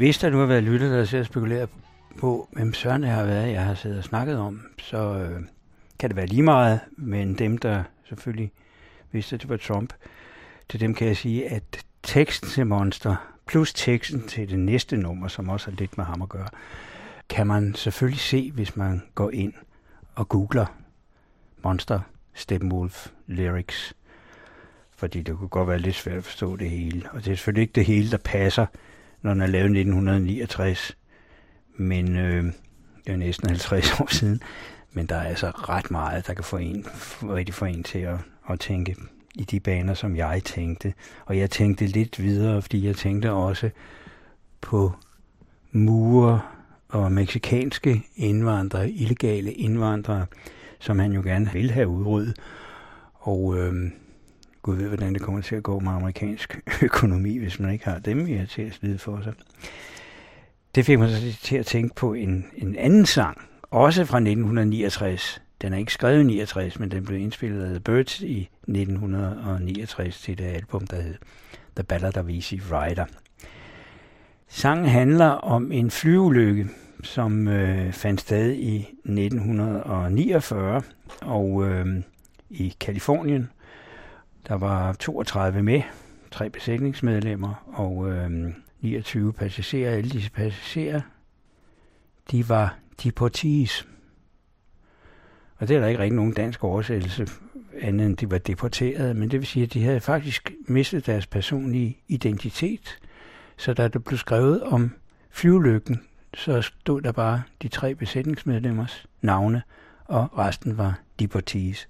Hvis der nu har været lytter, der sidder og spekulerer på, hvem søren har været, jeg har siddet og snakket om, så øh, kan det være lige meget, men dem, der selvfølgelig vidste, at det var Trump, til dem kan jeg sige, at teksten til Monster, plus teksten til det næste nummer, som også har lidt med ham at gøre, kan man selvfølgelig se, hvis man går ind og googler Monster Steppenwolf Lyrics. Fordi det kunne godt være lidt svært at forstå det hele. Og det er selvfølgelig ikke det hele, der passer, når den er lavet i 1969. Men øh, det er næsten 50 år siden. Men der er altså ret meget, der kan få en, rigtig få en til at, at tænke i de baner, som jeg tænkte. Og jeg tænkte lidt videre, fordi jeg tænkte også på mure og meksikanske indvandrere, illegale indvandrere, som han jo gerne ville have udryddet. Og øh, Gud ved, hvordan det kommer til at gå med amerikansk <laughs> økonomi, hvis man ikke har dem i til at slide for sig. Det fik mig så til at tænke på en, en anden sang, også fra 1969. Den er ikke skrevet i 69, men den blev indspillet af The Birds i 1969 til det album, der hed The Ballad of Easy Rider. Sangen handler om en flyulykke, som øh, fandt sted i 1949 og øh, i Kalifornien. Der var 32 med, tre besætningsmedlemmer og øh, 29 passagerer. Alle disse passagerer, de var deportees. Og det er der ikke rigtig nogen dansk oversættelse, andet end de var deporteret, men det vil sige, at de havde faktisk mistet deres personlige identitet. Så da det blev skrevet om flyvelykken, så stod der bare de tre besætningsmedlemmers navne, og resten var deportees.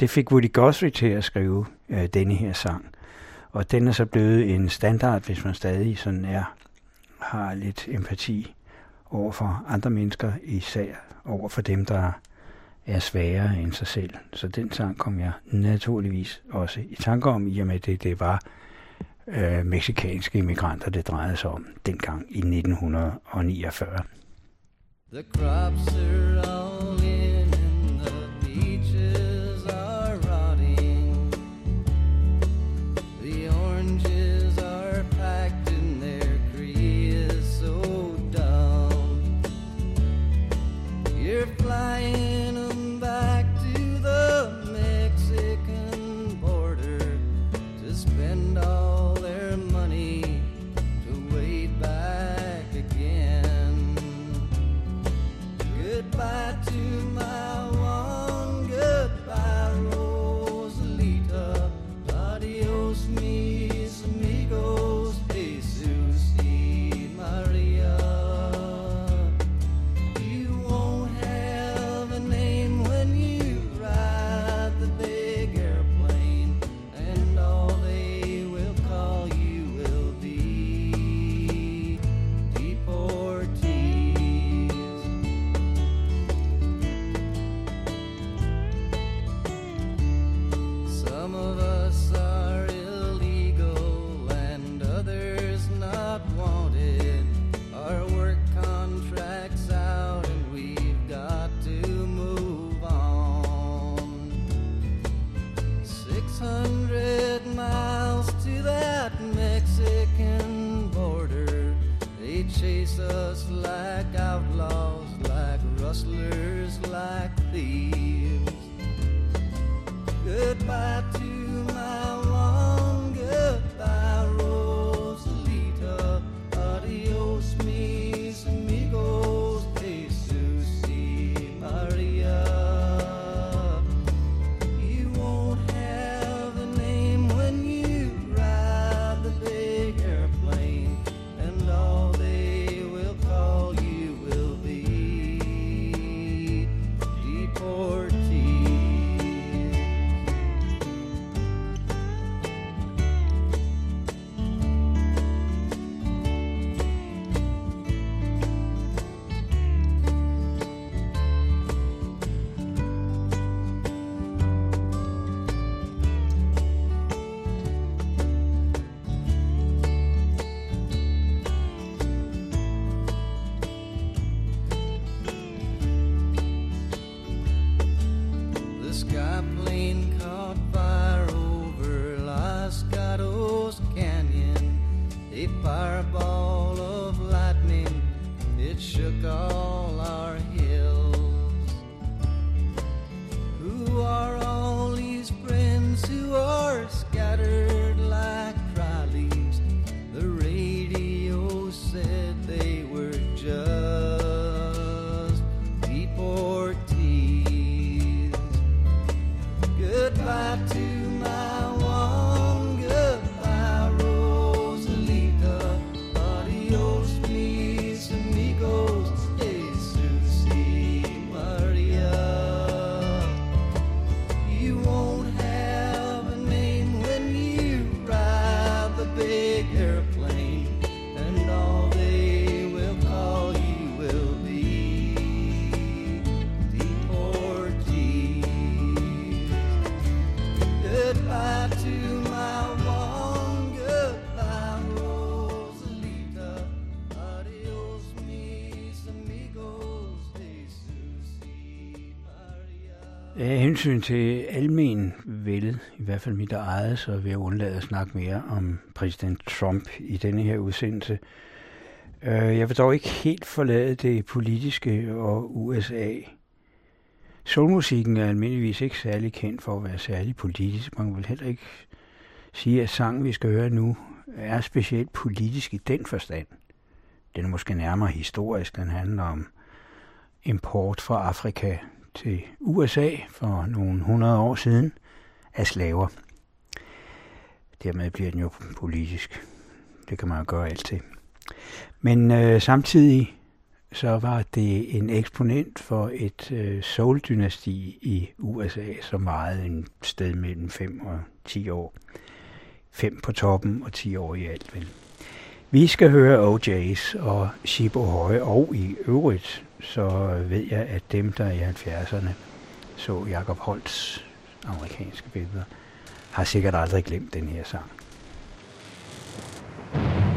Det fik Woody Guthrie til at skrive øh, denne her sang. Og den er så blevet en standard, hvis man stadig sådan er, har lidt empati over for andre mennesker, især over for dem, der er sværere end sig selv. Så den sang kom jeg naturligvis også i tanke om, i og med det, det var øh, meksikanske immigranter, det drejede sig om dengang i 1949. The crops are all hensyn til almen vel, i hvert fald mit eget, så vil jeg undlade at snakke mere om præsident Trump i denne her udsendelse. Øh, Jeg vil dog ikke helt forlade det politiske og USA. Soulmusikken er almindeligvis ikke særlig kendt for at være særlig politisk. Man vil heller ikke sige, at sangen, vi skal høre nu, er specielt politisk i den forstand. Den er måske nærmere historisk. Den handler om import fra Afrika til USA for nogle hundrede år siden af slaver. Dermed bliver den jo politisk. Det kan man jo gøre alt til. Men øh, samtidig så var det en eksponent for et øh, soul-dynasti i USA, som varede en sted mellem 5 og 10 år. 5 på toppen og 10 år i alt, vel. Vi skal høre OJ's og Shibo Høje, og i øvrigt så ved jeg, at dem, der i 70'erne så Jacob Holts amerikanske billeder, har sikkert aldrig glemt den her sang. Ship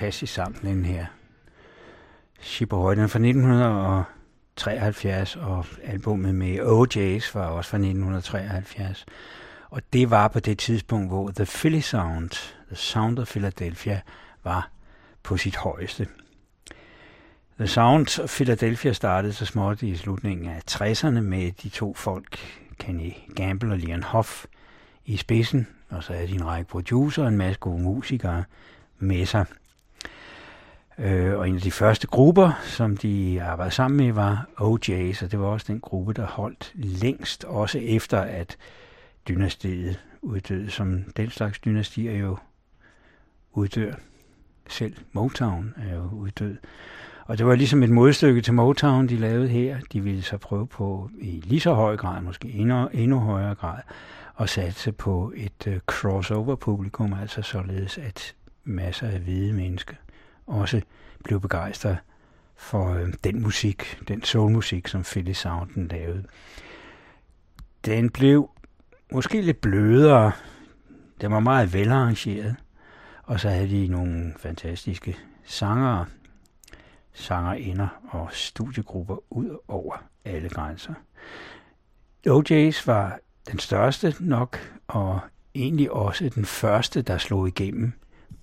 fantastisk samling her. Shibahoi, den er fra 1973, og albumet med OJ's var også fra 1973. Og det var på det tidspunkt, hvor The Philly Sound, The Sound of Philadelphia, var på sit højeste. The Sound of Philadelphia startede så småt i slutningen af 60'erne med de to folk, Kenny Gamble og Leon Hoff, i spidsen, og så havde de en række producer og en masse gode musikere med sig. Øh, og en af de første grupper, som de arbejdede sammen med, var OJ's, og det var også den gruppe, der holdt længst, også efter at dynastiet uddøde, som den slags dynastier jo uddør. Selv Motown er jo uddød. Og det var ligesom et modstykke til Motown, de lavede her. De ville så prøve på i lige så høj grad, måske endnu, endnu højere grad, at satse på et øh, crossover-publikum, altså således at masser af hvide mennesker også blev begejstret for øh, den musik, den soulmusik, som Philly Sounden lavede. Den blev måske lidt blødere. Den var meget velarrangeret. Og så havde de nogle fantastiske sangere, sangerinder og studiegrupper ud over alle grænser. OJ's var den største nok, og egentlig også den første, der slog igennem,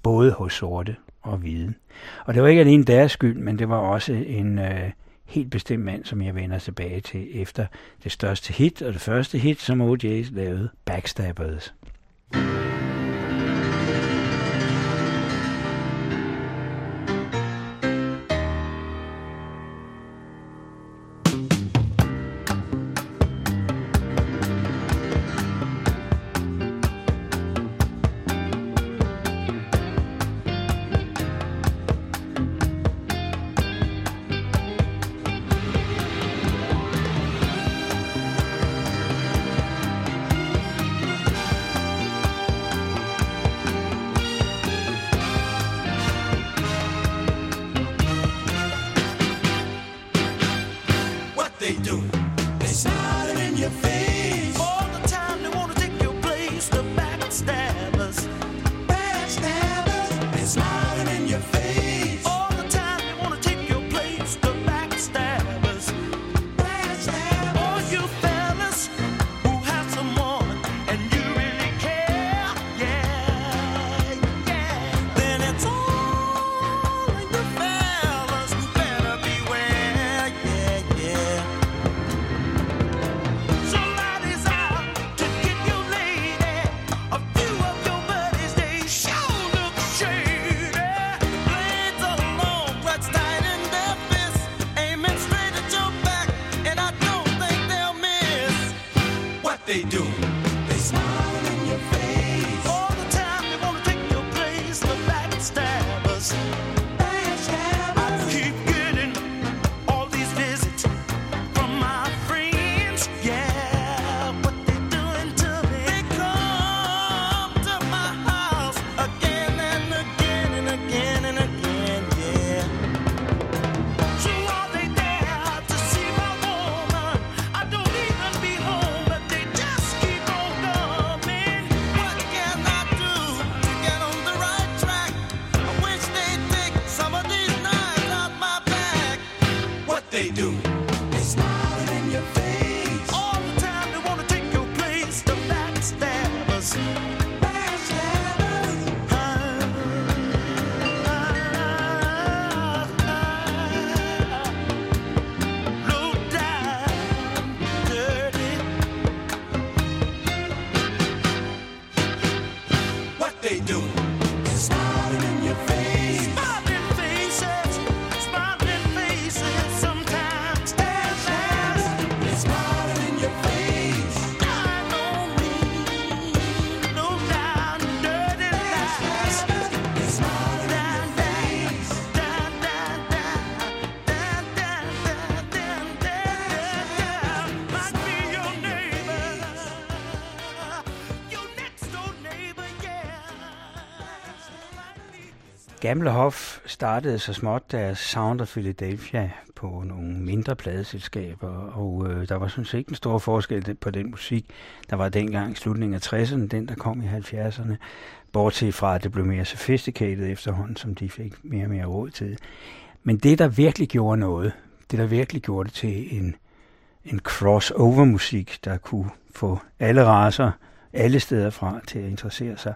både hos sorte og viden. Og det var ikke alene deres skyld, men det var også en øh, helt bestemt mand, som jeg vender tilbage til efter det største hit, og det første hit, som OJ's lavede, Backstabbers. What Gamle Hof startede så småt deres Sound of Philadelphia på nogle mindre pladeselskaber, og øh, der var sådan set ikke en stor forskel på den musik, der var dengang i slutningen af 60'erne, den der kom i 70'erne, bortset fra, at det blev mere sophisticated efterhånden, som de fik mere og mere råd til. Men det, der virkelig gjorde noget, det der virkelig gjorde det til en, en crossover-musik, der kunne få alle raser, alle steder fra til at interessere sig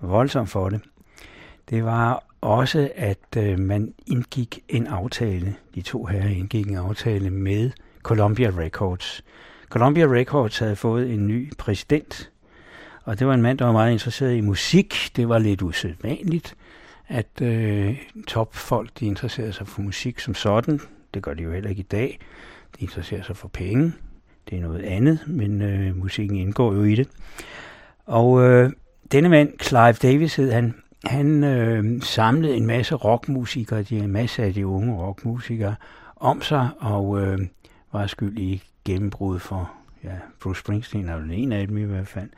voldsomt for det, det var også, at øh, man indgik en aftale, de to herrer indgik en aftale med Columbia Records. Columbia Records havde fået en ny præsident, og det var en mand, der var meget interesseret i musik. Det var lidt usædvanligt, at øh, topfolk de interesserede sig for musik som sådan. Det gør de jo heller ikke i dag. De interesserer sig for penge. Det er noget andet, men øh, musikken indgår jo i det. Og øh, denne mand, Clive Davis hed han, han øh, samlede en masse rockmusikere, de en masse af de unge rockmusikere, om sig, og øh, var skyld i gennembrud for ja, Bruce Springsteen, er en af dem i hvert fald.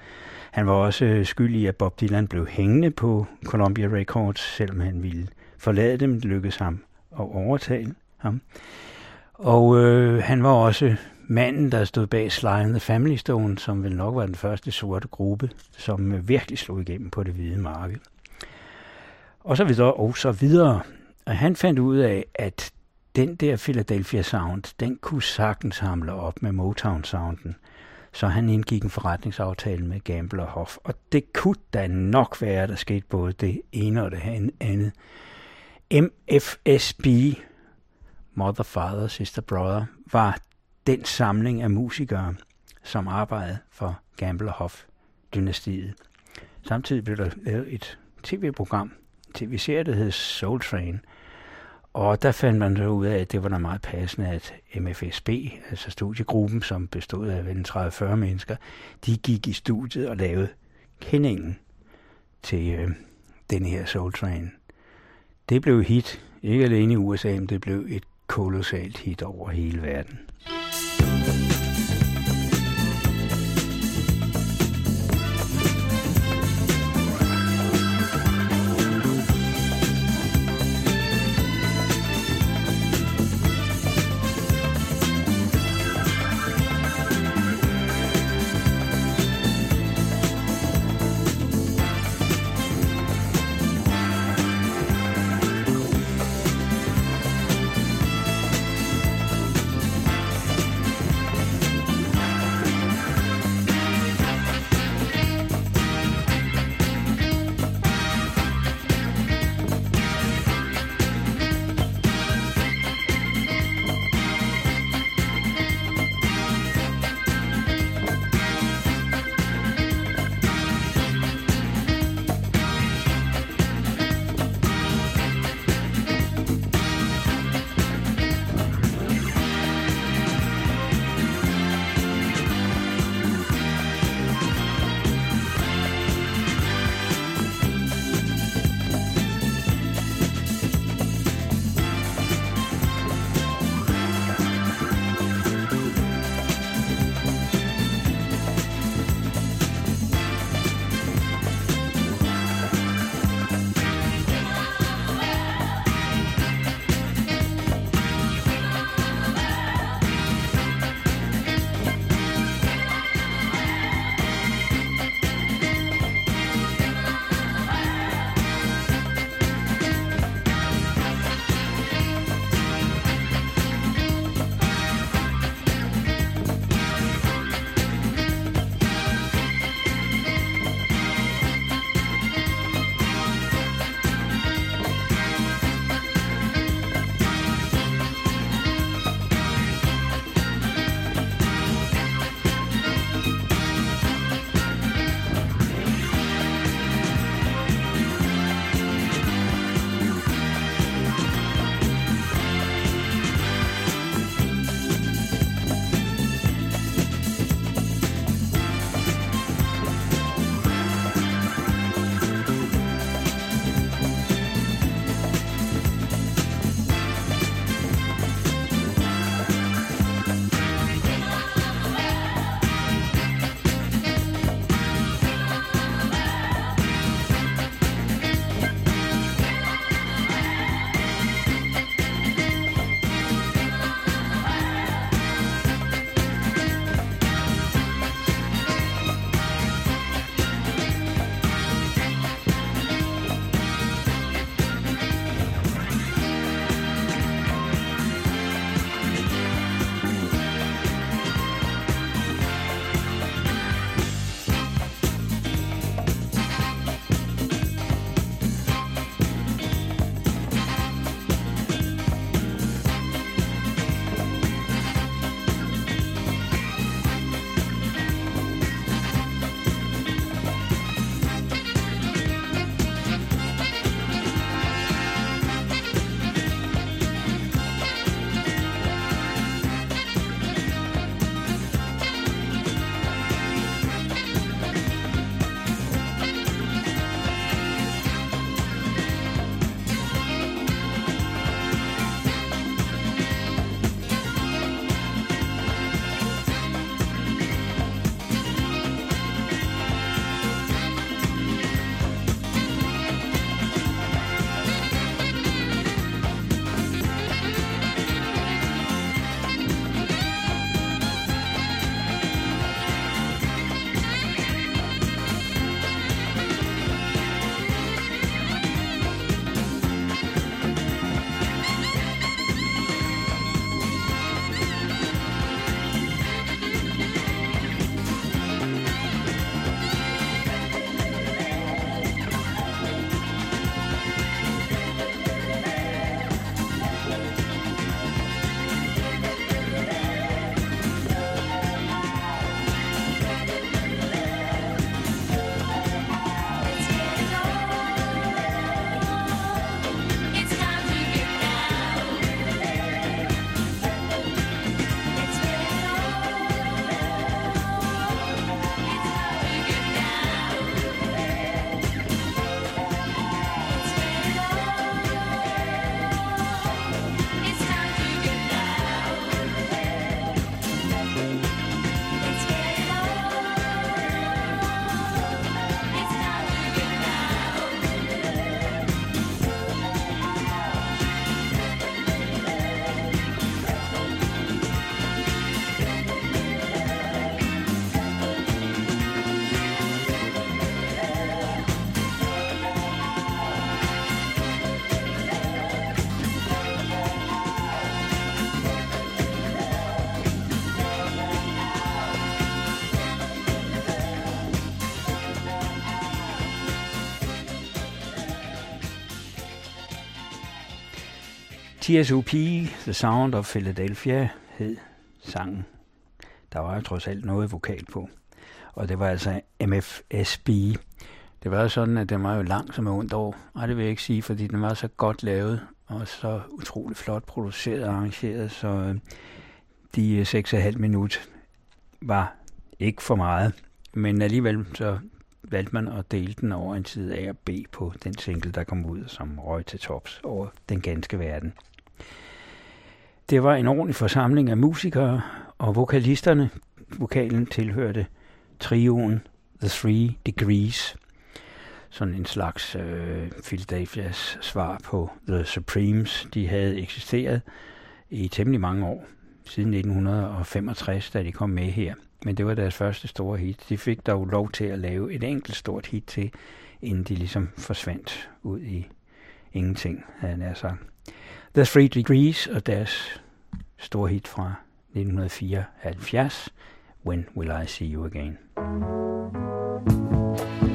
Han var også øh, skyld i, at Bob Dylan blev hængende på Columbia Records, selvom han ville forlade dem. Det lykkedes ham at overtale ham. Og øh, han var også manden, der stod bag Sly and the Family Stone, som vel nok var den første sorte gruppe, som øh, virkelig slog igennem på det hvide marked. Og så videre, og så videre. Og han fandt ud af, at den der Philadelphia Sound, den kunne sagtens hamle op med Motown-sounden. Så han indgik en forretningsaftale med Gamble Hoff. Og det kunne da nok være, der skete både det ene og det andet. MFSB, Mother, Father, Sister, Brother, var den samling af musikere, som arbejdede for Gamble Hoff-dynastiet. Samtidig blev der lavet et tv-program, tv-serie, der hed Soul Train. Og der fandt man så ud af, at det var da meget passende, at MFSB, altså studiegruppen, som bestod af 30-40 mennesker, de gik i studiet og lavede kendingen til øh, den her Soul Train. Det blev hit, ikke alene i USA, men det blev et kolossalt hit over hele verden. TSUP, The Sound of Philadelphia, hed sangen. Der var jo trods alt noget vokal på. Og det var altså MFSB. Det var jo sådan, at den var jo lang som ondt år. Nej, det vil jeg ikke sige, fordi den var så godt lavet og så utrolig flot produceret og arrangeret, så øh, de øh, 6,5 minut var ikke for meget. Men alligevel så valgte man at dele den over en tid A og B på den single, der kom ud, som røg til tops over den ganske verden. Det var en ordentlig forsamling af musikere, og vokalisterne, vokalen tilhørte trioen The Three Degrees, sådan en slags øh, Philadelphias svar på The Supremes. De havde eksisteret i temmelig mange år, siden 1965, da de kom med her. Men det var deres første store hit. De fik dog lov til at lave et enkelt stort hit til, inden de ligesom forsvandt ud i ingenting, havde jeg sagt. The Three Degrees og deres store hit fra 1974, When Will I See You Again? When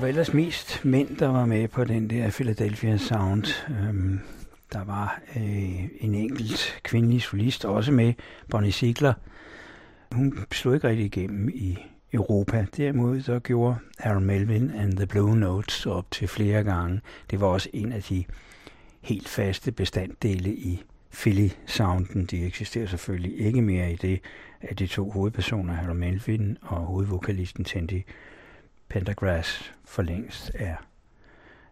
Det var ellers mest mænd, der var med på den der Philadelphia Sound. Øhm, der var øh, en enkelt kvindelig solist også med, Bonnie Sigler. Hun slog ikke rigtig igennem i Europa. Derimod så gjorde Harold Melvin and the Blue Notes op til flere gange. Det var også en af de helt faste bestanddele i Philly-sounden. De eksisterer selvfølgelig ikke mere i det, at de to hovedpersoner, Harold Melvin og hovedvokalisten Tandy Pendergrass, for længst er,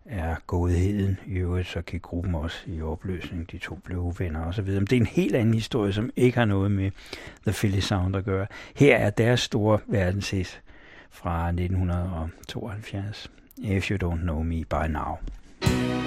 er godheden. I øvrigt så gik gruppen også i opløsning. De to blev uvenner og så videre. Men det er en helt anden historie, som ikke har noget med The Philly Sound at gøre. Her er deres store verdenshit fra 1972. If You Don't Know Me By Now. all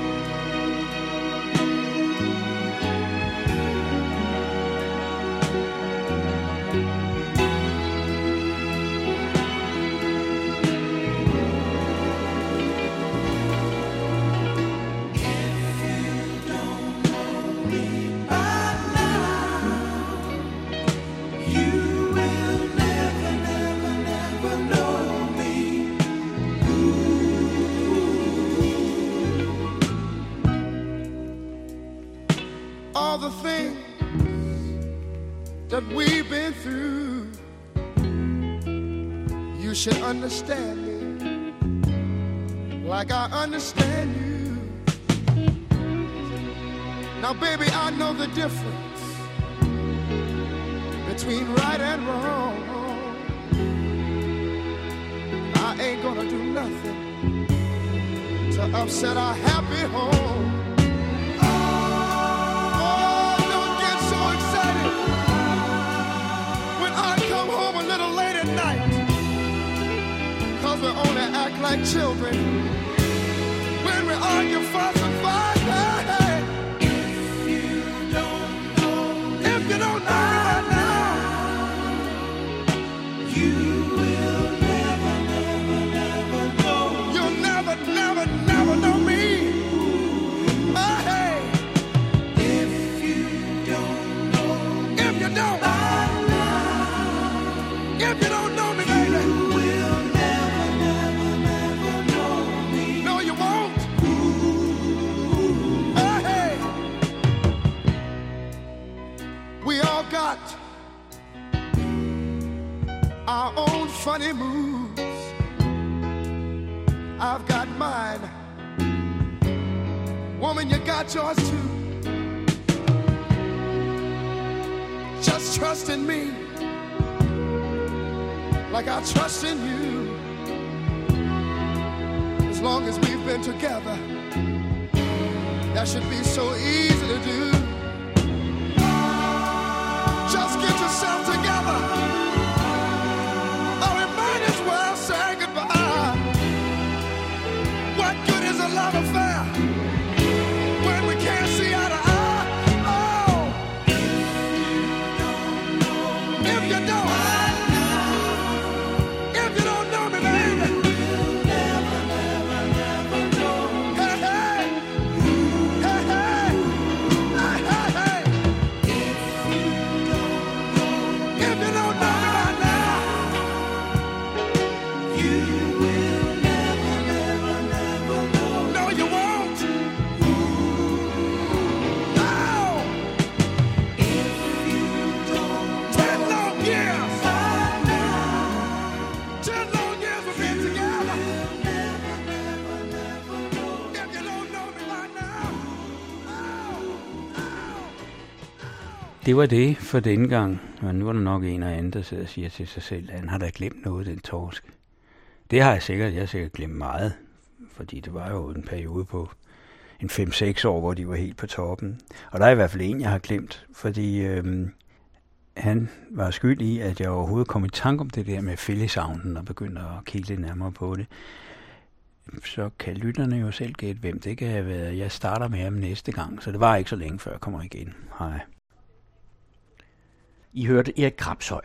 should understand me like I understand you. Now, baby, I know the difference between right and wrong. I ain't gonna do nothing to upset our happy home. Cause we only act like children. When we argue, fuss, and funny moves. I've got mine. Woman, you got yours too. Just trust in me like I trust in you. As long as we've been together, that should be so easy to do. Just get yourself together. Det var det for denne gang, og nu er der nok en og anden, der sidder og siger til sig selv, at han har da glemt noget, den torsk. Det har jeg sikkert, jeg har sikkert glemt meget, fordi det var jo en periode på en 5-6 år, hvor de var helt på toppen. Og der er i hvert fald en, jeg har glemt, fordi øhm, han var skyld i, at jeg overhovedet kom i tanke om det der med fællesavnen og begyndte at kigge lidt nærmere på det. Så kan lytterne jo selv gætte, hvem det kan have været. Jeg starter med ham næste gang, så det var ikke så længe, før jeg kommer igen. Hej. I hørte Erik Kramshøj.